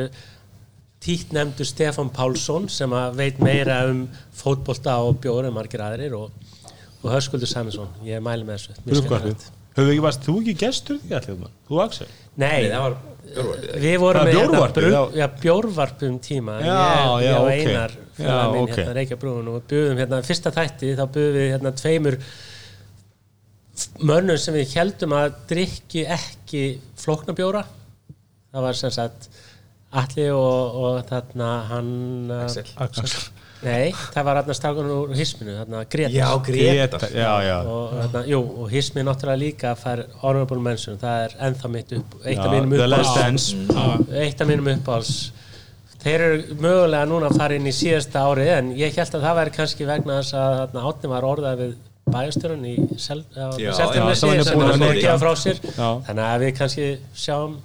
títt nefndu Stefán Pálsson sem að veit meira um fótbolta og bjór en margir aðrir og, og Höskuldur Sæminsson, ég mæli með þessu. Höfðu ekki, varst þú ekki gestur því allir mann? Þú Axel? Nei, það var við vorum með hérna bjórvarpið, brugg- já. já, bjórvarp um tíma Já, ég, já, ég og ok. Einar Já, félagi minn ok. hérna Reykja brúin og buðum hérna fyrsta þætti þá buðum við hérna tveimur mönnum sem við heldum að drikki ekki flóknabjóra það var sem sagt Alli og, og þarna hann Axel. Axel Nei, það var þarna stákan úr hisminu þarna Gretar Já, Gretar. Já, já. og þarna, jú, og hismi náttúrulega líka fær honorable mention, það er ennþá mitt upp eitt af mínum The Last uppáhalds Dance. eitt af mínum uppáhalds þeir eru mögulega núna að fara inn í síðasta ári en ég held að það væri kannski vegna þess að þarna átni var orðað við bæjastjórun í sel, á, Já, Seltjarnarnesi já, sem búin var að gefa frá sér Já. þannig að við kannski sjáum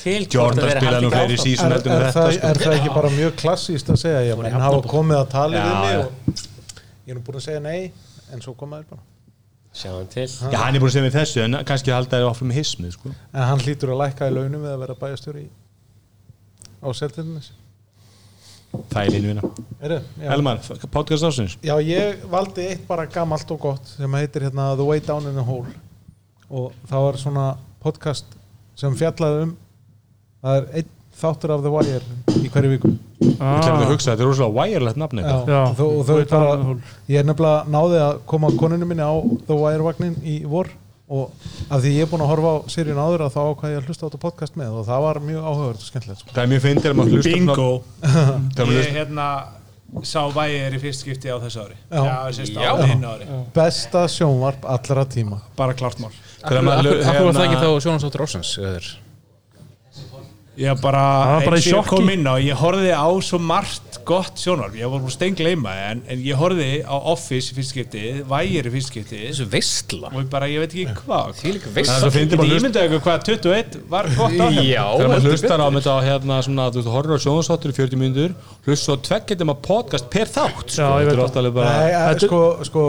til Jordan spilaði nú fleiri sísón Er, er, þetta, það, sko. er það ekki bara mjög klassíst að segja? Já, menn hafa komið að tala Já, við mig og ég er nú búin að segja nei en svo komaður bara. Sjáum til. Já, hann er búin að segja mér þessu, en kannski halda þér áfram með hismið, sko. en hann hlýtur að lækka í launum við að vera bæjastjóri í á Seltjarnes Það er já. Elmar, podcast ásins Já, ég valdi eitt bara gamalt og gott sem heitir hérna The Way Down in the Hole. Og það var svona podcast sem fjallaði um það er einn þáttur af The Wire í hverju viku. Ég kemur að hugsa, þetta er rosalega wireless nafni Já, ég er nefnilega náði að koma koninu minni á The Wire vagnin í vor og af því ég er búin að horfa á seríun áður að þá ákvæði ég að hlusta á þetta podcast með og það var mjög áhugavert og skemmtilegt sko. Það er mjög fyndið að maður hlusta Bingo. Það er Ég hérna sá vægir í fyrst skipti á þessu ári. Já. Já, Já. ári, ári besta sjónvarp allra tíma. Bara klart mál. Akkur var það ekki hérna- þá þeir? Ég bara, Það bara í eins og ég kom inn á, ég horfði á svo margt gott sjónvarp, ég var búin steingleima en, en ég horfði á Office í fyrst skipti, Vægir í fyrst skipti. Þessu veistla. Og ég bara, ég veit ekki hvað. Það er Ég maður hlusta ímyndaði ykkur hvað 21 var gott á hérna. Já, Þegar maður hlustar á þetta hérna svona, þú horfður á sjónasáttur í 40 mínútur hlusta svo tveggjatum að podcast per þátt sko. Já, er það. bara Nei, eh, Þetta- sko, sko,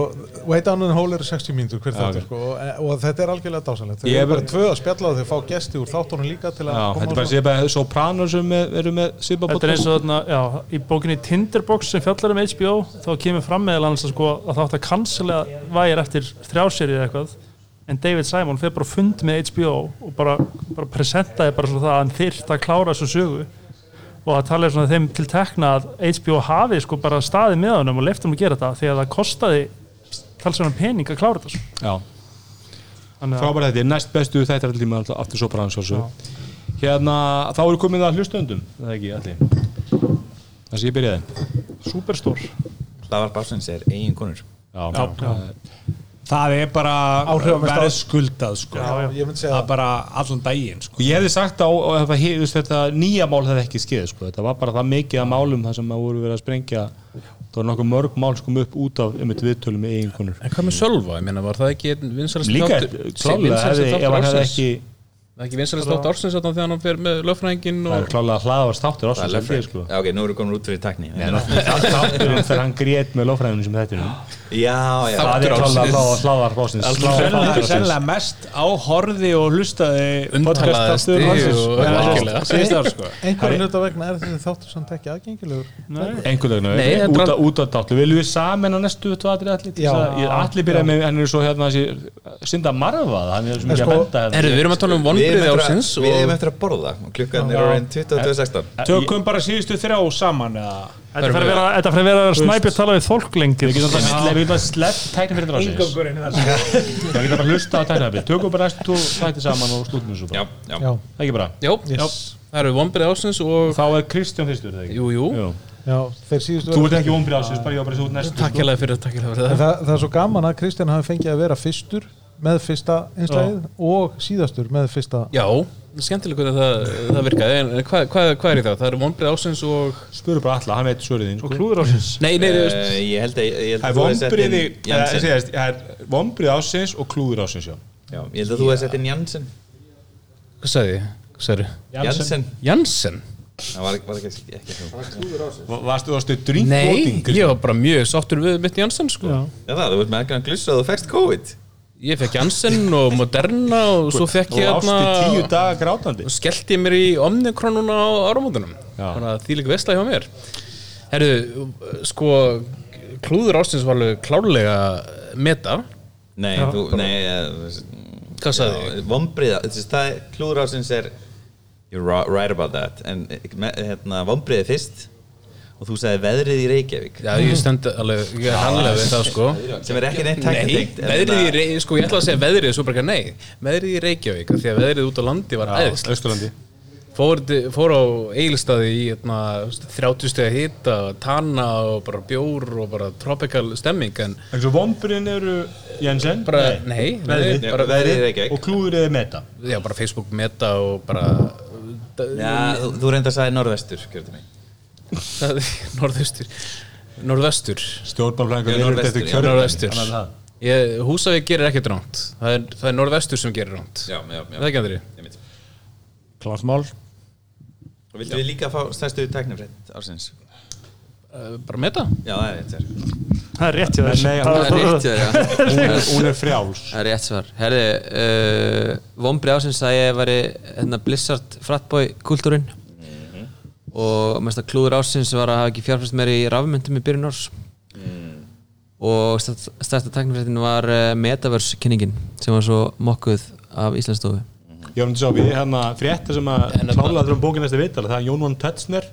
Way Down the Hole eru 60 mínútur hver þáttur sko, og, og þetta er algjörlega dásalegt þau Ég eru er bara bara- tvö að spjalla og þau fá gesti úr þáttunum líka til að Þetta er bara Sopranos sem er- eru með Sibba Þetta er eins og þarna, já, í bókinni Tinderbox sem fjallar um HBO þá kemur fram meðal annars að, sko, að það átt að cancela vægir eftir þrjárserið eða eitthvað en David Simon fyrir bara á fund með HBO og bara, bara presentaði bara það að hann þyrft að klára þessu sögu. Og að tala svona þeim til tekna að HBO hafi sko bara staðið með honum og leftum að gera þetta því að það kostaði talsvegna pening að klára þetta sko. Já, að- frábært þetta er næst bestu allir tíma alltaf aftur Sopranos Hérna, þá eru komið að hlustundum það er ekki allir Það sem ég byrjaði Superstore Hlaðvarp ásins er eigin konur Já, Já. Það er bara verið skuldað sko. Já, ég myndi segja það það. er bara allan daginn sko. Ég hefði sagt á, á þetta, nýja mál hefði ekki skeið sko. þetta var bara það mikið af málum þar sem að voru verið að sprengja það var nokkuð mörg mál sko upp út af einmitt viðtölum með eiginkonur En hvað með Sölva? Ég meina, var það ekki vinsalast líka klálega ef hann hefði ekki Það er ekki vinsalast þátt ársins þarna þegar hann fer með lögfræðingin það er og klálega þáttur Það er ásins lögfræðing. sko. Já, ok, nú erum við komin út fyrir takni þátturinn þegar hann grét með lofræðinu sem þetta Já, já. Það er klálega hlaðvarp ásins sennilega, mest áhorði og hlustaði algjörlega. síðust ár sko. einhverjum hluta vegna er þessi þáttur samt ekki aðgengilegur. Einhvern veginn Nei, þetta út af- út af dáttu viljum við saman á næstu allir byrja með hann er svo hérna þessi synda marfa hann er svo mikið sko, að benda hérna. Herru, við erum að tala um ársins að- við erum eftir að borða. Klukkan er orðin 22.16 tökum bara síðustu þrjá saman eða Þetta fer að vera- þetta fer að vera snæpið tala við getum bara- við getum bara sleppt tækni fyrir ásins er það við getum bara hlusta á tækni tökum bara næstu þætti saman og slútum þessu Já, bara. Já, já, það er ekki bara? Já, það eru vonbriði ársins og þá er Kristján fyrstur það ekki? Jú, jú, já, þeir síðustu þú ert ekki vonbrið ásins bara ég var bara svo út næstu takk hérlega fyrir fyrir það, það er svo gaman að Kristján hafi fengið að vera fyrstur með fyrsta einslæðið og síðastur með fyrsta Já, skemmtilega hvernig það, það virkaði. En hvað, hvað, hvað er í það? Það eru vonbriði ársins og spurðu bara alla hann veit svörið þín sko. klúður ásins Nei, nei, þú veist Eh, Ég held að það að er þú það er vonbrið ásins og klúður ásins já. Já, ég held að þú hefði sett inn Jansen. Hvað sagði sagði Jansen. Jansen? Það var, var ekki, ekki þú Va- varstu varstu Nei, drinkvoting ég var bara mjög sáttur við mitt Jansen sko. Já. Já það, þú veit með ekki að glussa og þú fekst COVID Ég fekk Jansen og Moderna og svo fekk ég og tíu daga grátandi. og skellti mér í Omnicron núna á áramótunum. Já. þannig að því líka veistla hjá mér. Herru, sko klúður ástins var alveg klárlega meta. Nei, þú, nei eh, Hvað sagði ég? Vombriða, það er, klúður ásins er You're ri- right about that. En me- hérna, vombriði fyrst Og þú sagði veðrið í Reykjavík. Já, ég stend alveg, ég er handlega við það sko. Sem er ekki neitt Nei, tæknitengt en veðrið í Reykjavík, sko ég ætla að segja veðrið svo bara ekki nei, veðrið í Reykjavík af því að veðrið út á landi var Östurlandi fór, fór á Egilstaði í hérna, 30 stegi hita tanna og bara bjór og bara tropical stemming en svo vonbriðin eru Jensen? Bara, nei, nei, Veðrið. bara, Veðrið í Reykjavík. Og klúður eða meta? Já, bara Facebook meta og bara Já, þú, þú reyndar að sagði norðvestur, gjörðu mig það er norðaustur. Norðvestur. Norðvestur, það- Húsavík gerir ekkert ránt það er, það er norðvestur sem gerir ránt það er ekki andri? Einmitt. klart mál Og vildu við líka fá stærstu tæknifrætt ársins? uh, bara meta. Já, það er rétt sér Það er rétt Nei, Það er rétt, já. hún er, hún er frjáls. Það er rétt svar. Herði, uh, vombri ásins að ég væri hérna, Blizzard fratboy kultúrin og mesta klúður ásins var að hafa ekki fjárfæst meir í rafmyndum í byrjun árs. Og stærsta tæknifrættin var uh, Metaverse kynningin sem var svo mokkuð af Íslandsstofu. Ég var um til að sjá við hérna frétta sem að En þetta- klála þrjum bókin næsta vital það er Jón Von Tötsner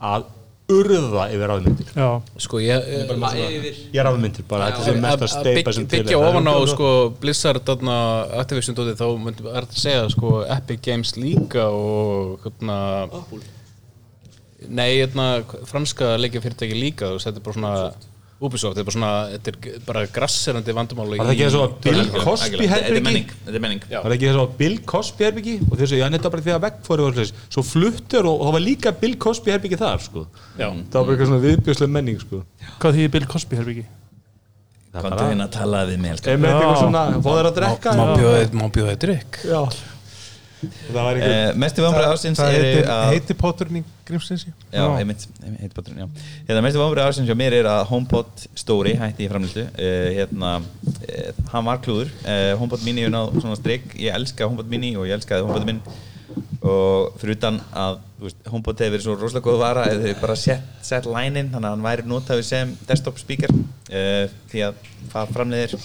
að urða yfir ráðmyndir Já, sko ég Ég er ráðmyndir bara, þetta mest að steipa sem til byggja ofan á sko, Blizzard þarna, Activision þá er þetta að segja sko, Epic Games líka og hérna nei, hérna, franska leikjafyrirtæki líka þú veist, þetta er bara svona Ubisoft, þetta er bara svona, þetta er bara grasserandi vandamál Var það ekki eins og að Bill Cosby er herbyggi menning, þetta er menning. Var það ekki eins og Bill Cosby herbyggi og þeir segja, já, þetta bara því að veggfóri og þess svo fluttur og það var líka Bill Cosby herbyggi þar, sko. Já. Það var bara eitthvað svona viðbjörslega menning, sko. Hvað þýðir Bill Cosby herbyggi? Það er Kontu bara, hérna að tala við mig elskan. ef með að má þið drikk Mestu vombrið ásins heitir potturinn í Grímsnesi? Já, einmitt báturinn, já. Hérna, mestu vombrið ásins hjá mér er að HomePod Story hætti í framlýstu uh, hérna, uh, hann var klúður. Uh, HomePod Mini er náð svona strik. Ég elska HomePod Mini og ég elskaði HomePod minn. Og fyrir utan að veist, HomePod hefur verið svo rosalega góð vara eða þau bara sett, sett line-in þannig að hann væri notaður sem desktop speaker. Því að það framleiðir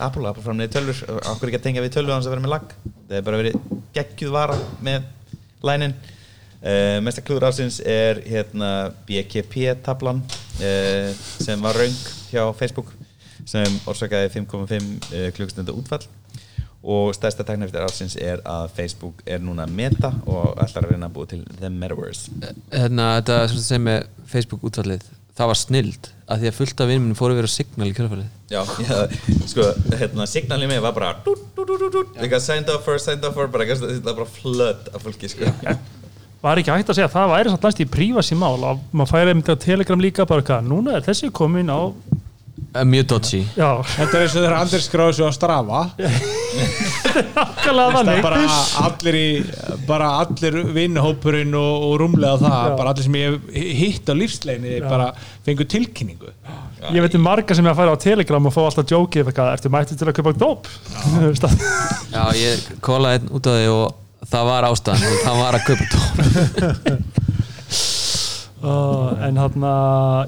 Apple, Apple framleiðir tölvur. Og okkur ekki að tengja við tölvu hans að vera með lag? Það hefur bara verið geggjuð vara með line-in uh, mesta klúður ásins er hérna BKP-tablan uh, sem var raung hjá Facebook sem orsakaði 5,5 uh, klukkstunda útfall. Og stærsta teknafyrir ásins er að Facebook er núna meta og ætlar að reyna að búa til The Metaverse. Hérna, þetta sem með Facebook útvallið það var snild að því að fullt af vinnum fóru að vera signal í kjölfarið. Já, já, sko, hérna, signalið mig var bara dút, dút, dút, eitthvað signed up for, signed up for, bara, eitthvað, þetta var bara flood af fólki, sko. Var ekki hægt að segja að það væri samt næst í prífasi mál að maður færi einmitt á Telegram líka bara hvað, núna er þessi komin á mjög dodgy. Já, Þetta er eins og þeirra Anders skráði svo er þannig. Bara allir í bara allir vinnhópurinn og, og rúmlega það, Já. bara allir sem ég hef hitt á lífsleginni bara fengu tilkynningu. Ég veit um marga sem er að færa á Telegram og fá alltaf jókið eitthvað, ertu mættið til að kaupa dóp? Að- já, ég kólaði einn út á því og það var ástæðan og það var að kaupa tón Uh, en hann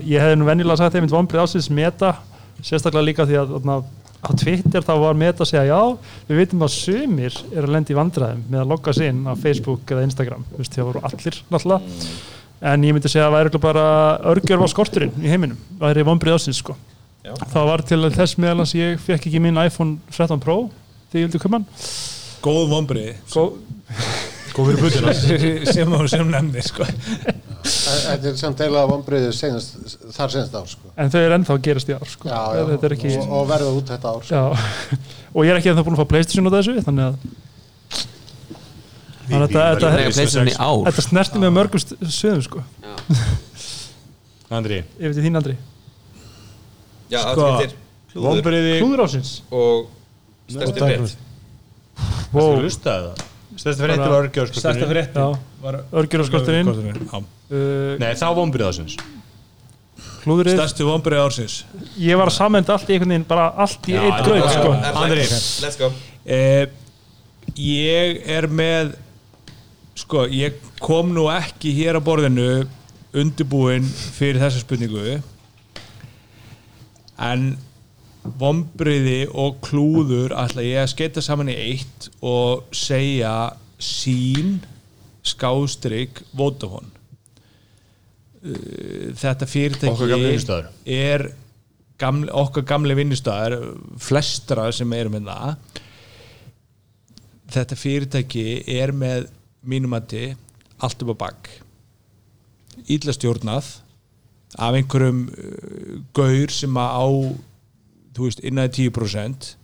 ég hefði nú venjulega sagt einmitt vonbrið ásins meta, sérstaklega líka því að þarna, á Twitter þá var meta að segja já, við vitum að sumir er að lenda í vandræðum með að logga sig inn á Facebook eða Instagram, þú veist, það voru allir náttúrulega, en ég myndi segja að það örugglega bara örgjörf á skorturinn í heiminum það er vonbrið ásins sko. Já. það var til þess meðal að ég fekk ekki minn iPhone 13 Pro þegar ég vildi hann. Góð vombrið Gó- Góð fyrir butuna sem þú sem nefnir sko. Þetta er samt eiginlega senast, þar senast ár sko. en þau er ennþá að gerast í ár sko. Já, já, er ekki og, og verða út þetta ár sko. Já, og ég er ekki ennþá búin að fá Playstation á þessu þannig að Þannig að þetta, Nei, þetta, Playstation í ár þetta snerti með mörgum sögum sko Andri, Ég veit þín andri Já, Sko, allir klúður ásins og stærstu breytt. Hvað wow. hlustaði það? Stærsta fréttir Bara- var örgjör Stærsta skorturinn Já. uh, Nei, þá vonbrið ásins Klúðrið? Stærstu vombrið ársins. Ég var að samenda allt í einhvern veginn bara allt í eitt gröð sko. Andri. Let's go. Eh, Ég er með Sko, ég kom nú ekki hér á borðinu undirbúin fyrir þessa spurningu. En vombriði og klúður ætla ég að sketa saman í eitt og segja sín skástrygg Vodafone. Uh, þetta fyrirtæki Okkar gamli vinnustaður. er gamli, okkar gamli vinnustæðar flestra sem erum með það þetta fyrirtæki er með mínumati allt upp á bakk. Illa stjórnað af einhverjum uh, gaur sem að á þú veist, innan 10%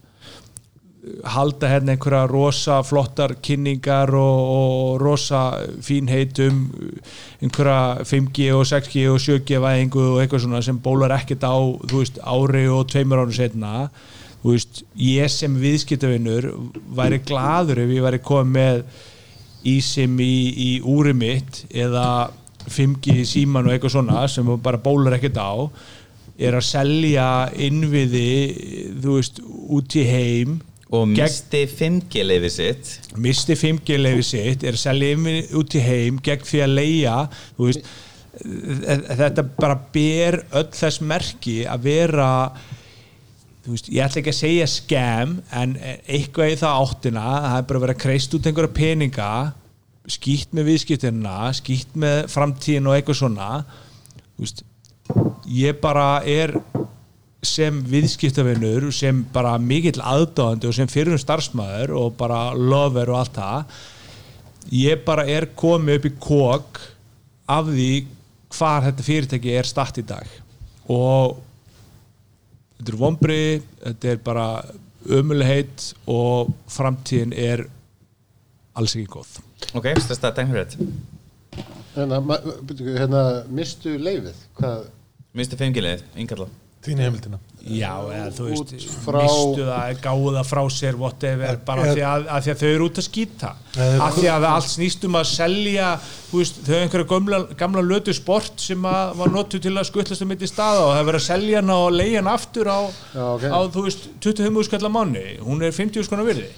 halda hérna einhverja rosa flottar kynningar og, og rosa fínheitum einhverja 5G og 6G og 7G væðingu og eitthvað svona sem bólar ekkert á þú veist, ári og tveimur árum setna þú veist, ég sem viðskiptavinnur væri gladur ef ég væri komið með ísim í, í úri mitt eða 5G í síman og eitthvað svona sem bara bólar ekkert á er að selja innviði þú veist, út í heim og misti 5G leiði sitt. Misti 5G leifi sitt er að selja yfir út í heim gegn því að leia veist, þetta bara ber öll þess merki að vera veist, ég ætla ekki að segja scam en eitthvað í það áttina það er bara að vera kreist út einhverja peninga skýtt með viðskiptina skýtt með framtíðin og eitthvað svona veist, ég bara er sem viðskiptavinnur sem bara mikill aðdáðandi og sem fyrir starfsmæður og bara lover og allt það ég bara er komið upp í kók af því hvar þetta fyrirtæki er statt í dag. Og þetta er vombri þetta er bara ömulegheit og framtíðin er alls ekki góð. Ok, stærsta tæknifrætt Hérna, hérna mistu leifið hvað, misti 5G leið, yngalla Þín heimildina. Já, eða þú veist, frá- mistu það, gáðu það frá sér whatever, bara er- af því að, að því að þau eru út að skýta. Eða- af því að allt snýst um að selja veist, þau hefur einhverja gamla, gamla lötu sport sem að var notu til að skuttlast um mitt í staða og það er verið að selja hana og leigja hana aftur á, Já, ok. á þú veist, 25 skallar mánu hún er 50 skallar virði.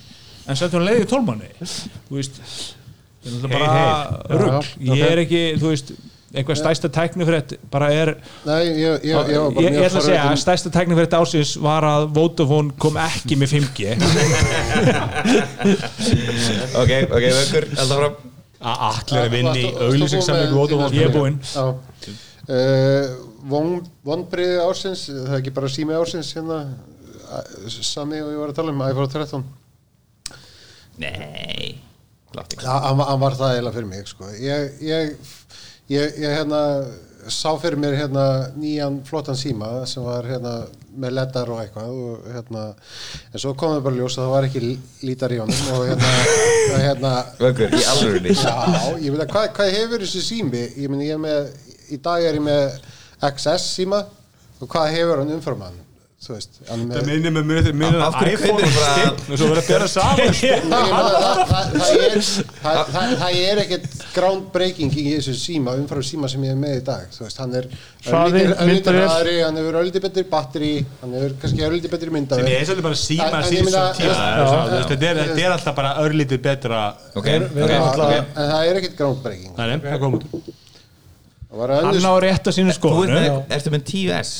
En samt hún leiði 12 mánu þú veist, það er náttúrulega bara rugg, ég er ekki þú veist, einhver stæsta tækni fyrir þetta bara er nei, ég, ég, ég, bara ég ætla að segja að forvitin- stærsta tækni fyrir þetta ásins var að Vodafone kom ekki með 5G ok, ok, vökkur, alltaf fram að allir varstu auðlýsingsamlingu búin með Vodafone. Ég er búinn. Já. Uh, von, vonbriði ársins það er ekki bara sími ársins hérna sami og ég var að tala um iPhone 13 nei, hann, var- það eiginlega fyrir mig sko. ég, ég, ég, hérna, sá fyrir mér hérna, nýjan flottan síma sem var hérna, með leddar og eitthvað og, hérna, en svo kom það bara ljós að það var ekki lítar í honum og hérna, hérna vökkur, í alvörunni. Já, ég meina hvað, hvað hefur þessi sími? Ég meina ég er með, í dag er ég með XS síma og hvað hefur hann umfram hann þú veist, er Það minnir með minnir Af að hverju iPhone kaupir bara- stinn og svo verður að bera saman það, það, það, er, það, það, það er ekkert groundbreaking í þessu síma umfram síma sem ég er með í dag. Þú veist, hann er myndavél. hraðari, hann hefur öllítið betri batteri hann hefur kannski öllítið betri sem myndavél ég er svolítið bara En- síma síðan. Það er þú þetta er- þetta er alltaf bara örlítið betra en það er ekkert groundbreaking. Nei, nei, það kom út. Það var hann á rétt að sínu þú með, ertu með 10S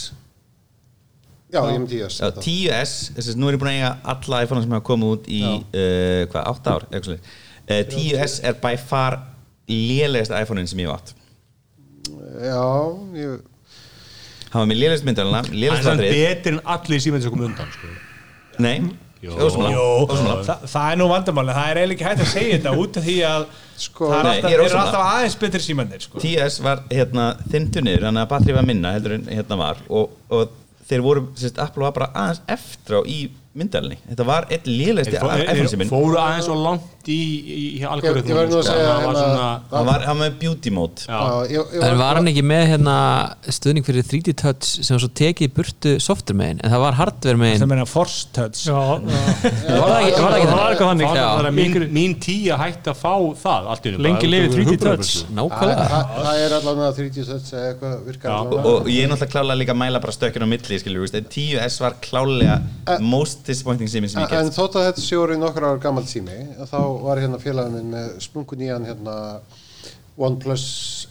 já, ég er með 10S Já, 10S, þess að nú er ég búin að eiga alla iPhone sem hafa komið út í uh, hvað, 8 ár eitthvað svoleiðis. uh, 10S er by far lélegasta iPhone-in sem ég hef átt já, ég hann var með lélegast myndalina, Það er lélegast svona batterið betur en allir símið sem kom undan sko. nei, Jó. ósamlega ósamlega Þa, það er nú vandamáli, það er eiginlega ekki hægt að segja þetta út af því að Sko- það er Nei, alltaf, er ósammála. alltaf aðeins betri símanir sko. 10S var hérna þintunir, þannig að batterið var minna heldur en hérna var og, og þeir voru, sérst, Apple var bara aðeins eftir á í myndalinni þetta var eitt þeir- iPhone þeir síminn fóru aðeins og langt í, í, í algoritmum Ég- ég að segja, það var hérna- svona hann var, hann var með beauty mode. Já. já, ég, ég En var hann ekki með hérna stuðning fyrir 3D Touch sem var svo tekið burtu software megin? En það var hardware megin. Það meina Force Touch. Já, já. Var það ekki, þannig? Er mín, tíja hætti að fá það Lengi af 3D hugbúnaðar- touch. það, Nákvæmlega. Það, það er allavega 30 sets eða eitthvað virkar Já. allavega. og, ég er náttúrulega klálega líka að mæla bara stökkinn á milli en 10S var klálega most disappointing sem ég En gett þótt að þetta sé orðið nokkur ára gammal sími þá var hérna félagin minn með splungun nýjan hérna OnePlus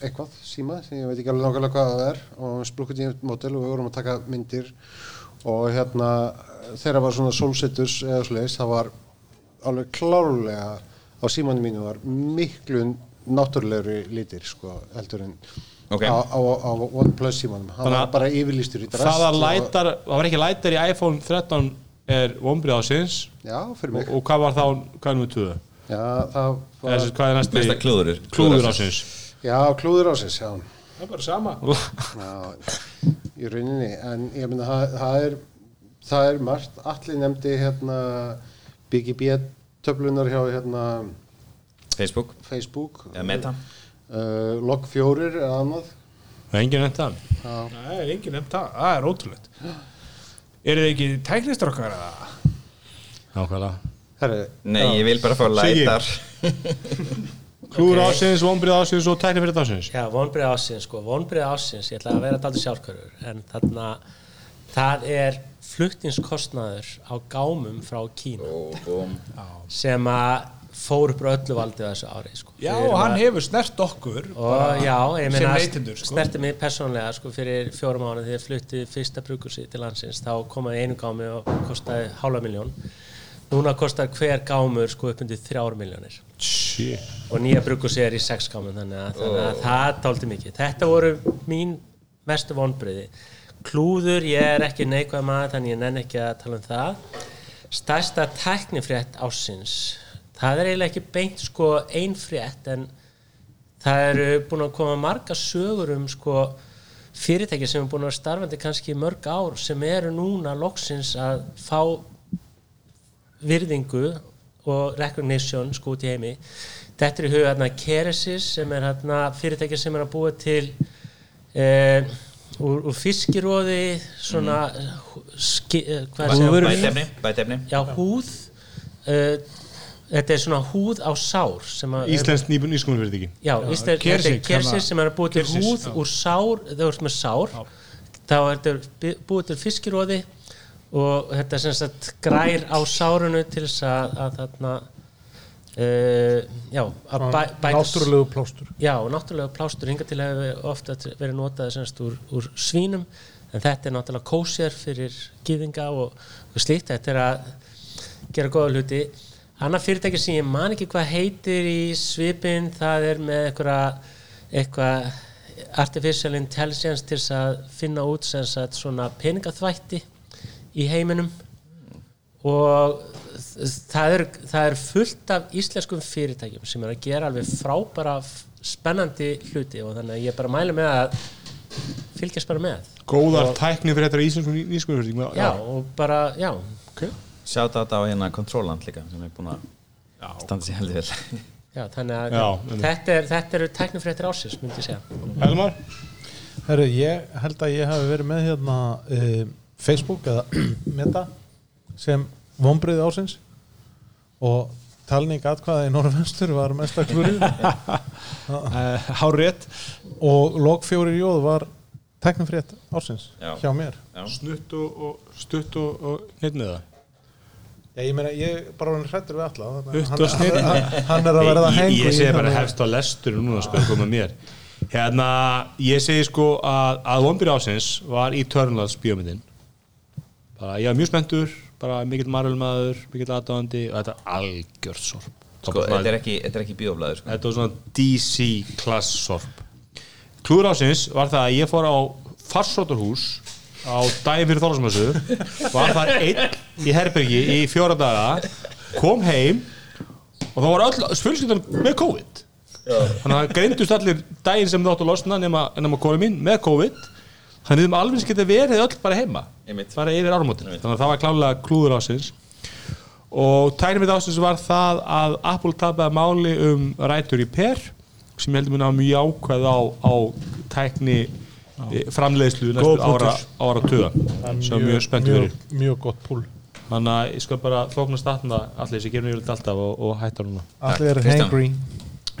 eitthvað síma sem ég veit ekki alveg nákvæmlega hvað það er og splungun nýjan mótel og við vorum að taka myndir og hérna þegar var svona solsetturs eða svoleiðis það var alveg klárlega á símanum mínu var miklu náttúrulegri litir sko heldur en Ok. á, á, á OnePlus símanum hann Þannig var bara yfirlýstur í drast Það var lætar, það var ekki lætar í iPhone 13 er Já, fyrir mig og, og hvað var þá, hvað er nú tvö? Já, það var Þessi, hvað er næstu? Mesta klúðurur. Klúður ásins Já, klúður ásins, já. Það er bara sama. Já, í rauninni en ég meina það, það er það er margt, allir nefndi hérna BGB töflunar hjá hérna Facebook, Facebook. Eða Meta. Uh, Log 4 eða annað. Það er engin nefnt það Já, það er engin nefnt það, það er ótrúlegt. Eru þið ekki tæknistrokkar eða? Nákvæmlega herri Nei, ég vil bara fá lætar Klúður ásins, vombrið ásins og tækni fyrir ásins Já, vonbreið ásins, sko, vonbreið ásins, ég ætla að vera daldur sjálfkörur, en þarna það er fluttingskostnaður á gámum frá Kína sem að fór upp á öllu valdi þessu ári sko. Já, og hann að- hefur snert okkur og já, ég sem meina sko. snerti mig persónlega sko, fyrir fjórum ára þegar ég flutti fyrsta brukursi til landsins. Þá komaði einu gámi og kostaði hálfa miljón núna kostar hver gámur sko upp undir þrjár miljónir og nýja brukursi er í sex gámum þannig að, þannig að það dálti mikið. Þetta voru mín mestu vonbriði klúður, ég er ekki neikvæð maður þannig ég nenn ekki að tala um það. Stærsta tæknifrétt ásins það er eiginlega ekki beint sko ein frétt en það eru búin að koma marga sögur um sko fyrirtæki sem er búin að starfandi kannski mörg ár sem eru núna loksins að fá virðingu og recognition sko út í heimi þetta er í huga hérna Keresis sem er hérna fyrirtæki sem er að búa til eh, úr, úr fiskiróði svona mm. ski, eh, hvað segja maður? Bætefni, bætefni Já, húð uh, Þetta er svona húð á sár sem nýskumur verið ekki Já, er Kersik, kersir hérna, sem er að búa til húð já. úr sár þegar þú ert með sár þá er þetta búið til fiskiróði og þetta sem sagt grær á sárunu til þess að, að þarna uh, já, að bæ, bæta náttúrulegu plástur. Já, náttúrulega plástur. Hinga til hefur ofta verið notað semst úr, úr svínum. En þetta er náttúrulega kósér fyrir gýðinga og, og slíkt. Þetta er að gera góða hluti. Annar fyrirtæki sem ég man ekki hvað heitir í svipin það er með eitthvað eitthvað artificial intelligence til að finna út sem sagt svona peningaþvætti í heiminum. Og það er, það er fullt af íslenskum fyrirtækjum sem er að gera alveg frábæra spennandi hluti og þannig að ég bara mælu með að fylgjast bara með. Góðar tækni fyrir þetta íslenskum verið ekki já. Og bara, já. Sjátt á hérna Controland líka sem er búin að standa sér heldur vel. Já, þannig að Já, þetta, er, þetta eru tæknifréttir ásins, myndi ég segja. Elmar? Herru, ég held að ég hafi verið með hérna uh, Facebook eða Meta sem vonbriði ásins og talning atkvæða í Norrvenstur var mesta klúrið Uh, Hárrétt og log fjóri jóð var teknifrétt ásins Já. hjá mér. Snutt og, og stutt og, og það Já, ég meina, ég er bara hrættur við alla. Að hann, hann, hann er að verða hengu Ég, ég segi bara hefst á lestur núna sko koma mér. Hérna, ég segi sko að, að vonbyrja ásins var Eternals bíómyndin bara, ég var mjög spenntur bara mikill marvelmaður, mikill aðdáðandi og þetta er algjört sorp. Sko, þetta er ekki, er ekki bíóblæður sko. Þetta var svona DC klass sorp. Klúður ásins var það að ég fór á farsótturhús á daginn fyrir þólasmössu var þar einn í herbergi í fjóra daga kom heim og þá var öll fjölskyldan með COVID. Þannig að það greindust allir daginn sem þáttu losna nema, nema konu mín með COVID þannig að þeim alveg geta verið öll bara heima. Einmitt. bara yfir árumótin þannig að það var klálega klúður ásins og tæknum við ásins var það að Apple tapaði máli um rætur í per sem heldur mun að mjög ákveð á, á tækni eh, framleiðslu næstu ára, ára tuga sem er mjög spennt fyrir. mjög, gott púl þannig að ég skal bara þóknast þarna allir sem gerum yfirleitt alltaf og, og hætta núna. Allir Kristján. hangry.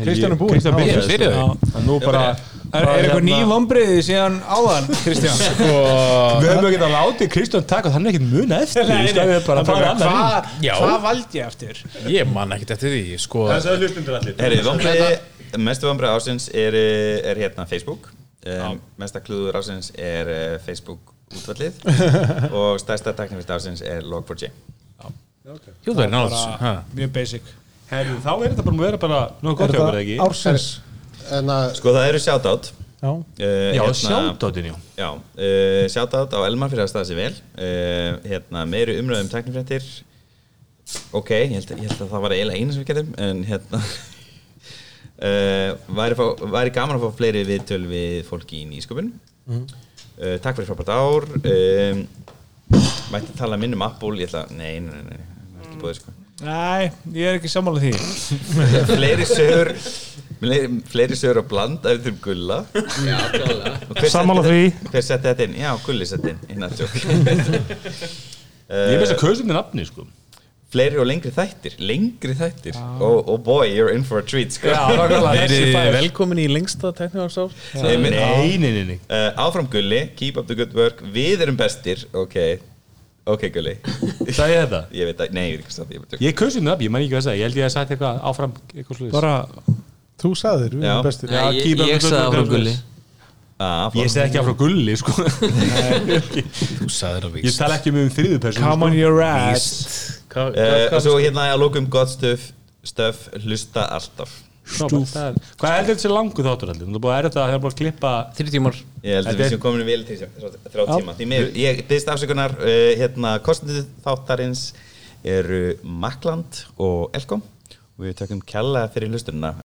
Kristján er búinn. Kristján Já, byrjaði nú bara Er, er eitthvað ný vombriði síðan áðan, Kristján? Við höfum ekki að láti Kristján taka þannig ekkert muna eftir Nei, nei, við bara bara, inn Hvað hva valdi ég eftir? Ég man ekkert eftir því, sko. Það er hlustundur allir. Herri, vombriði, mestu vombriði ásins er, er hérna Facebook. Um, Mesta klúður ásins er uh, Facebook útvallið. Og stærsta teknifist ásins er Log4j Jú, það er náttúrulega ha. Mjög basic. Herru, þá er þetta bara að vera bara Nú Er gott hjá okkur það ekki ársins Sko það eru shoutout. Já, uh, Já, sjándóttin, já. Já, uh, shoutout á Elmar fyrir að staða sér vel. Uh, hérna, meiri umröðum teknifrættir ok, ég held, ég held að það var eiginlega eina sem við gerðum en hérna uh, væri, fá, væri gaman að fá fleiri viðtöl við fólki í nýsköpun. Uh, takk fyrir frábært ár. Um, mætti tala minn um Apple ég ætla, nei, nei, nei, nei, ekki búið sko. Nei, ég er ekki sammála því. Fleiri sögur fleiri, sögur að blanda gulla. Og hver Sammála setti- því. hver setti þetta inn? já, gulli setti inn, Ég veist að kausum þið nafni sko. Fleiri og lengri þættir. Lengri þættir. Og oh, boy, you're in for a treat sko. Velkomin í lengsta teknívarsál Nei, Nei, nei, nei, nei Uh, áfram Gulli, keep up the good work. Við erum bestir, ok. Ok Gulli. Sagði ég þetta? Ég veit að, nei, ég veit ekki hvað það er Ég kausi nöfn, ég man ekki að segja Ég held ég að sagt eitthvað áfram eitthvað sluðis bara, þú sagðir, við erum bestir. Já, Ég, ég good sagði áfram gulli. Ah, Ég segi ekki áfram gulli, sko. Þú sagðir að Ég tala ekki um um þriðu persónu Come on sko. your ass. Og svo hérna að lókum gott stöf Stöf, hlusta alltaf. Stúf. Hvað er þetta sér langu þáttur heldur? Þú er búið að er þetta að það er búið að klippa Þrjú tímar. Ég held að við séum komin vel til þrjá tíma. Því miður, ég byrðist afsökunar uh, Hérna, kostnið þáttarins eru Makland og Elkom og við tökum kjalla fyrir hlustununa